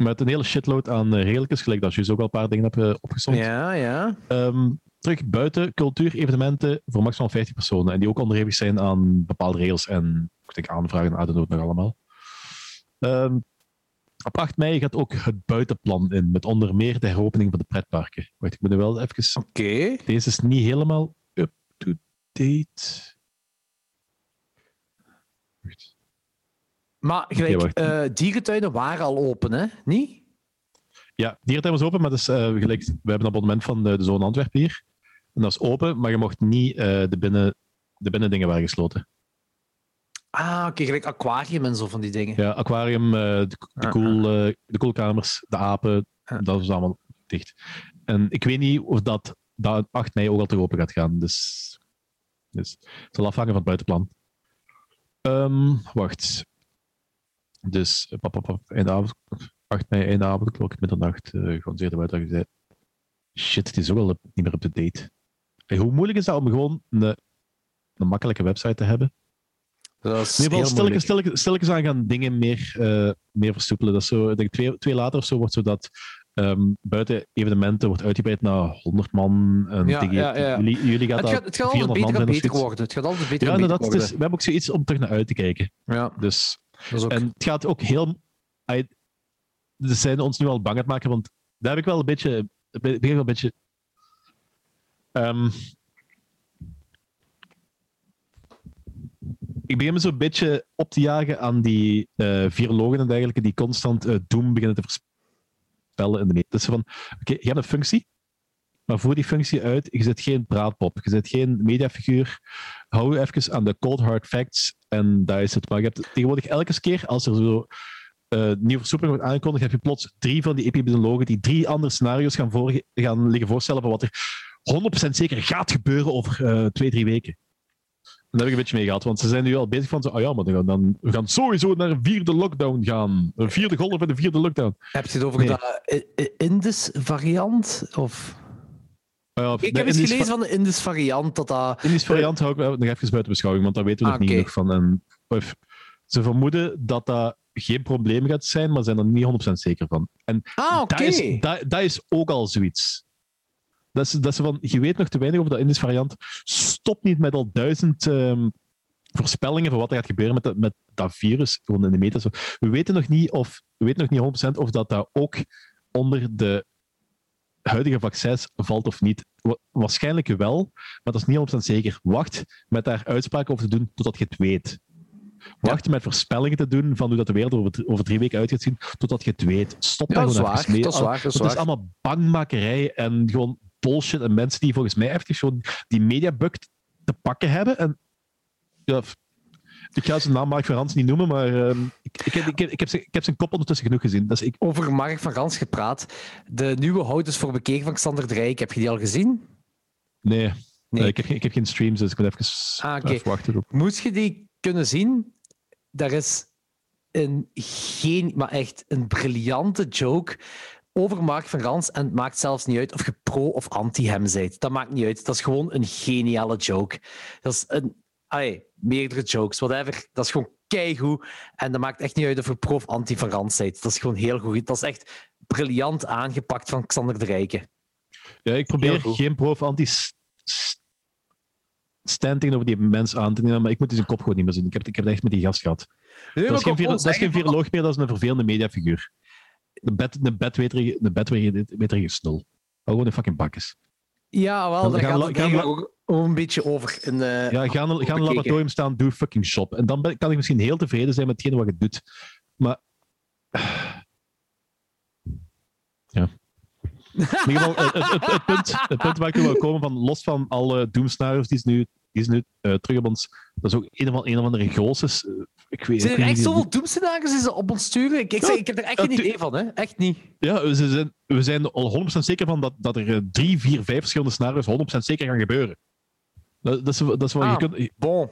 Met een hele shitload aan uh, regeltjes, gelijk dat je ook al een paar dingen hebt uh, opgezond. Ja, ja. Ehm, terug buiten cultuurevenementen voor maximaal 50 personen. En die ook onderhevig zijn aan bepaalde regels en ik denk aanvragen aan de nood nog allemaal. Ehm, op 8 mei gaat ook het buitenplan in, met onder meer de heropening van de pretparken. Wacht, ik moet er wel even... Oké. Deze is niet helemaal up-to-date. Maar gelijk, wacht. eh, dierentuinen waren al open, hè? Niet? Ja, dierentuin was open, maar dus, gelijk, we hebben een abonnement van de, de Zone Antwerpen hier. En dat is open, maar je mocht niet eh, de, binnen, de binnendingen waren gesloten. Ah, oké, gelijk aquarium en zo van die dingen. Ja, aquarium, de, de, Ah, koel, eh, de koelkamers, de apen, Ah. dat is allemaal dicht. En ik weet niet of dat, dat 8 mei ook al terug open gaat gaan. Dus, dus het zal afhangen van het buitenplan. Ehm, wacht. Dus, eh, pap, pap, pap, einde avond, 8 mei, avond, klok, middernacht, uh, gewoon zeer de buiten gezegd. Shit, het is ook up- niet meer up to date. Hey, hoe moeilijk is dat om gewoon een, een makkelijke website te hebben? Dat is In stilletjes, moeilijk. stilletjes, stilletjes aan gaan dingen meer, eh, meer versoepelen. Dat is zo, ik denk twee, twee later of zo wordt zo dat ehm, buiten evenementen wordt uitgebreid naar 100 man. En Ja, tegen, ja, ja. Jullie, jullie gaat Het dat gaat, het gaat altijd 400 man beter en worden. Het gaat altijd beter Ja, en beter inderdaad. worden. Dus, we hebben ook zoiets om terug naar uit te kijken. Ja, Dus, dat is en het gaat ook heel... Ze zijn ons nu al bang aan het maken, want daar heb ik wel een beetje... Wel een beetje... ehm, ik begin me zo'n beetje op te jagen aan die eh virologen en dergelijke die constant eh, doem beginnen te voorspellen in de. Dus van, oké, je hebt een functie, maar voer die functie uit. Je zit geen praatpop, je zit geen mediafiguur. Hou je even aan de cold hard facts en daar is het. Maar je hebt tegenwoordig elke keer als er zo eh nieuwe versoepeling wordt aangekondigd, heb je plots drie van die epidemiologen die drie andere scenario's gaan, voor, gaan liggen voorstellen van wat er 100% zeker gaat gebeuren over eh, twee, drie weken. En daar heb ik een beetje mee gehad, want ze zijn nu al bezig van zo, oh ja, maar dan, we gaan sowieso naar een vierde lockdown gaan. Een vierde golf en een vierde lockdown. Heb je het over Nee. de I- Indus variant? Of... Ja, Ik heb eens gelezen van de Indus variant dat dat... Indische variant hou ik nog even buiten beschouwing, want daar weten we Ah, nog niet genoeg van. En, of, ze vermoeden dat dat geen probleem gaat zijn, maar zijn er niet 100% zeker van. En Ah, oké. dat, is, dat, dat is ook al zoiets. Dat is, dat is van, je weet nog te weinig over dat Indische variant. Stop niet met al duizend ehm, voorspellingen van wat er gaat gebeuren met, dat- met dat virus, gewoon in de. Zo. We weten nog niet, of, we weten nog niet 100% of dat, dat ook onder de huidige vaccins valt of niet. Wa- Waarschijnlijk wel, maar dat is niet 100% zeker. Wacht met daar uitspraken over te doen totdat je het weet. Wacht met voorspellingen te doen van hoe dat de wereld over, dr- over drie weken uit gaat zien, totdat je het weet. Stop Ja, daar gewoon mee. Dat is waar, dat is het allemaal bangmakerij en gewoon bullshit. En mensen die volgens mij echt gewoon die mediabug te pakken hebben. En, ja, ik ga zijn naam Mark van Rans niet noemen, maar ehm, ik, ik, heb, ik, heb, ik, heb zijn, ik heb zijn kop ondertussen genoeg gezien. Ik, Over Mark van Rans gepraat. De nieuwe houders voor bekeken van Xander de Rijk. Heb je die al gezien? nee, Nee. Eh, ik, heb, geen- ik heb geen streams, dus ik moet even, Ah, even wachten. Op. Moest je die kunnen zien? Daar is een geen, maar echt een briljante joke over Mark van Rans. En het maakt zelfs niet uit of je pro of anti hem bent. Dat maakt niet uit. Dat is gewoon een geniale joke. Dat is een, allee, meerdere jokes, whatever. Dat is gewoon keigoed. En dat maakt echt niet uit of je pro of anti van bent. Dat is gewoon heel goed. Dat is echt briljant aangepakt van Xander de Rijke. Ja, ik probeer geen pro of anti s- s- stand tegenover die mens aan te nemen, maar ik moet die zijn kop gewoon niet meer zien. Ik heb, ik heb het echt met die gast gehad. Nee, Dat is, geen, dat is geen viroloog meer, dat is een vervelende mediafiguur. Een bed, een bedweterige, een bedweterige snul. Hou gewoon een fucking bakjes. Ja, wel, daar Gaan- gaat het eigenlijk ook een beetje over. In, eh, Ja, ga een laboratorium staan, doe fucking shop. En dan ben, kan ik misschien heel tevreden zijn met hetgeen wat je doet. Maar... Ja. In ieder geval, het, het, het, punt, het punt waar ik wil komen, van, los van alle doemscenario's die is nu, die is nu eh, terug op ons, dat is ook een of, een of andere grosses. Ik weet, Zijn er echt zoveel doemscenario's die ze op ons sturen? Ik, ik, Ja, zeg, ik heb er echt geen idee van, hè? Echt niet. Ja, we zijn, we zijn al 100% zeker van dat, dat er eh, drie, vier, vijf verschillende scenario's 100% zeker gaan gebeuren. Dat, dat, is, dat is wat Ah. je kunt... Bon.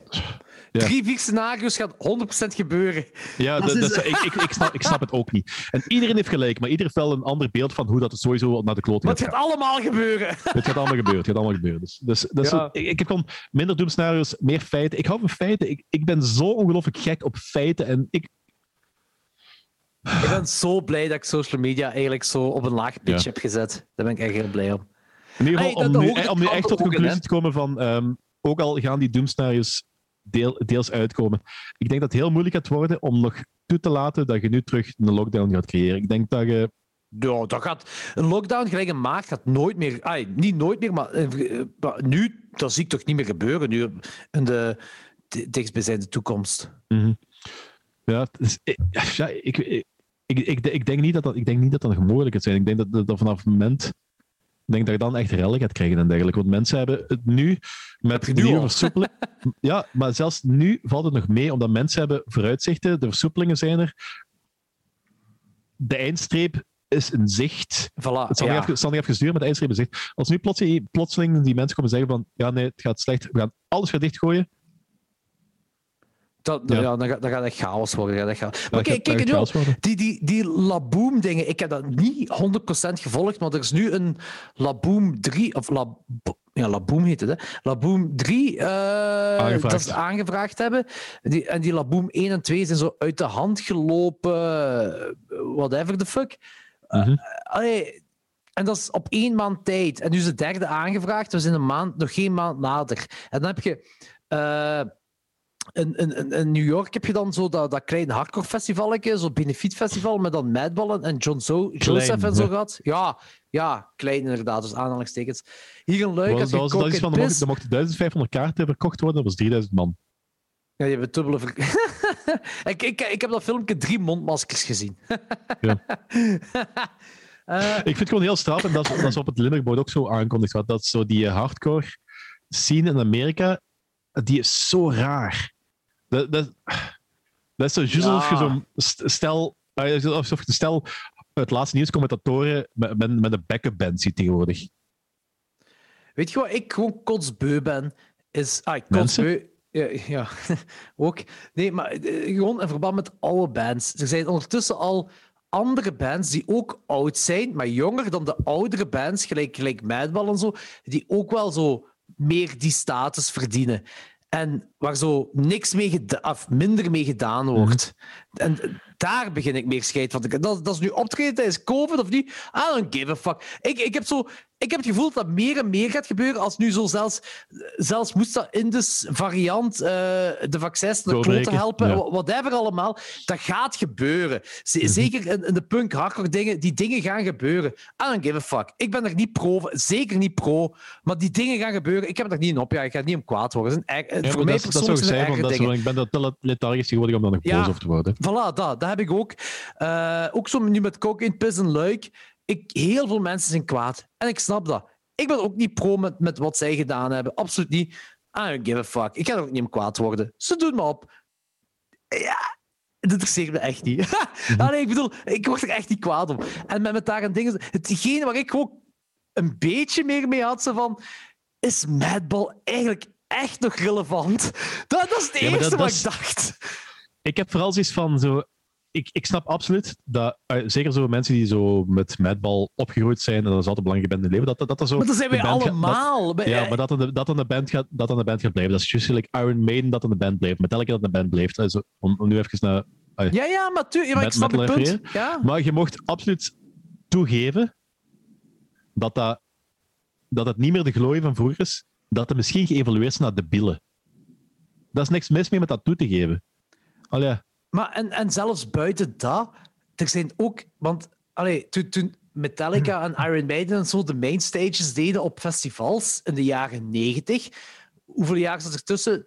Ja. Drie, vier scenario's gaat 100% gebeuren. Ja, Dat dat, is- dat is- ik, ik, ik, snap, ik snap het ook niet. En iedereen heeft gelijk, maar ieder heeft wel een ander beeld van hoe dat het sowieso naar de klote Maar gaat het gaat allemaal gebeuren. Het gaat allemaal gebeuren. Het gaat allemaal gebeuren. Dus, dus, dus Ja. ik, ik heb gewoon minder doemscenario's, meer feiten. Ik hou van feiten. Ik, ik ben zo ongelooflijk gek op feiten. En ik, Ik ben zo blij dat ik social media eigenlijk zo op een laag pitch Ja. heb gezet. Daar ben ik echt heel blij om. in ieder geval, om, nu, er om nu echt tot de conclusie te komen van... ehm, ook al gaan die doemscenario's deel, deels uitkomen. Ik denk dat het heel moeilijk gaat worden om nog toe te laten dat je nu terug een lockdown gaat creëren. Ik denk dat je... Ja, dat gaat, een lockdown gelijk in maart gaat nooit meer... niet nooit meer, maar, eh, maar nu, dat zie ik toch niet meer gebeuren. Nu in de di- dichtstbijzijnde toekomst. Mhm. Ja, is- ik, ja ik, ik, ik, ik, ik denk niet dat dat, ik denk niet dat dat nog mogelijk zijn. Ik denk dat, dat, dat vanaf het moment. Ik denk dat je dan echt rellen gaat krijgen en dergelijke. Want mensen hebben het nu met de nieuwe al. versoepeling. Ja, maar zelfs nu valt het nog mee, omdat mensen hebben vooruitzichten. De versoepelingen zijn er. De eindstreep is een zicht. Voilà, Het zal ja. niet even, zal niet even duren, maar de eindstreep is een zicht. Als nu plotseling, plotseling die mensen komen zeggen van ja, nee, het gaat slecht, we gaan alles weer dichtgooien. Dat, Ja. ja. dan, gaat, dan gaat het chaos worden. gaat chaos. Maar kijk, kijk, die, die, die Laboom-dingen, ik heb dat niet 100% gevolgd, maar er is nu een Laboom 3, of Lab, ja, Laboom heet het, hè? Laboom 3, eh, dat ze aangevraagd hebben. Die, en die Laboom 1 en 2 zijn zo uit de hand gelopen, whatever the fuck. Eh, Mhm. allee, en dat is op één maand tijd. En nu is de derde aangevraagd, we zijn een maand, nog geen maand later. En dan heb je... eh, in, in, in- in New York heb je dan zo dat, dat kleine hardcore festivaletje, zo'n benefietfestival met dan Madballen en John zo Joseph en zo gehad. Ja, ja, klein inderdaad, dus aanhalingstekens. Hier een leuk, Dat als was, je dat is van, er er mochten 1500 kaarten verkocht worden, dat was 3000 man. Ja, je hebt dubbele ver... ik, ik, ik heb dat filmpje drie mondmaskers gezien. Ja. Eh, Ik vind het gewoon heel straf, en dat is, dat is op het Limburgboard ook zo aangekondigd, wat, dat zo die hardcore scene in Amerika, die is zo raar. Dat, dat, dat is zo juist Ja. alsof je zo'n st- stel, eh, alsof je stel het laatste nieuwscommentatoren met, met, met een backup band ziet tegenwoordig. Weet je wat ik gewoon kotsbeu ben? Is... Ah, kotsbeu... Ja, ja, ook. Nee, maar eh, gewoon in verband met oude bands. Er zijn ondertussen al andere bands die ook oud zijn, maar jonger dan de oudere bands, gelijk, gelijk Madball en zo, die ook wel zo meer die status verdienen. En waar zo niks mee of minder mee gedaan wordt. En daar begin ik meer scheid van te krijgen. Dat, dat is nu optreden tijdens COVID of niet? I don't give a fuck. Ik, ik, heb zo, ik heb het gevoel dat meer en meer gaat gebeuren als nu zo zelfs, zelfs moest dat Indus variant eh, de vaccins naar de klote Doorbreken, helpen, ja. wha- whatever allemaal, dat gaat gebeuren. Z- Mhm. Zeker in, in de punk hardcore dingen, die dingen gaan gebeuren. I don't give a fuck. Ik ben er niet pro, zeker niet pro, maar die dingen gaan gebeuren. Ik heb er niet in op, ja, ik ga niet om kwaad worden. Het zijn erg- Ja, maar voor mij dat, ik zijn dat want ik ben dat te lethargisch geworden om daar nog Ja. boos over te worden. Voilà, dat, dat heb ik ook. Eh, ook zo nu met Coke in Piss en Luik. Ik, heel veel mensen zijn kwaad. En ik snap dat. Ik ben ook niet pro met, met wat zij gedaan hebben. Absoluut niet. I don't give a fuck. Ik ga er ook niet om kwaad worden. Ze doen me op. Ja, dat interesseert me echt niet. Ah, nee, ik bedoel, ik word er echt niet kwaad om. En met, met daar een ding... Hetgene waar ik ook een beetje meer mee had, zo van... Is Madball eigenlijk echt nog relevant? Dat, dat is het Ja, maar dat- eerste dat wat is- ik dacht. Ik heb vooral zoiets van zo. Ik, ik snap absoluut dat, eh, zeker zo mensen die zo met Madball opgegroeid zijn, en dat is altijd belangrijk in hun leven, dat, dat, dat er zo. Maar dat zijn wij gaat- allemaal. dat- ja, maar dat aan de, dat aan de band gaat, dat aan de band gaat blijven. Dat is juist gelijk Iron Maiden dat aan de band blijft. Metallica dat aan de band blijft. Also, om, om nu even naar. Ja, ja, maar, tu- ja, maar ik Met- snap met je punt. Ja. Maar je mocht absoluut toegeven dat, dat, dat het niet meer de glorie van vroeger is. Dat het misschien geëvolueerd is naar de billen. Dat is niks mis mee met dat toe te geven. Al ja. Maar en, en zelfs buiten dat, er zijn ook... Want allee, toen, toen Metallica en Iron Maiden en zo de main stages deden op festivals in de jaren 90. Hoeveel jaar zat er tussen?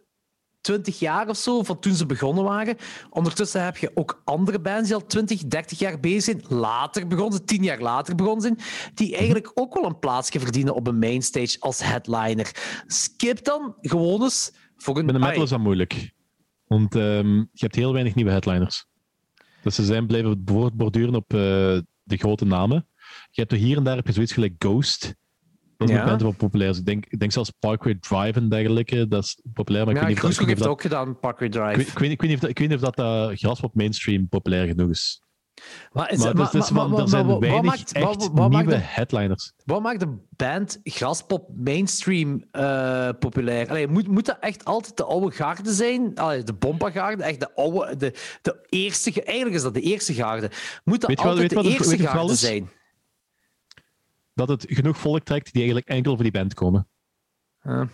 20 jaar of zo, van toen ze begonnen waren. Ondertussen heb je ook andere bands die al 20, 30 jaar bezig zijn. Later begonnen ze, 10 jaar later begonnen zijn. Die eigenlijk ook wel een plaatsje verdienen op een mainstage als headliner. Skip dan gewoon eens voor een. Met de metal is dat moeilijk. Want ehm, je hebt heel weinig nieuwe headliners. Dus ze zijn blijven borduren op eh, de grote namen. Je hebt er hier en daar heb je zoiets gelijk Ghost. Dat is Ja. wel populair. Dus ik, denk, ik denk zelfs Parkway Drive en dergelijke. Dat is populair, maar ik Ja, weet niet of dat- ik heeft niet ook gedaan, Parkway dat- Drive. ik weet- ik weet niet- ik weet niet of dat- ik weet niet of dat eh, Graspop mainstream populair genoeg is. Maar, is- Maar, maar- dus, maar- van, maar- er zijn wat weinig maakt- echt wat- wat nieuwe de- headliners. Wat maakt de band Graspop mainstream eh, populair? Allee, moet, moet dat echt altijd de oude garde zijn? Allee, de Bomba-garde, echt de oude, de, de eerste, ge- eigenlijk is dat de eerste garde. Moet dat Weet wat- altijd wat de eerste wat garde zijn? Dat het genoeg volk trekt die eigenlijk enkel voor die band komen. Ja.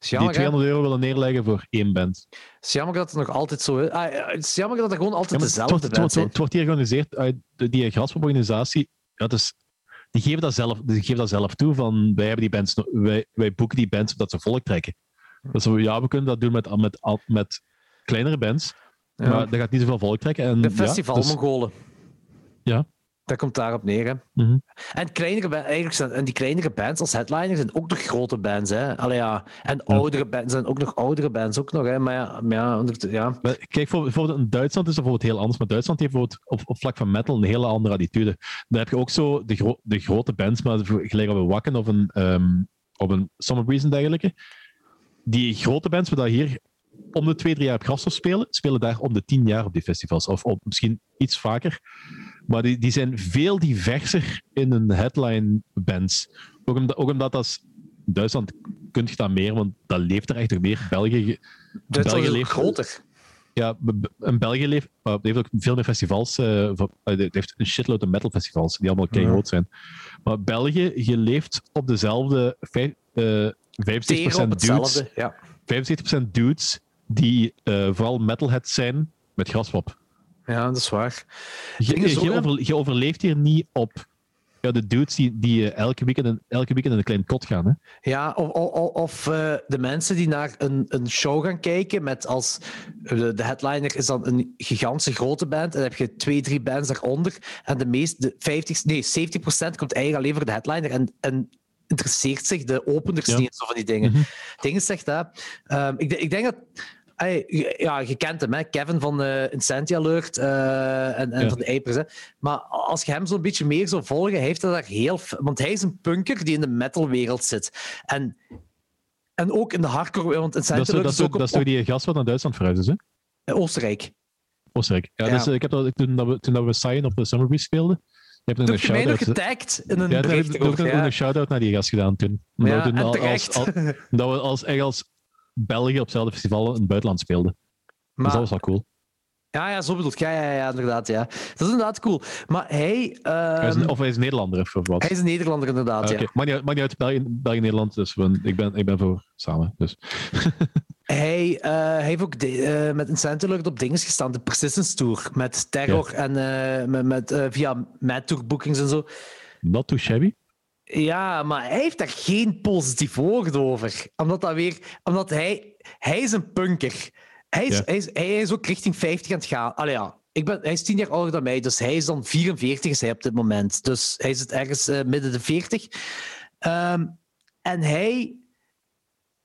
Die jammer, hè? 200 euro willen neerleggen voor één band. is jammer dat het nog altijd zo is. Ah, het is jammer dat er gewoon altijd het, dezelfde het, wordt, het wordt hier georganiseerd uit die Graspop-organisatie. Ja, dus, die, geven dat zelf, die geven dat zelf toe van wij, hebben die bands, wij, wij boeken die bands omdat ze volk trekken. Dus ja, we kunnen dat doen met, met, met kleinere bands, Ja. maar dat gaat niet zoveel volk trekken. En, De ja, festival-Mongolen. Ja. Dat komt daarop neer, hè. Mhm. En, kleinere, eigenlijk zijn, en die kleinere bands als headliner zijn ook nog grote bands, hè. Allee, ja. En oudere bands zijn ook nog oudere bands, ook nog, hè. Maar ja, maar ja, onder- ja. Maar kijk, voor, bijvoorbeeld in Duitsland is dat bijvoorbeeld heel anders. Maar Duitsland heeft bijvoorbeeld op, op vlak van metal een hele andere attitude. Daar heb je ook zo de, gro- de grote bands, maar gelijk op een Wacken of een, ehm op een Summer Breeze en dergelijke. Die grote bands, waar hier om de twee, drie jaar op Graspop spelen, spelen daar om de tien jaar op die festivals. Of op, misschien iets vaker. Maar die, die zijn veel diverser in hun headline bands. Ook omdat, ook omdat dat in Duitsland kun je dat meer, want dat leeft er echt nog meer. België, Duitsland België leeft- groter. ja, in België leeft, uh, heeft ook veel meer festivals. eh, voor- uh, het heeft een shitload aan metal festivals, die allemaal kei groot zijn. Maar België, je leeft op dezelfde vijf- eh, 75% Tegen op dudes. Ja. 75% dudes die eh, vooral metalheads zijn met graspop. Ja, dat is waar. Je, Ding is ook, je, hè? over- je overleeft hier niet op ja, de dudes die, die eh, elke, weekend elke weekend in een klein kot gaan. Hè? Ja, of, of, of eh, de mensen die naar een, een show gaan kijken met als de, de headliner is dan een gigantische grote band en dan heb je twee, drie bands daaronder en de meest, de 50, nee, 70% komt eigenlijk alleen voor de headliner en, en interesseert zich de openers Ja. niet zo van die dingen. Mhm. Dingen zegt dat. Ehm, ik, ik denk dat Ey, ja, je kent hem, hè? Kevin van eh Insanity Alert eh, en, en Ja. van de Apers. Hè? Maar als je hem zo'n beetje meer zou volgen, hij heeft dat daar heel... Want hij is een punker die in de metalwereld zit. En, en ook in de hardcore... Want Dat is, Insanity zo- Alert dat, is is, ook dat is toch die gast wat naar Duitsland verhuisd is, hè? op Oostenrijk. Oostenrijk. Ja, Ja. Dus, eh, ik heb dat, toen, dat we, toen dat we Cyan op de Summer Breeze speelden, heb een heb je mij nog shout-out... getagd in een Ja, heb bericht ik ook erover, een, ja. een shout-out naar die gast gedaan toen. We toen al- als, al- dat we als, echt als België op hetzelfde festival in het buitenland speelden. Dus Maar- dat was wel cool. Ja, ja, zo bedoeld. Ja, ja, ja, inderdaad. Ja. Dat is inderdaad cool. Maar hij... Hij is ehm, of hij is Nederlander of wat? hij is een Nederlander, inderdaad. Ah, ja. oké. Maakt niet uit, maakt niet uit België, België Nederland. Dus ik, ben, ik ben voor samen. Dus. Hij, hij heeft ook de- eh, met Incent Alert op dingen gestaan, de Persistence Tour. Met Terror en eh, met, met, via Mad Tour bookings en zo. Not too shabby. Ja, maar hij heeft daar geen positief woord over. Omdat, dat weer, omdat hij, hij is een punker. Hij is, Ja. hij, is, hij is ook richting 50 aan het gaan. Allee, ja. Ik ben, hij is tien jaar ouder dan mij, dus hij is dan 44 is hij op dit moment. Dus hij zit ergens eh, midden de 40. Ehm, en hij...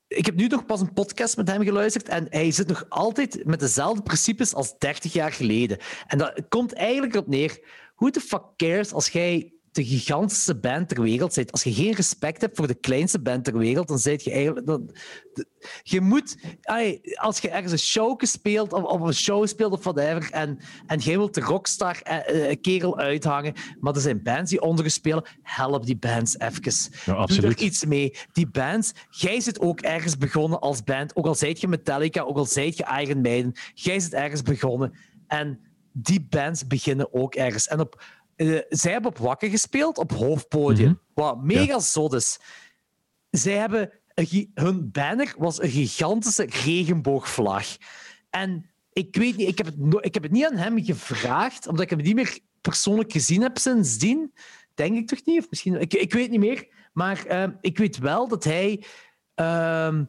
Ik heb nu nog pas een podcast met hem geluisterd en hij zit nog altijd met dezelfde principes als 30 jaar geleden. En dat komt eigenlijk op neer. Who the fuck cares als jij de gigantische band ter wereld bent? Als je geen respect hebt voor de kleinste band ter wereld, dan zit je eigenlijk... Dan, je moet... als je ergens een show speelt of, of een show speelt of whatever en, en jij wilt de rockstar eh, eh, kerel uithangen, maar er zijn bands die onder je spelen, help die bands even. Ja, Doe absoluut. er iets mee. Die bands, jij zit ook ergens begonnen als band. Ook al zijt je Metallica, ook al zijt je Iron Maiden. Jij zit ergens begonnen. En die bands beginnen ook ergens. En op, eh, zij hebben op Wakken gespeeld, op hoofdpodium. Mhm. Wat mega zot is. Zij hebben een hun banner was een gigantische regenboogvlag. En ik weet niet, ik heb, het ik heb het niet aan hem gevraagd, omdat ik hem niet meer persoonlijk gezien heb sindsdien. Denk ik toch niet? Of misschien, ik, ik weet niet meer. Maar ehm, ik weet wel dat hij, ehm,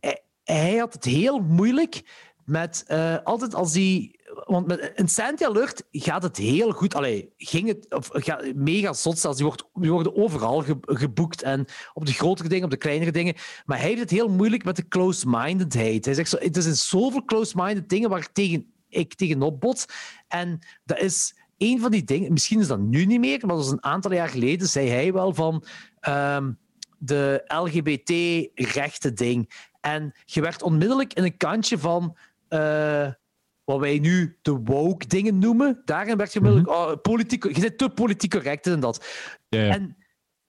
hij. Hij had het heel moeilijk met. eh, altijd als hij. Want met Insanity Alert gaat het heel goed. Allee, ging het of, ga, mega zot zelfs. Die, wordt, die worden overal ge- geboekt. En op de grotere dingen, op de kleinere dingen. Maar hij heeft het heel moeilijk met de close-mindedheid. Hij zegt zo, het is zoveel close-minded dingen waar ik, tegen, ik tegenop bots. En dat is een van die dingen. Misschien is dat nu niet meer, maar dat was een aantal jaar geleden. Zei hij wel van ehm, de LGBT-rechten ding. En je werd onmiddellijk in een kantje van. eh, wat wij nu de woke dingen noemen. Daarin werd je onmiddellijk. oh, politiek, je bent te politiek correct en dat. En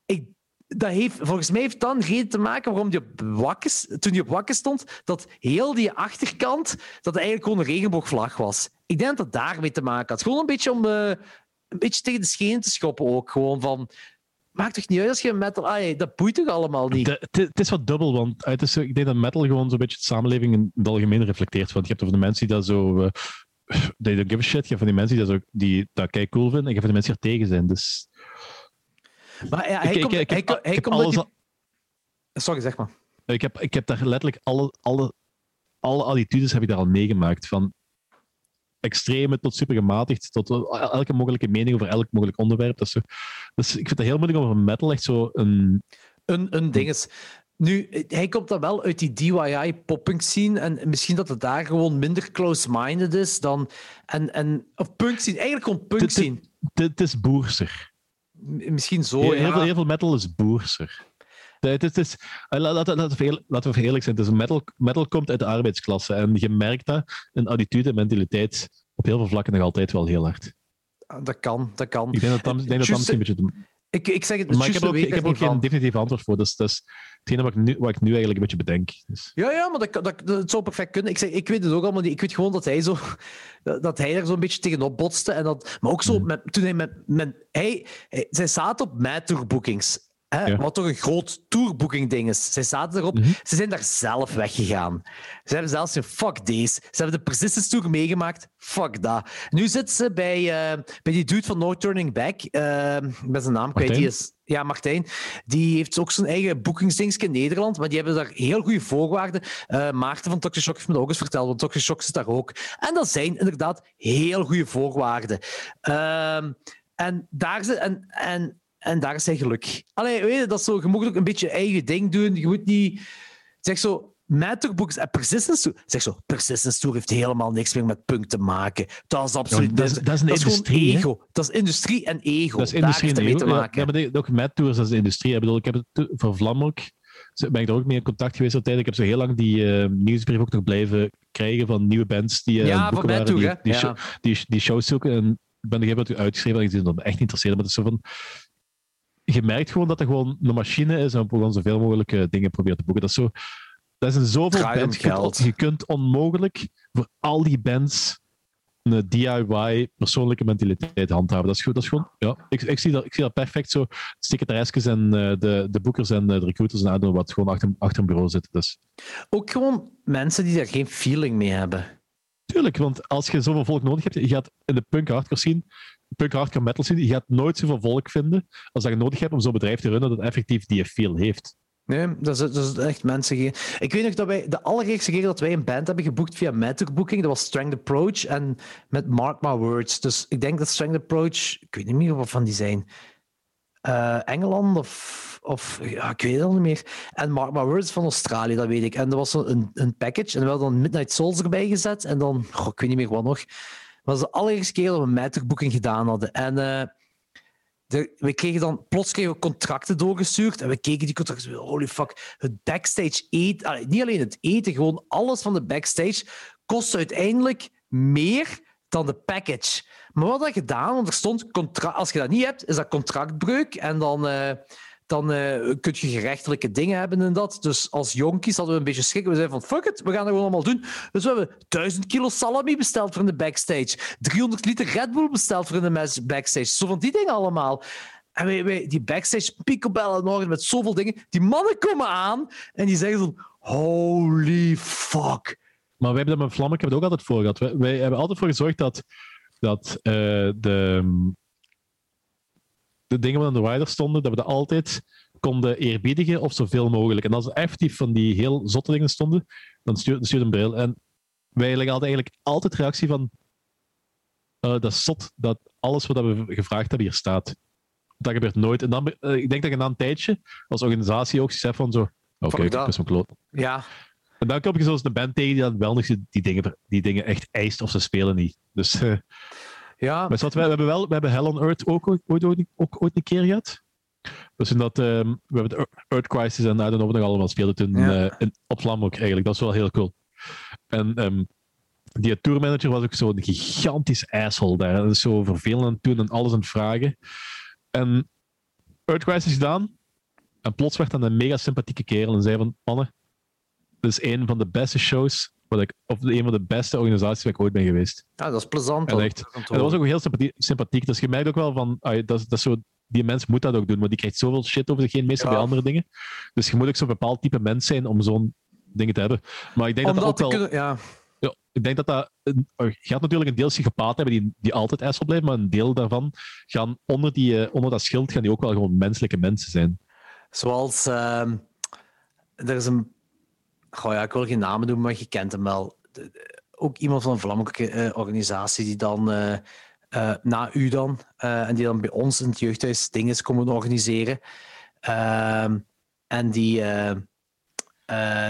ik, dat heeft, volgens mij heeft dat een reden te maken waarom die op wakkes, toen hij op wakken stond, dat heel die achterkant, dat eigenlijk gewoon een regenboogvlag was. Ik denk dat dat daarmee te maken had. Gewoon een beetje om eh, een beetje tegen de schenen te schoppen ook. Gewoon van, maakt toch niet uit als je metal... Ah, dat boeit toch allemaal niet? De- Het is wat dubbel, want het is, ik denk dat metal gewoon zo'n beetje de samenleving in het algemeen reflecteert. Want je hebt over de mensen die dat zo. eh they don't give a shit. Je hebt van die mensen die dat, die dat kei cool vinden. En je hebt van die mensen die er tegen zijn. Dus Maar ja, hij ik, komt... ik, ik, hij, heb komt alles, die- Sorry, zeg maar. ik, heb, ik heb daar letterlijk alle, alle, alle attitudes heb ik daar al meegemaakt. Van extreme tot super gematigd, tot el- elke mogelijke mening over elk mogelijk onderwerp. Dat is zo, dus ik vind het heel moeilijk om over metal echt zo een. een, een ding is. Nu, hij komt dan wel uit die DIY-popping scene. En misschien dat het daar gewoon minder close-minded is dan. En, en, of punk scene, eigenlijk gewoon punk scene. Het is boerser. Misschien zo. ja. heel veel metal is boerser. Het is, het is, la- laten, laten, we heel- laten we eerlijk zijn. Het is metal, metal komt uit de arbeidsklasse. En je merkt dat een attitude en mentaliteit op heel veel vlakken nog altijd wel heel hard. Dat kan, dat kan. Ik denk dat dat, ik denk dat, dat misschien een beetje... Ik, ik zeg het, Maar ik heb ook, ik heb ook geen definitief antwoord voor. Dus dat is hetgene wat ik, nu, wat ik nu eigenlijk een beetje bedenk. Dus. Ja, ja, maar dat, dat, dat, het zou perfect kunnen. Ik, zeg, ik weet het ook allemaal niet. Ik weet gewoon dat hij, zo, dat hij er zo'n beetje tegenop botste. En dat, maar ook zo, met, toen hij met... met hij, hij, zij zaten op MyTourbookings. Hè, Ja. Wat toch een groot tourboeking ding is. Zij zaten erop. Mhm. Ze zijn daar zelf weggegaan. Ze hebben zelfs een fuck deze. Ze hebben de Persistence Tour meegemaakt. Fuck dat. Nu zit ze bij, eh, bij die dude van No Turning Back. eh, ik ben zijn naam kwijt. Die is, ja, Martijn. Die heeft ook zijn eigen boekingsdingetje in Nederland. Maar die hebben daar heel goede voorwaarden. Eh, Maarten van Toxic Shock heeft me dat ook eens verteld. Want Toxic Shock zit daar ook. En dat zijn inderdaad heel goede voorwaarden. Ehm, en daar zit... En, en, en daar is hij geluk. Allee, weet je, dat is zo, je moet ook een beetje je eigen ding doen. Je moet niet... Zeg zo... Matterbooks en Persistence Tour. Zeg zo, Persistence Tour heeft helemaal niks meer met punk te maken. Dat is absoluut... dat is- dat is een industrie, ego. Dat is industrie en ego. Dat is industrie en mee te ego. maken. Ja, maar ook tours, dat is de industrie. Ik bedoel, ik heb het voor Vlam ook, ben ik daar ook mee in contact geweest altijd. Ik heb zo heel lang die eh, nieuwsbrief ook nog blijven krijgen van nieuwe bands die eh, Ja, boeken waren, Tour, die, die, show- die, die shows zoeken. En ik ben er even uitgeschreven, want ik dat me echt niet interesseerde. Maar het is zo van... Je merkt gewoon dat er gewoon een machine is en gewoon zoveel mogelijk dingen probeert te boeken. Dat is zo... Dat is een zoveel kunt, geld. je kunt onmogelijk voor al die bands een DIY persoonlijke mentaliteit handhaven. Dat is, goed, dat is gewoon, ja, ik, ik, zie dat, ik zie dat perfect zo. Secretaresjes en eh, de, de boekers en eh, de recruiters en aandoen wat gewoon achter, achter een bureau zitten. Dus, Ook gewoon mensen die daar geen feeling mee hebben. tuurlijk, want als je zoveel volk nodig hebt, je gaat in de punk hardcore scene, punk hardcore metal scene, je gaat nooit zoveel volk vinden als dat je nodig hebt om zo'n bedrijf te runnen dat effectief die feel heeft. Nee, dat is, dat is echt mensen. Ik weet nog dat wij de allereerste keer dat wij een band hebben geboekt via Matterbooking, dat was Strength Approach en met Mark My Words. Dus ik denk dat Strength Approach, ik weet niet meer wat van die zijn. Eh, Engeland of, of ja, ik weet het al niet meer. En Mark My Words van Australië, dat weet ik. En er was een, een package en we hadden dan Midnight Souls erbij gezet en dan, ik weet niet meer wat nog. Dat was de allereerste keer dat we Matterbooking gedaan hadden. En eh, de, we kregen dan plots kregen we contracten doorgestuurd en we keken die contracten. Holy fuck, het backstage eten, niet alleen het eten, gewoon alles van de backstage kost uiteindelijk meer dan de package. Maar wat had je gedaan? Want er stond, contra- als je dat niet hebt, is dat contractbreuk en dan, eh, dan eh, kun je gerechtelijke dingen hebben en dat. Dus als jonkies hadden we een beetje schrik. We zeiden van, fuck it, we gaan dat gewoon allemaal doen. Dus we hebben 1000 kilo salami besteld voor in de backstage. 300 liter Red Bull besteld voor in de backstage. Zo van die dingen allemaal. En wij, wij, die backstage picobellen orde met zoveel dingen. Die mannen komen aan en die zeggen van, holy fuck. Maar wij hebben dat met Vlammeke hebben het ook altijd voor gehad. Wij, wij hebben altijd voor gezorgd dat dat eh, de, de dingen die aan de rider stonden, dat we dat altijd konden eerbiedigen of zoveel mogelijk. En als er effectief van die heel zotte dingen stonden, dan stuurde, stuurde een bril. En wij leggen altijd, eigenlijk altijd reactie van eh, dat is zot dat alles wat we gevraagd hebben hier staat. Dat gebeurt nooit. En dan, eh, ik denk dat je na een tijdje als organisatie ook zegt van zo, oké, dat. is mijn kloot. Ja, En dan kom je zoals een band tegen die dan wel nog die dingen, die dingen echt eist of ze spelen niet. Dus, eh, ja. maar we, we hebben wel, we hebben Hell on Earth ook ooit, ook ooit een keer gehad. Dus in dat, ehm, we hebben de Earth Crisis en I don't know nog allemaal speelden toen Ja. in, op Vlam ook eigenlijk. Dat is wel heel cool. En ehm, die tourmanager was ook zo'n gigantisch asshole daar. Is zo vervelend doen en alles aan het vragen. En Earth Crisis gedaan. En plots werd dan een mega sympathieke kerel en zei van, mannen, dit is een van de beste shows, wat ik, of een van de beste organisaties waar ik ooit ben geweest. ja, dat is plezant. En echt. En dat was ook heel sympathie- sympathiek. Dus je merkt ook wel van, ah, dat, dat zo, die mens moet dat ook doen, want die krijgt zoveel shit over zich heen, meestal Ja. bij andere dingen. Dus je moet ook zo'n bepaald type mens zijn om zo'n dingen te hebben. Maar ik denk Om dat dat ook wel... kunnen... Ja, Ja, ik denk dat dat... een- er gaat natuurlijk een deel psychopaten hebben die, die altijd asshole blijven, maar een deel daarvan gaan onder, die, eh, onder dat schild gaan die ook wel gewoon menselijke mensen zijn. zoals... ehm, er is een... Goh, ja, ik wil geen namen doen, maar je kent hem wel. Ook iemand van een Vlaamse eh, organisatie die dan... eh, eh, na u dan, en die dan bij ons in het jeugdhuis dingen is komen organiseren. Ehm, en die,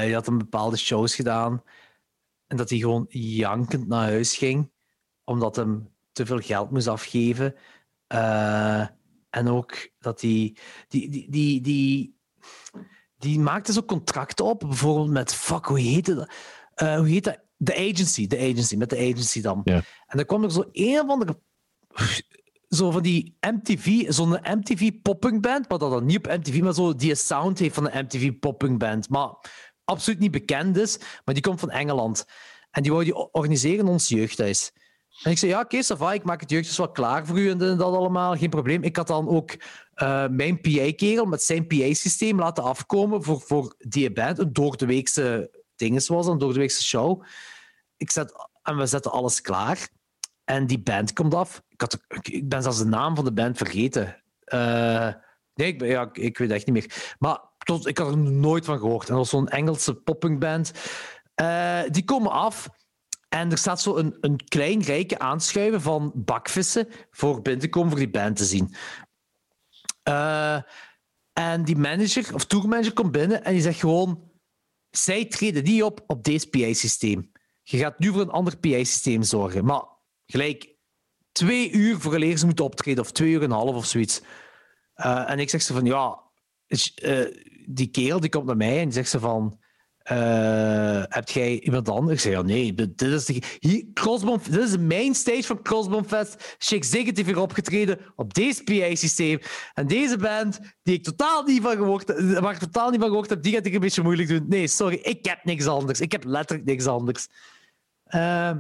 die had een bepaalde shows gedaan. En dat hij gewoon jankend naar huis ging, omdat hem te veel geld moest afgeven. En ook dat hij. Die, die, die, die maakte zo contracten op, bijvoorbeeld met. Fuck, hoe heette dat? Eh, hoe heet dat? De agency, de agency, met de agency dan. En dan kwam er zo een of andere. Zo van die MTV, zo'n MTV popping band, maar dat dan niet op MTV, maar zo die sound heeft van een MTV popping band. Maar absoluut niet bekend is, maar die komt van Engeland. En die wou die organiseren in ons jeugdhuis. En ik zei, ja, oké, okay, ik maak het jeugdhuis wel klaar voor u en dat allemaal, geen probleem. Ik had dan ook eh, mijn PA-kerel met zijn PA-systeem laten afkomen voor, voor die band. Een doordeweekse ding was, een doordeweekse show. Ik zet, en we zetten alles klaar. En die band komt af. Ik, had, ik- ben zelfs de naam van de band vergeten. Eh, nee, ik, ja, ik, weet echt niet meer. Maar tot, ik had er nooit van gehoord. En dat was zo'n Engelse poppingband. Eh die komen af. En er staat zo een, een klein rijke aanschuiven van bakvissen voor binnen te komen voor die band te zien. Eh, en die manager, of tourmanager, komt binnen en die zegt gewoon: Zij treden niet op op deze PA-systeem. Je gaat nu voor een ander PA-systeem zorgen. Maar gelijk twee uur vooraleer ze moeten optreden, of twee uur en een half of zoiets. Eh, en ik zeg ze van: Ja, eh, die kerel die komt naar mij en die zegt ze van. Eh, heb jij iemand anders? Ik zeg ja, nee. Dit is, de, hier, dit is de main stage van Crossbone Fest. Zigget heeft hier opgetreden op deze PA-systeem. En deze band, die ik totaal niet van gehoord, waar ik totaal niet van gehoord heb, die gaat ik een beetje moeilijk doen. Nee, sorry, ik heb niks anders. Ik heb letterlijk niks anders. Ehm,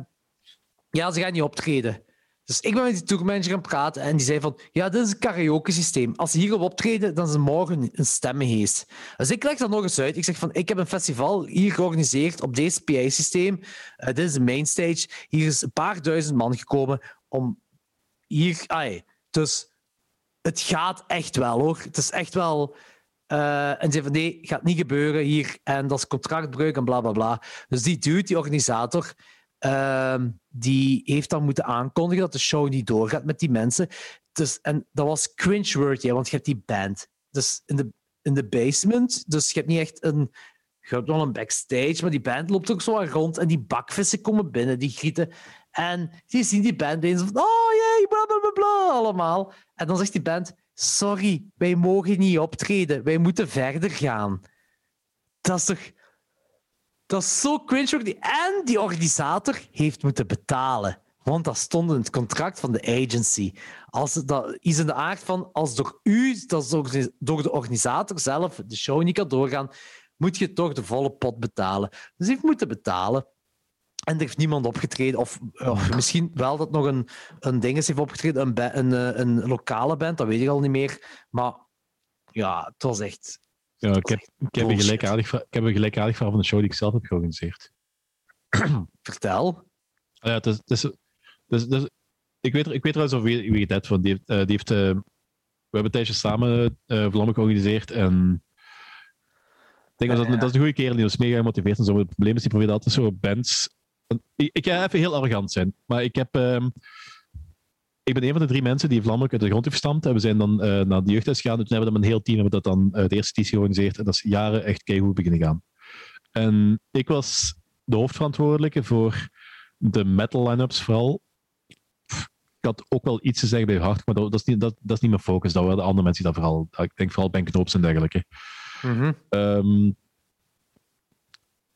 ja, ze gaan niet optreden. Dus ik ben met die tourmanager gaan praten en die zei van, ja, dit is een karaoke-systeem. Als ze hierop optreden, dan is het morgen een stemmenhees. Dus ik leg dat nog eens uit. Ik zeg van, ik heb een festival hier georganiseerd op deze PA-systeem. Eh, dit is de mainstage. Hier is een paar duizend man gekomen om hier... Dus het gaat echt wel, hoor. Het is echt wel... eh, en ze zei van, nee, gaat niet gebeuren hier. En dat is contractbreuk en bla, bla, bla. Dus die dude, die organisator... Ehm, die heeft dan moeten aankondigen dat de show niet doorgaat met die mensen. Dus, en dat was cringe-worthy, want je hebt die band. Dus in de, in de basement, dus je hebt niet echt een... Je hebt wel een backstage, maar die band loopt ook zo rond en die bakvissen komen binnen, die gieten. En die zien die band eens van, oh jee, bla bla bla, allemaal. En dan zegt die band, sorry, wij mogen niet optreden, wij moeten verder gaan. Dat is toch... Dat is zo cringe. En die organisator heeft moeten betalen. Want dat stond in het contract van de agency. Als dat is in de aard van, als door u, dat is door door de organisator zelf, de show niet kan doorgaan, moet je toch de volle pot betalen. Dus heeft moeten betalen. En er heeft niemand opgetreden. Of, of misschien wel dat nog een, een ding is heeft opgetreden, een, een, eh, een lokale band, dat weet ik al niet meer. Maar ja, het was echt... Ja, ik, heb, ik, heb een gelijkaardig, ik heb een gelijkaardig verhaal van de show die ik zelf heb georganiseerd. Vertel. Ah Ja, het is, het is, het is, ik, weet, ik weet trouwens over wie, wie het. Want die, heeft, eh, die heeft eh, we hebben een tijdje samen uh, Vlammen georganiseerd. En ik denk dat, dat is een goede kerel. Die was mega gemotiveerd en zo. Het probleem is, die probeert altijd zo bands... Ik, ik ga even heel arrogant zijn. Maar ik heb... Ehm, ik ben een van de drie mensen die Vlammen uit de grond heeft gestampt. En we zijn dan uh, naar de jeugdhuis gegaan. toen hebben we met een heel team hebben dat dan uh, de eerste editie georganiseerd. En dat is jaren echt keihard beginnen gaan. En ik was de hoofdverantwoordelijke voor de metal line-ups vooral. Ik had ook wel iets te zeggen bij Hard, maar dat, dat, is niet, dat, dat is niet mijn focus. Dat waren de andere mensen die dat vooral... Ik denk vooral Ben Knoops en dergelijke. Mm -hmm. um,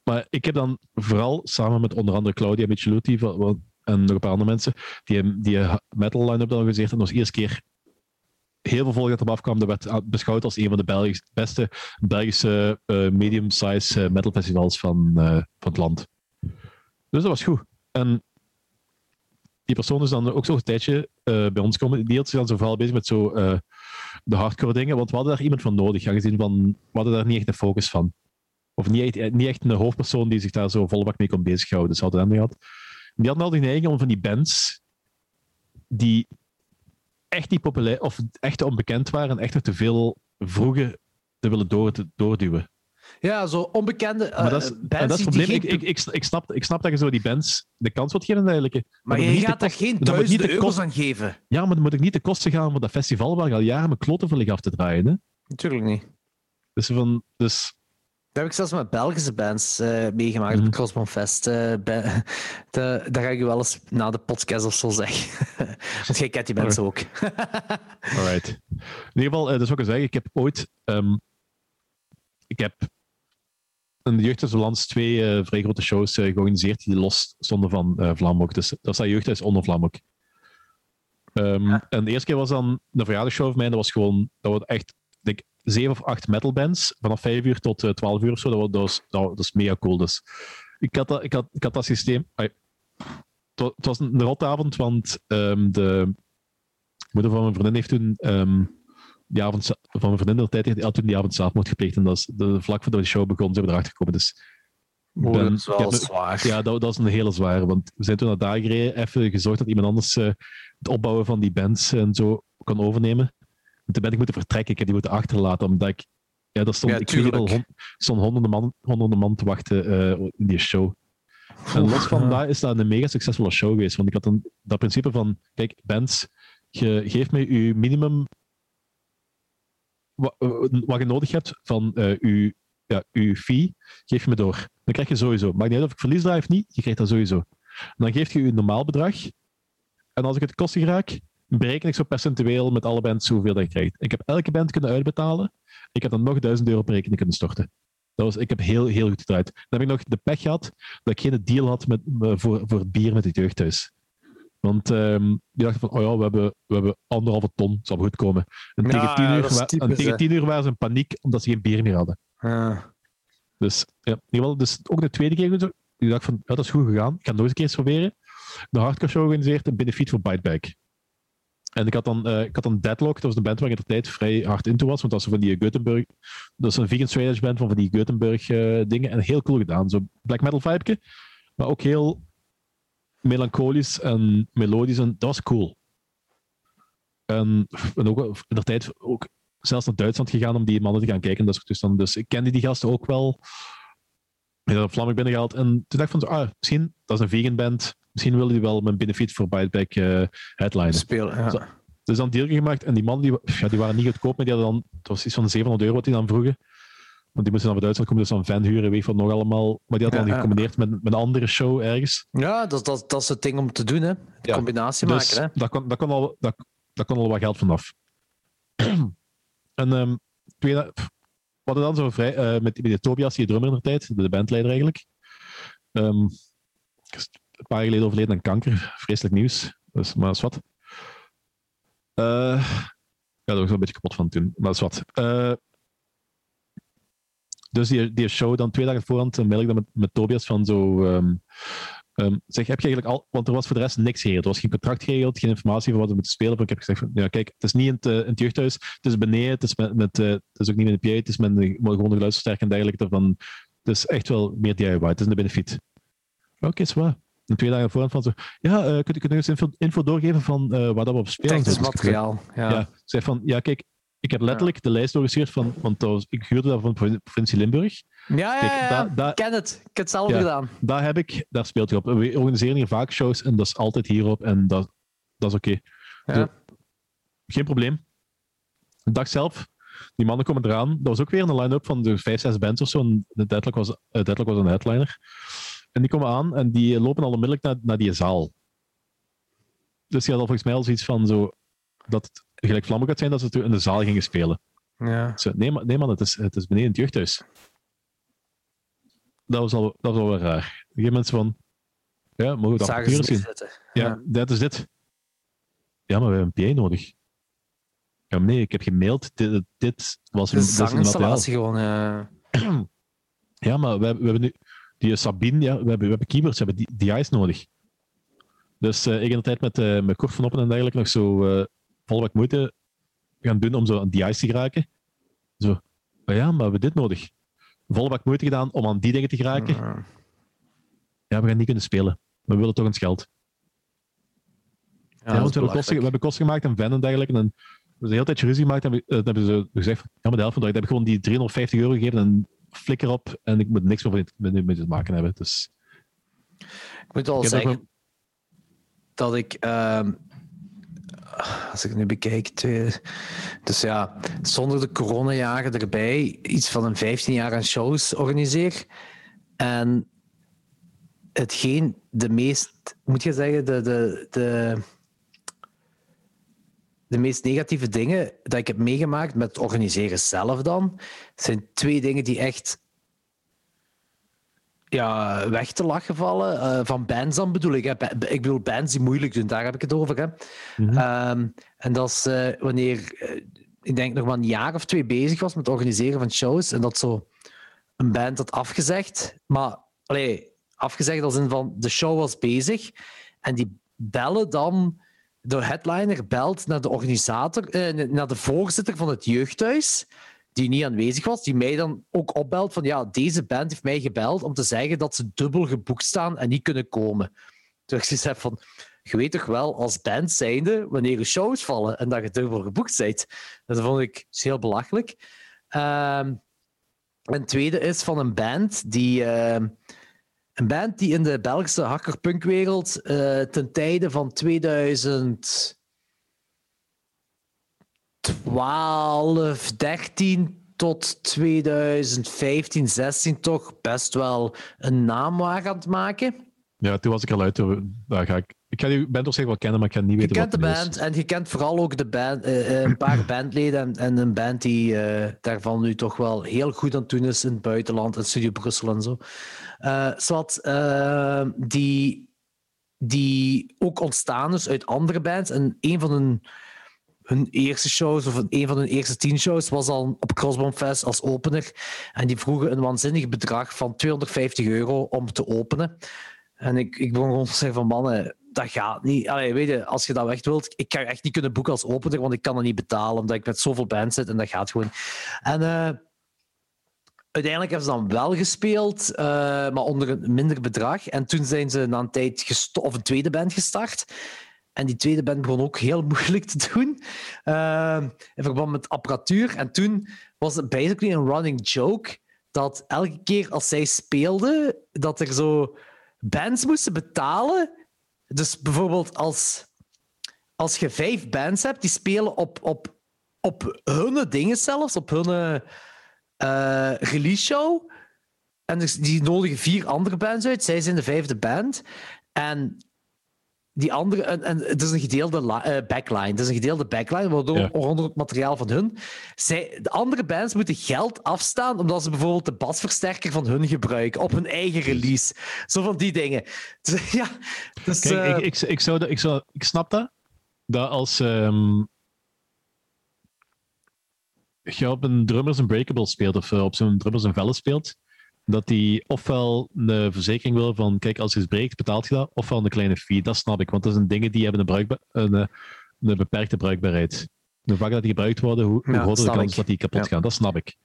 maar ik heb dan vooral samen met onder andere Claudia Micheluti en nog een paar andere mensen die, die metal line-up georganiseerd. En dat was de eerste keer heel veel volk dat erop afkwam. Dat werd beschouwd als een van de beste Belgische uh, medium-size uh, metal festivals van, uh, van het land. Dus dat was goed. En die persoon is dan ook zo'n tijdje bij ons komen. Die hield zich dan zo vooral bezig met zo, de hardcore dingen. Want we hadden daar iemand van nodig, aangezien van, we hadden daar niet echt een focus van. Of niet echt, niet echt een hoofdpersoon die zich daar zo volbak mee kon bezighouden. Dus hadden we hem gehad. Die hadden al die neiging om van die bands die echt niet populair of echt onbekend waren en echt nog te veel vroegen te willen door, te, doorduwen. Ja, zo onbekende uh, maar dat is, bands. Dat is het probleem. Ik, ik, ik, ik, snap, ik snap dat je zo die bands de kans wilt geven eigenlijk. Maar, maar je gaat daar geen duizenden euro's aan geven. Ja, maar dan moet ik niet de kosten gaan voor dat festival waar ik al jaren mijn kloten voor lig af te draaien. Hè? Natuurlijk niet. Dus, van, dus dat heb ik zelfs met Belgische bands uh, meegemaakt mm. op mhm. Fest. Uh, de, daar ga ik je wel eens na de podcast of zo zeggen. Want jij kent die mensen ook. Alright. In ieder geval, uh, dat is ook zeggen. Ik heb ooit... Um, ik heb in de Jeugdhuis twee vrij grote shows georganiseerd die los stonden van uh. Dus dat is Jeugdhuis onder. Um, ja. En de eerste keer was dan de verjaardagshow van mij. Dat was gewoon... Dat was echt zeven of acht metalbands vanaf vijf uur tot uh, twaalf uur of zo. Dat, dat, was, dat, dat is mega cool. Dus ik had dat, ik had, ik had dat systeem. Het was een rotavond, want um, de moeder van mijn vriendin heeft toen um, die avond van mijn vriendin de tijd had toen die avond zelfmoord gepleegd. En dat is de, vlak voordat de show begon, zijn we erachter gekomen. Dus Oh, dat is wel zwaar. Ja, dat, dat is een hele zware. Want we zijn toen naar daar gereden, even gezorgd dat iemand anders uh, het opbouwen van die bands en zo kan overnemen toen ben ik moeten vertrekken. Ik heb die moeten achterlaten, omdat ik... Ja, daar stond, ja, ik stond, stond honderden, man, honderden man te wachten uh, in die show. En los van dat is dat een mega succesvolle show geweest. Want ik had dan dat principe van, kijk, bands, je geeft mij je minimum wat, wat je nodig hebt van uh, je, ja, uw fee, geef je me door. Dan krijg je sowieso. Maakt niet uit of ik verlies daar of niet, je krijgt dat sowieso. En dan geef je je normaal bedrag. En als ik het kosten raak, bereken ik zo percentueel met alle bands hoeveel dat je krijgt. Ik heb elke band kunnen uitbetalen. Ik heb dan nog 1000 euro per rekening kunnen storten. Dat was, ik heb heel, heel goed gedraaid. Dan heb ik nog de pech gehad dat ik geen deal had met, voor, voor het bier met het jeugdhuis. Want um, die dachten van, oh ja, we hebben, we hebben anderhalve ton, zal goed komen. En tegen, tien, uur, typisch, en tegen tien uur waren ze in paniek omdat ze geen bier meer hadden. Ja. Dus, ja, geval, dus ook de tweede keer, ik dacht van, ja, dat is goed gegaan. Ik ga het nog eens een keer eens proberen. De hardcore show georganiseerd, een benefiet voor Biteback. En ik had dan, uh, ik had dan Deadlock, dat was de band waar ik in de tijd vrij hard into was, want dat was van die Göteborg, dat is een vegan straight band van, van die Göteborg uh, dingen. En heel cool gedaan, zo black metal vibe, maar ook heel melancholisch en melodisch en dat was cool. En, en ook in de tijd ook zelfs naar Duitsland gegaan om die mannen te gaan kijken. Dat dus, dan, dus ik kende die gasten ook wel. Ik heb Vlaming binnengehaald en toen dacht ik van, ah, misschien, dat is een vegan band, Misschien willen die wel mijn benefit voor Biteback uh. Spelen, ja. Dus, dus dan deal gemaakt en die mannen die, ja, die waren niet goedkoop, maar die hadden dan, het was iets van 700 euro wat die dan vroegen. Want die moesten dan van Duitsland komen, dus dan van van huren, weet wat nog allemaal. Maar die ja, dan gecombineerd met, met een andere show ergens. Ja, dat, dat, dat is het ding om te doen, hè. Ja, combinatie dus maken, hè. Dat kon, dat, kon al, dat, dat kon al wat geld vanaf. en um, twee, we hadden dan zo vrij, uh, met, met Tobias, die drummer in de tijd, de bandleider eigenlijk. Um, een paar jaar geleden overleden aan kanker. Vreselijk nieuws. Dus, maar dat is wat. Uh, ja, daar was ik een beetje kapot van toen. Maar dat wat. Uh, dus die, die show dan twee dagen voorhand mail ik dan met, met Tobias van zo... Um, zeg, heb je eigenlijk al... Want er was voor de rest niks geregeld. Er was geen contract geregeld, geen informatie van wat we moeten spelen. ik heb gezegd van, ja kijk, het is niet in het, het jeugdhuis, het is beneden, het is, met, met, het is ook niet met de PA, het is met de, gewoon de geluidsversterker en dergelijke. Van, het is echt wel meer DIY, het is een benefit. Oké, okay, is waar. En twee dagen voorhand van zo, ja, uh, kunt u kunt eens info, info doorgeven van uh, waar dat we op spelen? Technisch materiaal, ja. ja. Zei van, ja, kijk, ik heb letterlijk ja. de lijst doorgestuurd van, want ik huurde dat van de provincie Limburg. Ja, ja, da, ik ken het. Ik heb het zelf gedaan. Daar heb ik, daar speelt hij op. We organiseren hier vaak shows en dat is altijd hierop en dat, dat is oké. Okay. Ja. Geen probleem. De dag zelf, die mannen komen eraan. Dat was ook weer een line-up van de vijf, zes bands of zo. En de Deadlock was, uh, Deadlock was een headliner. En die komen aan en die lopen al onmiddellijk naar, naar die zaal. Dus die had al volgens mij al zoiets van zo, dat het gelijk vlammen gaat zijn dat ze in de zaal gingen spelen. Ja. Zo, nee, man, nee man, het is, het is beneden het jeugdhuis. Dat was al, dat was al wel raar. Een mensen van, ja, mogen we dat papieren zien? Ja, ja, dat is dit. Ja, maar we hebben een PA nodig. Ja, nee, ik heb gemaild. Dit, dit was een, de zanginstallatie gewoon. Uh... ja, maar we, we hebben nu die Sabine, ja, we hebben, we hebben keyboards, we hebben die, DI's nodig. Dus uh, ik in de tijd met, uh, met Kort van Oppen en dergelijke nog zo uh, volle wat moeite gaan doen om zo aan DI's te geraken. Zo, maar ja, maar we hebben dit nodig. Volle bak moeite gedaan om aan die dingen te geraken. Ja, we gaan niet kunnen spelen. We willen toch eens geld. Ja, ja want we hebben, kosten, we hebben kosten gemaakt en van en dergelijke. En we hebben de hele tijd ruzie gemaakt en hebben, hebben ze gezegd: ja, maar de helft van dat heb ik gewoon die 350 euro gegeven en flikker op en ik moet niks meer met, met, te maken hebben. Dus, ik moet al zeggen dat ik, uh, als ik nu bekijk, twee, dus ja, zonder de coronajaren erbij, iets van een 15 jaar aan shows organiseer. En hetgeen de meest, moet je zeggen, de, de, de, de meest negatieve dingen dat ik heb meegemaakt met het organiseren zelf dan, zijn twee dingen die echt ja, weg te lachen vallen. Uh, van bands dan bedoel ik. Hè. Ik bedoel bands die moeilijk doen, daar heb ik het over. Hè. Mm -hmm. um, en dat is uh, wanneer, uh, ik denk nog maar een jaar of twee bezig was met het organiseren van shows. En dat zo een band had afgezegd. Maar, allee, afgezegd als in van de show was bezig. En die bellen dan de headliner belt naar de organisator, eh, naar de voorzitter van het jeugdhuis, die niet aanwezig was, die mij dan ook opbelt van ja, deze band heeft mij gebeld om te zeggen dat ze dubbel geboekt staan en niet kunnen komen. Dus ik zei van, je weet toch wel als band zijnde wanneer je shows vallen en dat je dubbel geboekt bent. Dat vond ik heel belachelijk. Um, een tweede is van een band die... Uh, een band die in de Belgische hakkerpunkwereld uh, ten tijde van 2012, 13 tot 2015, 16 toch best wel een naam waren aan het maken. Ja, toen was ik al uit. Daar ga ik ik ga die band op zich wel kennen, maar ik ga niet weten je kent de band en je kent vooral ook de band, uh, een paar bandleden en, en, een band die uh, daarvan nu toch wel heel goed aan het doen is in het buitenland, in Studio Brussel en zo. Uh, die, die ook ontstaan is uit andere bands. En een van hun, hun eerste shows, of een van hun eerste tien shows, was al op Crossbone Fest als opener. En die vroegen een waanzinnig bedrag van 250 euro om te openen. En ik, ik begon gewoon te zeggen van mannen, dat gaat niet. Allee, weet je, als je dat weg wilt, ik ga echt niet kunnen boeken als opener, want ik kan het niet betalen, omdat ik met zoveel bands zit en dat gaat gewoon. En uh, uiteindelijk hebben ze dan wel gespeeld, uh, maar onder een minder bedrag. En toen zijn ze na een tijd of een tweede band gestart. En die tweede band begon ook heel moeilijk te doen. Uh, in verband met apparatuur. En toen was het basically een running joke dat elke keer als zij speelden, dat er zo bands moesten betalen dus bijvoorbeeld als, als je vijf bands hebt die spelen op, op, op hun dingen zelfs, op hun uh, release show. En dus die nodigen vier andere bands uit. Zij zijn de vijfde band. En die andere, en, en het is een gedeelde uh, backline. Het is een gedeelde backline, waardoor ja. onder het materiaal van hun. Zij, de andere bands moeten geld afstaan omdat ze bijvoorbeeld de basversterker van hun gebruiken op hun eigen release. Zo van die dingen. Dus, ja, dus, Kijk, uh, ik, ik, ik, zou dat, ik, zou, ik snap dat. Dat als um, je op een Drummers Unbreakable speelt of uh, op zo'n Drummers Vellen speelt dat hij ofwel een verzekering wil van, kijk, als je het breekt, betaalt je dat, ofwel een kleine fee. Dat snap ik, want dat zijn dingen die hebben een, een, een beperkte bruikbaarheid. Hoe vaker dat die gebruikt worden, hoe, hoe ja, groter de kans dat die kapot ja. gaan. Dat snap ik.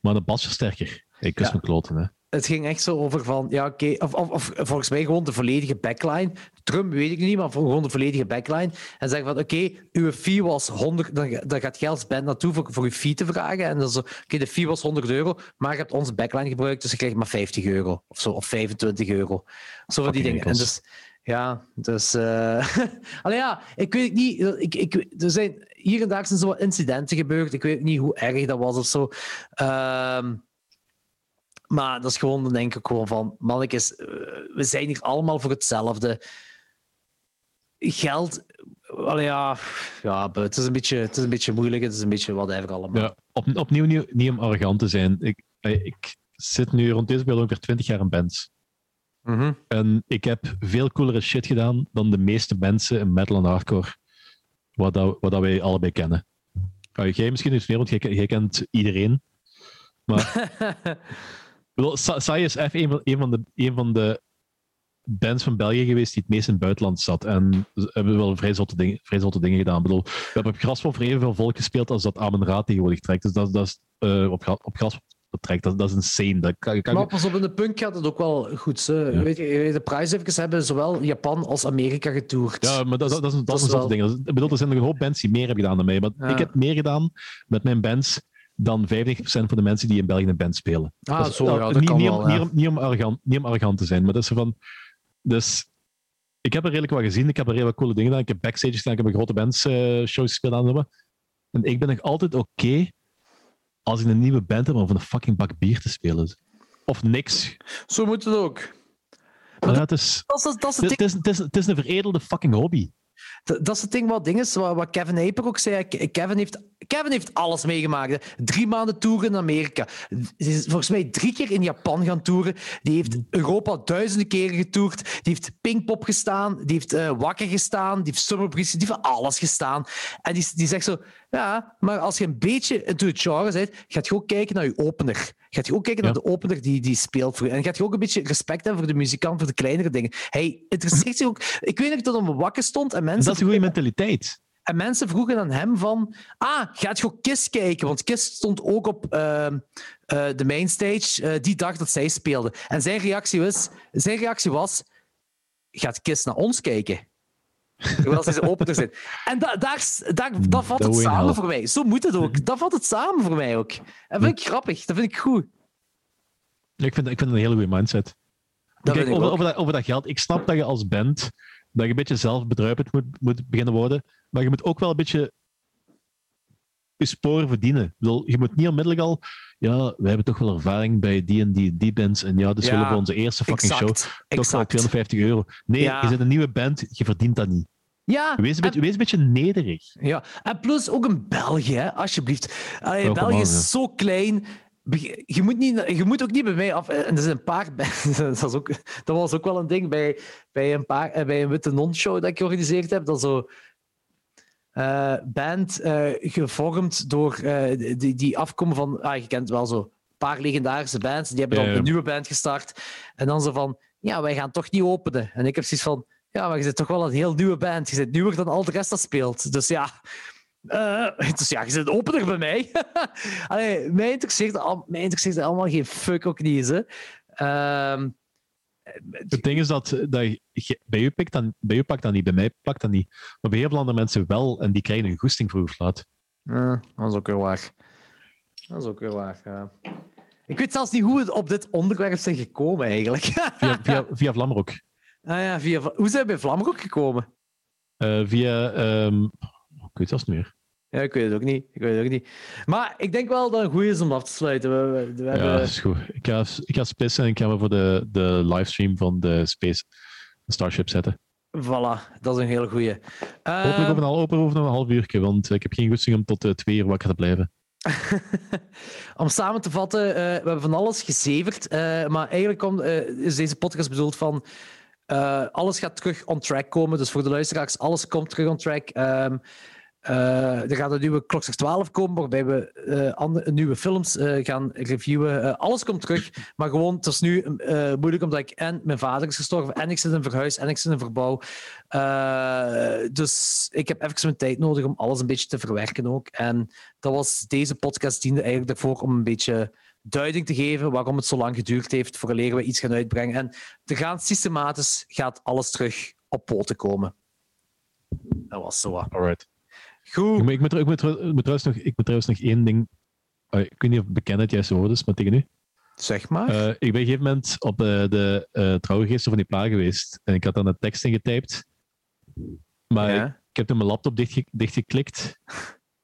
Maar een basversterker, ik kus ja. mijn kloten, hè. Het ging echt zo over van, ja, oké, of, of, of, volgens mij gewoon de volledige backline. Drum weet ik niet, maar gewoon de volledige backline. En zeggen van, oké, uw fee was 100, dan, dan gaat jij als band naartoe voor, voor uw fee te vragen. En dan zo, oké, de fee was 100 euro, maar je hebt onze backline gebruikt, dus je krijgt maar 50 euro of zo, of 25 euro. Zo van die dingen. En dus, ja, dus. Uh, allee, ja, ik weet niet. Ik, ik, er zijn hier en daar zijn zo wat incidenten gebeurd. Ik weet niet hoe erg dat was of zo. Uh, maar dat is gewoon, dan denk ik gewoon van, mannetjes, uh, we zijn hier allemaal voor hetzelfde. Geld, allee, ja, ja het, is een beetje, het is een beetje moeilijk, het is een beetje whatever allemaal. Ja, op, opnieuw niet, niet om arrogant te zijn. Ik, ik zit nu rond deze periode ongeveer 20 jaar in bands. Mhm. En ik heb veel coolere shit gedaan dan de meeste mensen in metal en hardcore, wat, dat, wat dat wij allebei kennen. Uh, jij misschien iets meer, want jij, jij kent iedereen. Maar Sai is even een van, een, van de, een van de bands van België geweest die het meest in het buitenland zat. En we hebben wel vrij zotte dingen, vrij zotte dingen gedaan. Ik bedoel, we hebben op Graswolf voor evenveel volk gespeeld als dat Amen Raad tegenwoordig trekt. Dus dat, dat is uh, op, op trekt. Dat, dat is insane. Dat kan, kan maar pas op, in de punk gaat het ook wel goed. Ja. Weet je, de prijsevers hebben zowel Japan als Amerika getoerd. Ja, maar dat, dat, dat is, dat, is een soort ding. Ik bedoel, er zijn nog een hoop bands die meer hebben gedaan dan mij. Maar ja. ik heb meer gedaan met mijn bands dan 95% van de mensen die in België een band spelen. Ah, dat zo, ja, dat niet, kan niet, wel, om, ja. niet, om, niet, om arrogant, niet om arrogant te zijn, maar dat is van... Dus ik heb er redelijk wat gezien. Ik heb er redelijk coole dingen gedaan. Ik heb backstage gedaan. Ik heb een grote bands uh, shows gespeeld aan. En ik ben nog altijd oké okay als ik een nieuwe band heb om van een fucking bak bier te spelen. Of niks. Zo moet het ook. Maar is, dat, is, dat is het, is, het, is, het is een veredelde fucking hobby. Dat, is het ding wat ding is, wat, Kevin Aper ook zei. Kevin heeft, Kevin heeft alles meegemaakt. Drie maanden toeren in Amerika. Ze is volgens mij drie keer in Japan gaan toeren. Die heeft Europa duizenden keren getoerd. Die heeft Pinkpop gestaan. Die heeft uh, Wakker gestaan. Die heeft Summer Breeze. Die heeft alles gestaan. En die, die zegt zo... Ja, maar als je een beetje into the genre bent, gaat je ook kijken naar je opener. Gaat je ook kijken ja. naar de opener die, die speelt voor je. En gaat je ook een beetje respect hebben voor de muzikant, voor de kleinere dingen. Hij interesseert zich ook... Ik weet nog dat hij wakker stond en mensen... Dat is een goede mentaliteit. En mensen vroegen aan hem van... Ah, gaat je ook Kiss kijken? Want Kiss stond ook op uh, uh, de mainstage uh, die dag dat zij speelden. En zijn reactie was... Zijn reactie was... Gaat Kiss naar ons kijken? Hoewel ze opener zijn. En da, daar, daar, dat vat het samen voor mij. Zo moet het ook. Dat vat het samen voor mij ook. En vind ik grappig. Dat vind ik goed. Ja, ik, vind, ik vind het een hele goede mindset. Kijk, over, over, dat, over dat geld. Ik snap dat je als band dat je een beetje zelfbedruipend moet, moet beginnen worden. Maar je moet ook wel een beetje je sporen verdienen. Ik bedoel, je moet niet onmiddellijk al... Ja, wij hebben toch wel ervaring bij die en die, die bands. En ja, dus ja, willen we onze eerste fucking exact, show toch wel 250 euro. Nee, Ja. je bent een nieuwe band, je verdient dat niet. Ja, Wees een beetje, wees een beetje nederig. Ja, en plus ook in België, hè, alsjeblieft. Allee, België is zo klein. Je moet, niet, je moet ook niet bij mij af. En er zijn een paar. Dat was ook, dat was ook wel een ding bij, bij, een, paar, eh, bij een Witte Non-show dat ik georganiseerd heb. Dat zo. Eh, band eh, gevormd door. eh, die, die afkomen van. Ah, je kent wel zo. Een paar legendarische bands. Die hebben dan een nieuwe band gestart. En dan zo van. Ja, wij gaan toch niet openen. En ik heb zoiets van. Ja, maar je zit toch wel een heel nieuwe band. Je zit nieuwer dan al de rest dat speelt. Dus ja. Dus ja, je zit opener bij mij. Allee, mij, interesseert al, mij interesseert allemaal geen fuck ook niet eens. Hè. Ehm, Het ding is dat, dat je- bij, u pikt dan, bij u pakt dat niet, bij mij pakt dat niet. Maar bij heel veel andere mensen wel, en die krijgen een goesting voor eh, dat is ook weer waar. Dat is ook weer waar. ja. Ik weet zelfs niet hoe we op dit onderwerp zijn gekomen, eigenlijk. Via, via, via Vlamrock. ah, ja, via, hoe zijn we bij Vlamrock gekomen? Eh, via... ehm, ik weet het zelfs niet meer. Ja, ik weet het ook niet. Ik weet het ook niet. Maar ik denk wel dat het goed is om af te sluiten. We, we, we Ja, hebben... is goed. Ik ga, ik ga spissen en ik ga me voor de, de livestream van de Space Starship zetten. Voilà, dat is een hele goeie. Eh, Hopelijk over een, over over een half uurtje, want ik heb geen goesting om tot eh, twee uur wakker te blijven. Om samen te vatten, eh, we hebben van alles gezeverd. eh, maar eigenlijk komt, is deze podcast bedoeld van. alles gaat terug on track komen. Dus voor de luisteraars, alles komt terug on track. Ehm, eh, er gaat een nieuwe Klokslag 12 komen, waarbij we eh, andere, nieuwe films eh, gaan reviewen. Alles komt terug, maar gewoon, het is nu moeilijk omdat ik en mijn vader is gestorven, en ik zit in verhuis, en ik zit in verbouw. Dus ik heb even mijn tijd nodig om alles een beetje te verwerken ook. En dat was, deze podcast diende eigenlijk ervoor om een beetje duiding te geven waarom het zo lang geduurd heeft voor we iets gaan uitbrengen. En te gaan systematisch gaat alles terug op poten komen. Dat was zo. Alright. Goed. Ik moet, ik, moet, ik, moet, ik, moet trouwens nog, ik moet trouwens nog één ding. Uh, ik weet niet of bekend het juiste woord is, maar tegen u. Zeg maar. Uh, ik ben op een gegeven moment op uh, de uh, trouwregister van die pa geweest. En ik had dan een tekst ingetypt. Maar ja. ik, ik, heb toen mijn laptop dichtge dichtgeklikt.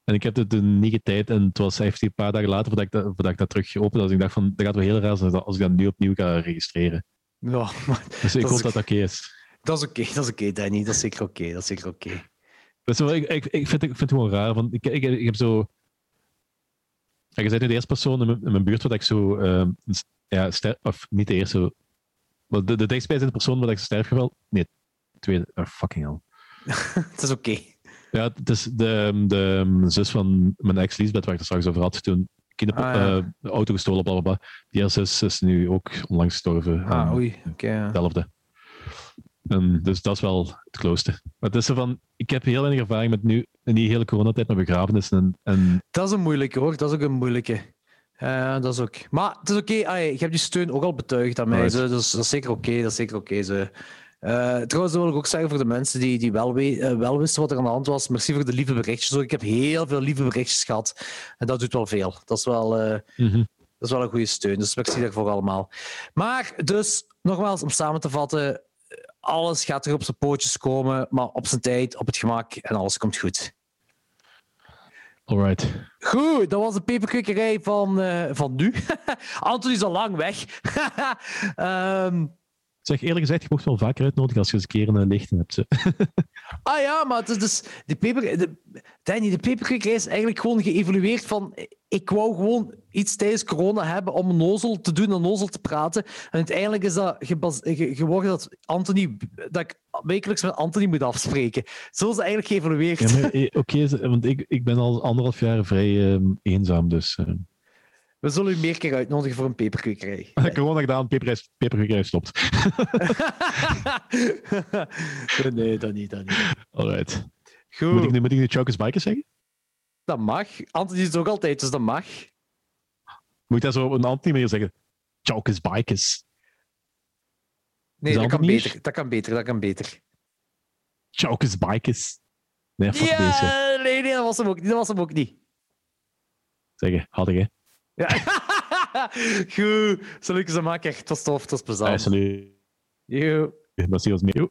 En ik heb het toen niet getypt. En het was echt een paar dagen later voordat ik dat, voordat ik dat terug geopend Dus ik dacht van, dat gaat wel heel raar zijn als ik dat nu opnieuw ga registreren. Ja, maar, dus ik hoop dat dat oké okay is. Dat is oké, okay, dat is oké, okay, Danny. Dat is zeker oké, dat is zeker oké. Dus ik, ik, ik, vind, ik vind het gewoon raar. Want ik, ik, ik heb zo... Ja, je bent nu de eerste persoon in mijn, in mijn buurt waar ik zo... Uh, ja, ster, of niet de eerste... De, de dichtstbijzijnde persoon waar ik zo sterf geweld... Nee, tweede... Oh, fucking hell. het is oké. Okay. Ja, het is de, de, zus van mijn ex Liesbeth, waar ik het straks over had, toen kinder, ah, ja. uh, de auto gestolen, bla bla bla. Die zus is nu ook onlangs gestorven. Ah, oei. Oké. Okay, ja. Hetzelfde. En dus dat is wel het closeste. Maar het is zo van, ik heb heel weinig ervaring met nu, in die hele coronatijd, met begrafenissen. En, en... Dat is een moeilijke hoor, dat is ook een moeilijke. Uh, dat is ook. Maar het is oké, okay. je hebt die steun ook al betuigd aan mij. Right. Zo, dus dat is zeker oké, okay. dat is zeker oké. Okay, uh, trouwens, wil ik ook zeggen voor de mensen die, die wel, we, uh, wel wisten wat er aan de hand was. Merci voor de lieve berichtjes. Ik heb heel veel lieve berichtjes gehad. En dat doet wel veel. Dat is wel, mm -hmm. dat is wel een goede steun. Dus merci daarvoor allemaal. Maar dus, nogmaals, om samen te vatten. Alles gaat er op zijn pootjes komen, maar op zijn tijd, op het gemak en alles komt goed. Alright. Goed, dat was de peperkwekerij van, uh, van nu. Anton is al lang weg. um, Zeg eerlijk gezegd, je mocht wel vaker uitnodigen als je eens een keer een lichten hebt. ah ja, maar het is dus, de peper, de, Danny, de peperkwekerij is eigenlijk gewoon geëvolueerd van ik wou gewoon iets tijdens corona hebben om nozel te doen, een nozel te praten. En uiteindelijk is dat geworden dat Anthony, dat ik wekelijks met Anthony moet afspreken. Zo is het eigenlijk geëvolueerd. Ja, eh, Oké, okay, want ik, ik ben al anderhalf jaar vrij uh, eenzaam, dus... Uh... We zullen u meer keer uitnodigen voor een peperkwekerij. Gewoon gedaan, peperkwekerij stopt. nee, dat niet, dat niet. Alright. Goed. Moet ik nu, moet ik nu Chokers Bikers zeggen? Dat mag. Anthony is het ook altijd, dus dat mag. Moet ik dat zo op een Anthony manier zeggen? Chokers Bikers. Nee, dat kan, beter, dat kan beter. Dat kan beter. Chokers Bikers. Nee, fuck ja, deze. Nee, nee, dat was hem ook niet. Dat was hem ook niet. Zeggen, had ik hè? Ja. Goed. Ik ze maken? Echt, tot stof, tot plezant. Ja, salut. Yo. Dat zie ons mee.